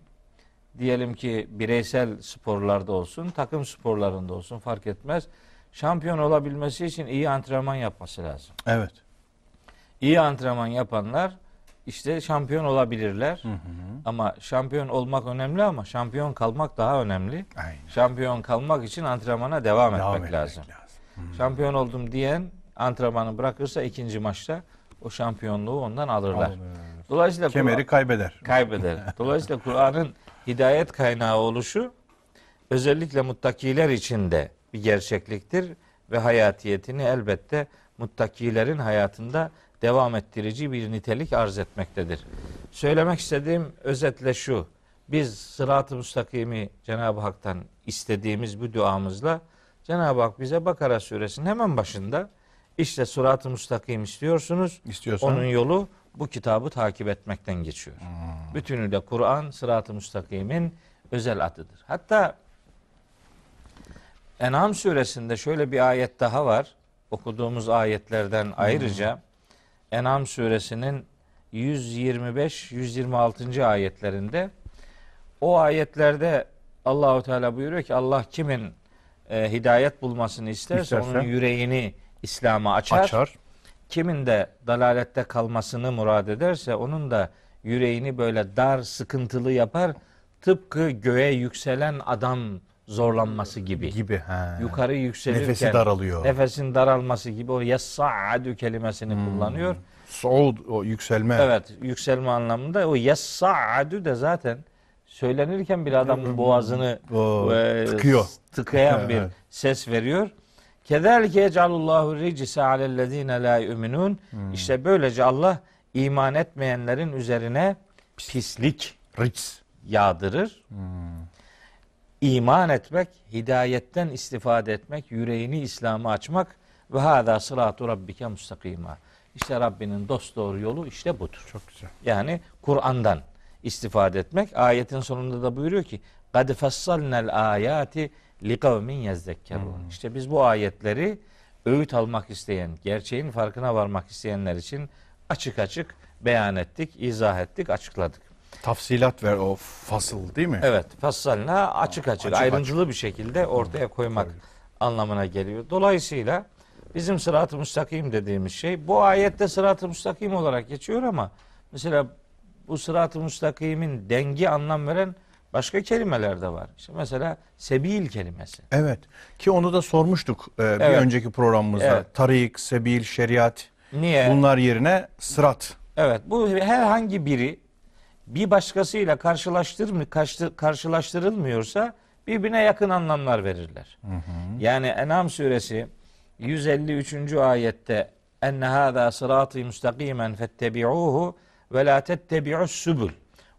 Speaker 2: diyelim ki bireysel sporlarda olsun, takım sporlarında olsun fark etmez. Şampiyon olabilmesi için iyi antrenman yapması lazım.
Speaker 1: Evet.
Speaker 2: İyi antrenman yapanlar işte şampiyon olabilirler.
Speaker 1: Hı hı.
Speaker 2: Ama şampiyon olmak önemli ama şampiyon kalmak daha önemli.
Speaker 1: Aynen.
Speaker 2: Şampiyon kalmak için antrenmana devam,
Speaker 1: Devam
Speaker 2: etmek,
Speaker 1: etmek
Speaker 2: lazım.
Speaker 1: lazım.
Speaker 2: Şampiyon oldum diyen antrenmanı bırakırsa ikinci maçta o şampiyonluğu ondan alırlar.
Speaker 1: Alır.
Speaker 2: Dolayısıyla
Speaker 1: Kemeri kaybeder.
Speaker 2: kaybeder. Dolayısıyla Kur'an'ın hidayet kaynağı oluşu özellikle muttakiler için de bir gerçekliktir ve hayatiyetini elbette muttakilerin hayatında devam ettirici bir nitelik arz etmektedir. Söylemek istediğim özetle şu. Biz sırat-ı müstakimi Cenab-ı Hak'tan istediğimiz bu duamızla Cenab-ı Hak bize Bakara suresinin hemen başında işte sırat-ı müstakim istiyorsunuz.
Speaker 1: İstiyorsan
Speaker 2: Onun yolu bu kitabı takip etmekten geçiyor. Bütünüyle Kur'an sırat-ı müstakimin özel adıdır. Hatta En'am suresinde şöyle bir ayet daha var. Okuduğumuz ayetlerden ayrıca En'am suresinin 125-126. ayetlerinde o ayetlerde Allahu Teala buyuruyor ki Allah kimin e, hidayet bulmasını isterse
Speaker 1: İsterse.
Speaker 2: onun yüreğini İslam'a açar.
Speaker 1: açar.
Speaker 2: Kimin de dalalette kalmasını murad ederse onun da yüreğini böyle dar, sıkıntılı yapar. Tıpkı göğe yükselen adam zorlanması gibi.
Speaker 1: Gibi. He.
Speaker 2: Yukarı yükselirken
Speaker 1: Nefesi daralıyor.
Speaker 2: nefesin daralması gibi o yessa'adu kelimesini
Speaker 1: Hmm.
Speaker 2: kullanıyor.
Speaker 1: Suud o yükselme.
Speaker 2: Evet, yükselme anlamında o yessa'adu de zaten söylenirken bile adamın boğazını
Speaker 1: O
Speaker 2: e,
Speaker 1: tıkıyor.
Speaker 2: tıkayan bir ses veriyor. Kederlike yecalullahu ricise alellezine la yu'minun.
Speaker 1: Hmm.
Speaker 2: İşte böylece Allah iman etmeyenlerin üzerine pislik
Speaker 1: Rics.
Speaker 2: yağdırır.
Speaker 1: Hmm
Speaker 2: İman etmek, hidayetten istifade etmek, yüreğini İslam'a açmak ve hâzâ sırâtu rabbike mustakîmâ. İşte Rabbinin dost doğru yolu işte budur.
Speaker 1: Çok güzel.
Speaker 2: Yani Kur'an'dan istifade etmek. Ayetin sonunda da buyuruyor ki قَدْ فَصَّلْنَا الْآيَاتِ لِقَوْمٍ يَزَّكَّرُونَ İşte biz bu ayetleri öğüt almak isteyen, gerçeğin farkına varmak isteyenler için açık açık beyan ettik, izah ettik, açıkladık.
Speaker 1: Tafsilat ver o fasıl değil mi?
Speaker 2: Evet, fassalna açık açık,
Speaker 1: Açık
Speaker 2: ayrıntılı bir şekilde ortaya koymak anlamına geliyor. Dolayısıyla bizim sırat-ı müstakim dediğimiz şey bu ayette sırat-ı müstakim olarak geçiyor ama mesela bu sırat-ı müstakimin dengi anlam veren başka kelimeler de var. İşte mesela sebil kelimesi.
Speaker 1: Evet. Ki onu da sormuştuk e, bir
Speaker 2: Evet.
Speaker 1: önceki programımızda.
Speaker 2: Evet.
Speaker 1: Tarik, sebil, şeriat.
Speaker 2: Niye?
Speaker 1: Bunlar yerine sırat.
Speaker 2: Evet, bu herhangi biri bir başkasıyla karşılaştır karşı- karşılaştırılmıyorsa birbirine yakın anlamlar verirler. Yani En'am suresi 153. ayette enne hâzâ sırâtı müstakimen fettebi'ûhu ve lâ tettebi'us subul.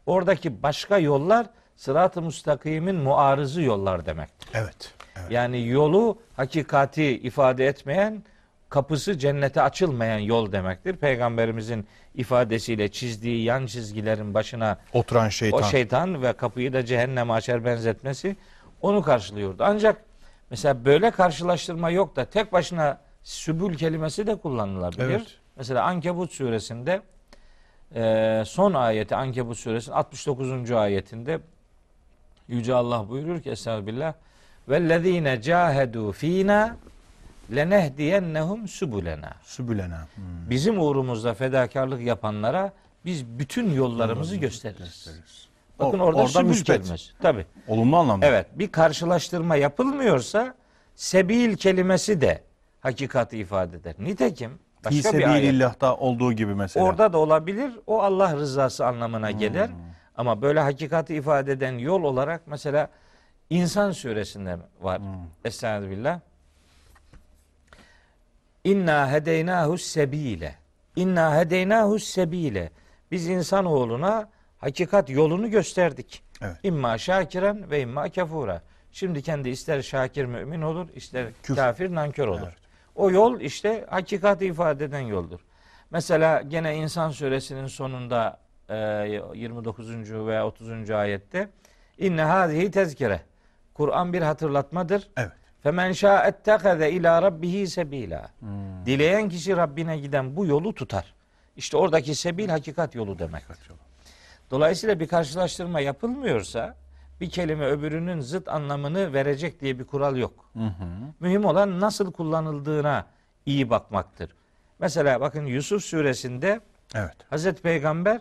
Speaker 2: Oradaki başka yollar sırat-ı müstakimin muarızı yollar demektir.
Speaker 1: Evet. evet.
Speaker 2: Yani yolu hakikati ifade etmeyen, kapısı cennete açılmayan yol demektir. Peygamberimizin ifadesiyle çizdiği yan çizgilerin başına
Speaker 1: Oturan şeytan.
Speaker 2: o şeytan ve kapıyı da cehenneme açar benzetmesi onu karşılıyordu. Ancak mesela böyle karşılaştırma yok da tek başına sübül kelimesi de kullanılabilir.
Speaker 1: Evet.
Speaker 2: Mesela Ankebut suresinde e, son ayeti Ankebut suresinin 69. ayetinde Yüce Allah buyurur ki Estağfirullah vellezine cahedu fina lenehdiyennehum subulena.
Speaker 1: Sübülena. Hmm.
Speaker 2: Bizim uğrumuzda fedakarlık yapanlara biz bütün yollarımızı gösteririz. Bakın orada
Speaker 1: orada müsbet.
Speaker 2: kelimesi. Tabi.
Speaker 1: Olumlu anlamda.
Speaker 2: Evet bir karşılaştırma yapılmıyorsa sebil kelimesi de hakikati ifade eder. Nitekim başka bir ayet.
Speaker 1: sebilillah'ta olduğu gibi mesela.
Speaker 2: Orada da olabilir. O Allah rızası anlamına gelir. Ama böyle hakikati ifade eden yol olarak mesela İnsan suresinde var. Estağfirullah. İnna hedeynahu sebile. İnna hedeynahu sebile. Biz insanoğluna hakikat yolunu gösterdik.
Speaker 1: Evet.
Speaker 2: İmma şakiren ve imma kafura. Şimdi kendi ister şakir mümin olur, ister
Speaker 1: Küfür.
Speaker 2: kafir nankör olur.
Speaker 1: Evet.
Speaker 2: O yol işte hakikati ifade eden yoldur. Mesela gene İnsan suresinin sonunda e, 29. veya 30. ayette inne hâzihi tezkire. Kur'an bir hatırlatmadır.
Speaker 1: Evet.
Speaker 2: Femen şa'ettekeze ila rabbihi sebila. Dileyen kişi Rabbine giden bu yolu tutar. İşte oradaki sebil hakikat yolu demek. Dolayısıyla bir karşılaştırma yapılmıyorsa bir kelime öbürünün zıt anlamını verecek diye bir kural yok.
Speaker 1: Hı hı.
Speaker 2: Mühim olan nasıl kullanıldığına iyi bakmaktır. Mesela bakın Yusuf suresinde
Speaker 1: Evet.
Speaker 2: Hazreti Peygamber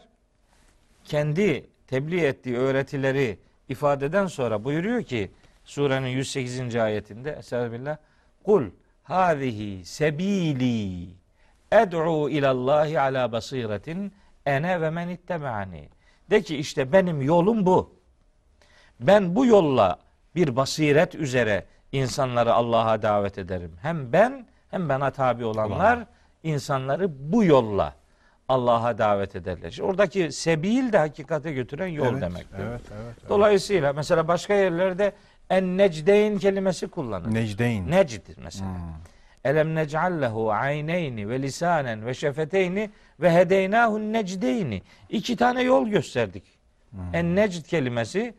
Speaker 2: kendi tebliğ ettiği öğretileri ifadeden sonra buyuruyor ki surenin 108. ayetinde Estağfirullah Kul hâzihi sebili ed'u ilallahi ala basiretin ene ve men ittebe'ani. De ki işte benim yolum bu. Ben bu yolla bir basiret üzere insanları Allah'a davet ederim. Hem ben hem bana tabi olanlar insanları bu yolla Allah'a davet ederler. İşte oradaki sebil de hakikate götüren yol
Speaker 1: evet,
Speaker 2: demektir.
Speaker 1: Evet, evet. evet.
Speaker 2: Dolayısıyla mesela başka yerlerde en necdeyn kelimesi kullanılır.
Speaker 1: Necdeyn.
Speaker 2: Necdir mesela. Elem nec'allehu ayneyni ve lisanen ve şefeteyni ve hedeynahu necdeyni. İki tane yol gösterdik. En necd kelimesi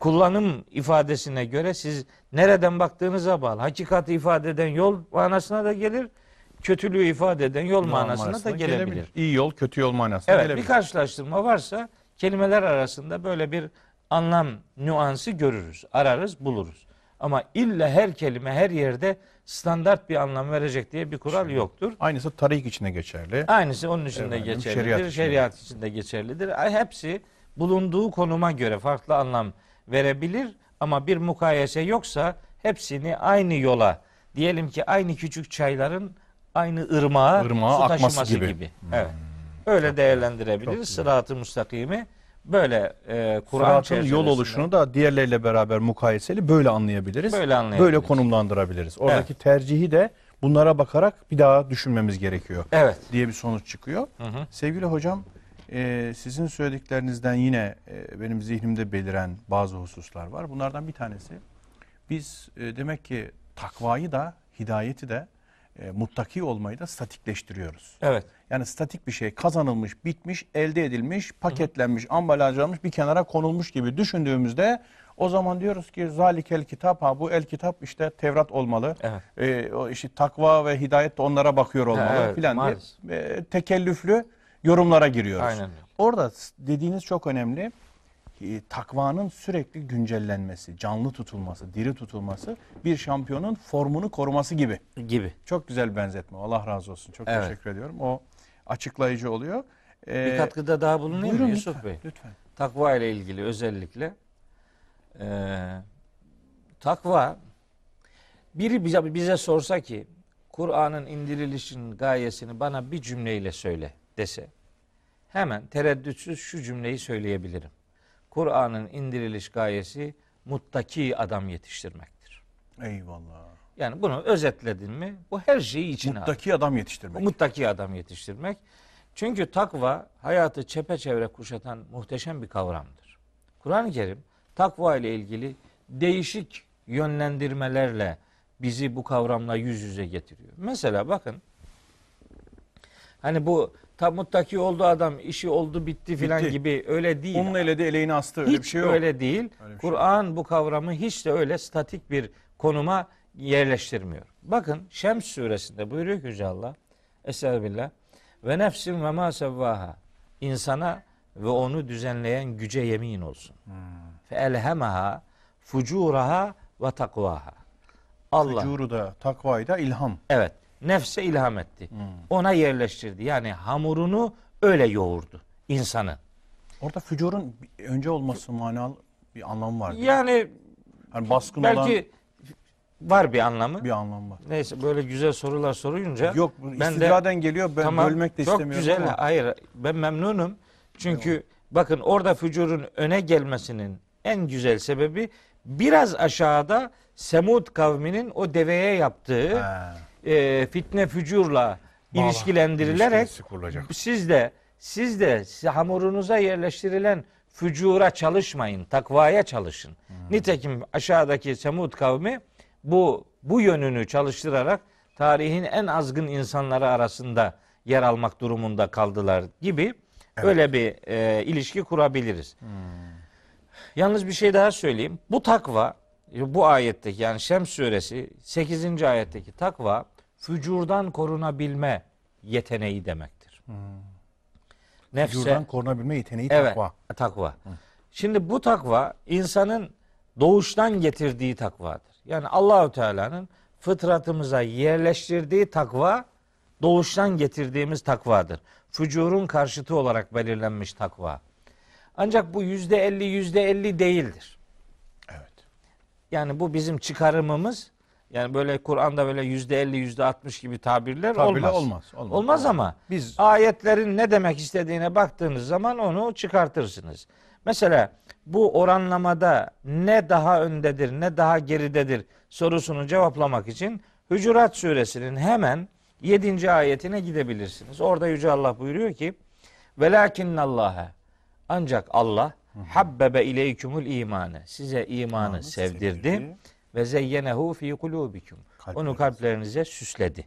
Speaker 2: kullanım ifadesine göre siz nereden baktığınıza bağlı. Hakikati ifade eden yol manasına da gelir. Kötülüğü ifade eden yol manasına da gelebilir.
Speaker 1: İyi yol, kötü yol manasına
Speaker 2: Evet
Speaker 1: gelebilir.
Speaker 2: bir karşılaştırma varsa kelimeler arasında böyle bir anlam nüansı görürüz. Ararız buluruz. Ama illa her kelime her yerde standart bir anlam verecek diye bir kural yoktur.
Speaker 1: Aynısı tarik içine geçerli.
Speaker 2: Aynısı onun için de
Speaker 1: Efendim,
Speaker 2: geçerlidir.
Speaker 1: şeriat
Speaker 2: Şeriat,
Speaker 1: için de.
Speaker 2: için de geçerlidir. Ay, Hepsi bulunduğu konuma göre farklı anlam verebilir ama bir mukayese yoksa hepsini aynı yola diyelim ki aynı küçük çayların aynı ırmağa,
Speaker 1: Irmağa
Speaker 2: su
Speaker 1: akması
Speaker 2: taşıması
Speaker 1: gibi.
Speaker 2: gibi. Evet. Öyle değerlendirebiliriz. Sırat-ı müstakimi böyle e, Kur'an
Speaker 1: Sıratın
Speaker 2: çerçevesinde
Speaker 1: yol oluşunu da diğerleriyle beraber mukayeseli böyle anlayabiliriz.
Speaker 2: Böyle anlayabiliriz.
Speaker 1: Böyle konumlandırabiliriz. Oradaki tercihi de bunlara bakarak bir daha düşünmemiz gerekiyor
Speaker 2: Evet.
Speaker 1: diye bir sonuç çıkıyor.
Speaker 2: Hı hı.
Speaker 1: Sevgili hocam, e, sizin söylediklerinizden yine e, benim zihnimde beliren bazı hususlar var. Bunlardan bir tanesi, biz e, demek ki takvayı da, hidayeti de, e, muttaki olmayı da statikleştiriyoruz.
Speaker 2: Evet.
Speaker 1: Yani statik bir şey kazanılmış, bitmiş, elde edilmiş, paketlenmiş, ambalajlanmış, bir kenara konulmuş gibi düşündüğümüzde o zaman diyoruz ki zalikel kitap ha bu el kitap işte Tevrat olmalı.
Speaker 2: Evet.
Speaker 1: Ee, o işte takva ve hidayet de onlara bakıyor olmalı
Speaker 2: evet,
Speaker 1: filan diye e, tekellüflü yorumlara giriyoruz.
Speaker 2: Aynen.
Speaker 1: Orada dediğiniz çok önemli. E, takvanın sürekli güncellenmesi, canlı tutulması, diri tutulması bir şampiyonun formunu koruması gibi.
Speaker 2: Gibi.
Speaker 1: Çok güzel benzetme. Allah razı olsun. Çok
Speaker 2: Evet.
Speaker 1: teşekkür ediyorum. O açıklayıcı oluyor.
Speaker 2: Bir
Speaker 1: Ee,
Speaker 2: katkıda daha bulunayım mı
Speaker 1: buyurun
Speaker 2: Yusuf
Speaker 1: lütfen,
Speaker 2: Bey?
Speaker 1: Lütfen.
Speaker 2: Takva ile ilgili özellikle eee, takva biri bize, bize sorsa ki Kur'an'ın indirilişinin gayesini bana bir cümleyle söyle dese hemen tereddütsüz şu cümleyi söyleyebilirim. Kur'an'ın indiriliş gayesi muttaki adam yetiştirmektir.
Speaker 1: Eyvallah.
Speaker 2: Yani bunu özetledin mi bu her şeyi içine alır.
Speaker 1: Muttaki adam yetiştirmek.
Speaker 2: Muttaki adam yetiştirmek. Çünkü takva hayatı çepeçevre kuşatan muhteşem bir kavramdır. Kur'an-ı Kerim takva ile ilgili değişik yönlendirmelerle bizi bu kavramla yüz yüze getiriyor. Mesela bakın hani bu tam muttaki oldu adam işi oldu bitti filan
Speaker 1: Bitti.
Speaker 2: gibi öyle değil.
Speaker 1: Onun eledi eleğini astı öyle
Speaker 2: Hiç
Speaker 1: bir şey yok.
Speaker 2: öyle değil.
Speaker 1: Öyle bir şey
Speaker 2: Kur'an bu kavramı hiç de öyle statik bir konuma yerleştirmiyor. Bakın Şems suresinde buyuruyor ki Yüce Allah Estağfirullah ve nefsin ve ma sevvaha insana ve onu düzenleyen güce yemin olsun.
Speaker 1: Hmm.
Speaker 2: Fe elhemaha fucuraha ve takvaha. Allah
Speaker 1: Fücuru da takvayı da ilham.
Speaker 2: evet nefse ilham etti.
Speaker 1: Hmm.
Speaker 2: Ona yerleştirdi. Yani hamurunu öyle yoğurdu insanı.
Speaker 1: Orada fücurun önce olması manalı bir anlam var.
Speaker 2: Yani
Speaker 1: Hani baskın olan
Speaker 2: belki var bir anlamı.
Speaker 1: bir anlam var.
Speaker 2: Neyse böyle güzel sorular soruyunca
Speaker 1: Yok
Speaker 2: ben de
Speaker 1: istidraden geliyor. Ben
Speaker 2: tamam,
Speaker 1: bölmek de
Speaker 2: çok
Speaker 1: istemiyorum
Speaker 2: güzel.
Speaker 1: ama.
Speaker 2: Hayır ben memnunum. Çünkü bakın orada fücurun öne gelmesinin en güzel sebebi biraz aşağıda Semud kavminin o deveye yaptığı
Speaker 1: Ha,
Speaker 2: e, fitne fücurla
Speaker 1: Bağla-
Speaker 2: ilişkilendirilerek siz de siz de hamurunuza yerleştirilen fücura çalışmayın, takvaya çalışın.
Speaker 1: Hmm.
Speaker 2: Nitekim aşağıdaki Semud kavmi bu bu yönünü çalıştırarak tarihin en azgın insanları arasında yer almak durumunda kaldılar gibi Öyle bir e, ilişki kurabiliriz. Yalnız bir şey daha söyleyeyim. Bu takva bu ayetteki yani Şems suresi 8. ayetteki takva fücurdan korunabilme yeteneği demektir. Nefse
Speaker 1: Vücuddan korunabilme yeteneği
Speaker 2: evet,
Speaker 1: takva.
Speaker 2: takva. Şimdi bu takva insanın doğuştan getirdiği takvadır. Yani Allahü Teala'nın fıtratımıza yerleştirdiği takva doğuştan getirdiğimiz takvadır. Fücurun karşıtı olarak belirlenmiş takva. Ancak bu yüzde elli yüzde elli değildir.
Speaker 1: Evet.
Speaker 2: Yani bu bizim çıkarımımız. Yani böyle Kur'an'da böyle yüzde elli yüzde altmış gibi tabirler
Speaker 1: Tabirle
Speaker 2: olmaz.
Speaker 1: olmaz, olmaz.
Speaker 2: Olmaz ama
Speaker 1: Biz-
Speaker 2: ayetlerin ne demek istediğine baktığınız zaman onu çıkartırsınız. Mesela bu oranlamada ne daha öndedir ne daha geridedir sorusunu cevaplamak için Hucurat suresinin hemen 7. ayetine gidebilirsiniz. Orada Yüce Allah buyuruyor ki Velakinnallâhe ancak Allah habbebe ileykumul imanı size imanı
Speaker 1: İmanı
Speaker 2: sevdirdi
Speaker 1: sevdirdi.
Speaker 2: Ve zeyyenehu fi kulubikum. Onu
Speaker 1: Kalplerinize.
Speaker 2: süsledi.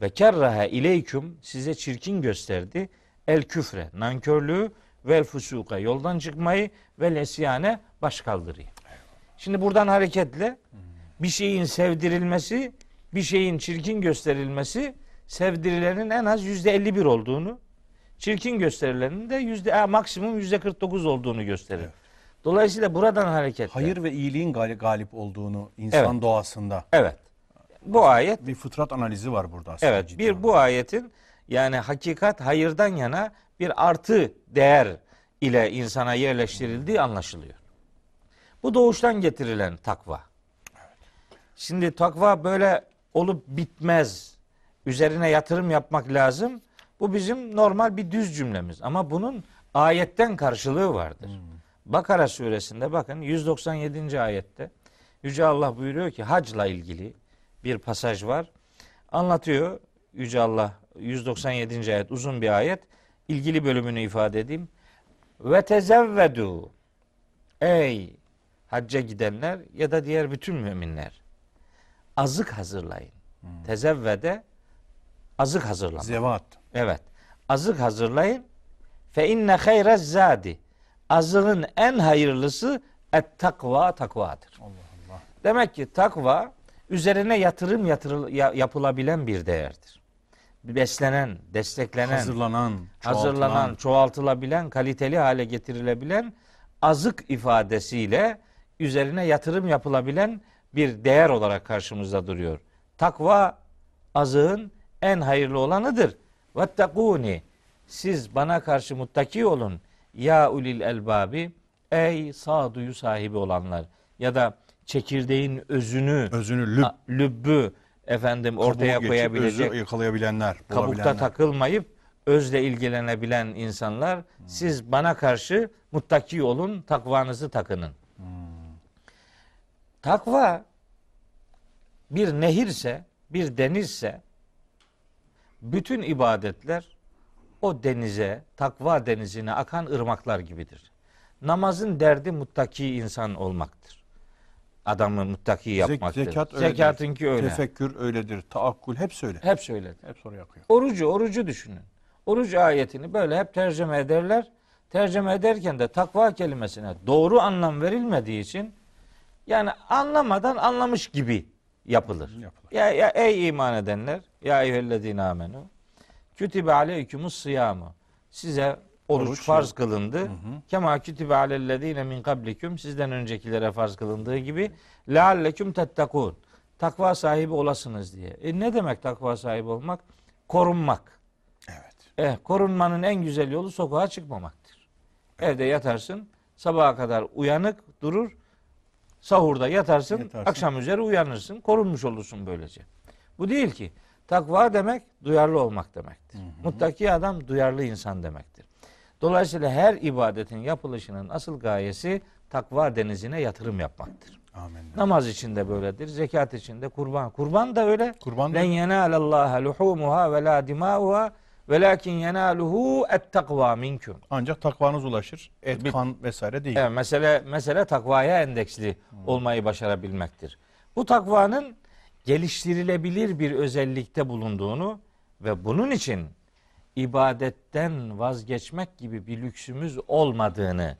Speaker 2: Ve kerrahe ileyküm size çirkin gösterdi. El küfre, nankörlüğü vel fusuka, yoldan çıkmayı ve lesyane baş kaldırıyı. Şimdi buradan hareketle bir şeyin sevdirilmesi, bir şeyin çirkin gösterilmesi sevdirilenin en az yüzde 51 olduğunu, çirkin gösterilenin de yüzde maksimum yüzde 49 olduğunu gösterir. Dolayısıyla buradan hareketle.
Speaker 1: Hayır ve iyiliğin gal- galip olduğunu insan
Speaker 2: Evet.
Speaker 1: doğasında.
Speaker 2: Evet. Bu ayet
Speaker 1: Bir fıtrat analizi var burada aslında.
Speaker 2: Evet
Speaker 1: ciddi
Speaker 2: bir bu ayetin yani hakikat hayırdan yana bir artı değer ile insana yerleştirildiği anlaşılıyor. Bu doğuştan getirilen takva. Şimdi takva böyle olup bitmez. Üzerine yatırım yapmak lazım. Bu bizim normal bir düz cümlemiz ama bunun ayetten karşılığı vardır. Bakara suresinde bakın 197. ayette Yüce Allah buyuruyor ki hacla ilgili bir pasaj var. Anlatıyor Yüce Allah 197. ayet uzun bir ayet. İlgili bölümünü ifade edeyim. Ve tezevvedu Ey hacca gidenler ya da diğer bütün müminler azık hazırlayın. Tezevvede azık hazırlamak.
Speaker 1: Zevat.
Speaker 2: Evet. Azık hazırlayın. Fe inne hayrez zadi. Azığın en hayırlısı et takva takvadır.
Speaker 1: Allah Allah.
Speaker 2: Demek ki takva üzerine yatırım yatırıl, ya- yapılabilen bir değerdir. Beslenen, desteklenen,
Speaker 1: Hazırlanan,
Speaker 2: hazırlanan,
Speaker 1: çoğaltılan.
Speaker 2: çoğaltılabilen, kaliteli hale getirilebilen azık ifadesiyle üzerine yatırım yapılabilen bir değer olarak karşımızda duruyor. Takva azığın en hayırlı olanıdır. Vettekuni siz bana karşı muttaki olun. Ya ulil elbabi ey sağduyu sahibi olanlar. Ya da çekirdeğin özünü
Speaker 1: Özünü lüb,
Speaker 2: a- lübbü efendim ortaya
Speaker 1: geçip
Speaker 2: koyabilecek
Speaker 1: özü yakalayabilenler,
Speaker 2: kabukta takılmayıp özle ilgilenebilen insanlar siz bana karşı muttaki olun, takvanızı takının. Takva bir nehirse, bir denizse bütün ibadetler o denize, takva denizine akan ırmaklar gibidir. Namazın derdi muttaki insan olmaktır. Adamı muttaki yapmaktır.
Speaker 1: zekat öyledir.
Speaker 2: Zekatınki öyle.
Speaker 1: Tefekkür öyledir. Taakkul hep öyle.
Speaker 2: Hep söyledim.
Speaker 1: Hep soru yakıyor.
Speaker 2: Orucu, orucu düşünün. Oruç ayetini böyle hep tercüme ederler. Tercüme ederken de takva kelimesine doğru anlam verilmediği için yani anlamadan anlamış gibi yapılır.
Speaker 1: Yapılır.
Speaker 2: Ya, ya ey iman edenler, ya eyyühellezine amenu. Kütübe aleykümus sıyamu. Size oruç,
Speaker 1: Oruç
Speaker 2: farz kılındı. Kema kütübe alellezine min kablikum. Sizden öncekilere farz kılındığı gibi. Lealleküm tettekûn. Takva sahibi olasınız diye. E ne demek takva sahibi olmak? Korunmak.
Speaker 1: Evet.
Speaker 2: Eh, korunmanın en güzel yolu sokağa çıkmamaktır. Evde yatarsın, sabaha kadar uyanık durur, sahurda yatarsın,
Speaker 1: Yatarsın.
Speaker 2: akşam üzeri uyanırsın, korunmuş olursun böylece. Bu değil ki. Takva demek duyarlı olmak demektir. Muttaki adam duyarlı insan demektir. Dolayısıyla her ibadetin yapılışının asıl gayesi takva denizine yatırım yapmaktır.
Speaker 1: Amin.
Speaker 2: Namaz için de böyledir, zekat için de kurban. Kurban da öyle.
Speaker 1: Kurban da-
Speaker 2: Len yenalallaha luhumuha ve la dimauha velakin yenaluhu et takva minkum.
Speaker 1: Ancak takvanız ulaşır. Et,
Speaker 2: Bir-
Speaker 1: kan vesaire değil.
Speaker 2: Evet, mesele mesele takvaya endeksli olmayı başarabilmektir. Bu takvanın geliştirilebilir bir özellikte bulunduğunu ve bunun için ibadetten vazgeçmek gibi bir lüksümüz olmadığını,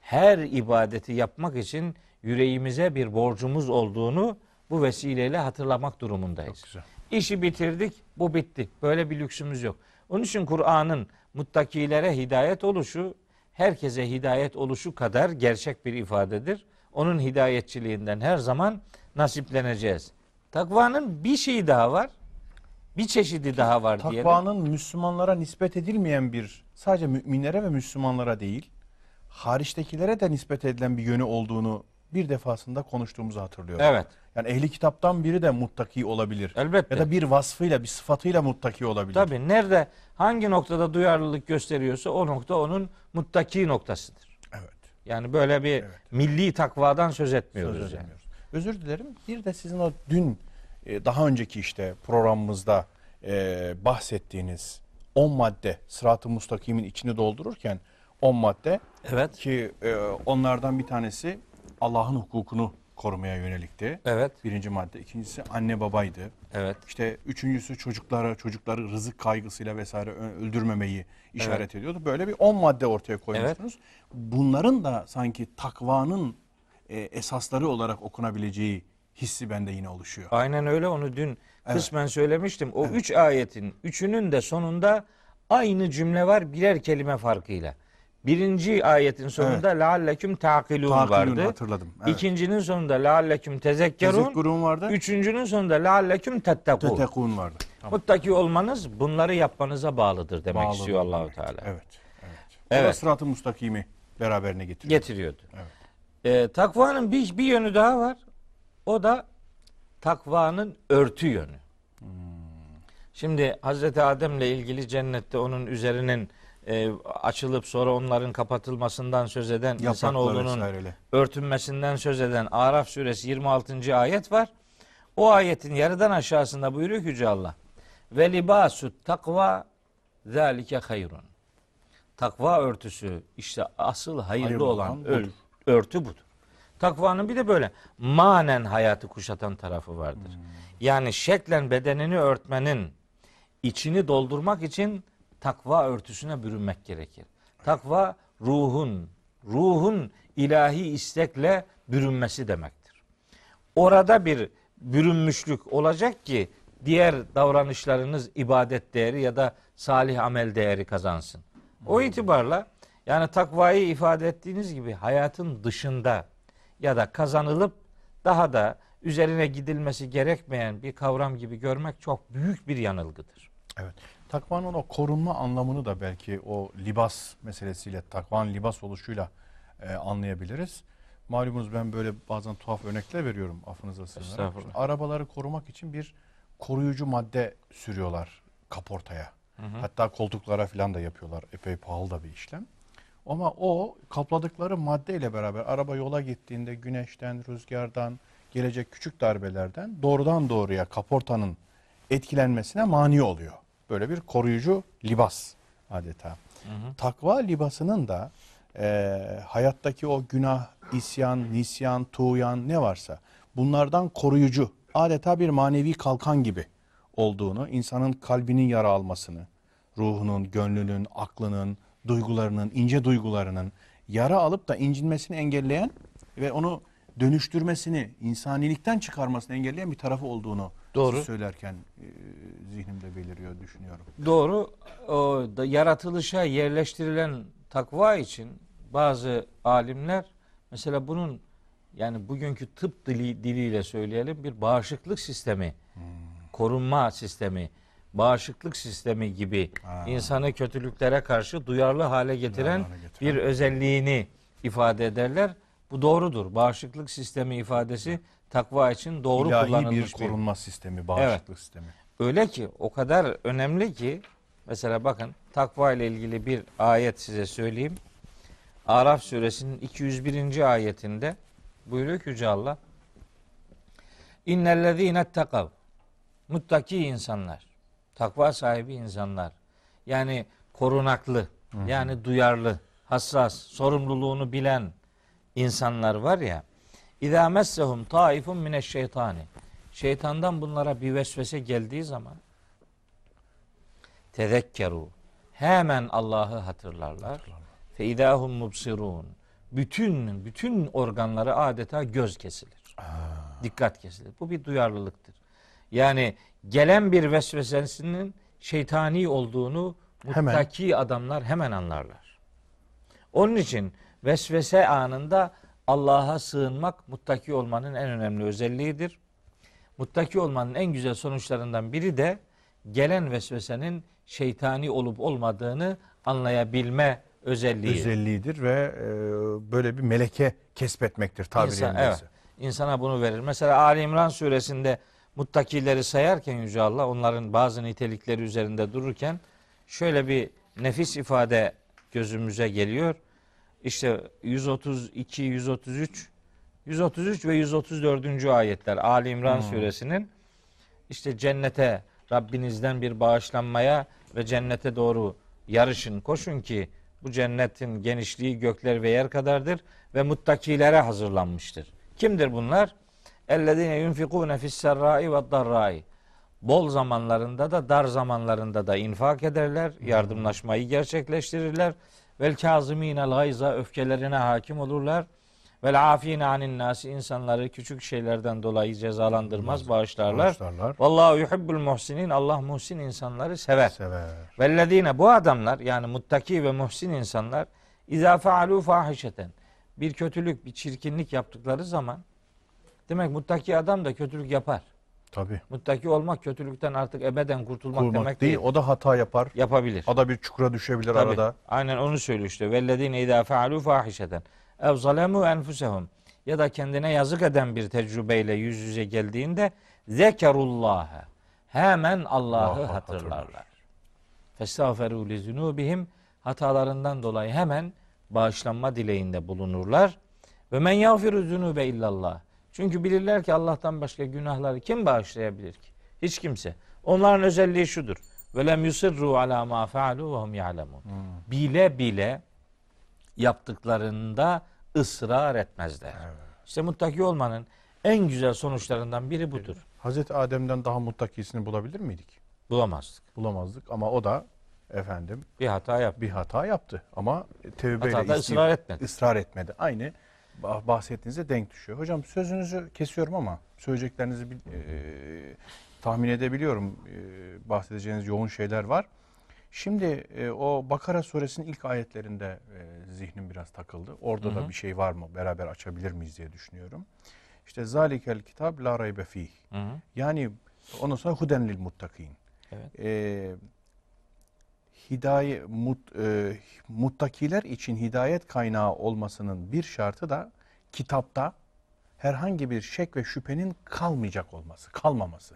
Speaker 2: her ibadeti yapmak için yüreğimize bir borcumuz olduğunu bu vesileyle hatırlamak durumundayız.
Speaker 1: Çok güzel.
Speaker 2: İşi bitirdik, bu bitti. Böyle bir lüksümüz yok. Onun için Kur'an'ın muttakilere hidayet oluşu, herkese hidayet oluşu kadar gerçek bir ifadedir. Onun hidayetçiliğinden her zaman nasipleneceğiz. Takvanın bir şeyi daha var. Bir çeşidi daha var diyelim.
Speaker 1: Takvanın Müslümanlara nispet edilmeyen bir sadece müminlere ve Müslümanlara değil hariçtekilere de nispet edilen bir yönü olduğunu bir defasında konuştuğumuzu hatırlıyorum.
Speaker 2: Evet.
Speaker 1: Yani ehli kitaptan biri de muttaki olabilir.
Speaker 2: Elbette.
Speaker 1: Ya da bir vasfıyla, bir sıfatıyla muttaki olabilir.
Speaker 2: Tabii nerede hangi noktada duyarlılık gösteriyorsa o nokta onun muttaki noktasıdır.
Speaker 1: Evet.
Speaker 2: Yani böyle bir
Speaker 1: Evet.
Speaker 2: milli takvadan söz etmiyoruz
Speaker 1: Söz
Speaker 2: yani.
Speaker 1: Özür dilerim. Bir de sizin o dün e, daha önceki işte programımızda e, bahsettiğiniz 10 madde sırat-ı mustakimin içini doldururken 10 madde
Speaker 2: Evet.
Speaker 1: ki e, onlardan bir tanesi Allah'ın hukukunu korumaya yönelikti.
Speaker 2: Evet.
Speaker 1: Birinci madde. İkincisi anne babaydı.
Speaker 2: Evet.
Speaker 1: İşte üçüncüsü çocuklara, çocukları rızık kaygısıyla vesaire öldürmemeyi işaret ediyordu. Böyle bir 10 madde ortaya koymuştunuz. Bunların da sanki takvanın e, esasları olarak okunabileceği hissi bende yine oluşuyor.
Speaker 2: Aynen öyle onu dün
Speaker 1: Evet.
Speaker 2: kısmen söylemiştim. O üç ayetin üçünün de sonunda aynı cümle var birer kelime farkıyla. Birinci ayetin sonunda lealleküm takilun vardı.
Speaker 1: hatırladım. Evet.
Speaker 2: İkincinin sonunda lealleküm tezekkerun.
Speaker 1: Tezekkurun vardı.
Speaker 2: Üçüncünün sonunda lealleküm tettekun.
Speaker 1: Tetekun vardı. Tamam.
Speaker 2: Muttaki olmanız bunları yapmanıza bağlıdır demek
Speaker 1: Bağlı
Speaker 2: istiyor. Allahu Teala.
Speaker 1: Evet. Evet. O da
Speaker 2: Evet.
Speaker 1: sırat-ı mustakimi beraberine getiriyor.
Speaker 2: Getiriyordu.
Speaker 1: Evet.
Speaker 2: Ee, takvanın bir, bir yönü daha var. O da takvanın örtü yönü. Şimdi Hazreti Adem'le ilgili cennette onun üzerinin e, açılıp sonra onların kapatılmasından söz eden
Speaker 1: Yapraklar
Speaker 2: insanoğlunun
Speaker 1: vesaireyle.
Speaker 2: örtünmesinden söz eden Araf suresi 26. ayet var. O ayetin yarıdan aşağısında buyuruyor ki Yüce Allah. Ve libasut takva zalike hayrun. Takva örtüsü işte asıl hayırlı,
Speaker 1: Hayırlı
Speaker 2: olan
Speaker 1: olan.
Speaker 2: Örtü budur. Takvanın bir de böyle manen hayatı kuşatan tarafı vardır. Yani şeklen bedenini örtmenin içini doldurmak için takva örtüsüne bürünmek gerekir. Takva ruhun, ruhun ilahi istekle bürünmesi demektir. Orada bir bürünmüşlük olacak ki diğer davranışlarınız ibadet değeri ya da salih amel değeri kazansın. O itibarla yani takvayı ifade ettiğiniz gibi hayatın dışında ya da kazanılıp daha da üzerine gidilmesi gerekmeyen bir kavram gibi görmek çok büyük bir yanılgıdır.
Speaker 1: Evet. Takvanın o korunma anlamını da belki o libas meselesiyle, takvanın libas oluşuyla e, anlayabiliriz. Malumunuz ben böyle bazen tuhaf örnekler veriyorum affınıza sığınarak. Arabaları korumak için bir koruyucu madde sürüyorlar kaportaya. Hatta koltuklara falan da yapıyorlar. Epey pahalı da bir işlem. Ama o kapladıkları maddeyle beraber araba yola gittiğinde güneşten, rüzgardan, gelecek küçük darbelerden doğrudan doğruya kaportanın etkilenmesine mani oluyor. Böyle bir koruyucu libas adeta. Takva libasının da e, hayattaki o günah, isyan, nisyan, tuğyan ne varsa bunlardan koruyucu adeta bir manevi kalkan gibi olduğunu, insanın kalbinin yara almasını, ruhunun, gönlünün, aklının, duygularının, ince duygularının yara alıp da incinmesini engelleyen ve onu dönüştürmesini, insanilikten çıkarmasını engelleyen bir tarafı olduğunu
Speaker 2: Doğru.
Speaker 1: söylerken e, zihnimde beliriyor, düşünüyorum.
Speaker 2: Doğru. O da yaratılışa yerleştirilen takva için bazı alimler mesela bunun yani bugünkü tıp dili, diliyle söyleyelim bir bağışıklık sistemi, korunma sistemi, bağışıklık sistemi gibi
Speaker 1: Ha.
Speaker 2: insanı kötülüklere karşı duyarlı hale getiren
Speaker 1: hale getiren.
Speaker 2: bir özelliğini ifade ederler. Bu doğrudur. Bağışıklık sistemi ifadesi takva için doğru
Speaker 1: İlahi
Speaker 2: kullanılmış
Speaker 1: bir
Speaker 2: bir
Speaker 1: korunma sistemi, bağışıklık sistemi.
Speaker 2: Öyle ki o kadar önemli ki mesela bakın takva ile ilgili bir ayet size söyleyeyim. Araf suresinin 201. ayetinde buyuruyor ki Yüce Allah İnnellezîne tekav muttaki insanlar takva sahibi insanlar yani korunaklı yani duyarlı hassas sorumluluğunu bilen insanlar var ya İzâ messehum taifun mineşşeytani Şeytandan bunlara bir vesvese geldiği zaman tezekkeru hemen Allah'ı hatırlarlar. Fe idahum mubsirun. Bütün bütün organları adeta göz kesilir. Dikkat kesilir. Bu bir duyarlılıktır. Yani gelen bir vesvesesinin şeytani olduğunu
Speaker 1: Hemen.
Speaker 2: muttaki adamlar hemen anlarlar. Onun için vesvese anında Allah'a sığınmak muttaki olmanın en önemli özelliğidir. Muttaki olmanın en güzel sonuçlarından biri de gelen vesvesenin şeytani olup olmadığını anlayabilme özelliği.
Speaker 1: özelliğidir ve e, böyle bir meleke kesbetmektir tabiri
Speaker 2: İnsan, evet, insana bunu verir. Mesela Ali İmran suresinde muttakileri sayarken Yüce Allah onların bazı nitelikleri üzerinde dururken şöyle bir nefis ifade gözümüze geliyor. İşte 132, 133, 133 ve 134. ayetler Ali İmran suresinin işte cennete Rabbinizden bir bağışlanmaya ve cennete doğru yarışın, koşun ki bu cennetin genişliği gökler ve yer kadardır ve muttakilere hazırlanmıştır. Kimdir bunlar? Ellezine yunfikune fis-serrai ve darrai. Bol zamanlarında da dar zamanlarında da infak ederler, yardımlaşmayı gerçekleştirirler. Vel kazimînel gayza öfkelerine hakim olurlar. Vel afine anin nasi insanları küçük şeylerden dolayı cezalandırmaz, bağışlarlar.
Speaker 1: Bağışlarlar.
Speaker 2: Vallahu yuhibbul muhsinin. Allah muhsin insanları sever.
Speaker 1: Sever.
Speaker 2: Vellezine bu adamlar yani muttaki ve muhsin insanlar izâ fealû fahişeten bir kötülük, bir çirkinlik yaptıkları zaman demek muttaki adam da kötülük yapar.
Speaker 1: Tabii.
Speaker 2: Muttaki olmak kötülükten artık ebeden kurtulmak
Speaker 1: Kurmak
Speaker 2: demek
Speaker 1: değil.
Speaker 2: değil.
Speaker 1: O da hata yapar.
Speaker 2: Yapabilir.
Speaker 1: O da bir çukura düşebilir
Speaker 2: Tabii.
Speaker 1: arada.
Speaker 2: Aynen onu söylüyor işte. Vellezine izâ fealû fahişeten ev zalemû enfusehum ya da kendine yazık eden bir tecrübeyle yüz yüze geldiğinde zekerullâhe hemen Allah'ı
Speaker 1: Allah'ı
Speaker 2: hatırlarlar.
Speaker 1: hatırlar.
Speaker 2: Festağferû li zunûbihim hatalarından dolayı hemen bağışlanma dileğinde bulunurlar. Ve men yağfiru zunube illallah. Çünkü bilirler ki Allah'tan başka günahları kim bağışlayabilir ki? Hiç kimse. Onların özelliği şudur. Ve lem yusirru ala ma faalu ve hum ya'lemun. Bile bile yaptıklarında ısrar etmezler. İşte muttaki olmanın en güzel sonuçlarından biri budur.
Speaker 1: Hazreti Adem'den daha muttakisini bulabilir miydik?
Speaker 2: Bulamazdık.
Speaker 1: Bulamazdık ama o da efendim
Speaker 2: Bir hata yap.
Speaker 1: bir hata yaptı ama tevbeyle
Speaker 2: Hatada ısrar etmedi.
Speaker 1: ısrar etmedi. Aynı bahsettiğinize denk düşüyor. Hocam sözünüzü kesiyorum ama söyleyeceklerinizi e, tahmin edebiliyorum. E, bahsedeceğiniz yoğun şeyler var. Şimdi e, o Bakara suresinin ilk ayetlerinde e, zihnim biraz takıldı. Orada da bir şey var mı? Beraber açabilir miyiz diye düşünüyorum. İşte zalikel kitab la raybe fih.
Speaker 2: Hı hı.
Speaker 1: Yani ondan sonra huden lil muttakin.
Speaker 2: Evet.
Speaker 1: Ee, hidaye, mut, e, muttakiler için hidayet kaynağı olmasının bir şartı da kitapta herhangi bir şek ve şüphenin kalmayacak olması, kalmaması.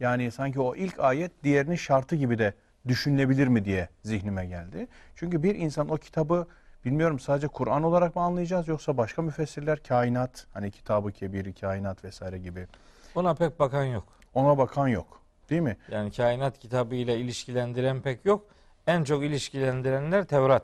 Speaker 1: Yani sanki o ilk ayet diğerinin şartı gibi de düşünülebilir mi diye zihnime geldi. Çünkü bir insan o kitabı bilmiyorum sadece Kur'an olarak mı anlayacağız yoksa başka müfessirler kainat hani kitabı kebiri kainat vesaire gibi
Speaker 2: Ona pek bakan yok.
Speaker 1: ona bakan yok. Değil mi?
Speaker 2: Yani kainat kitabı ile ilişkilendiren pek yok. En çok ilişkilendirenler Tevrat.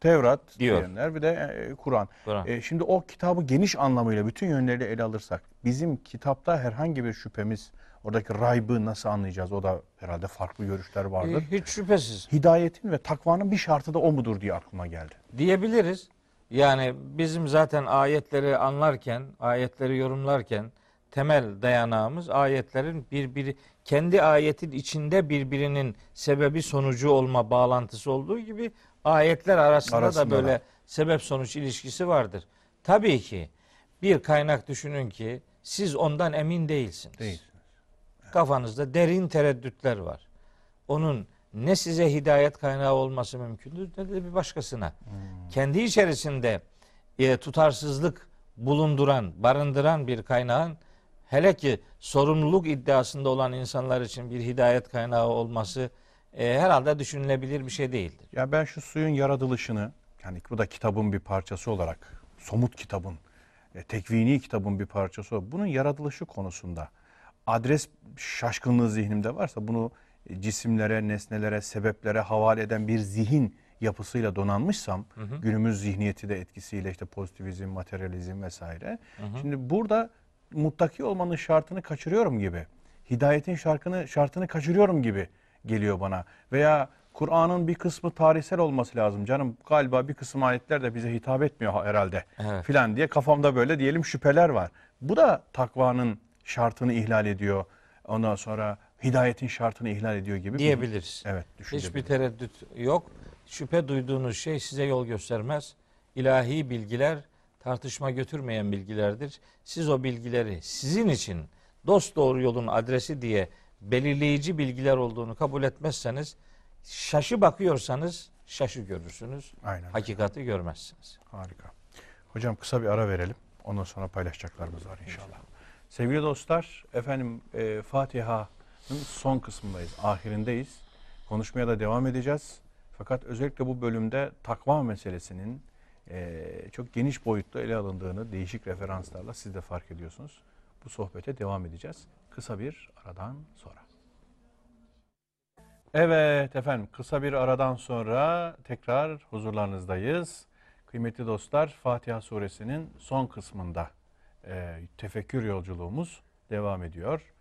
Speaker 1: Tevrat
Speaker 2: Diyor.
Speaker 1: diyenler bir de e, Kur'an.
Speaker 2: Kur'an.
Speaker 1: E, şimdi o kitabı geniş anlamıyla bütün yönleriyle ele alırsak bizim kitapta herhangi bir şüphemiz oradaki raybı nasıl anlayacağız? O da herhalde farklı görüşler vardır.
Speaker 2: E, Hiç şüphesiz.
Speaker 1: Hidayetin ve takvanın bir şartı da o mudur diye aklıma geldi.
Speaker 2: diyebiliriz. Yani bizim zaten ayetleri anlarken, ayetleri yorumlarken temel dayanağımız ayetlerin birbiri kendi ayetin içinde birbirinin sebebi sonucu olma bağlantısı olduğu gibi ayetler arasında,
Speaker 1: Arasında
Speaker 2: da böyle
Speaker 1: da.
Speaker 2: sebep sonuç ilişkisi vardır. Tabii ki bir kaynak düşünün ki siz ondan emin değilsiniz.
Speaker 1: Değil.
Speaker 2: Kafanızda derin tereddütler var. Onun ne size hidayet kaynağı olması mümkündür ne de bir başkasına. Kendi içerisinde e, tutarsızlık bulunduran, barındıran bir kaynağın hele ki sorumluluk iddiasında olan insanlar için bir hidayet kaynağı olması e, herhalde düşünülebilir bir şey değildir.
Speaker 1: Ya ben şu suyun yaratılışını yani bu da kitabın bir parçası olarak somut kitabın e, tekvini kitabın bir parçası olarak bunun yaratılışı konusunda adres şaşkınlığı zihnimde varsa bunu e, cisimlere, nesnelere, sebeplere havale eden bir zihin yapısıyla donanmışsam günümüz zihniyeti de etkisiyle işte pozitivizm, materyalizm vesaire. Şimdi burada muttaki olmanın şartını kaçırıyorum gibi. Hidayetin şartını şartını kaçırıyorum gibi geliyor bana. Veya Kur'an'ın bir kısmı tarihsel olması lazım canım. Galiba bir kısım ayetler de bize hitap etmiyor herhalde
Speaker 2: Evet.
Speaker 1: filan diye kafamda böyle diyelim şüpheler var. Bu da takvanın şartını ihlal ediyor. Ondan sonra hidayetin şartını ihlal ediyor gibi. bir-
Speaker 2: diyebiliriz.
Speaker 1: Evet,
Speaker 2: Hiçbir tereddüt yok. Şüphe duyduğunuz şey size yol göstermez. İlahi bilgiler tartışma götürmeyen bilgilerdir. Siz o bilgileri sizin için dost doğru yolun adresi diye belirleyici bilgiler olduğunu kabul etmezseniz şaşı bakıyorsanız şaşı görürsünüz.
Speaker 1: Aynen.
Speaker 2: Hakikati görmezsiniz.
Speaker 1: Harika. Hocam kısa bir ara verelim. Ondan sonra paylaşacaklarımız var inşallah. Sevgili dostlar, efendim e, Fatiha'nın son kısmındayız, ahirindeyiz. Konuşmaya da devam edeceğiz. Fakat özellikle bu bölümde takva meselesinin e, çok geniş boyutta ele alındığını değişik referanslarla siz de fark ediyorsunuz. Bu sohbete devam edeceğiz. Kısa bir aradan sonra. Evet efendim kısa bir aradan sonra tekrar huzurlarınızdayız. Kıymetli dostlar Fatiha suresinin son kısmında e, tefekkür yolculuğumuz devam ediyor.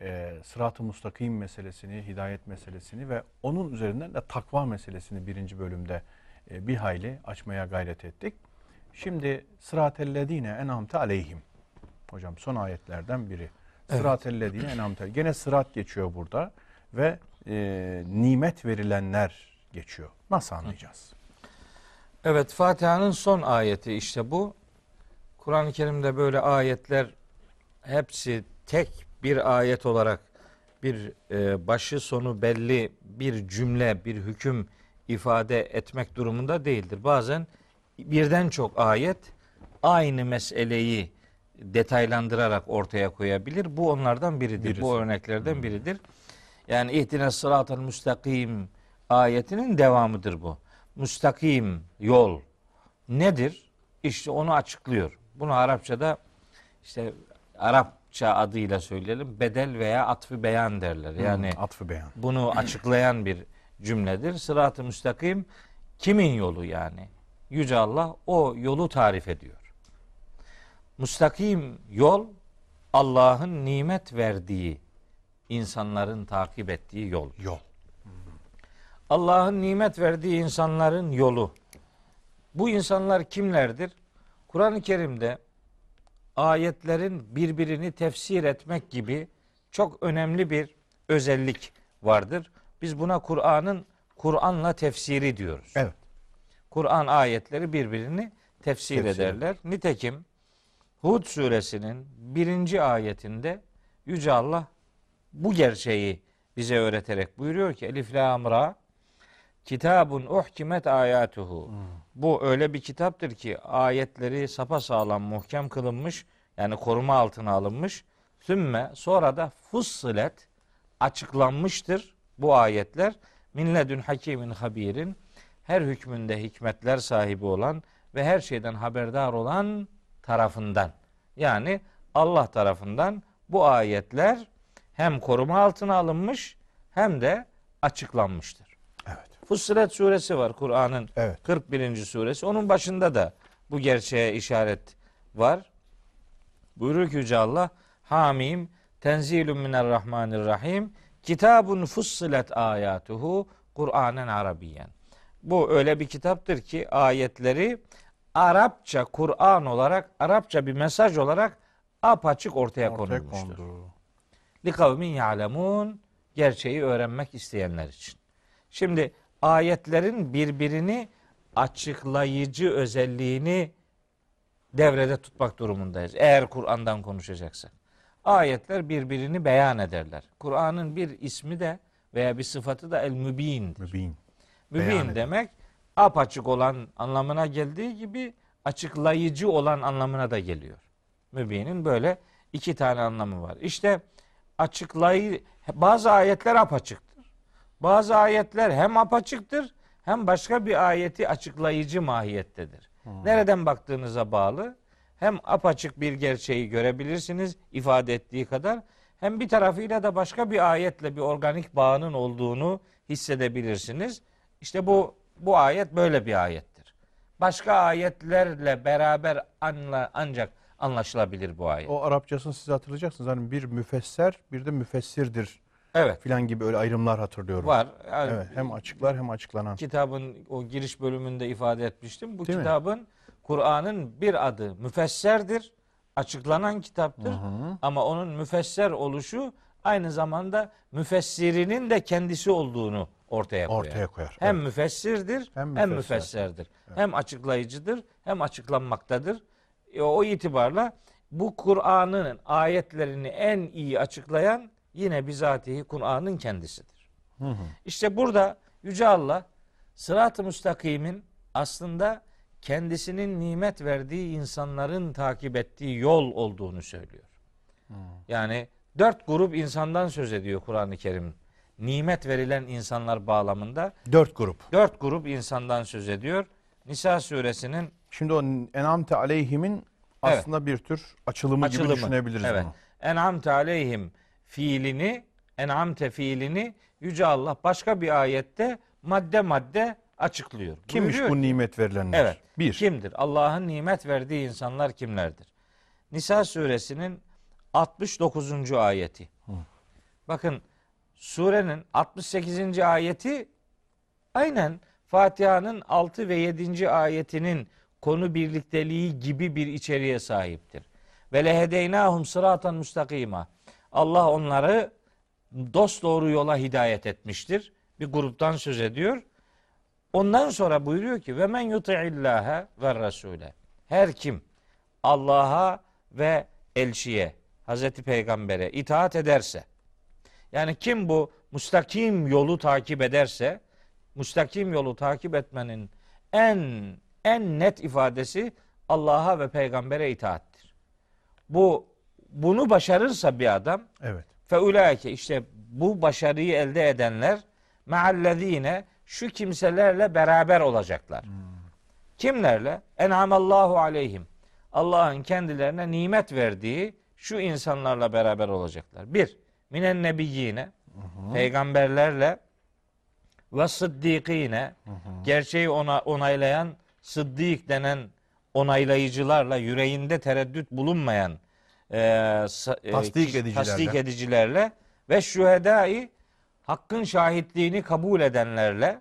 Speaker 1: E, Sırat-ı mustakim meselesini, hidayet meselesini ve onun üzerinden de takva meselesini birinci bölümde e, bir hayli açmaya gayret ettik. Şimdi sıratellezine enamte aleyhim. Hocam son ayetlerden biri.
Speaker 2: Evet.
Speaker 1: Sıratellezine enamte. Gene sırat geçiyor burada ve e, nimet verilenler geçiyor. Nasıl anlayacağız?
Speaker 2: Evet Fatiha'nın son ayeti işte bu. Kur'an-ı Kerim'de böyle ayetler hepsi tek bir ayet olarak bir e, başı sonu belli bir cümle, bir hüküm ifade etmek durumunda değildir. Bazen birden çok ayet aynı meseleyi detaylandırarak ortaya koyabilir. Bu onlardan biridir.
Speaker 1: Birisi.
Speaker 2: Bu örneklerden biridir. Yani ihtine sıratel müstakim ayetinin devamıdır bu. Müstakim yol nedir? İşte onu açıklıyor. Bunu Arapçada işte Arapça adıyla söyleyelim bedel veya atfı beyan derler. Yani
Speaker 1: Hmm, atfı beyan.
Speaker 2: bunu açıklayan bir cümledir. Sırat-ı müstakim kimin yolu yani? Yüce Allah o yolu tarif ediyor. Müstakim yol Allah'ın nimet verdiği insanların takip ettiği yol.
Speaker 1: Yol.
Speaker 2: Allah'ın nimet verdiği insanların yolu. Bu insanlar kimlerdir? Kur'an-ı Kerim'de ayetlerin birbirini tefsir etmek gibi çok önemli bir özellik vardır. Biz buna Kur'an'ın Kur'an'la tefsiri diyoruz.
Speaker 1: Evet.
Speaker 2: Kur'an ayetleri birbirini tefsir,
Speaker 1: Tefsir
Speaker 2: ederler. Nitekim Hud suresinin birinci ayetinde Yüce Allah bu gerçeği bize öğreterek buyuruyor ki Elif Lam Ra Kitabun uhkimet ayatuhu. Bu öyle bir kitaptır ki ayetleri sapasağlam muhkem kılınmış yani koruma altına alınmış. Sümme sonra da fussilet açıklanmıştır bu ayetler. Minledün hakimin habirin her hükmünde hikmetler sahibi olan ve her şeyden haberdar olan tarafından. Yani Allah tarafından bu ayetler hem koruma altına alınmış hem de açıklanmıştır.
Speaker 1: Evet.
Speaker 2: Fussilet suresi var Kur'an'ın
Speaker 1: Evet.
Speaker 2: 41. suresi. Onun başında da bu gerçeğe işaret var. Buyuruyor ki Yüce Allah Hamim tenzilun minerrahmanirrahim kitabun fussilet ayatuhu Kur'anen arabiyen. Bu öyle bir kitaptır ki ayetleri Arapça Kur'an olarak Arapça bir mesaj olarak apaçık ortaya,
Speaker 1: Ortaya
Speaker 2: konulmuştur.
Speaker 1: kondu.
Speaker 2: Li kavmin ya'lemun gerçeği öğrenmek isteyenler için. Şimdi ayetlerin birbirini açıklayıcı özelliğini devrede tutmak durumundayız. Eğer Kur'an'dan konuşacaksak. Ayetler birbirini beyan ederler. Kur'an'ın bir ismi de veya bir sıfatı da el-mübindir.
Speaker 1: Mübin.
Speaker 2: Mübin
Speaker 1: eden.
Speaker 2: demek apaçık olan anlamına geldiği gibi açıklayıcı olan anlamına da geliyor. Mübinin böyle iki tane anlamı var. İşte açıklayı bazı ayetler apaçıktır. Bazı ayetler hem apaçıktır hem başka bir ayeti açıklayıcı mahiyettedir. Nereden baktığınıza bağlı. Hem apaçık bir gerçeği görebilirsiniz ifade ettiği kadar hem bir tarafıyla da başka bir ayetle bir organik bağının olduğunu hissedebilirsiniz. İşte bu bu ayet böyle bir ayettir. Başka ayetlerle beraber anla, ancak anlaşılabilir bu ayet.
Speaker 1: O Arapçasını siz hatırlayacaksınız. Hani bir müfesser bir de müfessirdir
Speaker 2: Evet.
Speaker 1: filan gibi öyle ayrımlar hatırlıyorum.
Speaker 2: Var. Yani
Speaker 1: Evet, hem açıklar hem açıklanan.
Speaker 2: kitabın o giriş bölümünde ifade etmiştim. Bu
Speaker 1: Değil mi?
Speaker 2: Kur'an'ın bir adı müfesserdir. Açıklanan kitaptır. Ama onun müfesser oluşu aynı zamanda müfessirinin de kendisi olduğunu ortaya koyar.
Speaker 1: Ortaya koyar.
Speaker 2: Hem
Speaker 1: Evet.
Speaker 2: müfessirdir hem,
Speaker 1: Hem müfesser.
Speaker 2: müfesserdir. Hem açıklayıcıdır hem açıklanmaktadır. E, o itibarla bu Kur'an'ın ayetlerini en iyi açıklayan yine bizatihi Kur'an'ın kendisidir. İşte burada Yüce Allah sırat-ı müstakimin aslında kendisinin nimet verdiği insanların takip ettiği yol olduğunu söylüyor. Yani dört grup insandan söz ediyor Kur'an-ı Kerim. Nimet verilen insanlar bağlamında
Speaker 1: Dört grup.
Speaker 2: dört grup insandan söz ediyor. Nisa suresinin
Speaker 1: Şimdi o enamte aleyhimin
Speaker 2: Evet.
Speaker 1: aslında bir tür açılımı,
Speaker 2: açılımı.
Speaker 1: gibi düşünebiliriz
Speaker 2: evet.
Speaker 1: bunu.
Speaker 2: En'amte aleyhim fiilini, en'amte fiilini Yüce Allah başka bir ayette madde madde açıklıyor.
Speaker 1: Kimmiş
Speaker 2: Buyuruyor
Speaker 1: bu
Speaker 2: ki-
Speaker 1: nimet verilenler?
Speaker 2: Evet.
Speaker 1: Bir.
Speaker 2: Kimdir? Allah'ın nimet verdiği insanlar kimlerdir? Nisa suresinin 69. ayeti. Bakın surenin 68. ayeti aynen Fatiha'nın 6 ve 7. ayetinin konu birlikteliği gibi bir içeriğe sahiptir. Ve lehedeynahum sıratan müstakima. Allah onları dost doğru yola hidayet etmiştir. Bir gruptan söz ediyor. Ondan sonra buyuruyor ki ve men yuti'illâhe ve rasûle. Her kim Allah'a ve elçiye, Hazreti Peygamber'e itaat ederse, yani kim bu müstakim yolu takip ederse, müstakim yolu takip etmenin en en net ifadesi Allah'a ve peygambere itaattir. Bu bunu başarırsa bir adam
Speaker 1: Evet.
Speaker 2: Feulaike işte bu başarıyı elde edenler meallezine şu kimselerle beraber olacaklar. Kimlerle? En'amallahu aleyhim. Allah'ın kendilerine nimet verdiği şu insanlarla beraber olacaklar. Bir, minen nebiyyine, peygamberlerle ve sıddikine, gerçeği ona onaylayan sıddık denen onaylayıcılarla yüreğinde tereddüt bulunmayan e, e,
Speaker 1: Tasdik
Speaker 2: kişi-
Speaker 1: edicilerle.
Speaker 2: tasdik edicilerle ve şühedai hakkın şahitliğini kabul edenlerle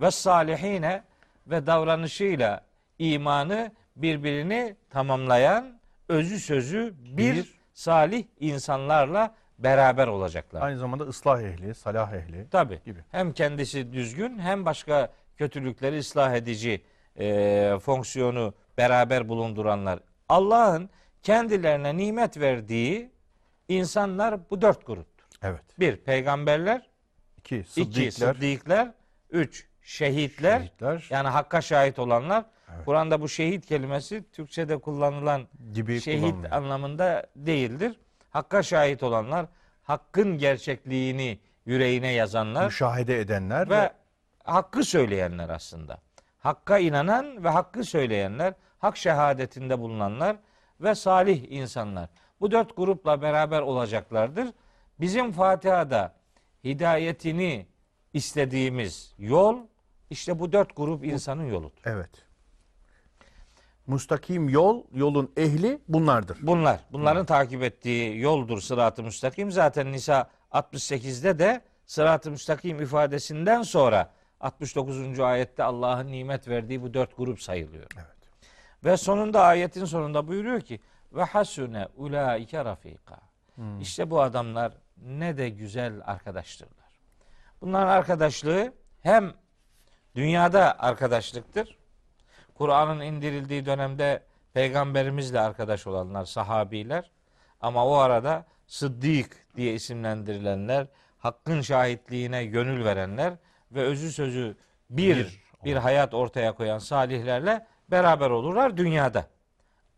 Speaker 2: ve salihine ve davranışıyla imanı birbirini tamamlayan özü sözü bir,
Speaker 1: Bir.
Speaker 2: salih insanlarla beraber olacaklar.
Speaker 1: Aynı zamanda ıslah ehli, salah ehli.
Speaker 2: Tabi.
Speaker 1: gibi.
Speaker 2: Hem kendisi düzgün hem başka kötülükleri ıslah edici e, fonksiyonu beraber bulunduranlar. Allah'ın kendilerine nimet verdiği insanlar bu dört gruptur.
Speaker 1: Evet.
Speaker 2: Bir, peygamberler.
Speaker 1: İki,
Speaker 2: iki
Speaker 1: sıddıklar.
Speaker 2: sıddıklar. Üç, şehitler.
Speaker 1: Şehitler.
Speaker 2: Yani hakka şahit olanlar.
Speaker 1: Evet.
Speaker 2: Kur'an'da bu şehit kelimesi Türkçe'de kullanılan
Speaker 1: Gibi
Speaker 2: şehit anlamında değildir. Hakka şahit olanlar, hakkın gerçekliğini yüreğine yazanlar
Speaker 1: Müşahede edenler
Speaker 2: ve hakkı söyleyenler aslında. Hakka inanan ve hakkı söyleyenler, hak şehadetinde bulunanlar ve salih insanlar. Bu dört grupla beraber olacaklardır. Bizim Fatiha'da hidayetini istediğimiz yol işte bu dört grup insanın yoludur.
Speaker 1: Evet. Mustakim yol, yolun ehli bunlardır.
Speaker 2: Bunlar, bunların takip ettiği yoldur sırat-ı müstakim. Zaten Nisa 68'de de sırat-ı müstakim ifadesinden sonra 69. ayette Allah'ın nimet verdiği bu dört grup sayılıyor.
Speaker 1: Evet.
Speaker 2: Ve sonunda ayetin sonunda buyuruyor ki ve hasune ulaike rafika. İşte bu adamlar ne de güzel arkadaştırlar. Bunların arkadaşlığı hem dünyada arkadaşlıktır. Kur'an'ın indirildiği dönemde peygamberimizle arkadaş olanlar sahabiler ama o arada sıddık diye isimlendirilenler, hakkın şahitliğine gönül verenler ve özü sözü bir
Speaker 1: Bir
Speaker 2: bir hayat ortaya koyan salihlerle beraber olurlar dünyada.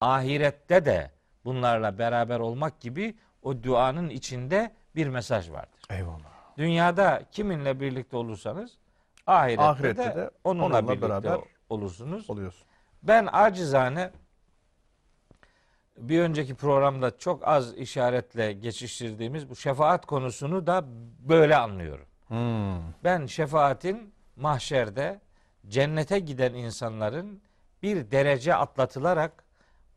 Speaker 2: Ahirette de bunlarla beraber olmak gibi o duanın içinde bir mesaj vardır.
Speaker 1: Eyvallah.
Speaker 2: Dünyada kiminle birlikte olursanız ahirette,
Speaker 1: Ahirette
Speaker 2: de,
Speaker 1: de
Speaker 2: onunla,
Speaker 1: onunla
Speaker 2: birlikte
Speaker 1: beraber
Speaker 2: olursunuz.
Speaker 1: Oluyorsun.
Speaker 2: Ben acizane bir önceki programda çok az işaretle geçiştirdiğimiz bu şefaat konusunu da böyle anlıyorum.
Speaker 1: Hmm.
Speaker 2: Ben şefaatin mahşerde cennete giden insanların bir derece atlatılarak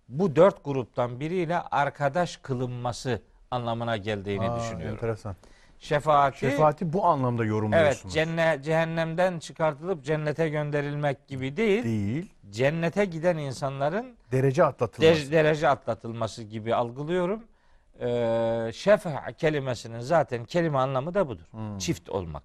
Speaker 2: bu dört gruptan biriyle arkadaş kılınması anlamına geldiğini
Speaker 1: Aa,
Speaker 2: düşünüyorum.
Speaker 1: Enteresan.
Speaker 2: şefaati,
Speaker 1: Şefaati bu anlamda
Speaker 2: evet
Speaker 1: yorumluyorsunuz.
Speaker 2: cennet cehennemden çıkartılıp cennete gönderilmek gibi değil.
Speaker 1: Değil.
Speaker 2: Cennete giden insanların
Speaker 1: Derece atlatılması.
Speaker 2: der- derece atlatılması gibi algılıyorum. Ee, şefa kelimesinin zaten kelime anlamı da budur.
Speaker 1: Hmm.
Speaker 2: Çift olmak.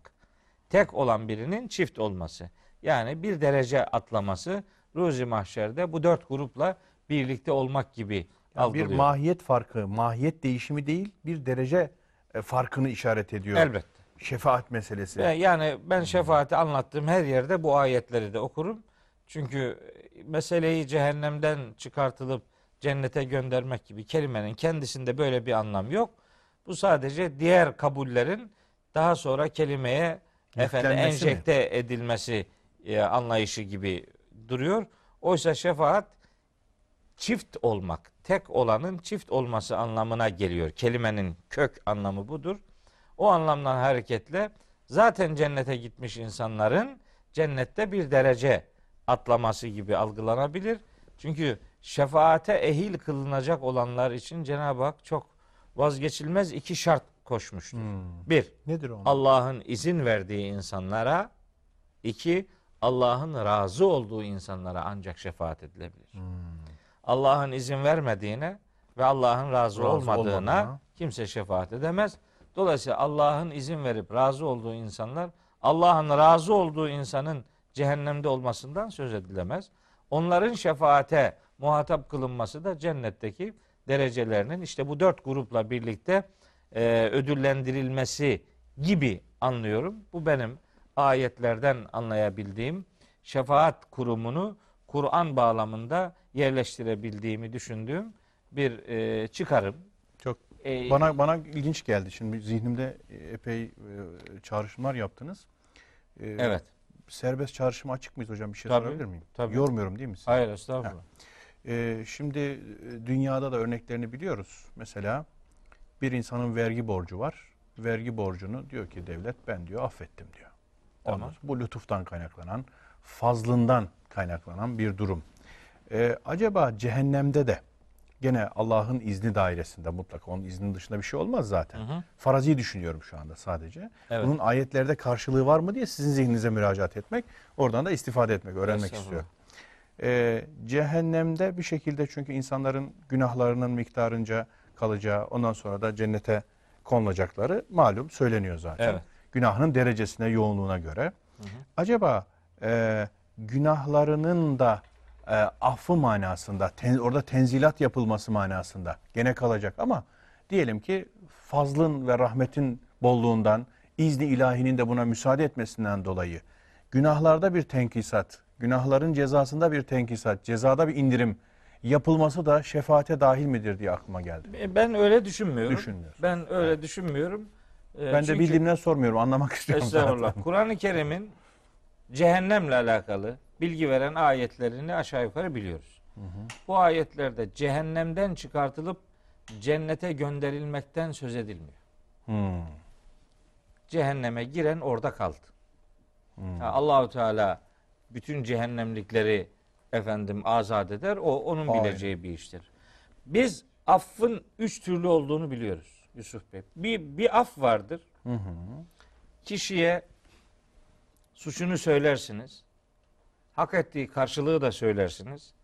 Speaker 2: Tek olan birinin çift olması. Yani bir derece atlaması ruzi mahşerde bu dört grupla birlikte olmak gibi
Speaker 1: Yani bir mahiyet farkı, mahiyet değişimi değil, bir derece e, farkını işaret ediyor.
Speaker 2: Elbette.
Speaker 1: Şefaat meselesi.
Speaker 2: Yani ben şefaati anlattığım her yerde bu ayetleri de okurum. Çünkü meseleyi cehennemden çıkartılıp cennete göndermek gibi kelimenin kendisinde böyle bir anlam yok. Bu sadece diğer kabullerin daha sonra kelimeye efendim
Speaker 1: Yüklenmesi mi?
Speaker 2: enjekte edilmesi e, anlayışı gibi duruyor. Oysa şefaat çift olmak, tek olanın çift olması anlamına geliyor. Kelimenin kök anlamı budur. O anlamdan hareketle zaten cennete gitmiş insanların cennette bir derece atlaması gibi algılanabilir. Çünkü şefaate ehil kılınacak olanlar için Cenab-ı Hak çok vazgeçilmez iki şart koşmuştur. Bir,
Speaker 1: Nedir?
Speaker 2: Allah'ın izin verdiği insanlara, iki, Allah'ın razı olduğu insanlara ancak şefaat edilebilir. Allah'ın izin vermediğine ve Allah'ın razı,
Speaker 1: Razı
Speaker 2: olmadığına
Speaker 1: olmadığına.
Speaker 2: kimse şefaat edemez. Dolayısıyla Allah'ın izin verip razı olduğu insanlar Allah'ın razı olduğu insanın cehennemde olmasından söz edilemez. Onların şefaate muhatap kılınması da cennetteki derecelerinin işte bu dört grupla birlikte e, ödüllendirilmesi gibi anlıyorum. Bu benim ayetlerden anlayabildiğim şefaat kurumunu Kur'an bağlamında yerleştirebildiğimi düşündüğüm bir e, çıkarım.
Speaker 1: Çok
Speaker 2: E,
Speaker 1: bana bana ilginç geldi. Şimdi zihnimde epey e, çağrışımlar yaptınız. E,
Speaker 2: evet.
Speaker 1: Serbest çağrışıma açık mıyız hocam? Bir şey
Speaker 2: Tabii,
Speaker 1: sorabilir miyim?
Speaker 2: tabii.
Speaker 1: Yormuyorum değil mi sizi?
Speaker 2: Hayır estağfurullah.
Speaker 1: E, şimdi e, dünyada da örneklerini biliyoruz. Mesela bir insanın vergi borcu var. Vergi borcunu diyor ki devlet ben diyor affettim diyor.
Speaker 2: Tamam.
Speaker 1: Ondan Bu lütuftan kaynaklanan, fazlından kaynaklanan bir durum. E, acaba cehennemde de gene Allah'ın izni dairesinde mutlaka onun izninin dışında bir şey olmaz zaten.
Speaker 2: Hı hı.
Speaker 1: Farazi düşünüyorum şu anda sadece.
Speaker 2: Evet.
Speaker 1: Bunun ayetlerde karşılığı var mı diye sizin zihninize müracaat etmek, oradan da istifade etmek, öğrenmek istiyorum. Ee, cehennemde bir şekilde çünkü insanların günahlarının miktarınca kalacağı, ondan sonra da cennete konulacakları malum söyleniyor zaten.
Speaker 2: Evet.
Speaker 1: Günahının derecesine, yoğunluğuna göre. Acaba e, günahlarının da e, affı manasında, ten- orada tenzilat yapılması manasında gene kalacak ama diyelim ki fazlın ve rahmetin bolluğundan, izni ilahinin de buna müsaade etmesinden dolayı günahlarda bir tenkisat, günahların cezasında bir tenkisat, cezada bir indirim yapılması da şefaate dahil midir diye aklıma geldi.
Speaker 2: E, Ben öyle düşünmüyorum.
Speaker 1: Düşünmüyorsun.
Speaker 2: Ben öyle düşünmüyorum. E,
Speaker 1: Ben de bildiğimden sormuyorum, anlamak istiyorum
Speaker 2: Estağfurullah. Kur'an-ı Kerim'in cehennemle alakalı bilgi veren ayetlerini aşağı yukarı biliyoruz. Bu ayetlerde cehennemden çıkartılıp cennete gönderilmekten söz edilmiyor.
Speaker 1: Hmm.
Speaker 2: Cehenneme giren orada kaldı.
Speaker 1: Hmm.
Speaker 2: Ha, Allahu Teala bütün cehennemlikleri efendim azat eder. O onun
Speaker 1: Aynen.
Speaker 2: bileceği bir iştir. Biz affın üç türlü olduğunu biliyoruz Yusuf Bey. Bir, bir af vardır.
Speaker 1: Hı hı.
Speaker 2: Kişiye suçunu söylersiniz. Hak ettiği karşılığı da söylersiniz.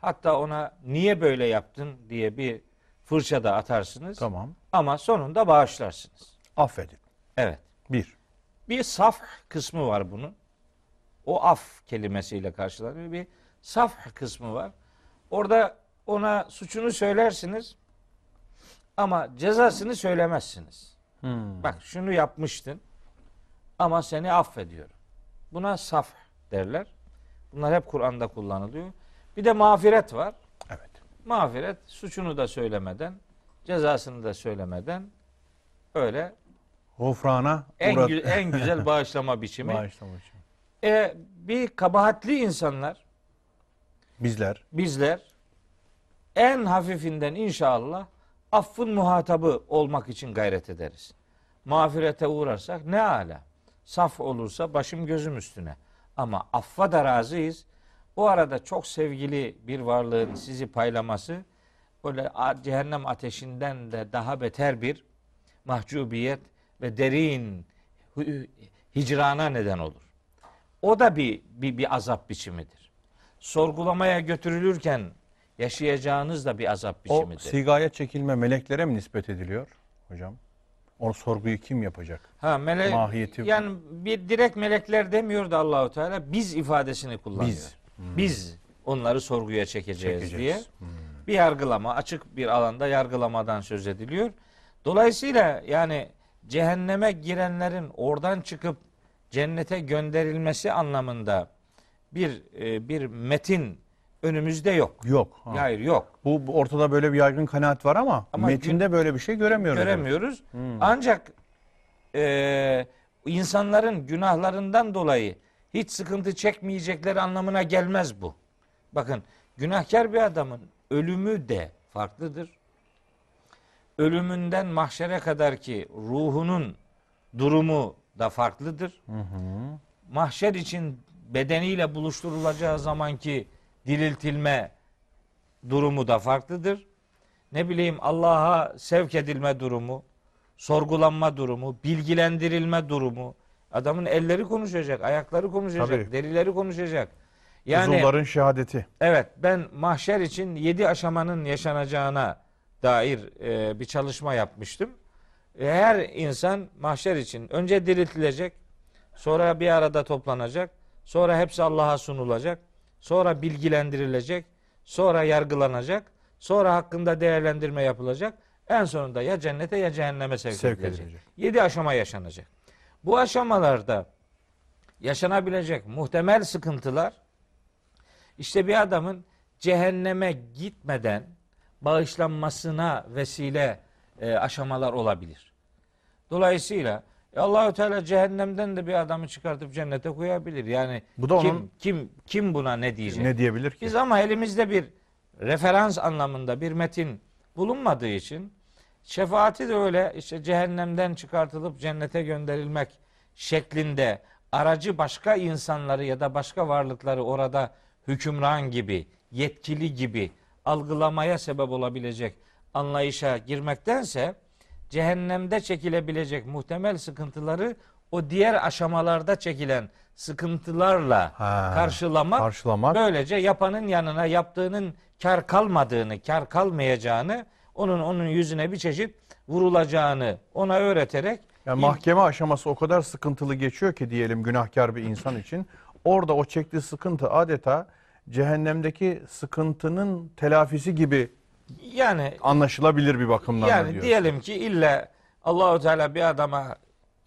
Speaker 2: Hatta ona niye böyle yaptın diye bir fırça da atarsınız.
Speaker 1: Tamam.
Speaker 2: Ama sonunda bağışlarsınız.
Speaker 1: Affedin.
Speaker 2: Evet.
Speaker 1: Bir.
Speaker 2: Bir saf kısmı var bunun. O af kelimesiyle karşılanıyor. Bir saf kısmı var. Orada ona suçunu söylersiniz ama cezasını söylemezsiniz.
Speaker 1: Hmm.
Speaker 2: Bak şunu yapmıştın ama seni affediyorum. Buna saf derler. Bunlar hep Kur'an'da kullanılıyor. Bir de mağfiret var.
Speaker 1: Evet.
Speaker 2: Mağfiret suçunu da söylemeden, cezasını da söylemeden öyle
Speaker 1: Gofrana
Speaker 2: en,
Speaker 1: uğrat-
Speaker 2: gü- en güzel bağışlama biçimi.
Speaker 1: Bağışlama için.
Speaker 2: E, bir kabahatli insanlar,
Speaker 1: Bizler
Speaker 2: bizler en hafifinden inşallah affın muhatabı olmak için gayret ederiz. Mağfirete uğrarsak ne ala. Saf olursa başım gözüm üstüne. Ama affa da razıyız. O arada çok sevgili bir varlığın sizi paylaması böyle cehennem ateşinden de daha beter bir mahcubiyet ve derin hicrana neden olur. O da bir, bir, bir azap biçimidir. Sorgulamaya götürülürken yaşayacağınız da bir azap
Speaker 1: O
Speaker 2: biçimidir.
Speaker 1: sigaya çekilme meleklere mi nispet ediliyor hocam? O sorguyu kim yapacak?
Speaker 2: Ha melek
Speaker 1: Mahiyeti-
Speaker 2: yani bir direkt melekler demiyor da Allahu Teala biz ifadesini kullanıyor.
Speaker 1: Biz.
Speaker 2: Biz onları sorguya çekeceğiz,
Speaker 1: Çekeceğiz.
Speaker 2: diye. Bir yargılama, açık bir alanda yargılamadan söz ediliyor. Dolayısıyla yani cehenneme girenlerin oradan çıkıp cennete gönderilmesi anlamında bir e, bir metin önümüzde yok.
Speaker 1: Yok. Ha.
Speaker 2: Hayır yok.
Speaker 1: Bu, bu ortada böyle bir yaygın kanaat var ama,
Speaker 2: Ama
Speaker 1: metinde böyle bir şey göremiyoruz.
Speaker 2: göremiyoruz. Ancak e, insanların günahlarından dolayı hiç sıkıntı çekmeyecekleri anlamına gelmez bu. Bakın günahkar bir adamın ölümü de farklıdır. Ölümünden mahşere kadar ki ruhunun durumu da farklıdır. Mahşer için bedeniyle buluşturulacağı zamanki diriltilme durumu da farklıdır. Ne bileyim Allah'a sevk edilme durumu, sorgulanma durumu, bilgilendirilme durumu. Adamın elleri konuşacak, ayakları konuşacak,
Speaker 1: Tabii.
Speaker 2: derileri konuşacak. Yani
Speaker 1: Uzuvların şehadeti.
Speaker 2: evet ben mahşer için yedi aşamanın yaşanacağına dair e, bir çalışma yapmıştım. E, Her insan mahşer için önce diriltilecek, sonra bir arada toplanacak, sonra hepsi Allah'a sunulacak, sonra bilgilendirilecek, sonra yargılanacak, sonra hakkında değerlendirme yapılacak. En sonunda ya cennete ya cehenneme sevk,
Speaker 1: Sevk
Speaker 2: edilecek.
Speaker 1: edilecek.
Speaker 2: Yedi aşama yaşanacak. Bu aşamalarda yaşanabilecek muhtemel sıkıntılar işte bir adamın cehenneme gitmeden bağışlanmasına vesile e, aşamalar olabilir. Dolayısıyla e, Allahü Teala cehennemden de bir adamı çıkartıp cennete koyabilir. Yani
Speaker 1: Bu da
Speaker 2: kim
Speaker 1: onun-
Speaker 2: kim kim buna ne diyecek?
Speaker 1: Ne diyebilir ki?
Speaker 2: Biz ama elimizde bir referans anlamında bir metin bulunmadığı için şefaati de öyle işte cehennemden çıkartılıp cennete gönderilmek şeklinde aracı başka insanları ya da başka varlıkları orada hükümran gibi, yetkili gibi algılamaya sebep olabilecek anlayışa girmektense cehennemde çekilebilecek muhtemel sıkıntıları o diğer aşamalarda çekilen sıkıntılarla
Speaker 1: Ha,
Speaker 2: karşılamak,
Speaker 1: karşılamak.
Speaker 2: böylece yapanın yanına yaptığının kar kalmadığını, kar kalmayacağını, onun onun yüzüne bir çeşit vurulacağını ona öğreterek
Speaker 1: Yani mahkeme aşaması o kadar sıkıntılı geçiyor ki diyelim günahkar bir insan için. Orada o çektiği sıkıntı adeta cehennemdeki sıkıntının telafisi gibi
Speaker 2: yani
Speaker 1: anlaşılabilir bir bakımdan da
Speaker 2: yani
Speaker 1: diyorsun.
Speaker 2: diyelim ki illa Allahu Teala bir adama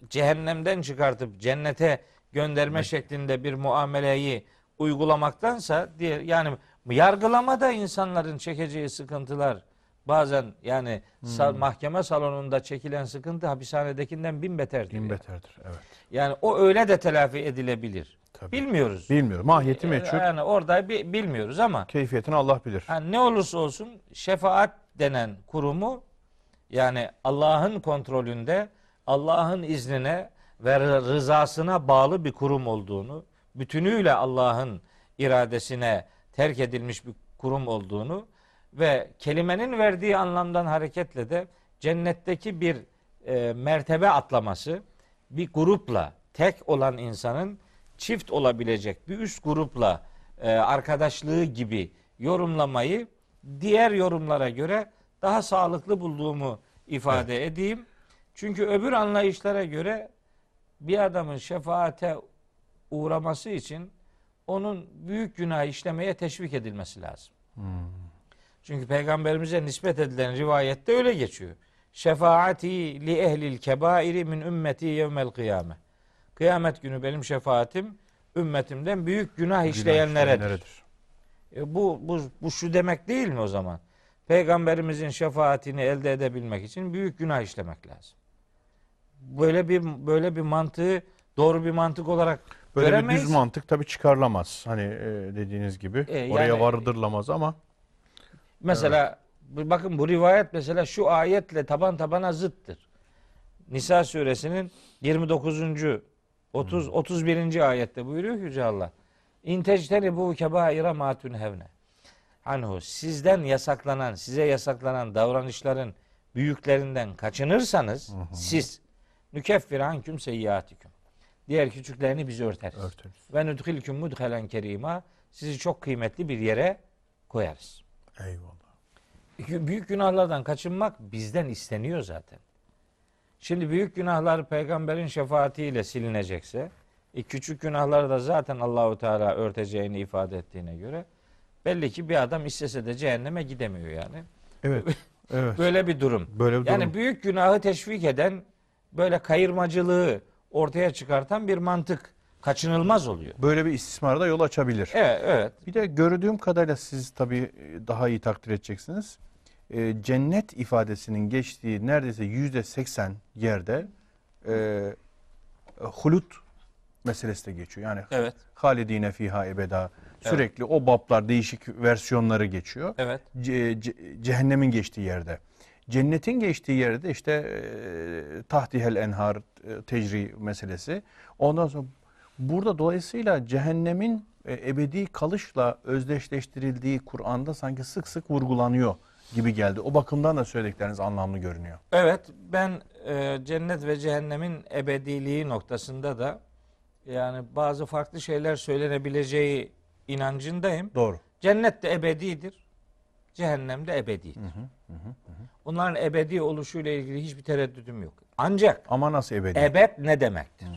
Speaker 2: cehennemden çıkartıp cennete gönderme şeklinde bir muameleyi uygulamaktansa diye yani yargılamada insanların çekeceği sıkıntılar bazen yani
Speaker 1: Hmm.
Speaker 2: mahkeme salonunda çekilen sıkıntı hapishanedekinden bin beterdir.
Speaker 1: Bin
Speaker 2: yani.
Speaker 1: beterdir. Evet.
Speaker 2: Yani o öyle de telafi edilebilir.
Speaker 1: Tabii.
Speaker 2: Bilmiyoruz.
Speaker 1: Bilmiyorum. Mahiyeti meçhul.
Speaker 2: Yani orada bi- bilmiyoruz ama
Speaker 1: Keyfiyetini Allah bilir.
Speaker 2: Ha, ne olursa olsun şefaat denen kurumu yani Allah'ın kontrolünde Allah'ın iznine ve rı- rızasına bağlı bir kurum olduğunu, bütünüyle Allah'ın iradesine terk edilmiş bir kurum olduğunu ve kelimenin verdiği anlamdan hareketle de cennetteki bir e, mertebe atlaması bir grupla tek olan insanın çift olabilecek bir üst grupla e, arkadaşlığı gibi yorumlamayı diğer yorumlara göre daha sağlıklı bulduğumu ifade edeyim. Çünkü öbür anlayışlara göre bir adamın şefaate uğraması için onun büyük günah işlemeye teşvik edilmesi lazım. Çünkü peygamberimize nispet edilen rivayette öyle geçiyor. Şefaati li ehlil kebairi min ümmeti yevmel kıyame. Kıyamet günü benim şefaatim ümmetimden büyük günah işleyenleredir. E bu, bu, bu şu demek değil mi o zaman? Peygamberimizin şefaatini elde edebilmek için büyük günah işlemek lazım. Böyle bir böyle bir mantığı doğru bir mantık olarak
Speaker 1: Böyle
Speaker 2: göremeyiz.
Speaker 1: bir düz mantık tabii çıkarılamaz. Hani e, dediğiniz gibi.
Speaker 2: E,
Speaker 1: Oraya
Speaker 2: yani-
Speaker 1: vardırılamaz ama
Speaker 2: Mesela bu- bakın bu rivayet mesela şu ayetle taban tabana zıttır. Nisa suresinin 29. 30 31. ayette buyuruyor ki Yüce Allah. İntecteni bu kebaira matun hevne. Anhu sizden yasaklanan, size yasaklanan davranışların büyüklerinden kaçınırsanız siz nükeffir anküm seyyiatikum. Diğer küçüklerini biz örteriz.
Speaker 1: Örteriz.
Speaker 2: Ve nudhilküm mudhelen kerima. Sizi çok kıymetli bir yere koyarız.
Speaker 1: Eyvallah.
Speaker 2: Büyük günahlardan kaçınmak bizden isteniyor zaten. Şimdi büyük günahlar peygamberin şefaatiyle silinecekse, e, küçük günahları da zaten Allahu Teala örteceğini ifade ettiğine göre belli ki bir adam istese de cehenneme gidemiyor yani.
Speaker 1: Evet. Evet.
Speaker 2: Böyle bir durum.
Speaker 1: Böyle bir
Speaker 2: Yani
Speaker 1: durum.
Speaker 2: büyük günahı teşvik eden böyle kayırmacılığı ortaya çıkartan bir mantık kaçınılmaz oluyor.
Speaker 1: Böyle bir istismara da yol açabilir.
Speaker 2: Evet, evet.
Speaker 1: Bir de gördüğüm kadarıyla siz tabii daha iyi takdir edeceksiniz. Ee, cennet ifadesinin geçtiği neredeyse yüzde seksen yerde e, hulut meselesi de geçiyor. Yani
Speaker 2: Evet.
Speaker 1: halidine fiha ebeda sürekli o bablar değişik versiyonları geçiyor.
Speaker 2: Evet.
Speaker 1: Ce- ce- cehennemin geçtiği yerde. Cennetin geçtiği yerde işte e, tahtihel enhar e, tecri meselesi. Ondan sonra burada dolayısıyla cehennemin e, ebedi kalışla özdeşleştirildiği Kur'an'da sanki sık sık vurgulanıyor gibi geldi. O bakımdan da söyledikleriniz anlamlı görünüyor.
Speaker 2: Evet ben e, cennet ve cehennemin ebediliği noktasında da yani bazı farklı şeyler söylenebileceği inancındayım.
Speaker 1: Doğru.
Speaker 2: Cennet de ebedidir. Cehennem de ebedidir. Onların ebedi oluşuyla ilgili hiçbir tereddüdüm yok. Ancak
Speaker 1: Ama nasıl ebedi?
Speaker 2: ebed ne demektir?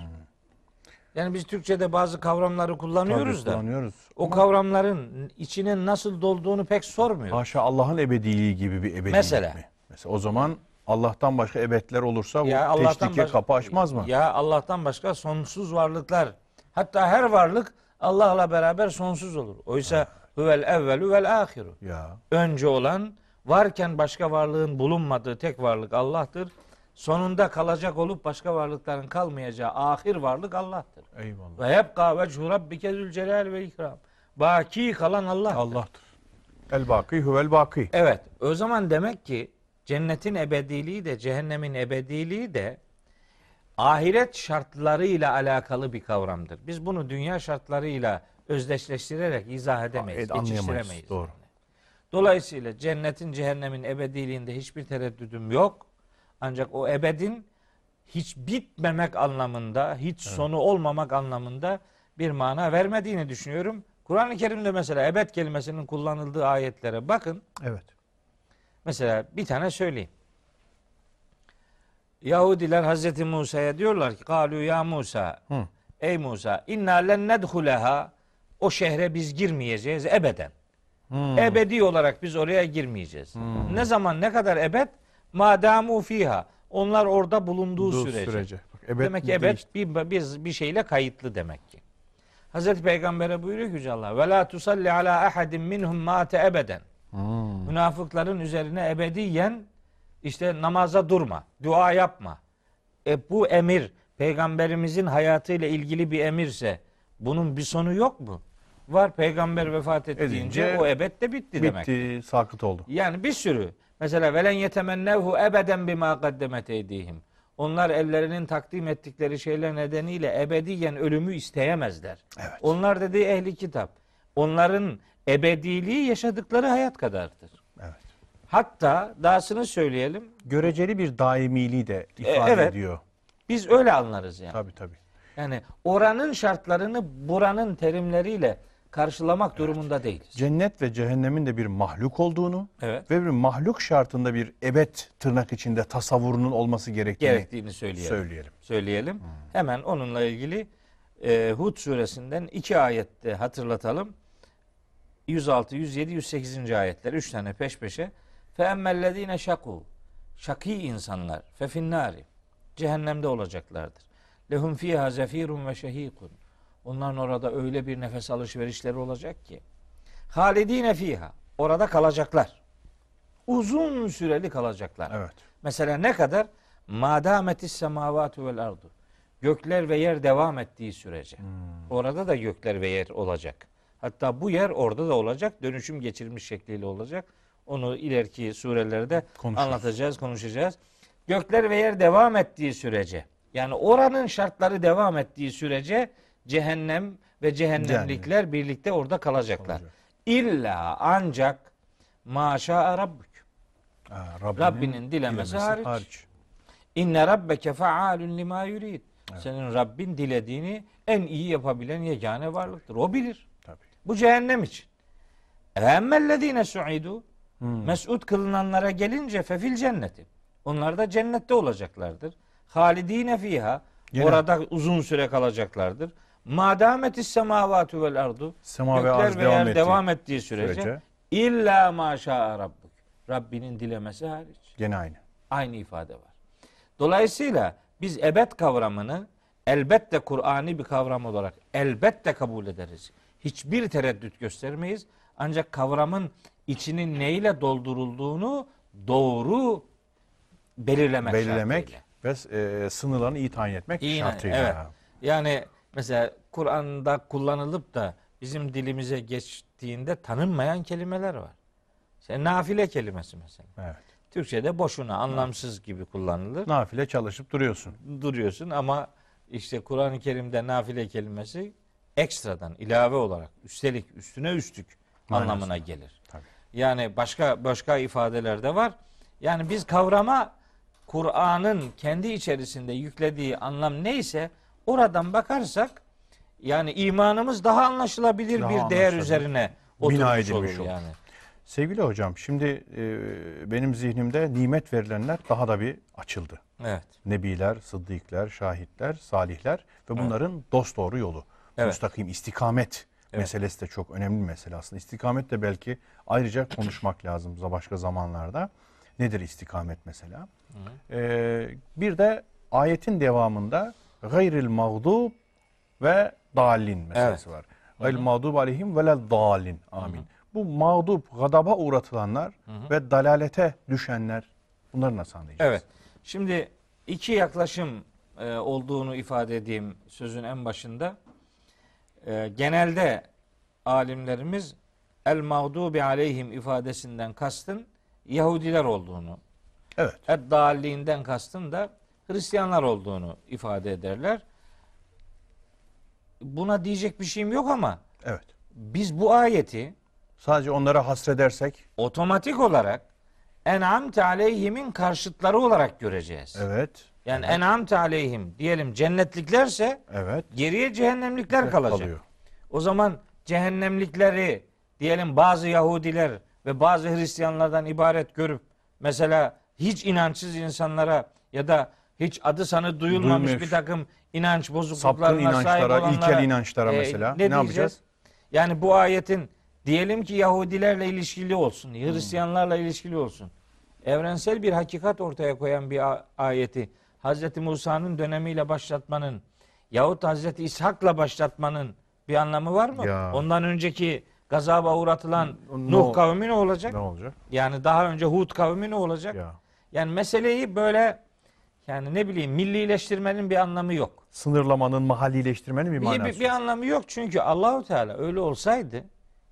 Speaker 2: Yani biz Türkçe'de bazı kavramları kullanıyoruz
Speaker 1: Tabii
Speaker 2: da
Speaker 1: kullanıyoruz.
Speaker 2: o kavramların içinin nasıl dolduğunu pek sormuyor.
Speaker 1: Haşa Allah'ın ebediliği gibi bir ebedilik
Speaker 2: Mesela?
Speaker 1: mi? Mesela o zaman Allah'tan başka ebedler olursa bu teşvike
Speaker 2: baş-
Speaker 1: kapı açmaz mı?
Speaker 2: Ya Allah'tan başka sonsuz varlıklar. Hatta her varlık Allah'la beraber sonsuz olur. Oysa huvel evvelu vel ahiru.
Speaker 1: Ya.
Speaker 2: Önce olan varken başka varlığın bulunmadığı tek varlık Allah'tır. Sonunda kalacak olup başka varlıkların kalmayacağı ahir varlık Allah'tır.
Speaker 1: Eyvallah.
Speaker 2: Ve yebqa vechu rabbike zülcelal ve ikram. Baki kalan Allah.
Speaker 1: Allah'tır. El baki huvel baki.
Speaker 2: Evet. O zaman demek ki cennetin ebediliği de cehennemin ebediliği de ahiret şartlarıyla alakalı bir kavramdır. Biz bunu dünya şartlarıyla özdeşleştirerek izah edemeyiz,
Speaker 1: anlayamayız.
Speaker 2: geçiştiremeyiz.
Speaker 1: Doğru.
Speaker 2: Dolayısıyla cennetin cehennemin ebediliğinde hiçbir tereddüdüm yok. Ancak o ebedin hiç bitmemek anlamında, hiç sonu olmamak anlamında bir mana vermediğini düşünüyorum. Kur'an-ı Kerim'de mesela ebed kelimesinin kullanıldığı ayetlere bakın.
Speaker 1: Evet.
Speaker 2: Mesela bir tane söyleyeyim. Yahudiler Hazreti Musa'ya diyorlar ki Kalu ya Musa
Speaker 1: Hı.
Speaker 2: Ey Musa inna len nedhuleha o şehre biz girmeyeceğiz ebeden.
Speaker 1: Hmm.
Speaker 2: Ebedi olarak biz oraya girmeyeceğiz. Ne zaman ne kadar ebed? Madamu fiha. Onlar orada bulunduğu
Speaker 1: Dur
Speaker 2: sürece.
Speaker 1: Bak, ebed
Speaker 2: demek ki ebed bir, bir, bir şeyle kayıtlı demek ki. Hazreti Peygamber'e buyuruyor ki Yüce Allah ve la tusalli ala ahadin minhum mate ebeden.
Speaker 1: Hmm.
Speaker 2: Münafıkların üzerine ebediyen işte namaza durma, dua yapma. E bu emir peygamberimizin hayatıyla ilgili bir emirse bunun bir sonu yok mu? Var peygamber vefat ettiğince
Speaker 1: Edince
Speaker 2: o ebed de bitti, demek.
Speaker 1: Bitti, sakıt oldu.
Speaker 2: Yani bir sürü. Mesela velen yetemennevhu ebeden bima kaddemet eydihim. Onlar ellerinin takdim ettikleri şeyler nedeniyle ebediyen ölümü isteyemezler.
Speaker 1: Evet.
Speaker 2: Onlar dediği ehli kitap. Onların ebediliği yaşadıkları hayat kadardır.
Speaker 1: Evet.
Speaker 2: Hatta dahasını söyleyelim.
Speaker 1: Göreceli bir daimiliği de ifade
Speaker 2: E, evet.
Speaker 1: ediyor.
Speaker 2: Biz öyle anlarız yani.
Speaker 1: Tabii tabii.
Speaker 2: Yani oranın şartlarını buranın terimleriyle karşılamak durumunda değiliz.
Speaker 1: Cennet ve cehennemin de bir mahluk olduğunu
Speaker 2: Evet.
Speaker 1: ve bir mahluk şartında bir ebed tırnak içinde tasavvurunun olması gerektiğini
Speaker 2: Gerektiğini söyleyelim.
Speaker 1: söyleyelim.
Speaker 2: Söyleyelim. Hemen onunla ilgili e, Hud suresinden iki ayette hatırlatalım. 106, 107, 108. ayetler. Üç tane peş peşe. Emmellezine şaku. Şaki insanlar. Finnari. Cehennemde olacaklardır. Fiha zefirun ve şehikun. Onların orada öyle bir nefes alışverişleri olacak ki. Halidine fiha. Orada kalacaklar. Uzun süreli kalacaklar.
Speaker 1: Evet.
Speaker 2: Mesela ne kadar? Madametis semavatu vel ardu. Gökler ve yer devam ettiği sürece. Orada da gökler ve yer olacak. Hatta bu yer orada da olacak. Dönüşüm geçirmiş şekliyle olacak. Onu ileriki surelerde
Speaker 1: Konuşuruz.
Speaker 2: anlatacağız, konuşacağız. Gökler ve yer devam ettiği sürece. Yani oranın şartları devam ettiği sürece cehennem ve cehennemlikler birlikte orada kalacaklar.
Speaker 1: Kalacak.
Speaker 2: İlla ancak maşa rabbük.
Speaker 1: Ha, Rabbinin,
Speaker 2: Rabbinin dilemesi hariç. İnne rabbeke faalun lima yurid. Senin Rabbin dilediğini en iyi yapabilen yegane varlıktır. O bilir.
Speaker 1: Tabii.
Speaker 2: Bu cehennem için. Emmellezine su'idu mes'ud kılınanlara gelince fefil cenneti. Onlar da cennette olacaklardır. Halidine fiha.
Speaker 1: Yine-
Speaker 2: Orada uzun süre kalacaklardır. Madametis semavatu vel ardu.
Speaker 1: Sema ve arz
Speaker 2: ve
Speaker 1: devam
Speaker 2: yer
Speaker 1: ettiği
Speaker 2: devam ettiği sürece,
Speaker 1: sürece.
Speaker 2: illa maşa rabbuk. Rabbinin dilemesi hariç.
Speaker 1: Gene aynı.
Speaker 2: Aynı ifade var. Dolayısıyla biz ebed kavramını elbette Kur'ani bir kavram olarak elbette kabul ederiz. Hiçbir tereddüt göstermeyiz. Ancak kavramın içinin neyle doldurulduğunu doğru belirlemek,
Speaker 1: Belirlemek
Speaker 2: şartıyla.
Speaker 1: ve e, sınırlarını iyi tayin etmek
Speaker 2: İyi,
Speaker 1: şartıyla.
Speaker 2: evet. Yani mesela Kur'an'da kullanılıp da bizim dilimize geçtiğinde tanınmayan kelimeler var. İşte nafile kelimesi mesela.
Speaker 1: Evet.
Speaker 2: Türkçe'de boşuna, anlamsız gibi kullanılır.
Speaker 1: Nafile çalışıp duruyorsun.
Speaker 2: Duruyorsun ama işte Kur'an-ı Kerim'de nafile kelimesi ekstradan, ilave olarak, üstelik, üstüne üstlük
Speaker 1: Manasında.
Speaker 2: anlamına gelir.
Speaker 1: Tabii.
Speaker 2: Yani başka başka ifadeler de var. Yani biz kavrama Kur'an'ın kendi içerisinde yüklediği anlam neyse oradan bakarsak yani imanımız daha anlaşılabilir
Speaker 1: Daha
Speaker 2: bir değer üzerine
Speaker 1: Bina
Speaker 2: oturmuş olur yani.
Speaker 1: Sevgili hocam şimdi e, benim zihnimde nimet verilenler daha da bir açıldı.
Speaker 2: Evet.
Speaker 1: Nebiler, sıddıklar, şahitler, salihler ve bunların dost doğru yolu.
Speaker 2: Evet.
Speaker 1: Müstakim istikamet
Speaker 2: Evet.
Speaker 1: meselesi de çok önemli bir mesele aslında. İstikamet de belki ayrıca konuşmak lazım başka zamanlarda. Nedir istikamet mesela? Ee, bir de ayetin devamında gayril mağdub ve dalin meselesi var. Gayril mağdub aleyhim ve dalin. Amin. Bu mağdub, gadaba uğratılanlar ve dalalete düşenler bunları nasıl anlayacağız?
Speaker 2: Evet. Şimdi iki yaklaşım e, olduğunu ifade edeyim sözün en başında. E, genelde alimlerimiz el mağdubi aleyhim ifadesinden kastın Yahudiler olduğunu,
Speaker 1: Evet.
Speaker 2: et dalliğinden kastın da Hristiyanlar olduğunu ifade ederler. Buna diyecek bir şeyim yok ama
Speaker 1: Evet.
Speaker 2: biz bu ayeti
Speaker 1: Sadece onlara hasredersek
Speaker 2: otomatik olarak en'amte aleyhimin karşıtları olarak göreceğiz.
Speaker 1: evet.
Speaker 2: Yani en'amte aleyhim diyelim cennetliklerse
Speaker 1: Evet.
Speaker 2: geriye cehennemlikler kalacak. O zaman cehennemlikleri diyelim bazı Yahudiler ve bazı Hristiyanlardan ibaret görüp mesela hiç inançsız insanlara ya da hiç adı sanı duyulmamış
Speaker 1: Duymuş.
Speaker 2: bir takım inanç
Speaker 1: Sapkın
Speaker 2: bozukluklarına sahip
Speaker 1: inançlara,
Speaker 2: olanlara
Speaker 1: ilkel inançlara
Speaker 2: e,
Speaker 1: mesela
Speaker 2: ne,
Speaker 1: ne, yapacağız?
Speaker 2: Yani bu ayetin diyelim ki Yahudilerle ilişkili olsun,
Speaker 1: Hmm.
Speaker 2: Hristiyanlarla ilişkili olsun. Evrensel bir hakikat ortaya koyan bir ayeti Hz. Musa'nın dönemiyle başlatmanın yahut Hz. İshak'la başlatmanın bir anlamı var mı?
Speaker 1: Ya.
Speaker 2: Ondan önceki gazaba uğratılan
Speaker 1: Ne
Speaker 2: Nuh
Speaker 1: ol-
Speaker 2: kavmi ne olacak?
Speaker 1: Ne olacak?
Speaker 2: Yani daha önce Hud kavmi ne olacak?
Speaker 1: Ya.
Speaker 2: Yani meseleyi böyle yani ne bileyim millileştirmenin bir anlamı yok.
Speaker 1: Sınırlamanın, mahallileştirmenin bir
Speaker 2: Bir,
Speaker 1: manası.
Speaker 2: bir, bir anlamı yok çünkü Allahu Teala öyle olsaydı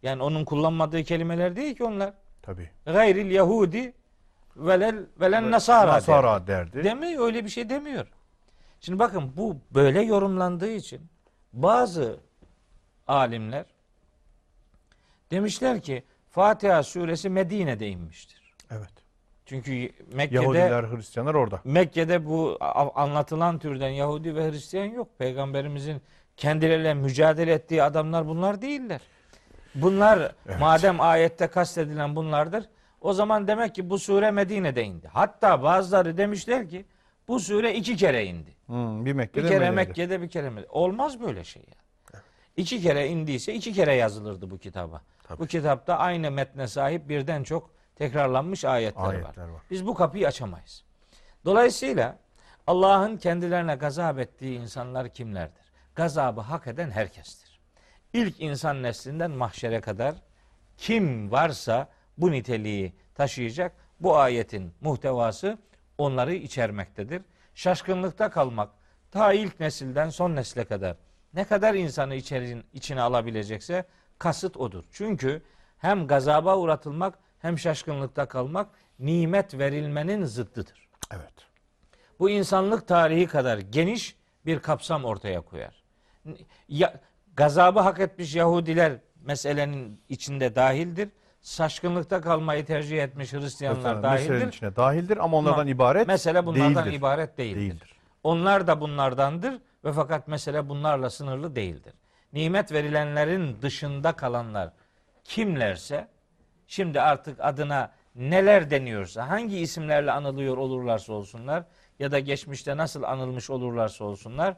Speaker 2: yani onun kullanmadığı kelimeler değil ki onlar.
Speaker 1: Tabii.
Speaker 2: Gayril Yahudi velel velen Nasara.
Speaker 1: Nasara derdi.
Speaker 2: der. Demiyor öyle bir şey demiyor. Şimdi bakın bu böyle yorumlandığı için bazı alimler demişler ki Fatiha suresi Medine'de inmiştir.
Speaker 1: Evet.
Speaker 2: Çünkü Mekke'de
Speaker 1: Yahudiler, Hristiyanlar orada.
Speaker 2: Mekke'de bu anlatılan türden Yahudi ve Hristiyan yok. Peygamberimizin kendileriyle mücadele ettiği adamlar bunlar değiller. Bunlar madem ayette kastedilen bunlardır. O zaman demek ki bu sure Medine'de indi. Hatta bazıları demişler ki bu sure iki kere indi.
Speaker 1: Hmm, bir
Speaker 2: Bir
Speaker 1: Mekke'de
Speaker 2: kere
Speaker 1: Medine'de.
Speaker 2: Mekke'de bir kere Medine'de. Olmaz böyle şey ya. İki kere indiyse iki kere yazılırdı bu kitaba.
Speaker 1: Tabii.
Speaker 2: Bu kitapta aynı metne sahip birden çok tekrarlanmış ayetler, var.
Speaker 1: Ayetler var.
Speaker 2: Biz bu kapıyı açamayız. Dolayısıyla Allah'ın kendilerine gazap ettiği insanlar kimlerdir? Gazabı hak eden herkestir. İlk insan neslinden mahşere kadar kim varsa bu niteliği taşıyacak bu ayetin muhtevası onları içermektedir. Şaşkınlıkta kalmak ta ilk nesilden son nesle kadar ne kadar insanı içerin, içine alabilecekse kasıt odur. Çünkü hem gazaba uğratılmak hem şaşkınlıkta kalmak nimet verilmenin zıddıdır.
Speaker 1: Evet.
Speaker 2: Bu insanlık tarihi kadar geniş bir kapsam ortaya koyar. Ya, gazabı hak etmiş Yahudiler meselenin içinde dahildir. şaşkınlıkta kalmayı tercih etmiş Hristiyanlar
Speaker 1: meselenin
Speaker 2: dahildir.
Speaker 1: içine dahildir ama onlardan
Speaker 2: Ama
Speaker 1: ibaret
Speaker 2: Mesele bunlardan
Speaker 1: değildir.
Speaker 2: ibaret değildir.
Speaker 1: Değildir.
Speaker 2: Onlar da bunlardandır ve fakat mesele bunlarla sınırlı değildir. Nimet verilenlerin dışında kalanlar kimlerse şimdi artık adına neler deniyorsa hangi isimlerle anılıyor olurlarsa olsunlar ya da geçmişte nasıl anılmış olurlarsa olsunlar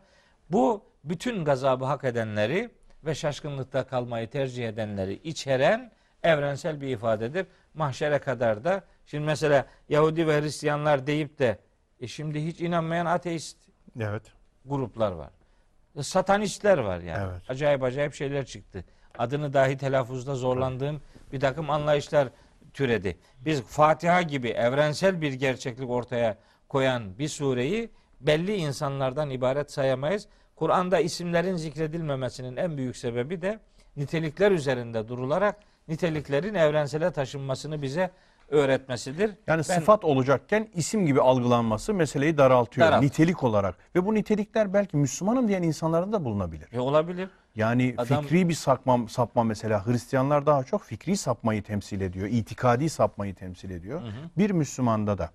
Speaker 2: bu bütün gazabı hak edenleri ve şaşkınlıkta kalmayı tercih edenleri içeren evrensel bir ifadedir. Mahşere kadar da şimdi mesela Yahudi ve Hristiyanlar deyip de e şimdi hiç inanmayan ateist
Speaker 1: Evet.
Speaker 2: gruplar var. Satanistler var yani.
Speaker 1: Evet.
Speaker 2: Acayip acayip şeyler çıktı. Adını dahi telaffuzda zorlandığım bir takım anlayışlar türedi. Biz Fatiha gibi evrensel bir gerçeklik ortaya koyan bir sureyi belli insanlardan ibaret sayamayız. Kur'an'da isimlerin zikredilmemesinin en büyük sebebi de nitelikler üzerinde durularak niteliklerin evrensele taşınmasını bize öğretmesidir.
Speaker 1: Yani
Speaker 2: Ben-
Speaker 1: sıfat olacakken isim gibi algılanması meseleyi daraltıyor
Speaker 2: Daralt.
Speaker 1: nitelik olarak. Ve bu nitelikler belki Müslümanım diyen insanların da bulunabilir.
Speaker 2: E, olabilir.
Speaker 1: Yani
Speaker 2: Adam-
Speaker 1: fikri bir sapma, sapma mesela Hristiyanlar daha çok fikri sapmayı temsil ediyor. itikadi sapmayı temsil ediyor. Bir Müslümanda da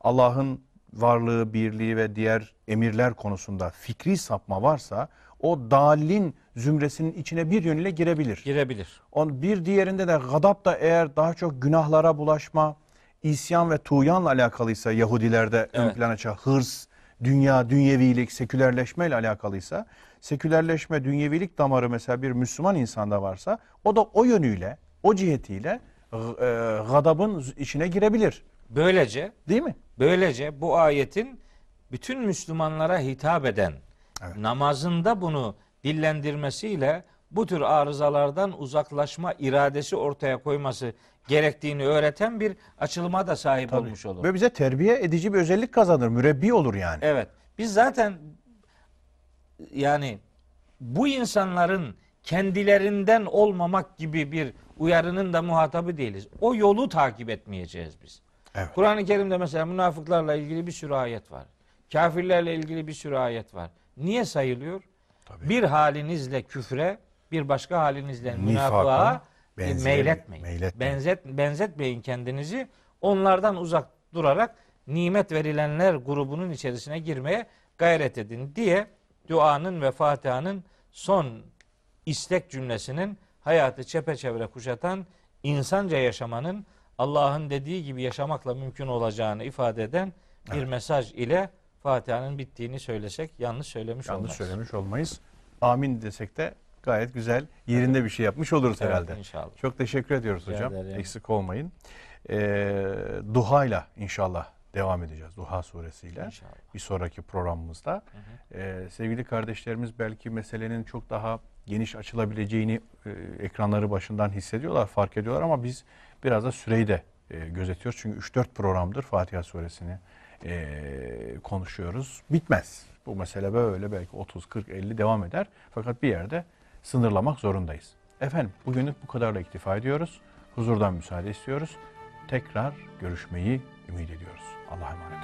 Speaker 1: Allah'ın varlığı, birliği ve diğer emirler konusunda fikri sapma varsa o dalin zümresinin içine bir yönüyle girebilir.
Speaker 2: Girebilir.
Speaker 1: On bir diğerinde de gadap da eğer daha çok günahlara bulaşma, isyan ve tuğyanla alakalıysa Yahudilerde ön
Speaker 2: Evet.
Speaker 1: plana çıkan hırs, dünya, dünyevilik, sekülerleşme ile alakalıysa, sekülerleşme, dünyevilik damarı mesela bir Müslüman insanda varsa o da o yönüyle, o cihetiyle e, gadabın içine girebilir.
Speaker 2: Böylece
Speaker 1: Değil mi?
Speaker 2: Böylece bu ayetin bütün Müslümanlara hitap eden
Speaker 1: Evet.
Speaker 2: namazında bunu dillendirmesiyle bu tür arızalardan uzaklaşma iradesi ortaya koyması gerektiğini öğreten bir açılıma da sahip olmuş olur.
Speaker 1: Ve bize terbiye edici bir özellik kazanır. Mürebbi olur yani.
Speaker 2: Evet. Biz zaten yani bu insanların kendilerinden olmamak gibi bir uyarının da muhatabı değiliz. O yolu takip etmeyeceğiz biz.
Speaker 1: Evet.
Speaker 2: Kur'an-ı Kerim'de mesela münafıklarla ilgili bir sürü ayet var. Kafirlerle ilgili bir sürü ayet var. Niye sayılıyor?
Speaker 1: Tabii.
Speaker 2: Bir halinizle küfre, bir başka halinizle münafığa e,
Speaker 1: benzemeyin,
Speaker 2: meyletmeyin.
Speaker 1: meyletmeyin.
Speaker 2: Benzet, benzetmeyin kendinizi. Onlardan uzak durarak nimet verilenler grubunun içerisine girmeye gayret edin diye duanın ve Fatiha'nın son istek cümlesinin hayatı çepeçevre kuşatan insanca yaşamanın Allah'ın dediği gibi yaşamakla mümkün olacağını ifade eden bir mesaj ile Fatiha'nın bittiğini söylesek yanlış söylemiş
Speaker 1: Yanlış
Speaker 2: olmaz.
Speaker 1: söylemiş olmayız. Amin desek de gayet güzel yerinde bir şey yapmış oluruz
Speaker 2: Evet,
Speaker 1: herhalde.
Speaker 2: inşallah.
Speaker 1: Çok teşekkür ediyoruz
Speaker 2: Rica
Speaker 1: hocam.
Speaker 2: ederim.
Speaker 1: Eksik olmayın. Ee, duhayla inşallah devam edeceğiz. Duha suresiyle.
Speaker 2: İnşallah.
Speaker 1: Bir sonraki programımızda. Ee, sevgili kardeşlerimiz belki meselenin çok daha geniş açılabileceğini e, ekranları başından hissediyorlar, fark ediyorlar ama biz biraz da süreyi de e, gözetiyoruz. Çünkü 3-4 programdır Fatiha suresini e, konuşuyoruz. Bitmez. Bu mesele böyle belki 30, 40, 50 devam eder. Fakat bir yerde sınırlamak zorundayız. Efendim bugünlük bu kadarla iktifa ediyoruz. Huzurdan müsaade istiyoruz. Tekrar görüşmeyi ümit ediyoruz. Allah'a emanet olun.